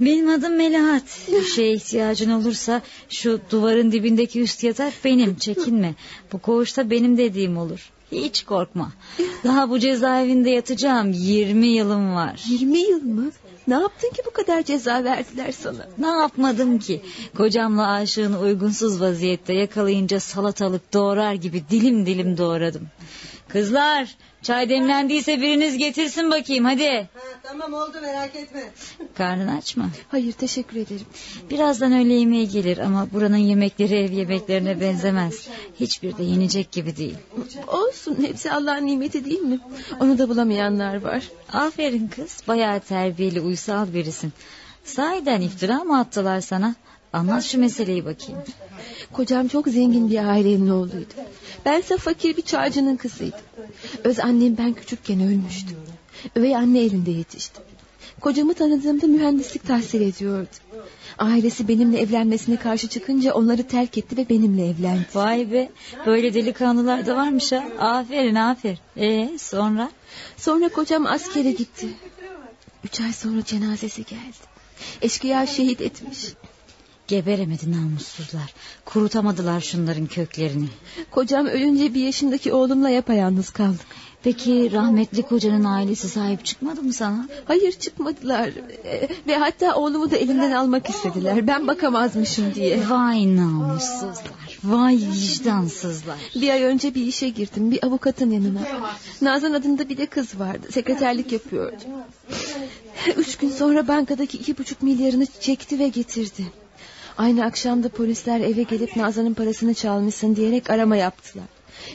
Benim adım Melahat. Bir şeye ihtiyacın olursa şu duvarın dibindeki üst yatak benim. Çekinme. Bu koğuşta benim dediğim olur. Hiç korkma. Daha bu cezaevinde yatacağım. 20 yılım var. 20 yıl mı? Ne yaptın ki bu kadar ceza verdiler sana? Ne yapmadım ki? Kocamla aşığını uygunsuz vaziyette yakalayınca salatalık doğrar gibi dilim dilim doğradım. Kızlar çay demlendiyse biriniz getirsin bakayım hadi. Ha, tamam oldu merak etme. Karnın aç mı? Hayır teşekkür ederim. Birazdan öğle yemeği gelir ama buranın yemekleri ev yemeklerine benzemez. Hiçbir de yenecek gibi değil. Olsun hepsi Allah'ın nimeti değil mi? Onu da bulamayanlar var. Aferin kız bayağı terbiyeli uysal birisin. Sahiden iftira mı attılar sana? Anlat şu meseleyi bakayım. Kocam çok zengin bir ailenin oğluydu. Bense fakir bir çağcının kızıydım. Öz annem ben küçükken ölmüştü. Üvey anne elinde yetiştim. Kocamı tanıdığımda mühendislik tahsil ediyordu. Ailesi benimle evlenmesine karşı çıkınca onları terk etti ve benimle evlendi. Vay be böyle delikanlılar da varmış ha. Aferin aferin. Ee sonra? Sonra kocam askere gitti. Üç ay sonra cenazesi geldi. Eşkıya şehit etmiş. Geberemedi namussuzlar. Kurutamadılar şunların köklerini. Kocam ölünce bir yaşındaki oğlumla yapayalnız kaldık. Peki rahmetli kocanın ailesi sahip çıkmadı mı sana? Hayır çıkmadılar. Ee, ve hatta oğlumu da elimden almak istediler. Ben bakamazmışım diye. Vay namussuzlar. Vay vicdansızlar. Bir ay önce bir işe girdim. Bir avukatın yanına. Nazan adında bir de kız vardı. Sekreterlik yapıyordu. Üç gün sonra bankadaki iki buçuk milyarını çekti ve getirdi. Aynı akşamda polisler eve gelip Nazan'ın parasını çalmışsın diyerek arama yaptılar.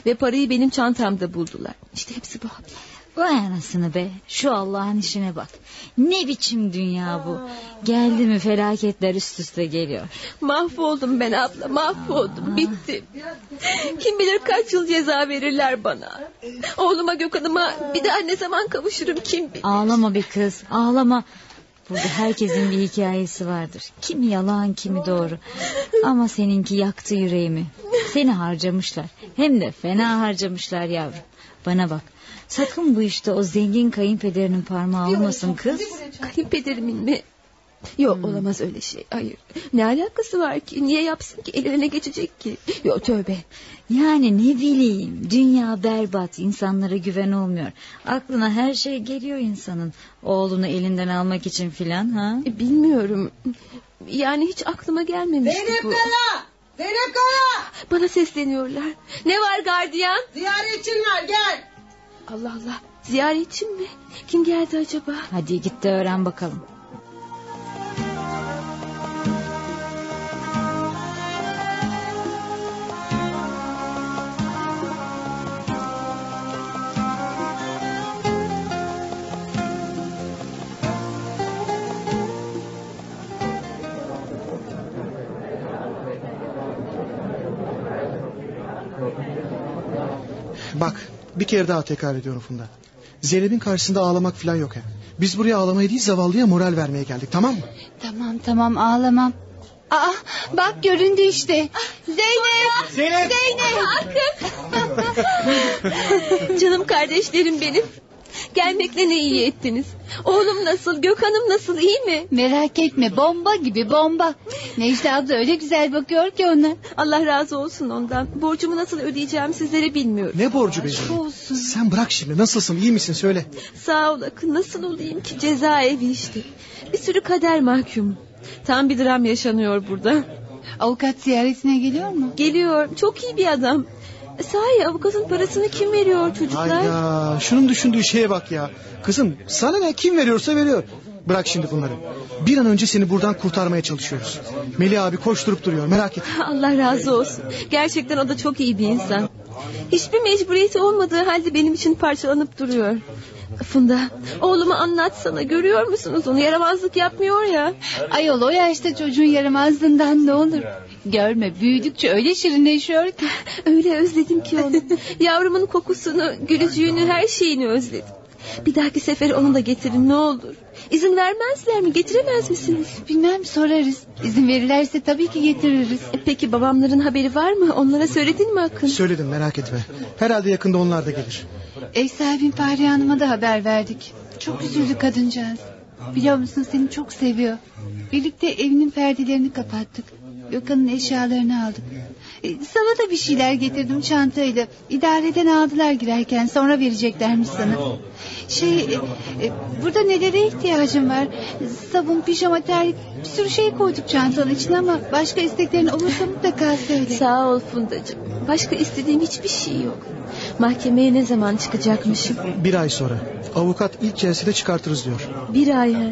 Ve parayı benim çantamda buldular. İşte hepsi bu abla. Vay anasını be. Şu Allah'ın işine bak. Ne biçim dünya bu. Geldi mi felaketler üst üste geliyor. Mahvoldum ben abla mahvoldum. Bitti. Kim bilir kaç yıl ceza verirler bana. Oğluma Gökhan'ıma bir daha ne zaman kavuşurum kim bilir. Ağlama bir kız ağlama. Burada herkesin bir hikayesi vardır. Kimi yalan kimi doğru. Ama seninki yaktı yüreğimi. Seni harcamışlar. Hem de fena harcamışlar yavrum. Bana bak. Sakın bu işte o zengin kayınpederinin parmağı olmasın kız. Kayınpederimin mi? Yok olamaz öyle şey. Hayır. Ne alakası var ki? Niye yapsın ki? Eline geçecek ki? Yok tövbe. Yani ne bileyim. Dünya berbat. insanlara güven olmuyor. Aklına her şey geliyor insanın. Oğlunu elinden almak için filan ha? E, bilmiyorum. Yani hiç aklıma gelmemişti Zeynep bu. Kara! Zeynep Kara! Bana sesleniyorlar. Ne var gardiyan? Ziyaretçin var gel. Allah Allah. Ziyaretçim mi? Kim geldi acaba? Hadi git de öğren bakalım. Bir kere daha tekrar ediyorum Funda. Zeynep'in karşısında ağlamak falan yok hem. Biz buraya ağlamaya değil zavallıya moral vermeye geldik tamam mı? Tamam tamam ağlamam. Aa bak göründü işte. Zeynep. Zeynep. Zeynep. Canım kardeşlerim benim. Gelmekle ne iyi ettiniz. Oğlum nasıl, Gökhan'ım nasıl, iyi mi? Merak etme bomba gibi bomba. Necla abla öyle güzel bakıyor ki ona. Allah razı olsun ondan. Borcumu nasıl ödeyeceğim sizlere bilmiyorum. Ne borcu be Zeynep? Sen bırak şimdi nasılsın iyi misin söyle. Sağ ol Akın nasıl olayım ki cezaevi işte. Bir sürü kader mahkum. Tam bir dram yaşanıyor burada. Avukat ziyaretine geliyor mu? Geliyor çok iyi bir adam. Sahi avukatın parasını kim veriyor çocuklar? Hayda şunun düşündüğü şeye bak ya. Kızım sana ne kim veriyorsa veriyor. Bırak şimdi bunları. Bir an önce seni buradan kurtarmaya çalışıyoruz. Melih abi koşturup duruyor merak etme. Allah razı olsun. Gerçekten o da çok iyi bir insan. Hiçbir mecburiyeti olmadığı halde benim için parçalanıp duruyor. Funda oğlumu anlatsana görüyor musunuz onu yaramazlık yapmıyor ya. Ayol o yaşta çocuğun yaramazlığından ne olur. Görme büyüdükçe öyle şirinleşiyor ki. Öyle özledim ki onu. Yavrumun kokusunu, gülücüğünü, her şeyini özledim. Bir dahaki sefer onu da getirin ne olur. İzin vermezler mi? Getiremez misiniz? Bilmem sorarız. İzin verirlerse tabii ki getiririz. E, peki babamların haberi var mı? Onlara söyledin mi Akın? Söyledim merak etme. Herhalde yakında onlar da gelir. Ev sahibim Fahriye Hanım'a da haber verdik. Çok üzüldü kadıncağız. Biliyor musun seni çok seviyor. Birlikte evinin perdelerini kapattık. Gökhan'ın eşyalarını aldık. E, sana da bir şeyler getirdim çantayla. İdareden aldılar girerken sonra vereceklermiş sana. Şey e, e, burada nelere ihtiyacım var? Sabun, pijama, terlik bir sürü şey koyduk çantanın içine ama başka isteklerin olursa mutlaka söyle. Sağ ol Fundacığım. Başka istediğim hiçbir şey yok. Mahkemeye ne zaman çıkacakmışım? Bir ay sonra. Avukat ilk celsede çıkartırız diyor. Bir ay ha.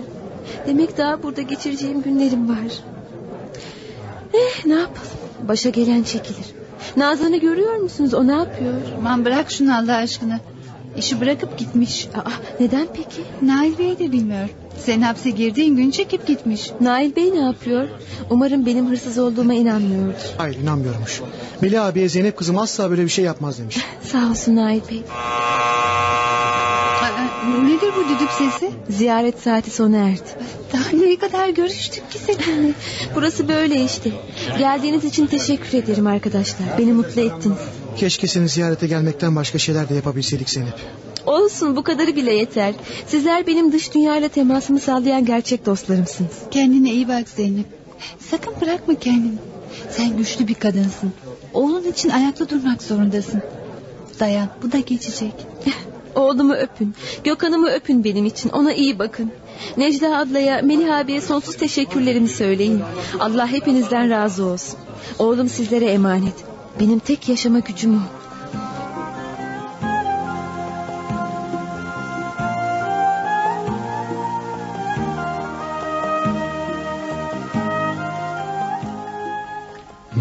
Demek daha burada geçireceğim günlerim var. Eh ne yapalım? Başa gelen çekilir. Nazan'ı görüyor musunuz? O ne yapıyor? Aman bırak şunu Allah aşkına. İşi bırakıp gitmiş. Aa, neden peki? Nail Bey de bilmiyor. Sen hapse girdiğin gün çekip gitmiş. Nail Bey ne yapıyor? Umarım benim hırsız olduğuma inanmıyordur. Hayır inanmıyormuş. Melih abiye Zeynep kızım asla böyle bir şey yapmaz demiş. Sağ olsun Nail Bey. Nedir bu düdük sesi? Ziyaret saati sona erdi. Daha ne kadar görüştük ki seninle. Burası böyle işte. Geldiğiniz için teşekkür ederim arkadaşlar. Beni mutlu ettiniz. Keşke seni ziyarete gelmekten başka şeyler de yapabilseydik Zeynep. Olsun bu kadarı bile yeter. Sizler benim dış dünyayla temasımı sağlayan gerçek dostlarımsınız. Kendine iyi bak Zeynep. Sakın bırakma kendini. Sen güçlü bir kadınsın. Oğlun için ayakta durmak zorundasın. Dayan bu da geçecek. Oğlumu öpün. Gökhan'ımı öpün benim için. Ona iyi bakın. Necla ablaya, Melih abiye sonsuz teşekkürlerimi söyleyin. Allah hepinizden razı olsun. Oğlum sizlere emanet. Benim tek yaşama gücüm o.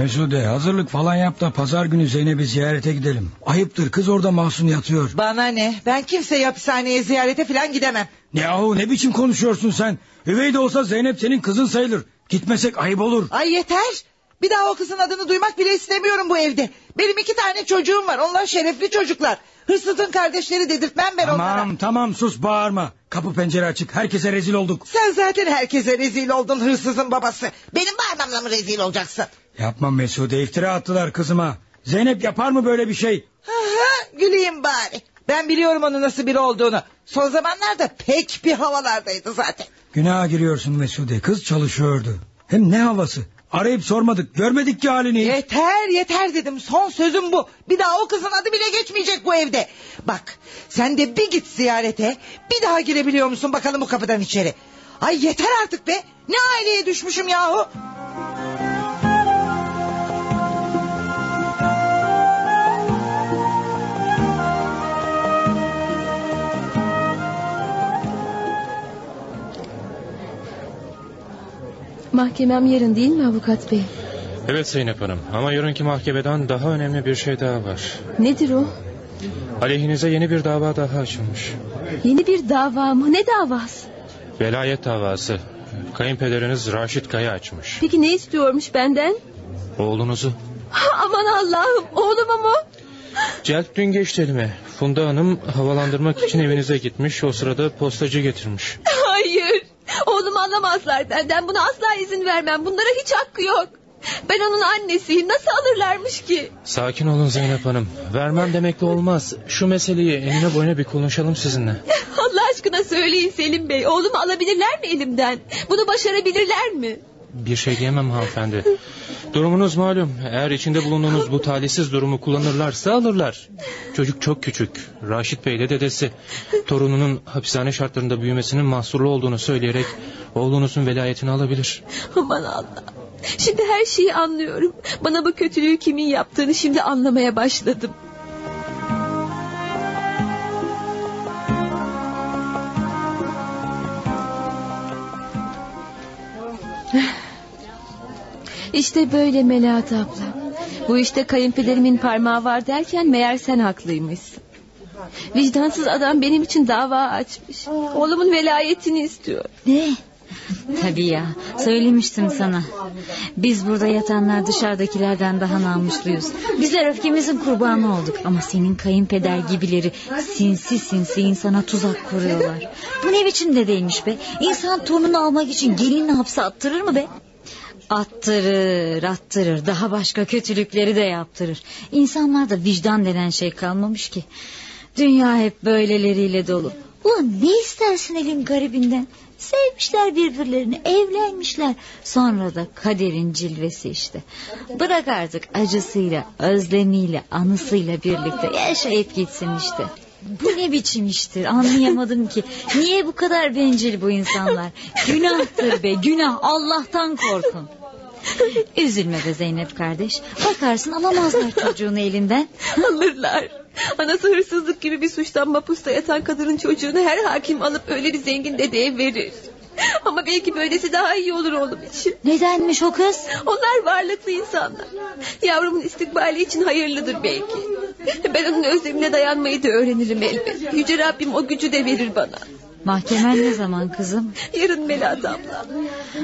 Mesude hazırlık falan yap da pazar günü Zeynep'i ziyarete gidelim. Ayıptır kız orada masum yatıyor. Bana ne? Ben kimseyi hapishaneye ziyarete falan gidemem. Yahu ne biçim konuşuyorsun sen? Üvey de olsa Zeynep senin kızın sayılır. Gitmesek ayıp olur. Ay yeter. Bir daha o kızın adını duymak bile istemiyorum bu evde. Benim iki tane çocuğum var. Onlar şerefli çocuklar. Hırsızın kardeşleri dedirtmem ben onlara. Tamam tamam sus bağırma. Kapı pencere açık. Herkese rezil olduk. Sen zaten herkese rezil oldun hırsızın babası. Benim bağırmamla mı rezil olacaksın? Yapma Mesude iftira attılar kızıma. Zeynep yapar mı böyle bir şey? Aha, güleyim bari. Ben biliyorum onun nasıl biri olduğunu. Son zamanlarda pek bir havalardaydı zaten. Günaha giriyorsun Mesude. Kız çalışıyordu. Hem ne havası? Arayıp sormadık. Görmedik ki halini. Yeter yeter dedim. Son sözüm bu. Bir daha o kızın adı bile geçmeyecek bu evde. Bak sen de bir git ziyarete. Bir daha girebiliyor musun bakalım bu kapıdan içeri. Ay yeter artık be. Ne aileye düşmüşüm yahu. Mahkemem yarın değil mi avukat bey? Evet Zeynep Hanım ama yarınki mahkemeden daha önemli bir şey daha var. Nedir o? Aleyhinize yeni bir dava daha açılmış. Yeni bir dava mı? Ne davası? Velayet davası. Kayınpederiniz Raşit Kaya açmış. Peki ne istiyormuş benden? Oğlunuzu. Aman Allah'ım oğlumu mu? Celp dün geçti elime. Funda Hanım havalandırmak için evinize gitmiş. O sırada postacı getirmiş. Hayır. Oğlumu alamazlar benden. Buna asla izin vermem. Bunlara hiç hakkı yok. Ben onun annesiyim. Nasıl alırlarmış ki? Sakin olun Zeynep Hanım. Vermem demekle olmaz. Şu meseleyi enine boyuna bir konuşalım sizinle. Allah aşkına söyleyin Selim Bey. Oğlumu alabilirler mi elimden? Bunu başarabilirler mi? Bir şey diyemem hanımefendi. Durumunuz malum. Eğer içinde bulunduğunuz bu talihsiz durumu kullanırlarsa alırlar. Çocuk çok küçük. Raşit Bey ile dedesi. Torununun hapishane şartlarında büyümesinin mahsurlu olduğunu söyleyerek oğlunuzun velayetini alabilir. Aman Allah. Şimdi her şeyi anlıyorum. Bana bu kötülüğü kimin yaptığını şimdi anlamaya başladım. İşte böyle Melahat abla. Bu işte kayınpederimin parmağı var derken meğer sen haklıymışsın. Vicdansız adam benim için dava açmış. Oğlumun velayetini istiyor. Ne? Tabii ya söylemiştim sana. Biz burada yatanlar dışarıdakilerden daha namusluyuz. Bizler öfkemizin kurbanı olduk. Ama senin kayınpeder gibileri sinsi sinsi insana tuzak kuruyorlar. Bu ne biçim dedeymiş be? İnsan torununu almak için gelinini hapse attırır mı be? Attırır, attırır. Daha başka kötülükleri de yaptırır. İnsanlarda vicdan denen şey kalmamış ki. Dünya hep böyleleriyle dolu. Ulan ne istersin elin garibinden? Sevmişler birbirlerini, evlenmişler. Sonra da kaderin cilvesi işte. Bırak artık acısıyla, özlemiyle, anısıyla birlikte yaşayıp gitsin işte. Bu ne biçim iştir anlayamadım ki. Niye bu kadar bencil bu insanlar? Günahtır be günah Allah'tan korkun. Üzülme be Zeynep kardeş. Bakarsın alamazlar çocuğunu elinden. Alırlar. Anası hırsızlık gibi bir suçtan mapusta yatan kadının çocuğunu her hakim alıp öyle bir zengin dedeye verir. Ama belki böylesi daha iyi olur oğlum için. Nedenmiş o kız? Onlar varlıklı insanlar. Yavrumun istikbali için hayırlıdır belki. Ben onun özlemine dayanmayı da öğrenirim elbet. Yüce Rabbim o gücü de verir bana. Mahkemen ne zaman kızım? Yarın Melahat abla.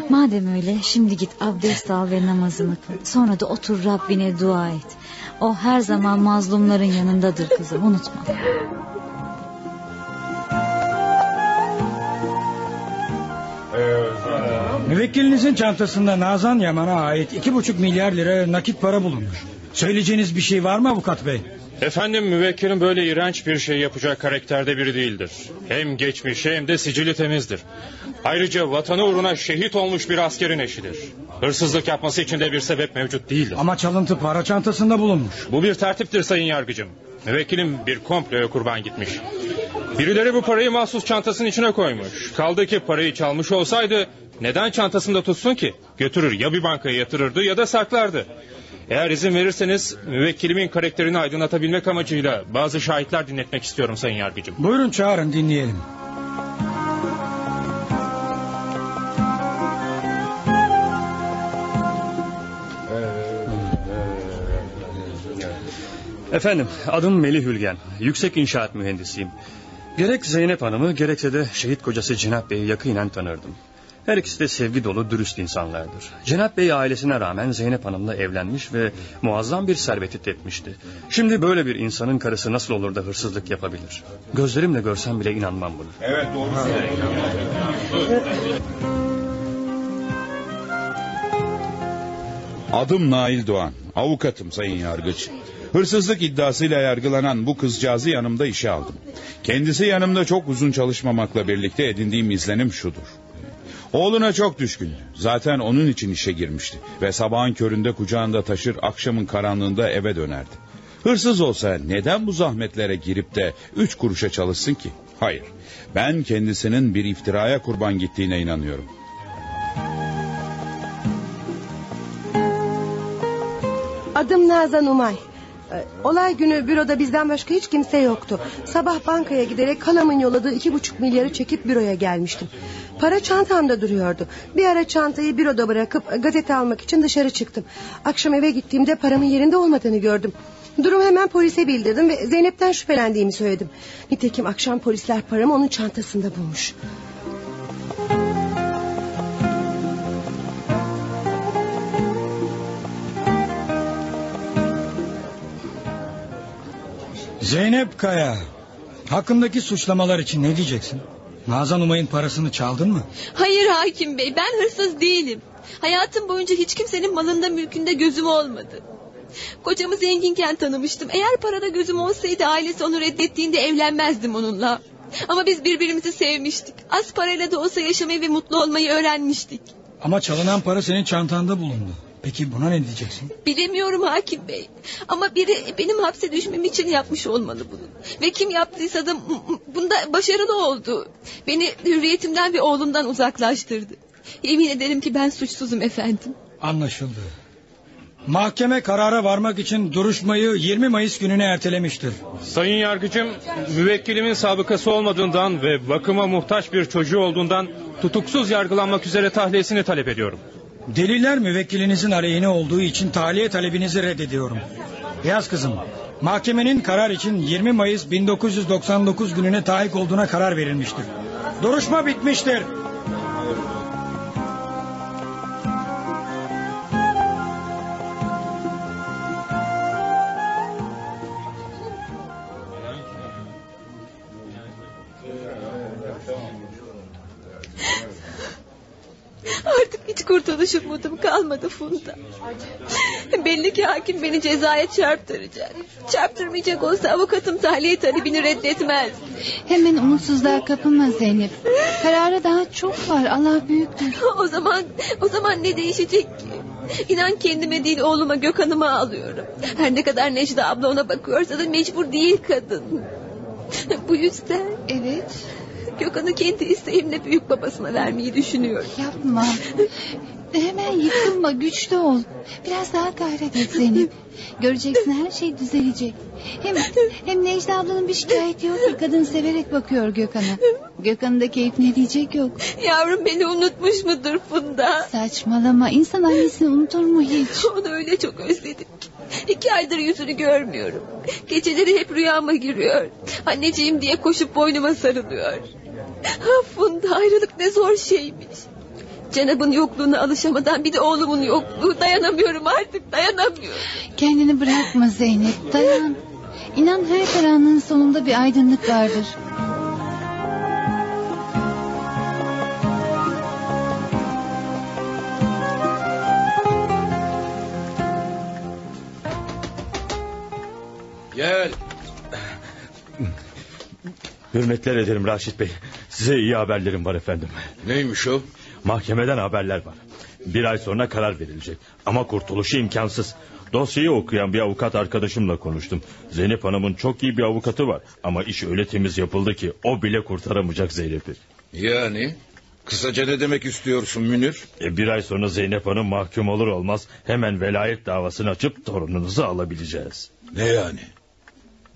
Madem öyle şimdi git abdest al ve namazını kıl. Sonra da otur Rabbine dua et. O her zaman mazlumların yanındadır kızım unutma. Müvekkilinizin çantasında Nazan Yaman'a ait iki buçuk milyar lira nakit para bulunmuş. Söyleyeceğiniz bir şey var mı avukat bey? Efendim müvekkilim böyle iğrenç bir şey yapacak karakterde biri değildir. Hem geçmişi hem de sicili temizdir. Ayrıca vatanı uğruna şehit olmuş bir askerin eşidir. Hırsızlık yapması için de bir sebep mevcut değildir. Ama çalıntı para çantasında bulunmuş. Bu bir tertiptir sayın yargıcım. Müvekkilim bir komploya kurban gitmiş. Birileri bu parayı mahsus çantasının içine koymuş. Kaldı ki parayı çalmış olsaydı neden çantasında tutsun ki? Götürür ya bir bankaya yatırırdı ya da saklardı. Eğer izin verirseniz müvekkilimin karakterini aydınlatabilmek amacıyla bazı şahitler dinletmek istiyorum sayın yargıcım. Buyurun çağırın dinleyelim. Efendim adım Melih Hülgen. Yüksek inşaat mühendisiyim. Gerek Zeynep Hanım'ı gerekse de şehit kocası Cenap Bey'i yakinen tanırdım. Her ikisi de sevgi dolu dürüst insanlardır. Cenap Bey ailesine rağmen Zeynep Hanım'la evlenmiş ve muazzam bir serveti tepmişti. Şimdi böyle bir insanın karısı nasıl olur da hırsızlık yapabilir? Gözlerimle görsem bile inanmam buna. Evet doğru Adım Nail Doğan. Avukatım sayın yargıç. Hırsızlık iddiasıyla yargılanan bu kızcağızı yanımda işe aldım. Kendisi yanımda çok uzun çalışmamakla birlikte edindiğim izlenim şudur. Oğluna çok düşkündü. Zaten onun için işe girmişti. Ve sabahın köründe kucağında taşır akşamın karanlığında eve dönerdi. Hırsız olsa neden bu zahmetlere girip de üç kuruşa çalışsın ki? Hayır. Ben kendisinin bir iftiraya kurban gittiğine inanıyorum. Adım Nazan Umay. Ee, Olay günü büroda bizden başka hiç kimse yoktu. Sabah bankaya giderek halamın yolladığı iki buçuk milyarı çekip büroya gelmiştim. Para çantamda duruyordu. Bir ara çantayı büroda bırakıp gazete almak için dışarı çıktım. Akşam eve gittiğimde paramın yerinde olmadığını gördüm. Durumu hemen polise bildirdim ve Zeynep'ten şüphelendiğimi söyledim. Nitekim akşam polisler paramı onun çantasında bulmuş. Zeynep Kaya. Hakkındaki suçlamalar için ne diyeceksin? Nazan Umay'ın parasını çaldın mı? Hayır hakim bey ben hırsız değilim. Hayatım boyunca hiç kimsenin malında mülkünde gözüm olmadı. Kocamı zenginken tanımıştım. Eğer parada gözüm olsaydı ailesi onu reddettiğinde evlenmezdim onunla. Ama biz birbirimizi sevmiştik. Az parayla da olsa yaşamayı ve mutlu olmayı öğrenmiştik. Ama çalınan para senin çantanda bulundu. Peki buna ne diyeceksin? Bilemiyorum hakim bey. Ama biri benim hapse düşmem için yapmış olmalı bunu. Ve kim yaptıysa da bunda başarılı oldu. Beni hürriyetimden ve oğlumdan uzaklaştırdı. Yemin ederim ki ben suçsuzum efendim. Anlaşıldı. Mahkeme karara varmak için duruşmayı 20 Mayıs gününe ertelemiştir. Sayın yargıcım, müvekkilimin sabıkası olmadığından ve bakıma muhtaç bir çocuğu olduğundan tutuksuz yargılanmak üzere tahliyesini talep ediyorum. Deliller müvekkilinizin aleyhine olduğu için tahliye talebinizi reddediyorum. Yaz kızım. Mahkemenin karar için 20 Mayıs 1999 gününe tahik olduğuna karar verilmiştir. Duruşma bitmiştir. Kurtuluş umudum kalmadı Funda. Belli ki hakim beni cezaya çarptıracak. Çarptırmayacak olsa avukatım tahliye talebini reddetmez. Hemen umutsuzluğa kapılma Zeynep. Karara daha çok var. Allah büyüktür. O zaman o zaman ne değişecek ki? İnan kendime değil oğluma Gökhan'ıma alıyorum. Her ne kadar Necla abla ona bakıyorsa da mecbur değil kadın. Bu yüzden... Evet. Gökhan'ı kendi isteğimle büyük babasına vermeyi düşünüyorum. Yapma. Hemen yıkılma güçlü ol. Biraz daha gayret et Zeynep. Göreceksin her şey düzelecek. Hem, hem Necla ablanın bir şikayeti yok kadın severek bakıyor Gökhan'a. Gökhan'ın da keyif ne diyecek yok. Yavrum beni unutmuş mudur Funda? Saçmalama insan annesini unutur mu hiç? Onu öyle çok özledim ki. İki aydır yüzünü görmüyorum. Geceleri hep rüyama giriyor. Anneciğim diye koşup boynuma sarılıyor. Ah Funda ayrılık ne zor şeymiş. Cenab'ın yokluğuna alışamadan bir de oğlumun yokluğu dayanamıyorum artık dayanamıyorum. Kendini bırakma Zeynep dayan. İnan her karanlığın sonunda bir aydınlık vardır. Gel. Hürmetler ederim Raşit Bey. Size iyi haberlerim var efendim. Neymiş o? Mahkemeden haberler var. Bir ay sonra karar verilecek. Ama kurtuluşu imkansız. Dosyayı okuyan bir avukat arkadaşımla konuştum. Zeynep Hanım'ın çok iyi bir avukatı var. Ama iş öyle temiz yapıldı ki o bile kurtaramayacak Zeynep'i. Yani? Kısaca ne demek istiyorsun Münir? E, bir ay sonra Zeynep Hanım mahkum olur olmaz hemen velayet davasını açıp torununuzu alabileceğiz. Ne yani?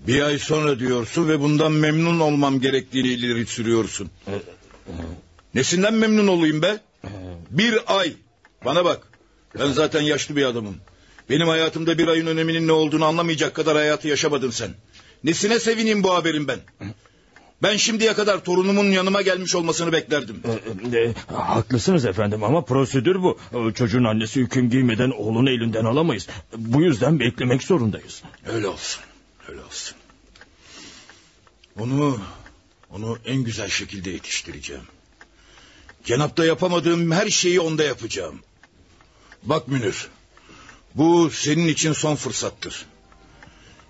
Bir ay sonra diyorsun ve bundan memnun olmam gerektiğini ileri sürüyorsun. Nesinden memnun olayım be? Bir ay. Bana bak. Ben zaten yaşlı bir adamım. Benim hayatımda bir ayın öneminin ne olduğunu anlamayacak kadar hayatı yaşamadın sen. Nesine sevineyim bu haberin ben? Ben şimdiye kadar torunumun yanıma gelmiş olmasını beklerdim. E, e, haklısınız efendim ama prosedür bu. Çocuğun annesi hüküm giymeden oğlunu elinden alamayız. Bu yüzden beklemek zorundayız. Öyle olsun. Öyle olsun. Onu onu en güzel şekilde yetiştireceğim. Cenapta yapamadığım her şeyi onda yapacağım. Bak Münir. Bu senin için son fırsattır.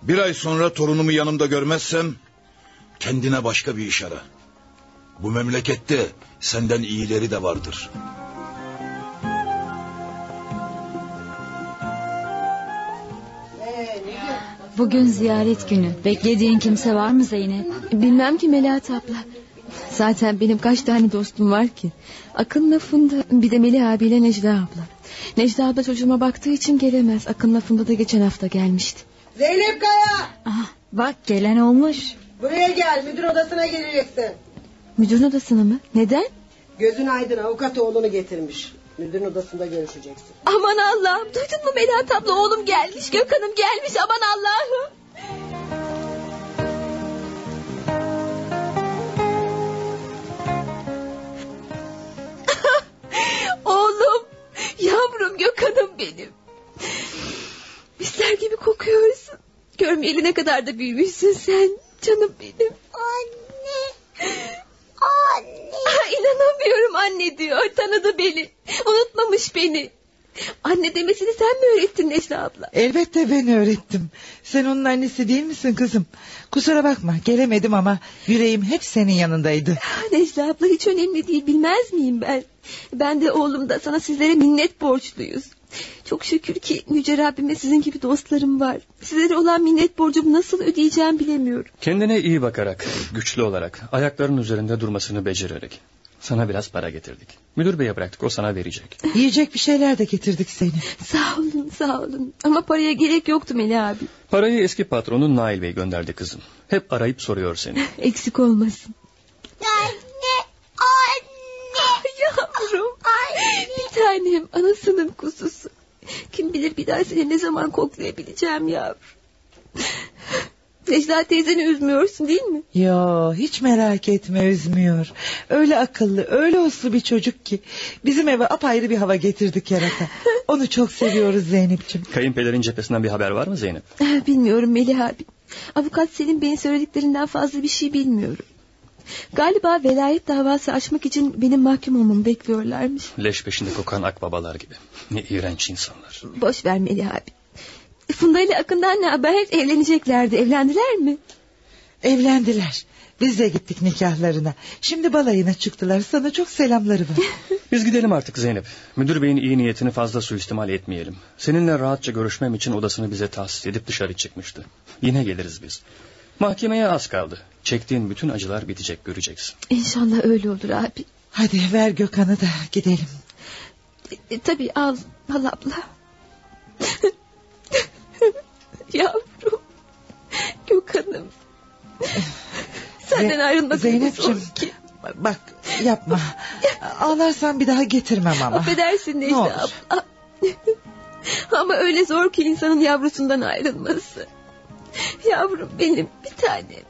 Bir ay sonra torunumu yanımda görmezsem kendine başka bir iş ara. Bu memlekette senden iyileri de vardır. Bugün ziyaret günü. Beklediğin kimse var mı Zeynep? Bilmem ki Melahat abla. Zaten benim kaç tane dostum var ki. Akın Funda bir de Melih abiyle Necla abla. Necla abla çocuğuma baktığı için gelemez. Akın Funda da geçen hafta gelmişti. Zeynep Kaya Ah, bak gelen olmuş. buraya gel müdür odasına geleceksin. Müdürün odasına mı? Neden? Gözün aydın avukat oğlunu getirmiş. Müdürün odasında görüşeceksin. Aman Allah'ım duydun mu Melahat abla oğlum gelmiş Gökhan'ım gelmiş aman Allah'ım. Yavrum Gökhan'ım benim. Misler gibi kokuyorsun. Görmeyeli ne kadar da büyümüşsün sen canım benim. Anne. Anne. inanamıyorum anne diyor tanıdı beni. Unutmamış beni. Anne demesini sen mi öğrettin Necla abla? Elbette ben öğrettim. Sen onun annesi değil misin kızım? Kusura bakma gelemedim ama yüreğim hep senin yanındaydı. Necla abla hiç önemli değil bilmez miyim ben? Ben de oğlum da sana sizlere minnet borçluyuz. Çok şükür ki Yüce Rabbime sizin gibi dostlarım var. Sizlere olan minnet borcumu nasıl ödeyeceğim bilemiyorum. Kendine iyi bakarak, güçlü olarak, ayaklarının üzerinde durmasını becererek. Sana biraz para getirdik. Müdür beye bıraktık o sana verecek. Yiyecek bir şeyler de getirdik seni. Sağ olun sağ olun. Ama paraya gerek yoktu Melih abi. Parayı eski patronun Nail Bey gönderdi kızım. Hep arayıp soruyor seni. Eksik olmasın. Anne, anne. Yavrum. Bir tanem anasının kuzusu. Kim bilir bir daha seni ne zaman koklayabileceğim yavrum. Necla teyzeni üzmüyorsun değil mi? Yo hiç merak etme üzmüyor. Öyle akıllı öyle uslu bir çocuk ki. Bizim eve apayrı bir hava getirdi kerata. Onu çok seviyoruz Zeynep'ciğim. Kayınpederin cephesinden bir haber var mı Zeynep? Eh, Bilmiyorum Melih abi. Avukat Selim Bey'in söylediklerinden fazla bir şey bilmiyorum. Galiba velayet davası açmak için benim mahkum olmamı bekliyorlarmış. Leş peşinde kokan akbabalar gibi. Ne iğrenç insanlar. Boş ver Melih abi. Funda ile Akın'dan ne haber? Evleneceklerdi. Evlendiler mi? Evlendiler. Biz de gittik nikahlarına. Şimdi balayına çıktılar. Sana çok selamları var. Biz gidelim artık Zeynep. Müdür beyin iyi niyetini fazla suistimal etmeyelim. Seninle rahatça görüşmem için odasını bize tahsis edip dışarı çıkmıştı. Yine geliriz biz. Mahkemeye az kaldı. Çektiğin bütün acılar bitecek göreceksin. İnşallah öyle olur abi. Hadi ver Gökhan'ı da gidelim. E, tabii al, al abla. Yavrum. Gökhan'ım. Senden ayrılmak Zeynep'ciğim zor ki. bak yapma. Ağlarsan bir daha getirmem ama. Affedersin olur. abla. Ama öyle zor ki insanın yavrusundan ayrılması. Yavrum benim bir tane.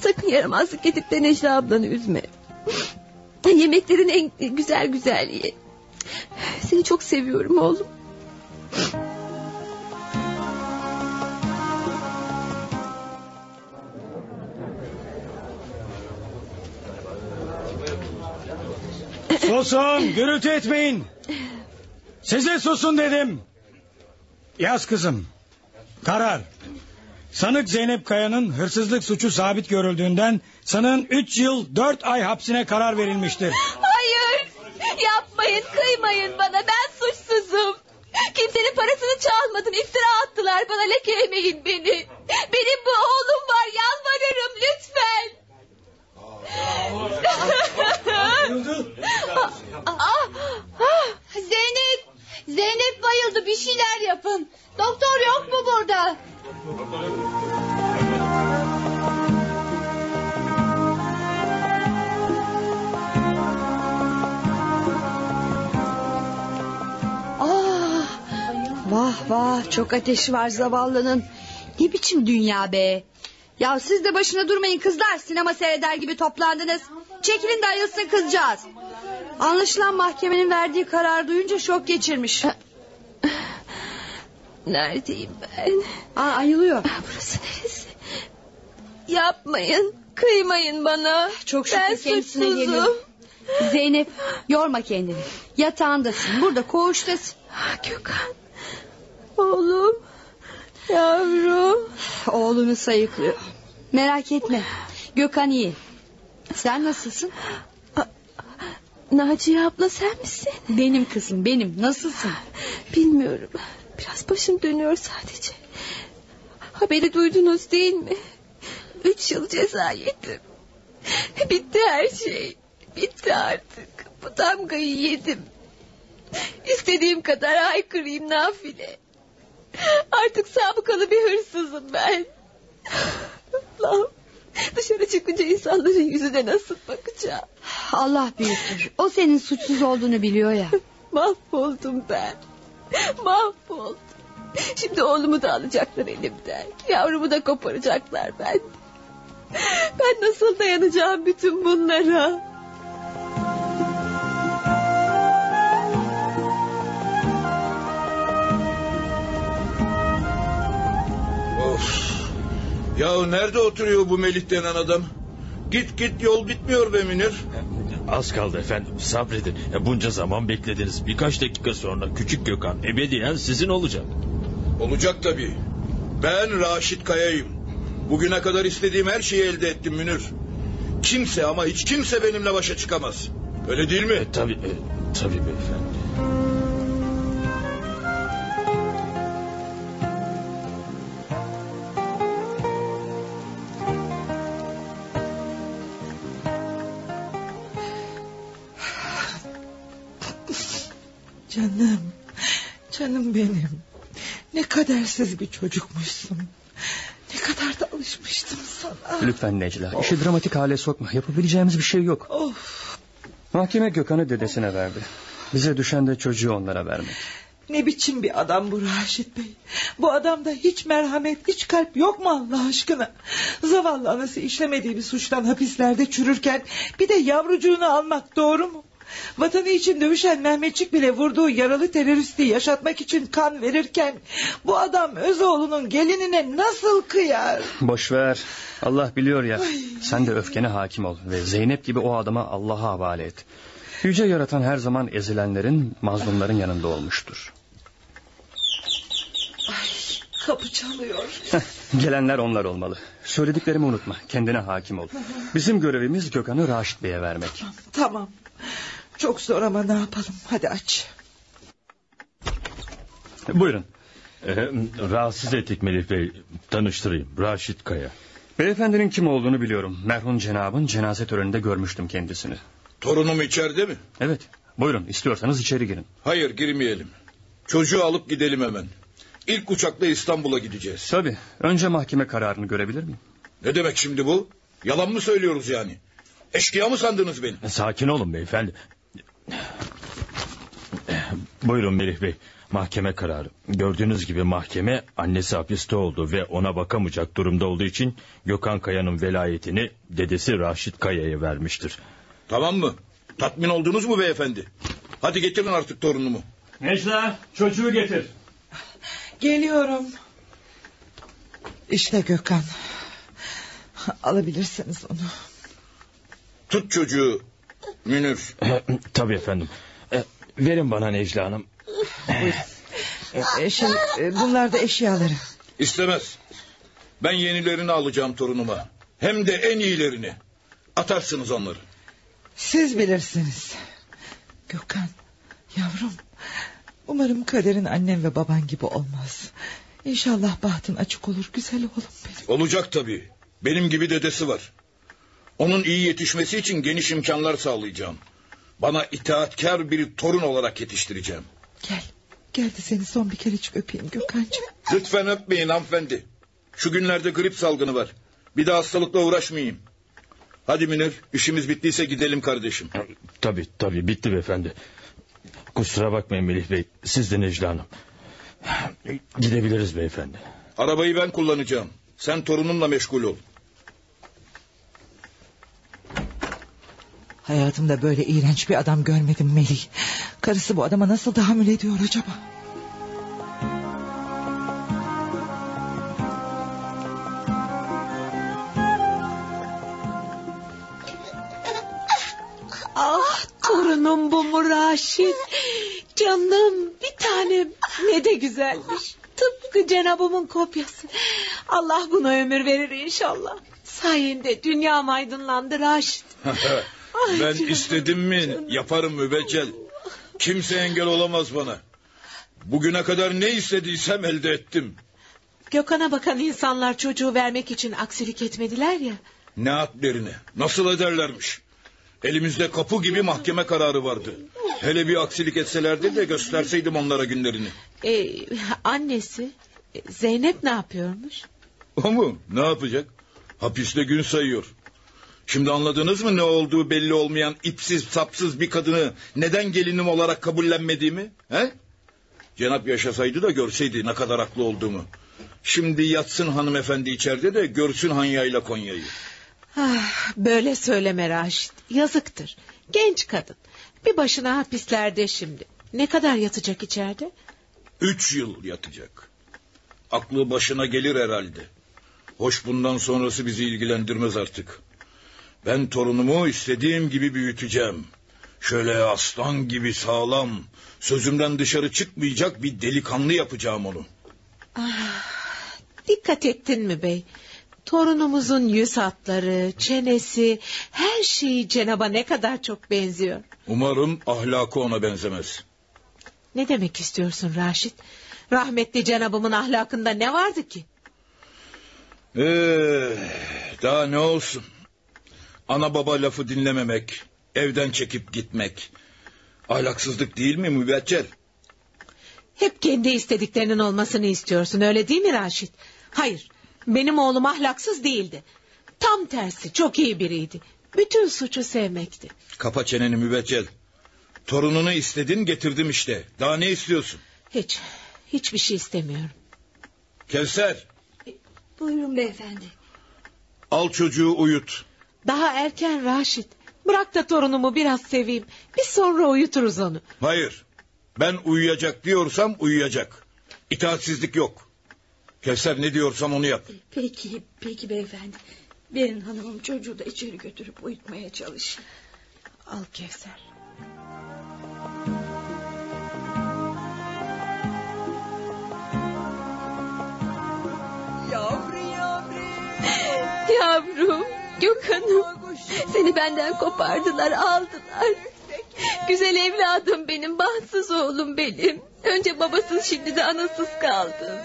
Sakın yaramazlık edip de Necla ablanı üzme. Yemeklerin en güzel güzel ye. Seni çok seviyorum oğlum. Susun gürültü etmeyin. Size susun dedim. Yaz kızım. Karar. Sanık Zeynep Kaya'nın hırsızlık suçu sabit görüldüğünden sanığın 3 yıl 4 ay hapsine karar verilmiştir. Hayır. Yapmayın kıymayın bana ben suçsuzum. Kimsenin parasını çalmadım iftira attılar bana lekelemeyin beni. Benim bu oğlum var yalvarırım lütfen. Zeynep, Zeynep bayıldı bir şeyler yapın. Doktor yok mu burada? Ah, vah vah çok ateşi var zavallının. Ne biçim dünya be. Ya siz de başına durmayın kızlar. Sinema seyreder gibi toplandınız. Çekilin de ayılsın kızcağız. Anlaşılan mahkemenin verdiği karar duyunca şok geçirmiş. Neredeyim ben? Aa, ayılıyor. Burası neresi? Yapmayın kıymayın bana. Çok şükür ben kendisine suçsuzum. geliyor. Zeynep yorma kendini. Yatağındasın burada koğuştasın. Gökhan. Oğlum. Yavrum. Oğlunu sayıklıyor. Merak etme. Gökhan iyi. Sen nasılsın? Naciye abla sen misin? Benim kızım benim. Nasılsın? Bilmiyorum. Biraz başım dönüyor sadece. Haberi duydunuz değil mi? Üç yıl ceza yedim. Bitti her şey. Bitti artık. Bu damgayı yedim. İstediğim kadar haykırayım nafile. Artık sabıkalı bir hırsızım ben. Allah'ım. Dışarı çıkınca insanların yüzüne nasıl bakacağım? Allah büyüktür. O senin suçsuz olduğunu biliyor ya. Mahvoldum ben. Mahvoldum. Şimdi oğlumu da alacaklar elimden. Yavrumu da koparacaklar ben. Ben nasıl dayanacağım bütün bunlara? Of. Ya nerede oturuyor bu Melih denen adam? Git git yol bitmiyor be Münir. Az kaldı efendim sabredin. E, bunca zaman beklediniz. Birkaç dakika sonra küçük Gökhan ebediyen sizin olacak. Olacak tabii. Ben Raşit Kaya'yım. Bugüne kadar istediğim her şeyi elde ettim Münir. Kimse ama hiç kimse benimle başa çıkamaz. Öyle değil mi? E, tabii, e, tabii beyefendi. Canım, canım benim. Ne kadersiz bir çocukmuşsun. Ne kadar da alışmıştım sana. Lütfen Necla işi dramatik hale sokma. Yapabileceğimiz bir şey yok. Of, Mahkeme Gökhan'ı dedesine verdi. Bize düşen de çocuğu onlara vermek. ne biçim bir adam bu Raşit Bey. Bu adamda hiç merhamet, hiç kalp yok mu Allah aşkına? Zavallı anası işlemediği bir suçtan hapislerde çürürken... ...bir de yavrucuğunu almak doğru mu? Vatanı için dövüşen Mehmetçik bile vurduğu yaralı teröristi yaşatmak için kan verirken... ...bu adam Özoğlu'nun gelinine nasıl kıyar? Boş ver. Allah biliyor ya. Sen de öfkene hakim ol ve Zeynep gibi o adama Allah'a havale et. Yüce yaratan her zaman ezilenlerin, mazlumların yanında olmuştur. Kapı çalıyor. Gelenler onlar olmalı. Söylediklerimi unutma. Kendine hakim ol. Bizim görevimiz Gökhan'ı Raşit Bey'e vermek. Tamam. Çok zor ama ne yapalım? Hadi aç. Buyurun. E, rahatsız ettik Melih Bey. Tanıştırayım. Raşit Kaya. Beyefendinin kim olduğunu biliyorum. Merhum cenabın cenaze töreninde görmüştüm kendisini. Torunum içeride mi? Evet. Buyurun istiyorsanız içeri girin. Hayır girmeyelim. Çocuğu alıp gidelim hemen. İlk uçakla İstanbul'a gideceğiz. Tabii. Önce mahkeme kararını görebilir miyim? Ne demek şimdi bu? Yalan mı söylüyoruz yani? Eşkıya mı sandınız beni? Sakin olun beyefendi. Buyurun Melih Bey. Mahkeme kararı. Gördüğünüz gibi mahkeme annesi hapiste oldu ve ona bakamayacak durumda olduğu için Gökhan Kaya'nın velayetini dedesi Raşit Kaya'ya vermiştir. Tamam mı? Tatmin oldunuz mu beyefendi? Hadi getirin artık torunumu. Necla çocuğu getir. Geliyorum. İşte Gökhan. Alabilirsiniz onu. Tut çocuğu Münir. Tabii efendim. E, verin bana Necla Hanım. Şey, bunlar da eşyaları. İstemez. Ben yenilerini alacağım torunuma. Hem de en iyilerini. Atarsınız onları. Siz bilirsiniz. Gökhan, yavrum. Umarım kaderin annem ve baban gibi olmaz. İnşallah bahtın açık olur güzel oğlum benim. Olacak tabii. Benim gibi dedesi var. Onun iyi yetişmesi için geniş imkanlar sağlayacağım. Bana itaatkar bir torun olarak yetiştireceğim. Gel. Gel de seni son bir kerecik öpeyim Gökhan'cığım. Lütfen öpmeyin hanımefendi. Şu günlerde grip salgını var. Bir de hastalıkla uğraşmayayım. Hadi Münir işimiz bittiyse gidelim kardeşim. Tabii tabii bitti beyefendi. Kusura bakmayın Melih Bey. Siz de Necla Hanım. Gidebiliriz beyefendi. Arabayı ben kullanacağım. Sen torununla meşgul ol. Hayatımda böyle iğrenç bir adam görmedim Melih. Karısı bu adama nasıl tahammül ediyor acaba? Ah torunum bu mu Raşit? Canım bir tanem ne de güzelmiş. Tıpkı cenabımın kopyası. Allah buna ömür verir inşallah. Sayende dünyam aydınlandı Raşit. ben istedim mi yaparım mübeccel. Kimse engel olamaz bana. Bugüne kadar ne istediysem elde ettim. Gökhan'a bakan insanlar çocuğu vermek için aksilik etmediler ya. Ne hadlerine nasıl ederlermiş. Elimizde kapı gibi mahkeme kararı vardı. Hele bir aksilik etselerdi de gösterseydim onlara günlerini. Ee, annesi e, Zeynep ne yapıyormuş? O mu? Ne yapacak? Hapiste gün sayıyor. Şimdi anladınız mı ne olduğu belli olmayan ipsiz sapsız bir kadını neden gelinim olarak kabullenmediğimi? He? Cenap yaşasaydı da görseydi ne kadar haklı olduğumu. Şimdi yatsın hanımefendi içeride de görsün Hanya'yla Konya'yı. Ah, böyle söyleme Raşit. Yazıktır. Genç kadın. Bir başına hapislerde şimdi. Ne kadar yatacak içeride? Üç yıl yatacak. Aklı başına gelir herhalde. Hoş bundan sonrası bizi ilgilendirmez artık. Ben torunumu istediğim gibi büyüteceğim. Şöyle aslan gibi sağlam, sözümden dışarı çıkmayacak bir delikanlı yapacağım onu. Dikkat ettin mi bey? Torunumuzun yüz hatları, çenesi, her şeyi Cenab'a ne kadar çok benziyor. Umarım ahlakı ona benzemez. Ne demek istiyorsun Raşit? Rahmetli Cenab'ımın ahlakında ne vardı ki? Ee, daha ne olsun? Ana baba lafı dinlememek, evden çekip gitmek. Ahlaksızlık değil mi mübeccel? Hep kendi istediklerinin olmasını istiyorsun öyle değil mi Raşit? Hayır benim oğlum ahlaksız değildi. Tam tersi çok iyi biriydi. Bütün suçu sevmekti. Kapa çeneni mübeccel. Torununu istedin getirdim işte. Daha ne istiyorsun? Hiç, hiçbir şey istemiyorum. Kevser Buyurun beyefendi. al çocuğu uyut. Daha erken Raşit. Bırak da torunumu biraz seveyim. Biz sonra uyuturuz onu. Hayır. Ben uyuyacak diyorsam uyuyacak. İtaatsizlik yok. Kevser ne diyorsam onu yap. Peki, peki beyefendi. Verin hanımım çocuğu da içeri götürüp uyutmaya çalışın. Al Kevser. Yavrum, Gökhan'ım. Seni benden kopardılar, aldılar. Güzel evladım benim, bahtsız oğlum benim. Önce babasız şimdi de anasız kaldım.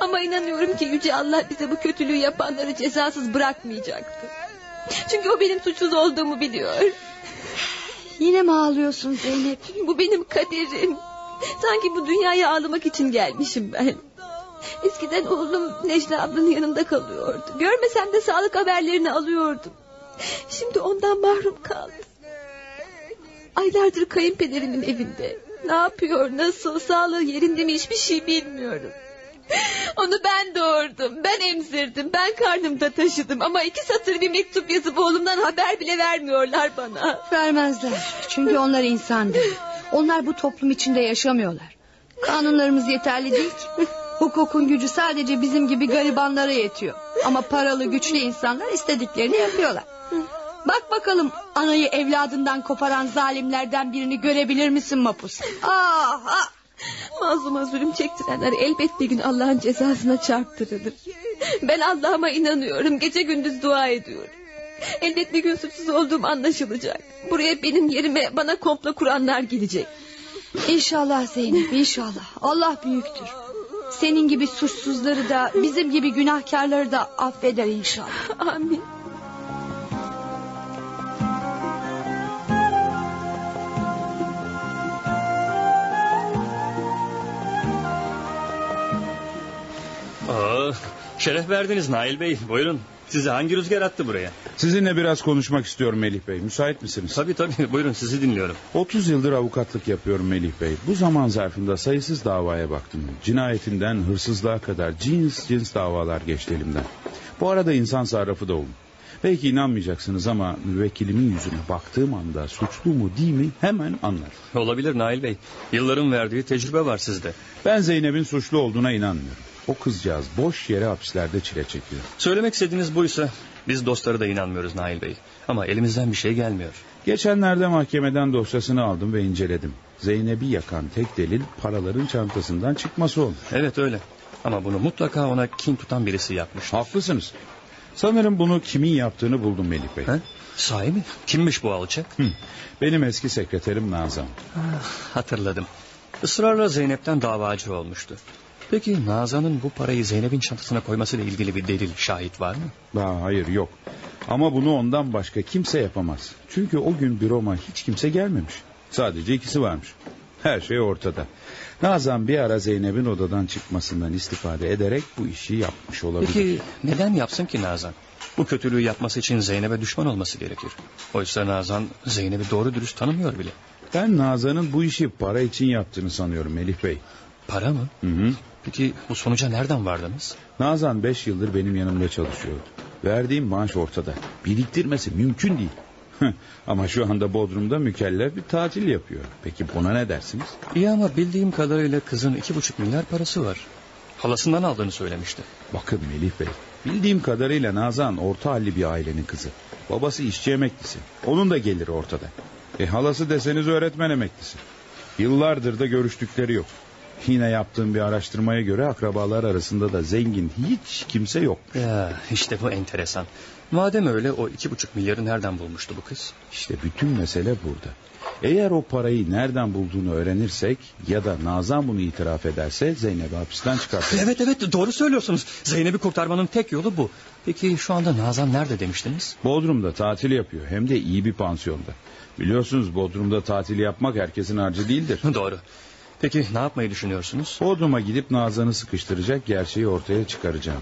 Ama inanıyorum ki Yüce Allah bize bu kötülüğü yapanları cezasız bırakmayacaktı. Çünkü o benim suçsuz olduğumu biliyor. Yine mi ağlıyorsun Zeynep? Bu benim kaderim. Sanki bu dünyaya ağlamak için gelmişim ben. Eskiden oğlum Necla ablanın yanında kalıyordu. Görmesem de sağlık haberlerini alıyordum. Şimdi ondan mahrum kaldım. Aylardır kayınpederimin evinde. Ne yapıyor, nasıl, sağlığı yerinde mi hiçbir şey bilmiyorum. Onu ben doğurdum, ben emzirdim, ben karnımda taşıdım. Ama iki satır bir mektup yazıp oğlumdan haber bile vermiyorlar bana. Vermezler. Çünkü onlar insan değil. Onlar bu toplum içinde yaşamıyorlar. Kanunlarımız yeterli değil ki. Hukukun gücü sadece bizim gibi garibanlara yetiyor. Ama paralı güçlü insanlar istediklerini yapıyorlar. Bak bakalım anayı evladından koparan zalimlerden birini görebilir misin Mapus? Ah, ah. Mazluma zulüm çektirenler elbet bir gün Allah'ın cezasına çarptırılır. Ben Allah'ıma inanıyorum. Gece gündüz dua ediyorum. Elbet bir gün suçsuz olduğum anlaşılacak. Buraya benim yerime bana komplo kuranlar gelecek. İnşallah Zeynep inşallah. Allah büyüktür. Senin gibi suçsuzları da bizim gibi günahkarları da affeder inşallah. Amin. Aa, şeref verdiniz Nail Bey. Buyurun. Sizi hangi rüzgar attı buraya? Sizinle biraz konuşmak istiyorum Melih Bey. Müsait misiniz? Tabii tabii. Buyurun sizi dinliyorum. 30 yıldır avukatlık yapıyorum Melih Bey. Bu zaman zarfında sayısız davaya baktım. Cinayetinden hırsızlığa kadar cins cins davalar geçti elimden. Bu arada insan sarrafı da oldum. Belki inanmayacaksınız ama müvekkilimin yüzüne baktığım anda suçlu mu değil mi hemen anlar. Olabilir Nail Bey. Yılların verdiği tecrübe var sizde. Ben Zeynep'in suçlu olduğuna inanmıyorum. O kızcağız boş yere hapislerde çile çekiyor. Söylemek istediğiniz buysa biz dostları da inanmıyoruz Nail Bey. Ama elimizden bir şey gelmiyor. Geçenlerde mahkemeden dosyasını aldım ve inceledim. Zeynep'i yakan tek delil paraların çantasından çıkması oldu. Evet öyle. Ama bunu mutlaka ona kin tutan birisi yapmış. Haklısınız. Sanırım bunu kimin yaptığını buldum Melih Bey. He? Sahi mi? Kimmiş bu alçak? Hı. Benim eski sekreterim Nazan. Ah, hatırladım. Israrla Zeynep'ten davacı olmuştu. Peki Nazan'ın bu parayı Zeynep'in çantasına koymasıyla ilgili bir delil, şahit var mı? Aa, hayır yok. Ama bunu ondan başka kimse yapamaz. Çünkü o gün büroma hiç kimse gelmemiş. Sadece ikisi varmış. Her şey ortada. Nazan bir ara Zeynep'in odadan çıkmasından istifade ederek bu işi yapmış olabilir. Peki neden yapsın ki Nazan? Bu kötülüğü yapması için Zeynep'e düşman olması gerekir. Oysa Nazan Zeynep'i doğru dürüst tanımıyor bile. Ben Nazan'ın bu işi para için yaptığını sanıyorum Melih Bey. Para mı? Hı hı. Peki bu sonuca nereden vardınız? Nazan beş yıldır benim yanımda çalışıyordu. Verdiğim maaş ortada. Biriktirmesi mümkün değil. ama şu anda Bodrum'da mükellef bir tatil yapıyor. Peki buna ne dersiniz? İyi ama bildiğim kadarıyla kızın iki buçuk milyar parası var. Halasından aldığını söylemişti. Bakın Melih Bey, Bildiğim kadarıyla Nazan orta halli bir ailenin kızı. Babası işçi emeklisi. Onun da geliri ortada. E halası deseniz öğretmen emeklisi. Yıllardır da görüştükleri yok. Yine yaptığım bir araştırmaya göre akrabalar arasında da zengin hiç kimse yok. Ya işte bu enteresan. Madem öyle o iki buçuk milyarı nereden bulmuştu bu kız? İşte bütün mesele burada. Eğer o parayı nereden bulduğunu öğrenirsek ya da Nazan bunu itiraf ederse Zeynep'i hapisten çıkartırız. Evet evet doğru söylüyorsunuz. Zeynep'i kurtarmanın tek yolu bu. Peki şu anda Nazan nerede demiştiniz? Bodrum'da tatil yapıyor hem de iyi bir pansiyonda. Biliyorsunuz Bodrum'da tatil yapmak herkesin harcı değildir. Doğru. Peki ne yapmayı düşünüyorsunuz? Bodrum'a gidip Nazan'ı sıkıştıracak gerçeği ortaya çıkaracağım.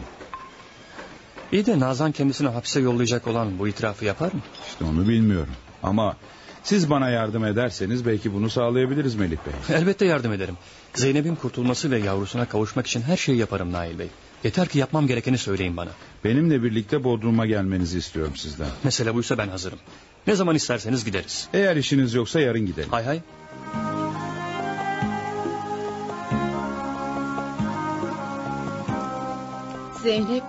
İyi de Nazan kendisini hapse yollayacak olan bu itirafı yapar mı? İşte onu bilmiyorum. Ama siz bana yardım ederseniz belki bunu sağlayabiliriz Melih Bey. Elbette yardım ederim. Zeynep'in kurtulması ve yavrusuna kavuşmak için her şeyi yaparım Nail Bey. Yeter ki yapmam gerekeni söyleyin bana. Benimle birlikte Bodrum'a gelmenizi istiyorum sizden. Mesele buysa ben hazırım. Ne zaman isterseniz gideriz. Eğer işiniz yoksa yarın gidelim. Hay hay. Zeynep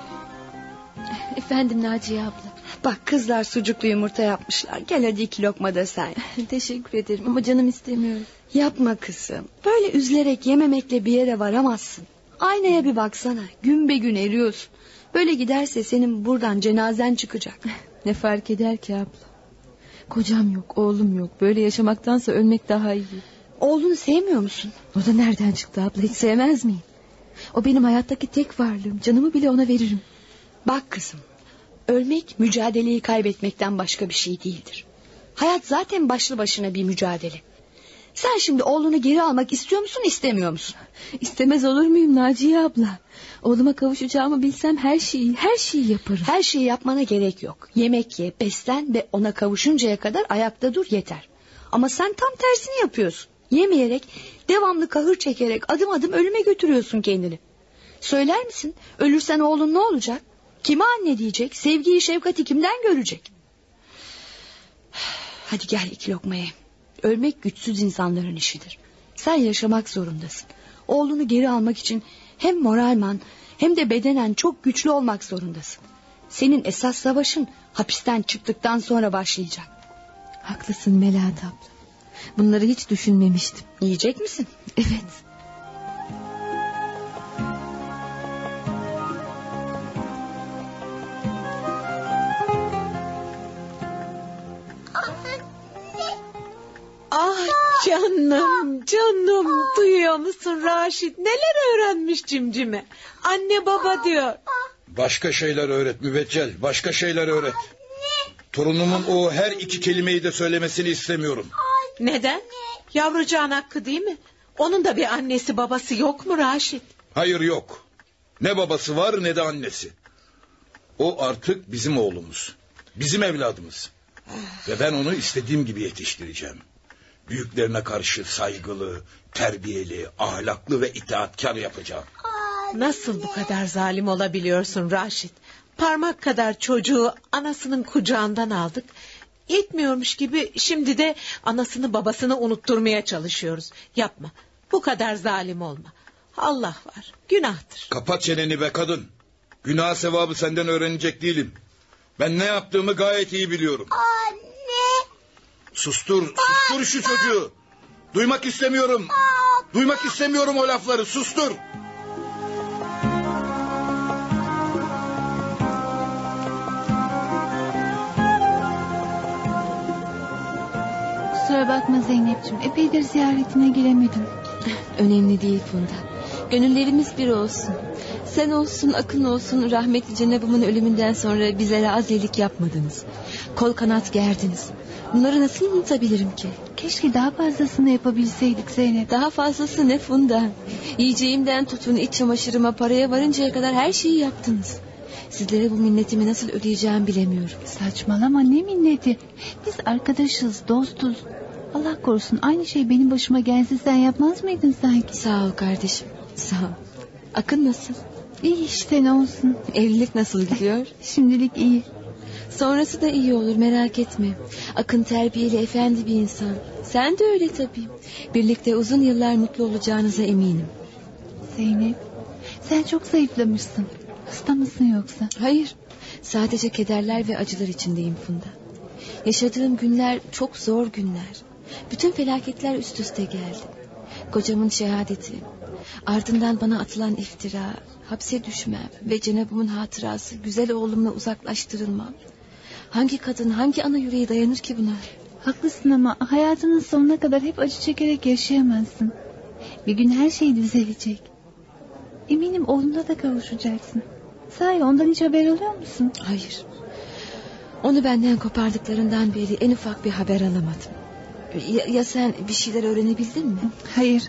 Efendim Naciye abla. bak kızlar sucuklu yumurta yapmışlar. Gel hadi iki lokma da sen. Teşekkür ederim ama canım istemiyor. Yapma kızım. Böyle üzülerek yememekle bir yere varamazsın. Aynaya bir baksana. Gün be gün eriyorsun. Böyle giderse senin buradan cenazen çıkacak. Ne fark eder ki abla? Kocam yok, oğlum yok. Böyle yaşamaktansa ölmek daha iyi. Oğlunu sevmiyor musun? O da nereden çıktı abla? Hiç sevmez miyim? O benim hayattaki tek varlığım. Canımı bile ona veririm. Bak kızım. Ölmek mücadeleyi kaybetmekten başka bir şey değildir. Hayat zaten başlı başına bir mücadele. Sen şimdi oğlunu geri almak istiyor musun istemiyor musun? İstemez olur muyum Naciye abla? Oğluma kavuşacağımı bilsem her şeyi, her şeyi yaparım. Her şeyi yapmana gerek yok. Yemek ye, beslen ve ona kavuşuncaya kadar ayakta dur yeter. Ama sen tam tersini yapıyorsun. Yemeyerek, devamlı kahır çekerek adım adım ölüme götürüyorsun kendini. Söyler misin? Ölürsen oğlun ne olacak? Kime anne diyecek? Sevgiyi, şefkati kimden görecek? Hadi gel iki lokma ye. Ölmek güçsüz insanların işidir. Sen yaşamak zorundasın. Oğlunu geri almak için hem moralman hem de bedenen çok güçlü olmak zorundasın. Senin esas savaşın hapisten çıktıktan sonra başlayacak. Haklısın Melahat abla. Bunları hiç düşünmemiştim. Yiyecek misin? Evet. Ah canım canım duyuyor musun Raşit neler öğrenmiş cimcime anne baba diyor Başka şeyler öğret mübeccel. Başka şeyler öğret. Torunumun o her iki kelimeyi de söylemesini istemiyorum. Neden yavrucağın hakkı değil mi onun da bir annesi babası yok mu Raşit Hayır yok. Ne babası var ne de annesi. O artık bizim oğlumuz. Bizim evladımız. Ve ben onu istediğim gibi yetiştireceğim. Büyüklerine karşı saygılı, terbiyeli, ahlaklı ve itaatkar yapacağım. Nasıl bu kadar zalim olabiliyorsun Raşit? Parmak kadar çocuğu anasının kucağından aldık. Yetmiyormuş gibi şimdi de anasını babasını unutturmaya çalışıyoruz. Yapma. Bu kadar zalim olma. Allah var. Günahtır. Kapat çeneni be kadın. Günah sevabı senden öğrenecek değilim. Ben ne yaptığımı gayet iyi biliyorum. Anne. Sustur, sustur şu çocuğu. Duymak istemiyorum. Duymak istemiyorum o lafları. Sustur. Kusura bakma Zeynep'ciğim. Epeydir ziyaretine gelemedim. Önemli değil Funda. Gönüllerimiz bir olsun. Sen olsun, Akın olsun, rahmetli Cenab'ımın ölümünden sonra bizlere az iyilik yapmadınız. Kol kanat gerdiniz. Bunları nasıl unutabilirim ki? Keşke daha fazlasını yapabilseydik Zeynep. Daha fazlası ne Funda? Yiyeceğimden tutun iç çamaşırıma paraya varıncaya kadar her şeyi yaptınız. Sizlere bu minnetimi nasıl ödeyeceğim bilemiyorum. Saçmalama ne minneti. Biz arkadaşız, dostuz. Allah korusun aynı şey benim başıma gelse sen yapmaz mıydın sanki? Sağ ol kardeşim. Sağ ol. Akın nasıl? İyi işte ne olsun. Evlilik nasıl gidiyor? Şimdilik iyi. Sonrası da iyi olur merak etme. Akın terbiyeli efendi bir insan. Sen de öyle tabii. Birlikte uzun yıllar mutlu olacağınıza eminim. Zeynep sen çok zayıflamışsın. Hasta mısın yoksa? Hayır. Sadece kederler ve acılar içindeyim Funda. Yaşadığım günler çok zor günler. Bütün felaketler üst üste geldi. Kocamın şehadeti, ardından bana atılan iftira, hapse düşmem ve Cenab'ımın hatırası güzel oğlumla uzaklaştırılmam. Hangi kadın, hangi ana yüreği dayanır ki buna? Haklısın ama hayatının sonuna kadar hep acı çekerek yaşayamazsın. Bir gün her şey düzelecek. Eminim oğluna da kavuşacaksın. Sahi ondan hiç haber alıyor musun? Hayır. Onu benden kopardıklarından beri en ufak bir haber alamadım. Ya, ya sen bir şeyler öğrenebildin mi? Hayır.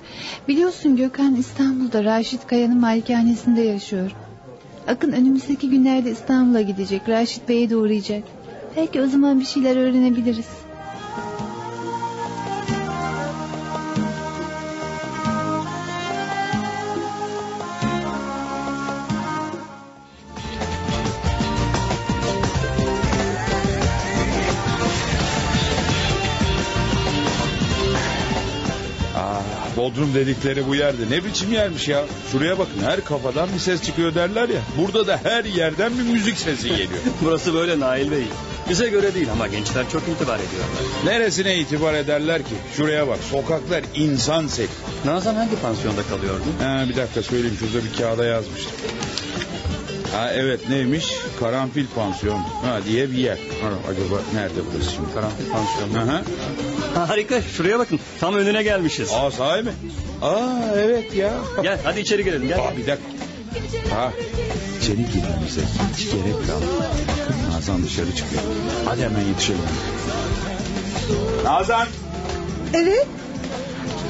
Biliyorsun Gökhan İstanbul'da Raşit Kaya'nın malikanesinde yaşıyor. Akın önümüzdeki günlerde İstanbul'a gidecek. Raşit Bey'e de uğrayacak. Belki o zaman bir şeyler öğrenebiliriz. Bodrum dedikleri bu yerde ne biçim yermiş ya. Şuraya bakın her kafadan bir ses çıkıyor derler ya. Burada da her yerden bir müzik sesi geliyor. Burası böyle Nail Bey. Bize göre değil ama gençler çok itibar ediyorlar. Neresine itibar ederler ki? Şuraya bak sokaklar insan seli. Nazan hangi pansiyonda kalıyordu? Ha, bir dakika söyleyeyim şurada bir kağıda yazmıştım. Ha evet neymiş? Karanfil pansiyon ha, diye bir yer. Ha, acaba nerede burası şimdi? Karanfil pansiyon. Aha. Harika şuraya bakın tam önüne gelmişiz. Aa sahi mi? Aa evet ya. Gel hadi içeri girelim gel. Aa, bir dakika. Ha, içeri girmemize hiç gerek kalmadı. Nazan dışarı çıkıyor. Hadi hemen yetişelim. Nazan. Evet.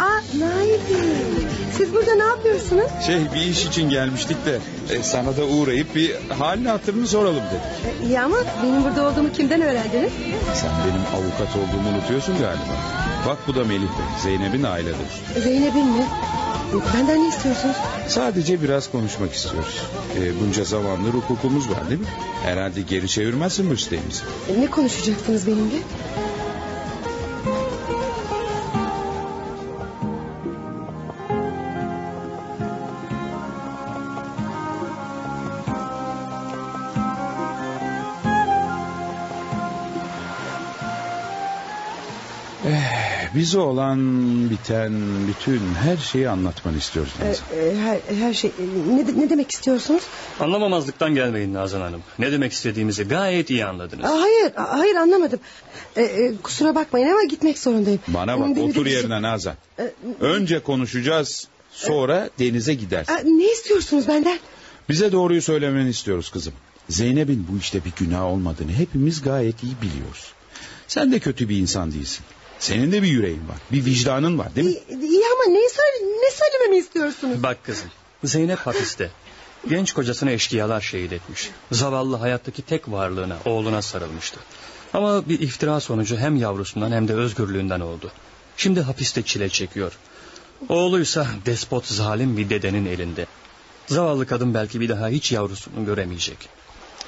Aa Nail Bey. Siz burada ne yapıyorsunuz? Şey bir iş için gelmiştik de e, sana da uğrayıp bir halini hatırını soralım dedik. İyi ama benim burada olduğumu kimden öğrendiniz? Sen benim avukat olduğumu unutuyorsun galiba. Bak bu da Melih Bey, Zeynep'in aile dostu. Zeynep'in mi? Benden ne istiyorsunuz? Sadece biraz konuşmak istiyoruz. E, bunca zamandır hukukumuz var değil mi? Herhalde geri çevirmezsin bu isteğimizi. E, Ne konuşacaksınız benimle? Bize olan biten bütün her şeyi anlatmanı istiyoruz E, Nazan. e, her, her şey e, ne, ne demek istiyorsunuz? Anlamamazlıktan gelmeyin Nazan Hanım. Ne demek istediğimizi gayet iyi anladınız. Aa, hayır a- hayır anlamadım. E, e, kusura bakmayın ama gitmek zorundayım. Bana bak Benim de otur bir- yerine Nazan. E, Önce konuşacağız sonra denize gidersin. e, ne istiyorsunuz benden? Bize doğruyu söylemeni istiyoruz kızım. Zeynep'in bu işte bir günah olmadığını hepimiz gayet iyi biliyoruz. Sen de kötü bir insan değilsin. Senin de bir yüreğin var. Bir vicdanın var değil mi? İyi, iyi ama ne, söyle, ne söylememi istiyorsunuz? Bak kızım Zeynep hapiste. Genç kocasını eşkıyalar şehit etmiş. Zavallı hayattaki tek varlığına oğluna sarılmıştı. Ama bir iftira sonucu hem yavrusundan hem de özgürlüğünden oldu. Şimdi hapiste çile çekiyor. Oğluysa despot zalim bir dedenin elinde. Zavallı kadın belki bir daha hiç yavrusunu göremeyecek.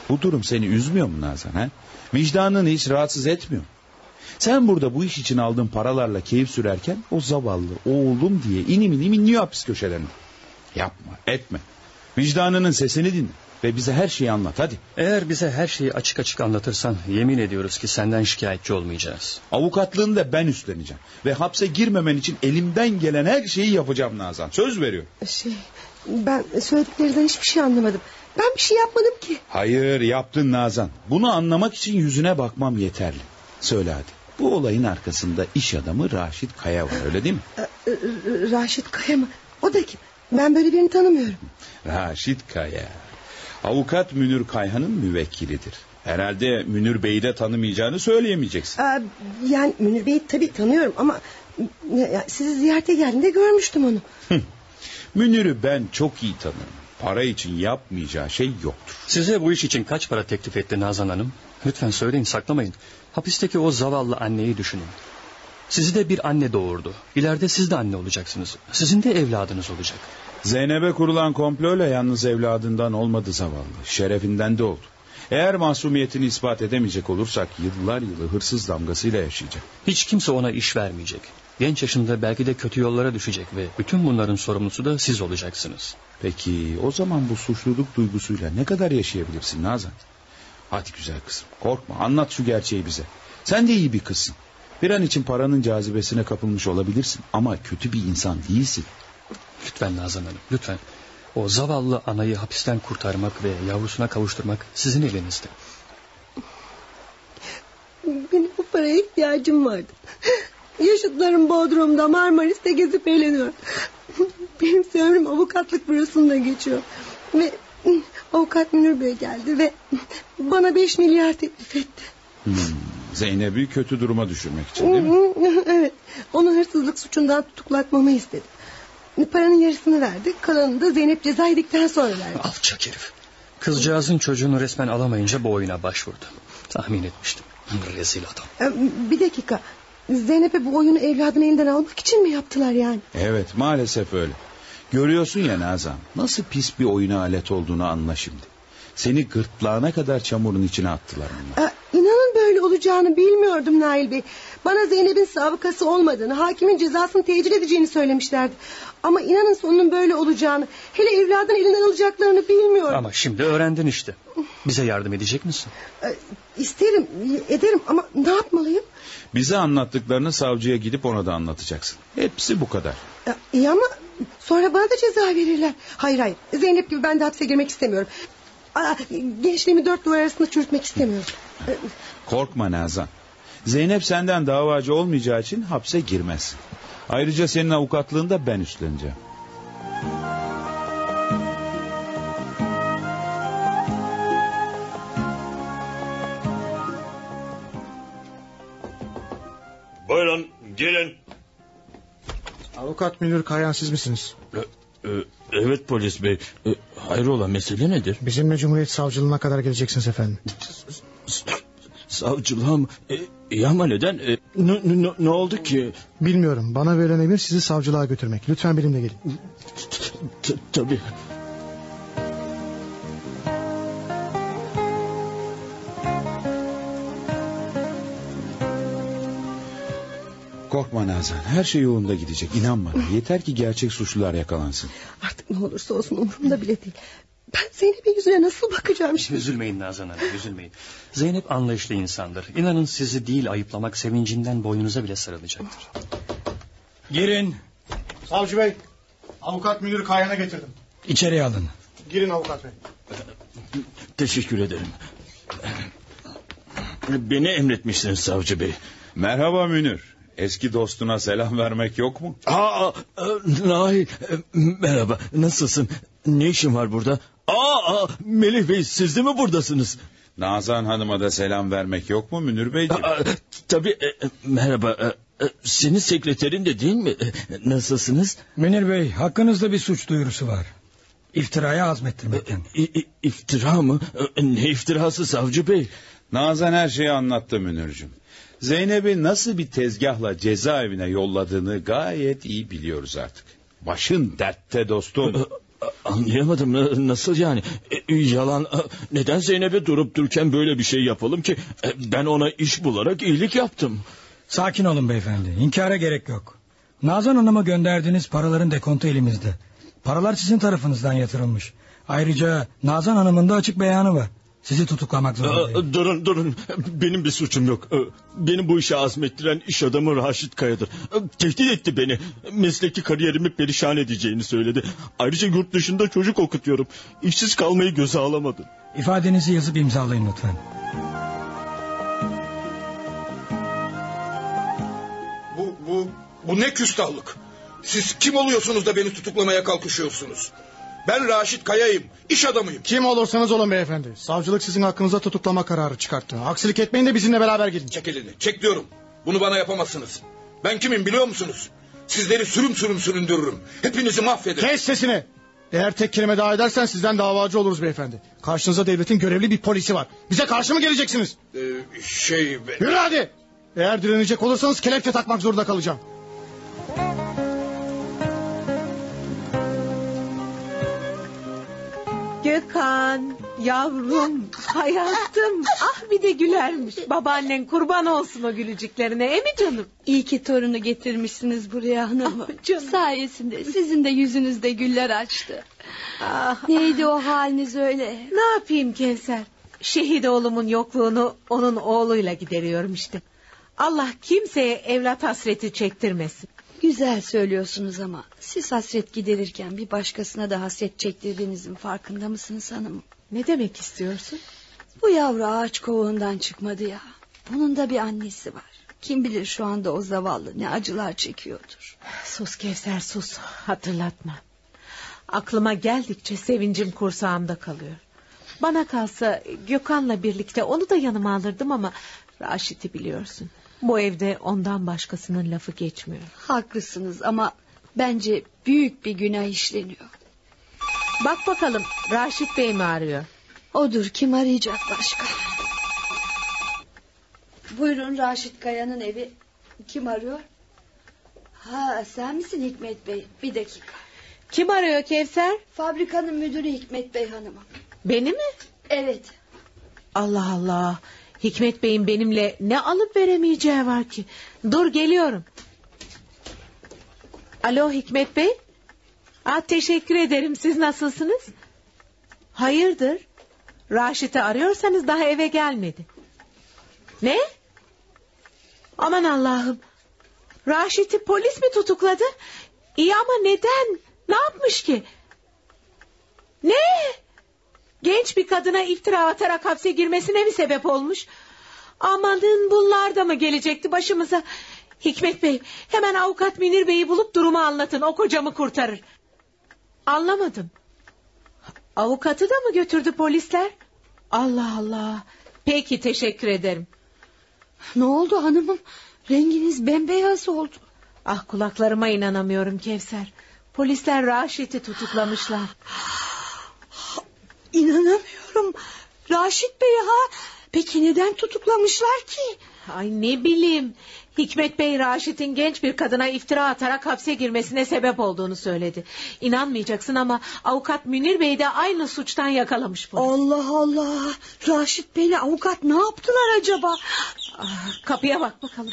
Bu durum seni üzmüyor mu Nazan? He? Vicdanını hiç rahatsız etmiyor mu? Sen burada bu iş için aldığın paralarla keyif sürerken o zavallı oğlum diye inim inim inliyor hapis köşelerine. Yapma etme. Vicdanının sesini dinle ve bize her şeyi anlat hadi. Eğer bize her şeyi açık açık anlatırsan yemin ediyoruz ki senden şikayetçi olmayacağız. Avukatlığını da ben üstleneceğim. Ve hapse girmemen için elimden gelen her şeyi yapacağım Nazan. Söz veriyorum. Şey, ben söylediklerinden hiçbir şey anlamadım. Ben bir şey yapmadım ki. Hayır yaptın Nazan. Bunu anlamak için yüzüne bakmam yeterli. Söyle hadi. Bu olayın arkasında iş adamı Raşit Kaya var öyle değil mi? E, e, Raşit Kaya mı? O da kim? Ben böyle birini tanımıyorum. Raşit Kaya. Avukat Münir Kayhan'ın müvekkilidir. Herhalde Münir Bey'i de tanımayacağını söyleyemeyeceksin. Aa, yani Münir Bey'i tabii tanıyorum ama... sizi ziyarete geldiğinde görmüştüm onu. Münir'i ben çok iyi tanırım. Para için yapmayacağı şey yoktur. Size bu iş için kaç para teklif etti Nazan Hanım? Lütfen söyleyin saklamayın. Hapisteki o zavallı anneyi düşünün. Sizi de bir anne doğurdu. İleride siz de anne olacaksınız. Sizin de evladınız olacak. Zeynep'e kurulan komployla yalnız evladından olmadı zavallı. Şerefinden de oldu. Eğer masumiyetini ispat edemeyecek olursak yıllar yılı hırsız damgasıyla yaşayacak. Hiç kimse ona iş vermeyecek. Genç yaşında belki de kötü yollara düşecek ve bütün bunların sorumlusu da siz olacaksınız. Peki o zaman bu suçluluk duygusuyla ne kadar yaşayabilirsin Nazan? Hadi güzel kızım korkma anlat şu gerçeği bize. Sen de iyi bir kızsın. Bir an için paranın cazibesine kapılmış olabilirsin ama kötü bir insan değilsin. Lütfen Nazan Hanım lütfen. O zavallı anayı hapisten kurtarmak ve yavrusuna kavuşturmak sizin elinizde. Benim bu paraya ihtiyacım vardı. Yaşıtlarım Bodrum'da Marmaris'te gezip eğleniyor. Benim ömrüm avukatlık bürosunda geçiyor. Ve avukat Münir Bey geldi ve bana beş milyar teklif etti. Hmm, Zeynep'i kötü duruma düşürmek için değil mi? evet. Onu hırsızlık suçundan tutuklatmamı istedi. Paranın yarısını verdi. Kalanını da Zeynep ceza yedikten sonra verdi. Alçak herif. Kızcağızın çocuğunu resmen alamayınca bu oyuna başvurdu. Tahmin etmiştim. Rezil adam. Ee, Bir dakika. Zeynep'e bu oyunu evladını elinden almak için mi yaptılar yani? Evet maalesef öyle. Görüyorsun ya Nazan nasıl pis bir oyuna alet olduğunu anla şimdi. Seni gırtlağına kadar çamurun içine attılar onlar. Ee, İnanın böyle olacağını bilmiyordum Nail Bey. Bana Zeynep'in sabıkası olmadığını, hakimin cezasını tecil edeceğini söylemişlerdi. Ama inanın sonunun böyle olacağını, hele evladın elinden alacaklarını bilmiyordum. Ama şimdi öğrendin işte. Bize yardım edecek misin? Ee, İsterim, ederim ama ne yapmalıyım? Bize anlattıklarını savcıya gidip ona da anlatacaksın. Hepsi bu kadar. Ee, İyi ama sonra bana da ceza verirler. Hayır hayır, Zeynep gibi ben de hapse girmek istemiyorum. Aa, gençliğimi dört duvar arasında çürütmek istemiyorum. Korkma Nazan. Zeynep senden davacı olmayacağı için hapse girmezsin. Ayrıca senin avukatlığını da ben üstleneceğim. Buyurun gelin. Avukat Münir Kayan siz misiniz? Evet polis bey. Hayrola mesele nedir? Bizimle Cumhuriyet Savcılığına kadar geleceksiniz efendim. Savcılığa mı? E, ama neden? E, ne, ne, ne oldu ki? Bilmiyorum. Bana verilen emir sizi savcılığa götürmek. Lütfen benimle gelin. Tabii. Korkma Nazan her şey yolunda gidecek inan bana. Yeter ki gerçek suçlular yakalansın. Artık ne olursa olsun umurumda bile değil. Ben Zeynep'in yüzüne nasıl bakacağım şimdi? Üzülmeyin Nazan Hanım üzülmeyin. Zeynep anlayışlı insandır. İnanın sizi değil ayıplamak sevincinden boynunuza bile sarılacaktır. Girin. Savcı Bey, avukat Münir Kayan'a getirdim. İçeriye alın. Girin avukat bey. Teşekkür ederim. Beni emretmişsiniz savcı bey. Merhaba Münir. Eski dostuna selam vermek yok mu? Aa, e, Nail e, merhaba nasılsın? Ne işin var burada? Aa, Melih Bey siz de mi buradasınız? Nazan Hanım'a da selam vermek yok mu Münir Beyciğim? Aa, tabii e, e, merhaba. E, e, senin sekreterin de değil mi? E, Nasılsınız? Münir Bey hakkınızda bir suç duyurusu var. İftiraya azmettirmekten. İ, i- iftira mı? E, Ne iftirası savcı bey? Nazan her şeyi anlattı Münir'cim. Zeynep'i nasıl bir tezgahla cezaevine yolladığını gayet iyi biliyoruz artık. Başın dertte dostum. Anlayamadım nasıl yani E, yalan e, neden Zeynep'e durup dururken böyle bir şey yapalım ki E, ben ona iş bularak iyilik yaptım. Sakin olun beyefendi. İnkara gerek yok. Nazan Hanım'a gönderdiğiniz paraların dekontu elimizde. Paralar sizin tarafınızdan yatırılmış. Ayrıca Nazan Hanım'ın da açık beyanı var. Sizi tutuklamak zorundayım. E, Durun durun benim bir suçum yok. Beni bu işe azmettiren iş adamı Raşit Kaya'dır. Tehdit etti beni. Mesleki kariyerimi perişan edeceğini söyledi. Ayrıca yurt dışında çocuk okutuyorum. İşsiz kalmayı göze alamadım. İfadenizi yazıp imzalayın lütfen. Bu, bu, bu ne küstahlık? Siz kim oluyorsunuz da beni tutuklamaya kalkışıyorsunuz? Ben Raşit Kaya'yım, iş adamıyım. Kim olursanız olun beyefendi. Savcılık sizin hakkınızda tutuklama kararı çıkarttı. Aksilik etmeyin de bizimle beraber gelin. Çek elini, çek diyorum. Bunu bana yapamazsınız. Ben kimim biliyor musunuz? Sizleri sürüm sürüm süründürürüm. Hepinizi mahvederim. Kes sesini. Eğer tek kelime daha edersen sizden davacı oluruz beyefendi. Karşınızda devletin görevli bir polisi var. Bize karşı mı geleceksiniz? Ee, şey... ben- Yürü hadi. Eğer direnecek olursanız kelepçe takmak zorunda kalacağım. Gökhan Yavrum, hayatım. Ah bir de gülermiş. Babaannen kurban olsun o gülücüklerine. E mi canım? İyi ki torunu getirmişsiniz buraya hanımım. canım. Sayesinde sizin de yüzünüzde güller açtı. Ah, Neydi o haliniz öyle? ne yapayım Kevser? Şehit oğlumun yokluğunu onun oğluyla gideriyorum işte. Allah kimseye evlat hasreti çektirmesin. Güzel söylüyorsunuz ama siz hasret giderirken bir başkasına da hasret çektirdiğinizin farkında mısınız hanımım? Ne demek istiyorsun? Bu yavru ağaç kovuğundan çıkmadı ya. Bunun da bir annesi var. Kim bilir şu anda o zavallı ne acılar çekiyordur. Sus Kevser sus hatırlatma. Aklıma geldikçe sevincim kursağımda kalıyor. Bana kalsa Gökhan'la birlikte onu da yanıma alırdım ama Raşit'i biliyorsun. Bu evde ondan başkasının lafı geçmiyor. Haklısınız ama bence büyük bir günah işleniyor. Bak bakalım Raşit Bey mi arıyor? Odur kim arayacak başka? Buyurun Raşit Kaya'nın evi. Kim arıyor? Ha sen misin Hikmet Bey? Bir dakika. Kim arıyor Kevser? Fabrikanın müdürü Hikmet Bey hanımım. Beni mi? Evet. Allah Allah. Hikmet Bey'in benimle ne alıp veremeyeceği var ki. Dur geliyorum. Alo Hikmet Bey. Aa, teşekkür ederim. Siz nasılsınız? Hayırdır? Raşit'i arıyorsanız daha eve gelmedi. Ne? Aman Allah'ım. Raşit'i polis mi tutukladı? İyi ama neden? Ne yapmış ki? Ne? Genç bir kadına iftira atarak hapse girmesine mi sebep olmuş? Amanın bunlar da mı gelecekti başımıza? Hikmet Bey hemen avukat Münir Bey'i bulup durumu anlatın. O kocamı kurtarır. Anlamadım. Avukatı da mı götürdü polisler? Allah Allah. Peki teşekkür ederim. Ne oldu hanımım? Renginiz bembeyaz oldu. Ah kulaklarıma inanamıyorum Kevser. Polisler Raşit'i tutuklamışlar. İnanamıyorum. Raşit Bey ha? Peki neden tutuklamışlar ki? Ay ne bileyim. Hikmet Bey Raşit'in genç bir kadına iftira atarak hapse girmesine sebep olduğunu söyledi. İnanmayacaksın ama avukat Münir Bey de aynı suçtan yakalamış polis. Allah Allah. Raşit Bey'le avukat ne yaptılar acaba? Ah, kapıya bak bakalım.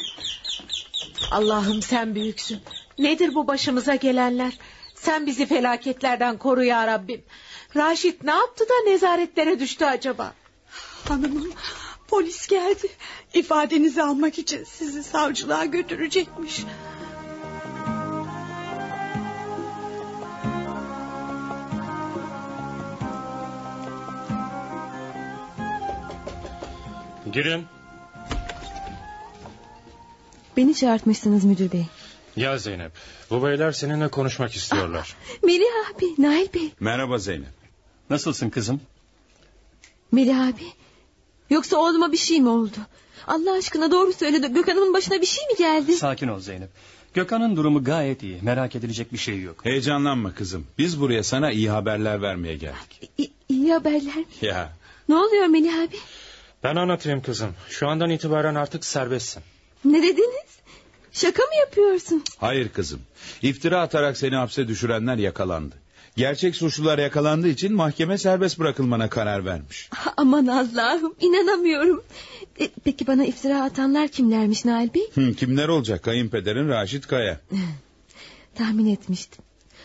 Allah'ım sen büyüksün. Nedir bu başımıza gelenler? Sen bizi felaketlerden koru ya Rabbim. Raşit ne yaptı da nezaretlere düştü acaba? Hanımım polis geldi. İfadenizi almak için sizi savcılığa götürecekmiş. Girin. Beni çağırtmışsınız müdür bey. Gel Zeynep. Bu beyler seninle konuşmak istiyorlar. Melih abi, Nail Bey. Merhaba Zeynep. Nasılsın kızım? Melih abi. Yoksa oğluma bir şey mi oldu? Allah aşkına doğru söyle de Gökhan'ımın başına bir şey mi geldi? Sakin ol Zeynep. Gökhan'ın durumu gayet iyi. Merak edilecek bir şey yok. Heyecanlanma kızım. Biz buraya sana iyi haberler vermeye geldik. İ- iyi haberler mi? Ya Ne oluyor Melih abi? Ben anlatayım kızım. Şu andan itibaren artık serbestsin. Ne dediniz? Şaka mı yapıyorsun? hayır kızım. İftira atarak seni hapse düşürenler yakalandı. Gerçek suçlular yakalandığı için mahkeme serbest bırakılmana karar vermiş. Aman Allah'ım inanamıyorum. E, peki bana iftira atanlar kimlermiş Nail Bey? Hı, kimler olacak? Kayınpederin Raşit Kaya. Tahmin etmiştim.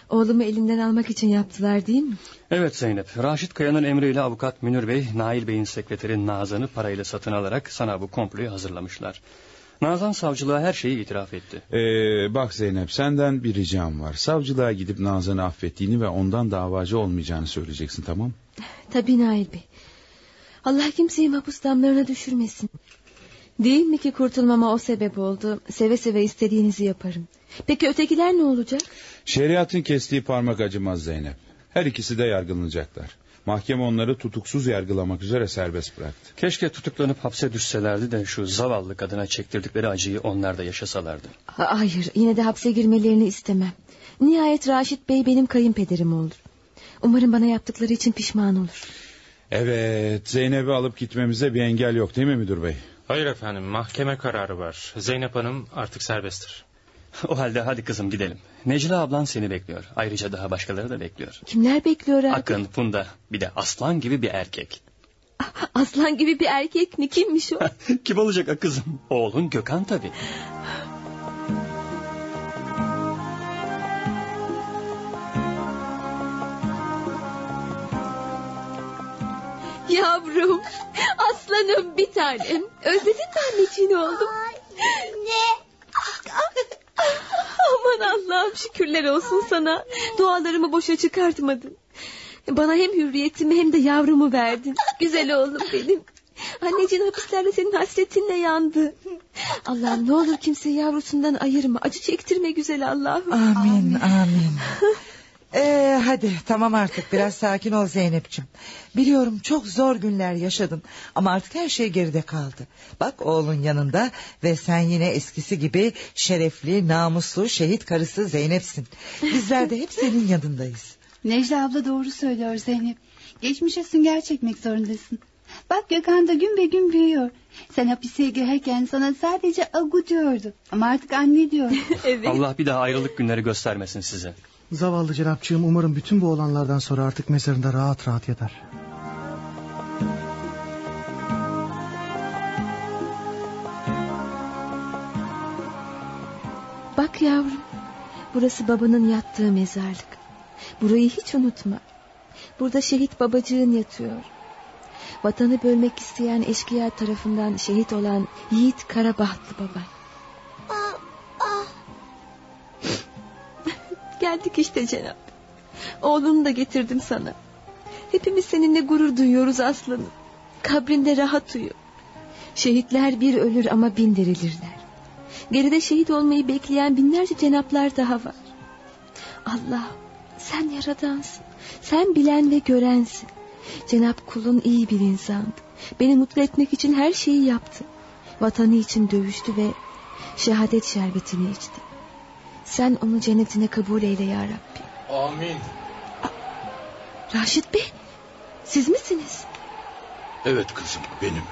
Oğlumu elinden almak için yaptılar değil mi? Evet Zeynep. Raşit Kaya'nın emriyle avukat Münir Bey, Nail Bey'in sekreteri Nazan'ı parayla satın alarak sana bu komployu hazırlamışlar. Nazan savcılığa her şeyi itiraf etti. Ee, bak Zeynep senden bir ricam var. Savcılığa gidip Nazan'ı affettiğini ve ondan davacı olmayacağını söyleyeceksin tamam Tabii Nail Bey. Allah kimseyi mahpus damlarına düşürmesin. Değil mi ki kurtulmama o sebep oldu. Seve seve istediğinizi yaparım. Peki ötekiler ne olacak? Şeriatın kestiği parmak acımaz Zeynep. Her ikisi de yargılanacaklar. Mahkeme onları tutuksuz yargılamak üzere serbest bıraktı. Keşke tutuklanıp hapse düşselerdi de şu zavallı kadına çektirdikleri acıyı onlar da yaşasalardı. Ha- Hayır yine de hapse girmelerini istemem. Nihayet Raşit Bey benim kayınpederim olur. Umarım bana yaptıkları için pişman olur. Evet Zeynep'i alıp gitmemize bir engel yok değil mi müdür bey? Hayır efendim mahkeme kararı var. Zeynep Hanım artık serbesttir. O halde hadi kızım gidelim. Necla ablan seni bekliyor. Ayrıca daha başkaları da bekliyor. Kimler bekliyor abi? Akın, Funda bir de aslan gibi bir erkek. Aslan gibi bir erkek mi? Kimmiş o? Kim olacak ha kızım? Oğlun Gökhan tabii. Yavrum, aslanım bir tanem. Özledin mi anneciğini oğlum? Ne? Aman Allah'ım şükürler olsun sana. Dualarımı boşa çıkartmadın. Bana hem hürriyetimi hem de yavrumu verdin. Güzel oğlum benim. Anneciğin hapislerde senin hasretinle yandı. Allah'ım ne olur kimseyi yavrusundan ayırma. Acı çektirme güzel Allah'ım. Amin amin. Ee, hadi tamam artık biraz sakin ol Zeynep'ciğim. Biliyorum çok zor günler yaşadın ama artık her şey geride kaldı. Bak oğlun yanında ve sen yine eskisi gibi şerefli, namuslu, şehit karısı Zeynep'sin. Bizler de hep senin yanındayız. Necla abla doğru söylüyor Zeynep. Geçmişe sünger çekmek zorundasın. Bak Gökhan da gün be gün büyüyor. Sen hapise girerken sana sadece agu diyordu. Ama artık anne diyor. Allah bir daha ayrılık günleri göstermesin size. Zavallı cenapçığım umarım bütün bu olanlardan sonra artık mezarında rahat rahat yatar. Bak yavrum. Burası babanın yattığı mezarlık. Burayı hiç unutma. Burada şehit babacığın yatıyor. Vatanı bölmek isteyen eşkıya tarafından şehit olan Yiğit Karabahtlı baban. Geldik işte Cenap. Oğlunu da getirdim sana. Hepimiz seninle gurur duyuyoruz aslanım. Kabrinde rahat uyu. Şehitler bir ölür ama bin dirilirler. Geride şehit olmayı bekleyen binlerce cenaplar daha var. Allah sen yaradansın. Sen bilen ve görensin. Cenap kulun iyi bir insandı. Beni mutlu etmek için her şeyi yaptı. Vatanı için dövüştü ve şehadet şerbetini içti. Sen onu cennetine kabul eyle ya Rabbi. Amin. Raşit Bey siz misiniz? Evet kızım benim.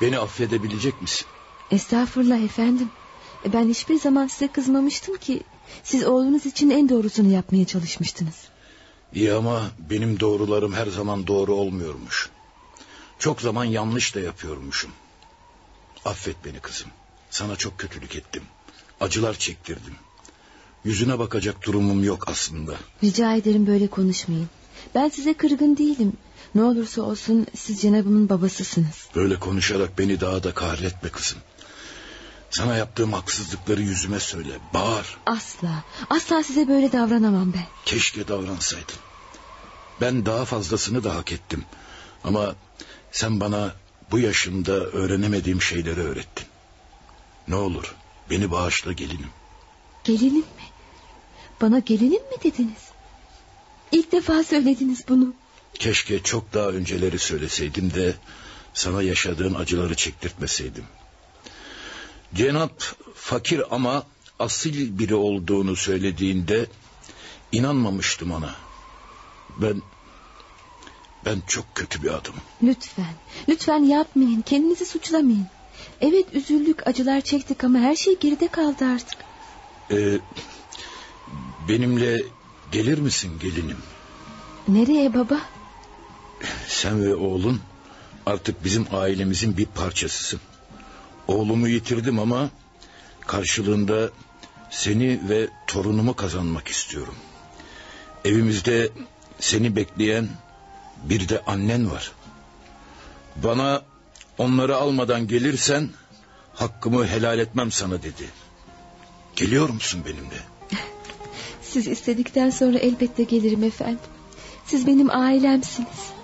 Beni affedebilecek misin? Estağfurullah efendim. E, Ben hiçbir zaman size kızmamıştım ki. Siz oğlunuz için en doğrusunu yapmaya çalışmıştınız. İyi ama benim doğrularım her zaman doğru olmuyormuş. Çok zaman yanlış da yapıyormuşum. Affet beni kızım. Sana çok kötülük ettim. Acılar çektirdim. Yüzüne bakacak durumum yok aslında. Rica ederim böyle konuşmayın. Ben size kırgın değilim. Ne olursa olsun siz Cenab'ımın babasısınız. Böyle konuşarak beni daha da kahretme kızım. Sana yaptığım haksızlıkları yüzüme söyle. Bağır. Asla, asla size böyle davranamam ben. Keşke davransaydın. Ben daha fazlasını da hak ettim. Ama sen bana bu yaşımda öğrenemediğim şeyleri öğrettin. Ne olur beni bağışla gelinim. Gelinim mi? Bana gelinim mi dediniz? İlk defa söylediniz bunu. Keşke çok daha önceleri söyleseydim de sana yaşadığın acıları çektirtmeseydim. Cenap fakir ama asil biri olduğunu söylediğinde inanmamıştım ona. Ben ben çok kötü bir adamım. Lütfen, lütfen yapmayın. Kendinizi suçlamayın. Evet üzüldük, acılar çektik ama her şey geride kaldı artık. Ee, benimle gelir misin gelinim? Nereye baba? Sen ve oğlun artık bizim ailemizin bir parçasısın. Oğlumu yitirdim ama karşılığında seni ve torunumu kazanmak istiyorum. Evimizde seni bekleyen bir de annen var. Bana onları almadan gelirsen hakkımı helal etmem sana dedi. Geliyor musun benimle? Siz istedikten sonra elbette gelirim efendim. Siz benim ailemsiniz.